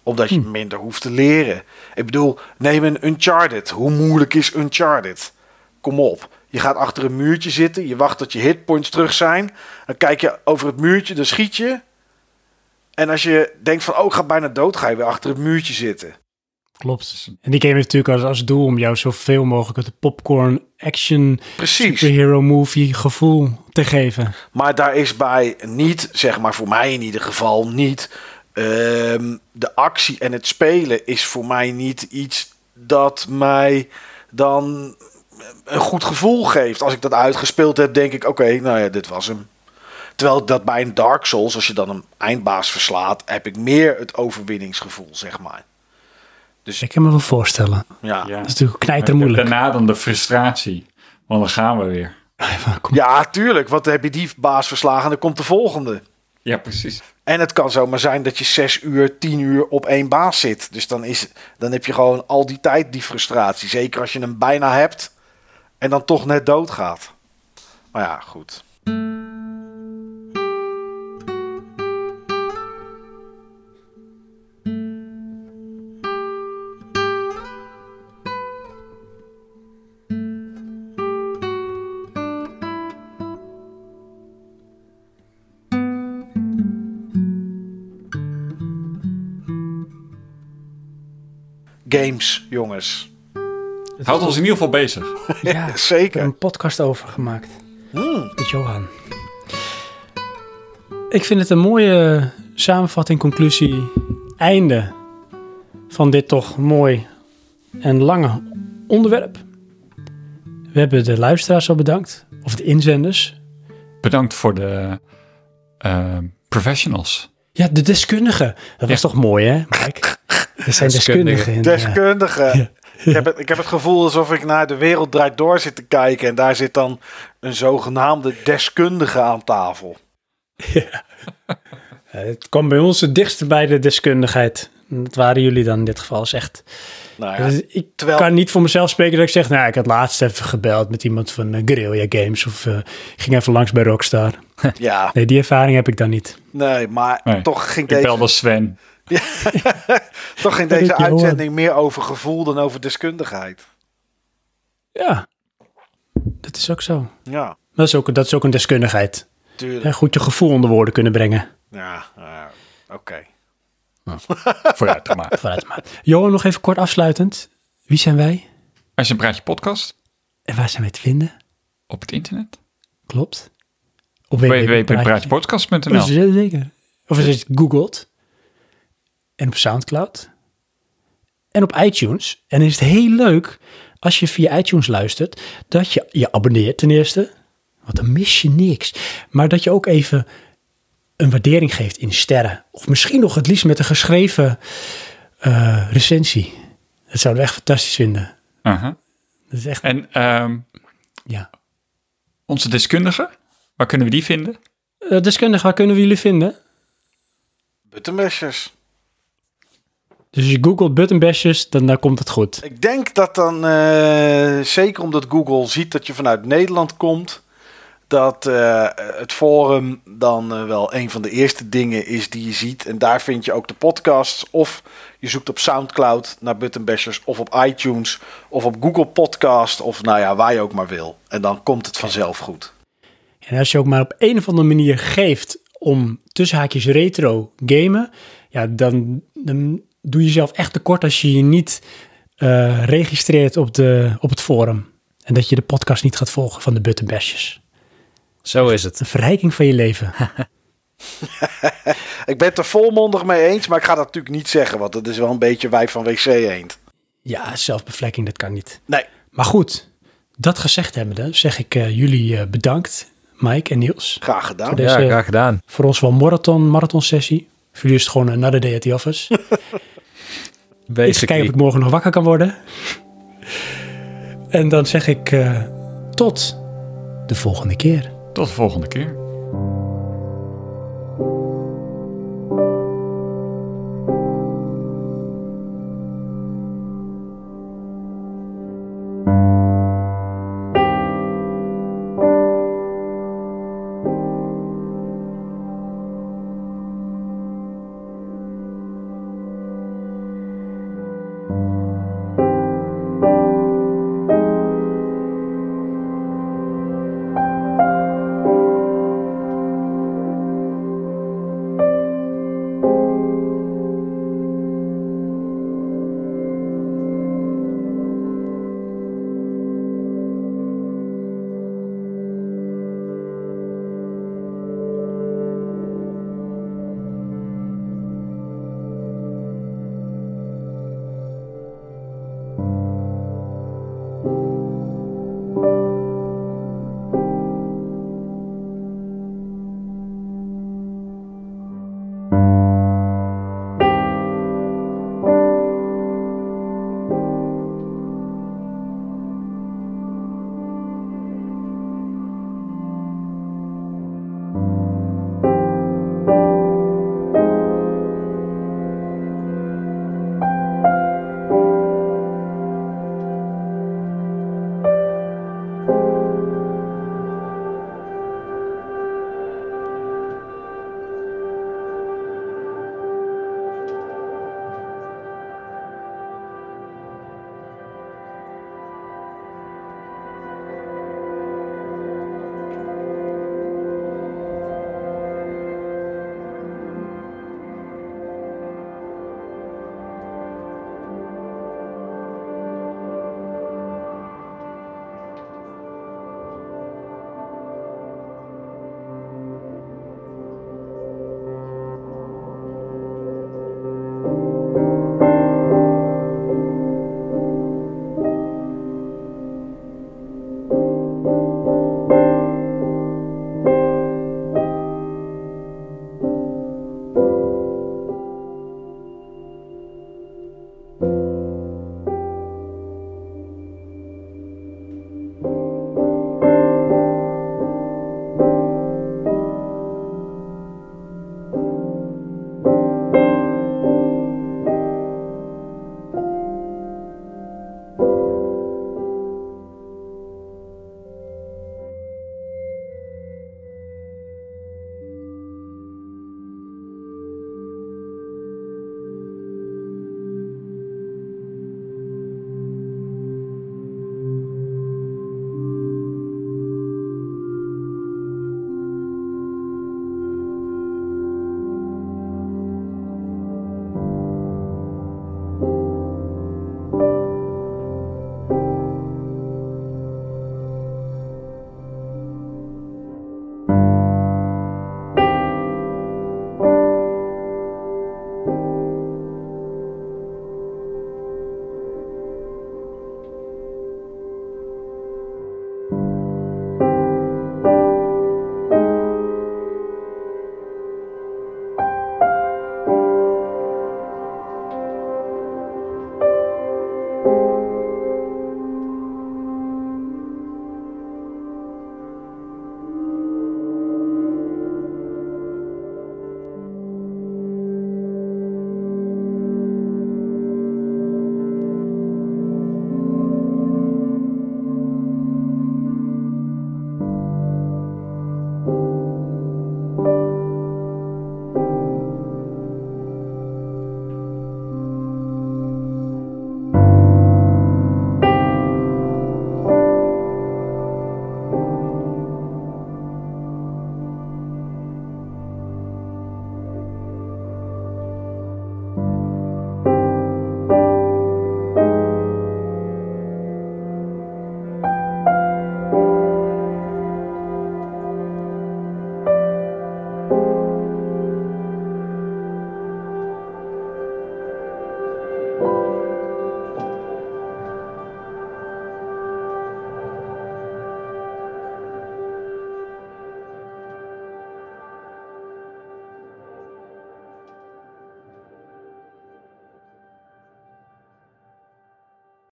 Omdat je minder hoeft te leren. Ik bedoel, neem een Uncharted. Hoe moeilijk is Uncharted? Kom op. Je gaat achter een muurtje zitten. Je wacht tot je hitpoints terug zijn. Dan kijk je over het muurtje, dan schiet je. En als je denkt van, oh, ik ga bijna dood, ga je weer achter het muurtje zitten. Klopt. En die game heeft natuurlijk als, als doel om jou zoveel mogelijk het popcorn action Precies. superhero movie gevoel te geven. Maar daar is bij niet, zeg maar voor mij in ieder geval, niet. ehm, de actie en het spelen is voor mij niet iets dat mij dan een goed gevoel geeft. Als ik dat uitgespeeld heb, denk ik: oké, nou ja, dit was hem. Terwijl dat bij een Dark Souls, als je dan een eindbaas verslaat, heb ik meer het overwinningsgevoel, zeg maar. Dus Ik kan me wel voorstellen. ja, Ja. Dat is natuurlijk knijter moeilijk. Daarna dan de frustratie. Want dan gaan we weer. ja tuurlijk. Want dan heb je die baas verslagen en dan komt de volgende. Ja, precies. En het kan zomaar zijn dat je zes uur, tien uur op één baas zit. Dus dan, is, dan heb je gewoon al die tijd die frustratie. Zeker als je hem bijna hebt en dan toch net doodgaat. Maar ja, goed. Games, jongens. Het houdt ons in ieder geval bezig. Ja, ik heb Zeker. er een podcast over gemaakt. Hmm. Met Johan. Ik vind het een mooie samenvatting, conclusie, einde van dit toch mooi en lange onderwerp. We hebben de luisteraars al bedankt, of de inzenders. Bedankt voor de eh, professionals. Ja, de deskundigen. Dat was Ja. toch mooi, hè, Mike? Er zijn Deskundigen. deskundigen. ja. Ik, heb het, ik heb het gevoel alsof ik naar de wereld draait door zit te kijken. En daar zit dan een zogenaamde deskundige aan tafel. Eh, het kwam bij ons het dichtst bij de deskundigheid. Dat waren jullie dan in dit geval, is echt. Nou ja, Dus ik terwijl- kan niet voor mezelf spreken dat ik zeg, nou, ik had laatst even gebeld met iemand van eh, Guerrilla Games of eh, ging even langs bij Rockstar. ja, Nee, die ervaring heb ik dan niet. nee, maar Nee. toch ging Ik deze, belde Sven. toch ging Dat deze uitzending meer over gevoel dan over deskundigheid. Ja, dat is ook zo. Ja, Dat is ook, dat is ook een deskundigheid. tuurlijk. Goed je gevoel onder woorden kunnen brengen. Ja, ja, oké. Vooruit maar. Vooruit maar. Johan, nog even kort afsluitend. Wie zijn wij je een praatje podcast en waar zijn wij te vinden? op het internet. Klopt. Op www.praatjepodcast.nl Oh, Zeker. Of als je het googelt. En op Soundcloud. En op iTunes. En dan is het heel leuk als je via iTunes luistert. Dat je je abonneert ten eerste. Want dan mis je niks. Maar dat je ook even een waardering geeft in sterren. Of misschien nog het liefst met een geschreven eh, recensie. Dat zouden we echt fantastisch vinden. Aha. Dat is echt, En ehm, ja. onze deskundige, waar kunnen we die vinden? Uh, deskundig, waar kunnen we jullie vinden? Buttonbashers. Dus als je googelt buttonbashers, dan, dan komt het goed. Ik denk dat dan, eh, zeker omdat Google ziet dat je vanuit Nederland komt, dat eh, het forum dan eh, wel een van de eerste dingen is die je ziet. En daar vind je ook de podcasts. Of je zoekt op Soundcloud naar Buttonbashers, of op iTunes, of op Google Podcast, of nou ja, waar je ook maar wil. En dan komt het vanzelf goed. En als je ook maar op een of andere manier geeft om tussen haakjes retro gamen, ja, dan, dan doe je jezelf echt tekort als je je niet eh, registreert op, de, op het forum. En dat je de podcast niet gaat volgen van de Buttonbashers. Zo is het. Een verrijking van je leven. Ik ben het er volmondig mee eens, maar ik ga dat natuurlijk niet zeggen, want het is wel een beetje wij van WC Eend. Ja, zelfbevlekking, dat kan niet. Nee, Maar goed, dat gezegd hebbende, zeg ik eh, jullie eh, bedankt, Mike en Niels. graag gedaan. Voor Ja, graag gedaan. Voor ons wel marathon, marathon sessie. Voor jullie is het gewoon another day at the office. Ik Basically. kijken of ik morgen nog wakker kan worden. En dan zeg ik eh, tot de volgende keer. Tot de volgende keer.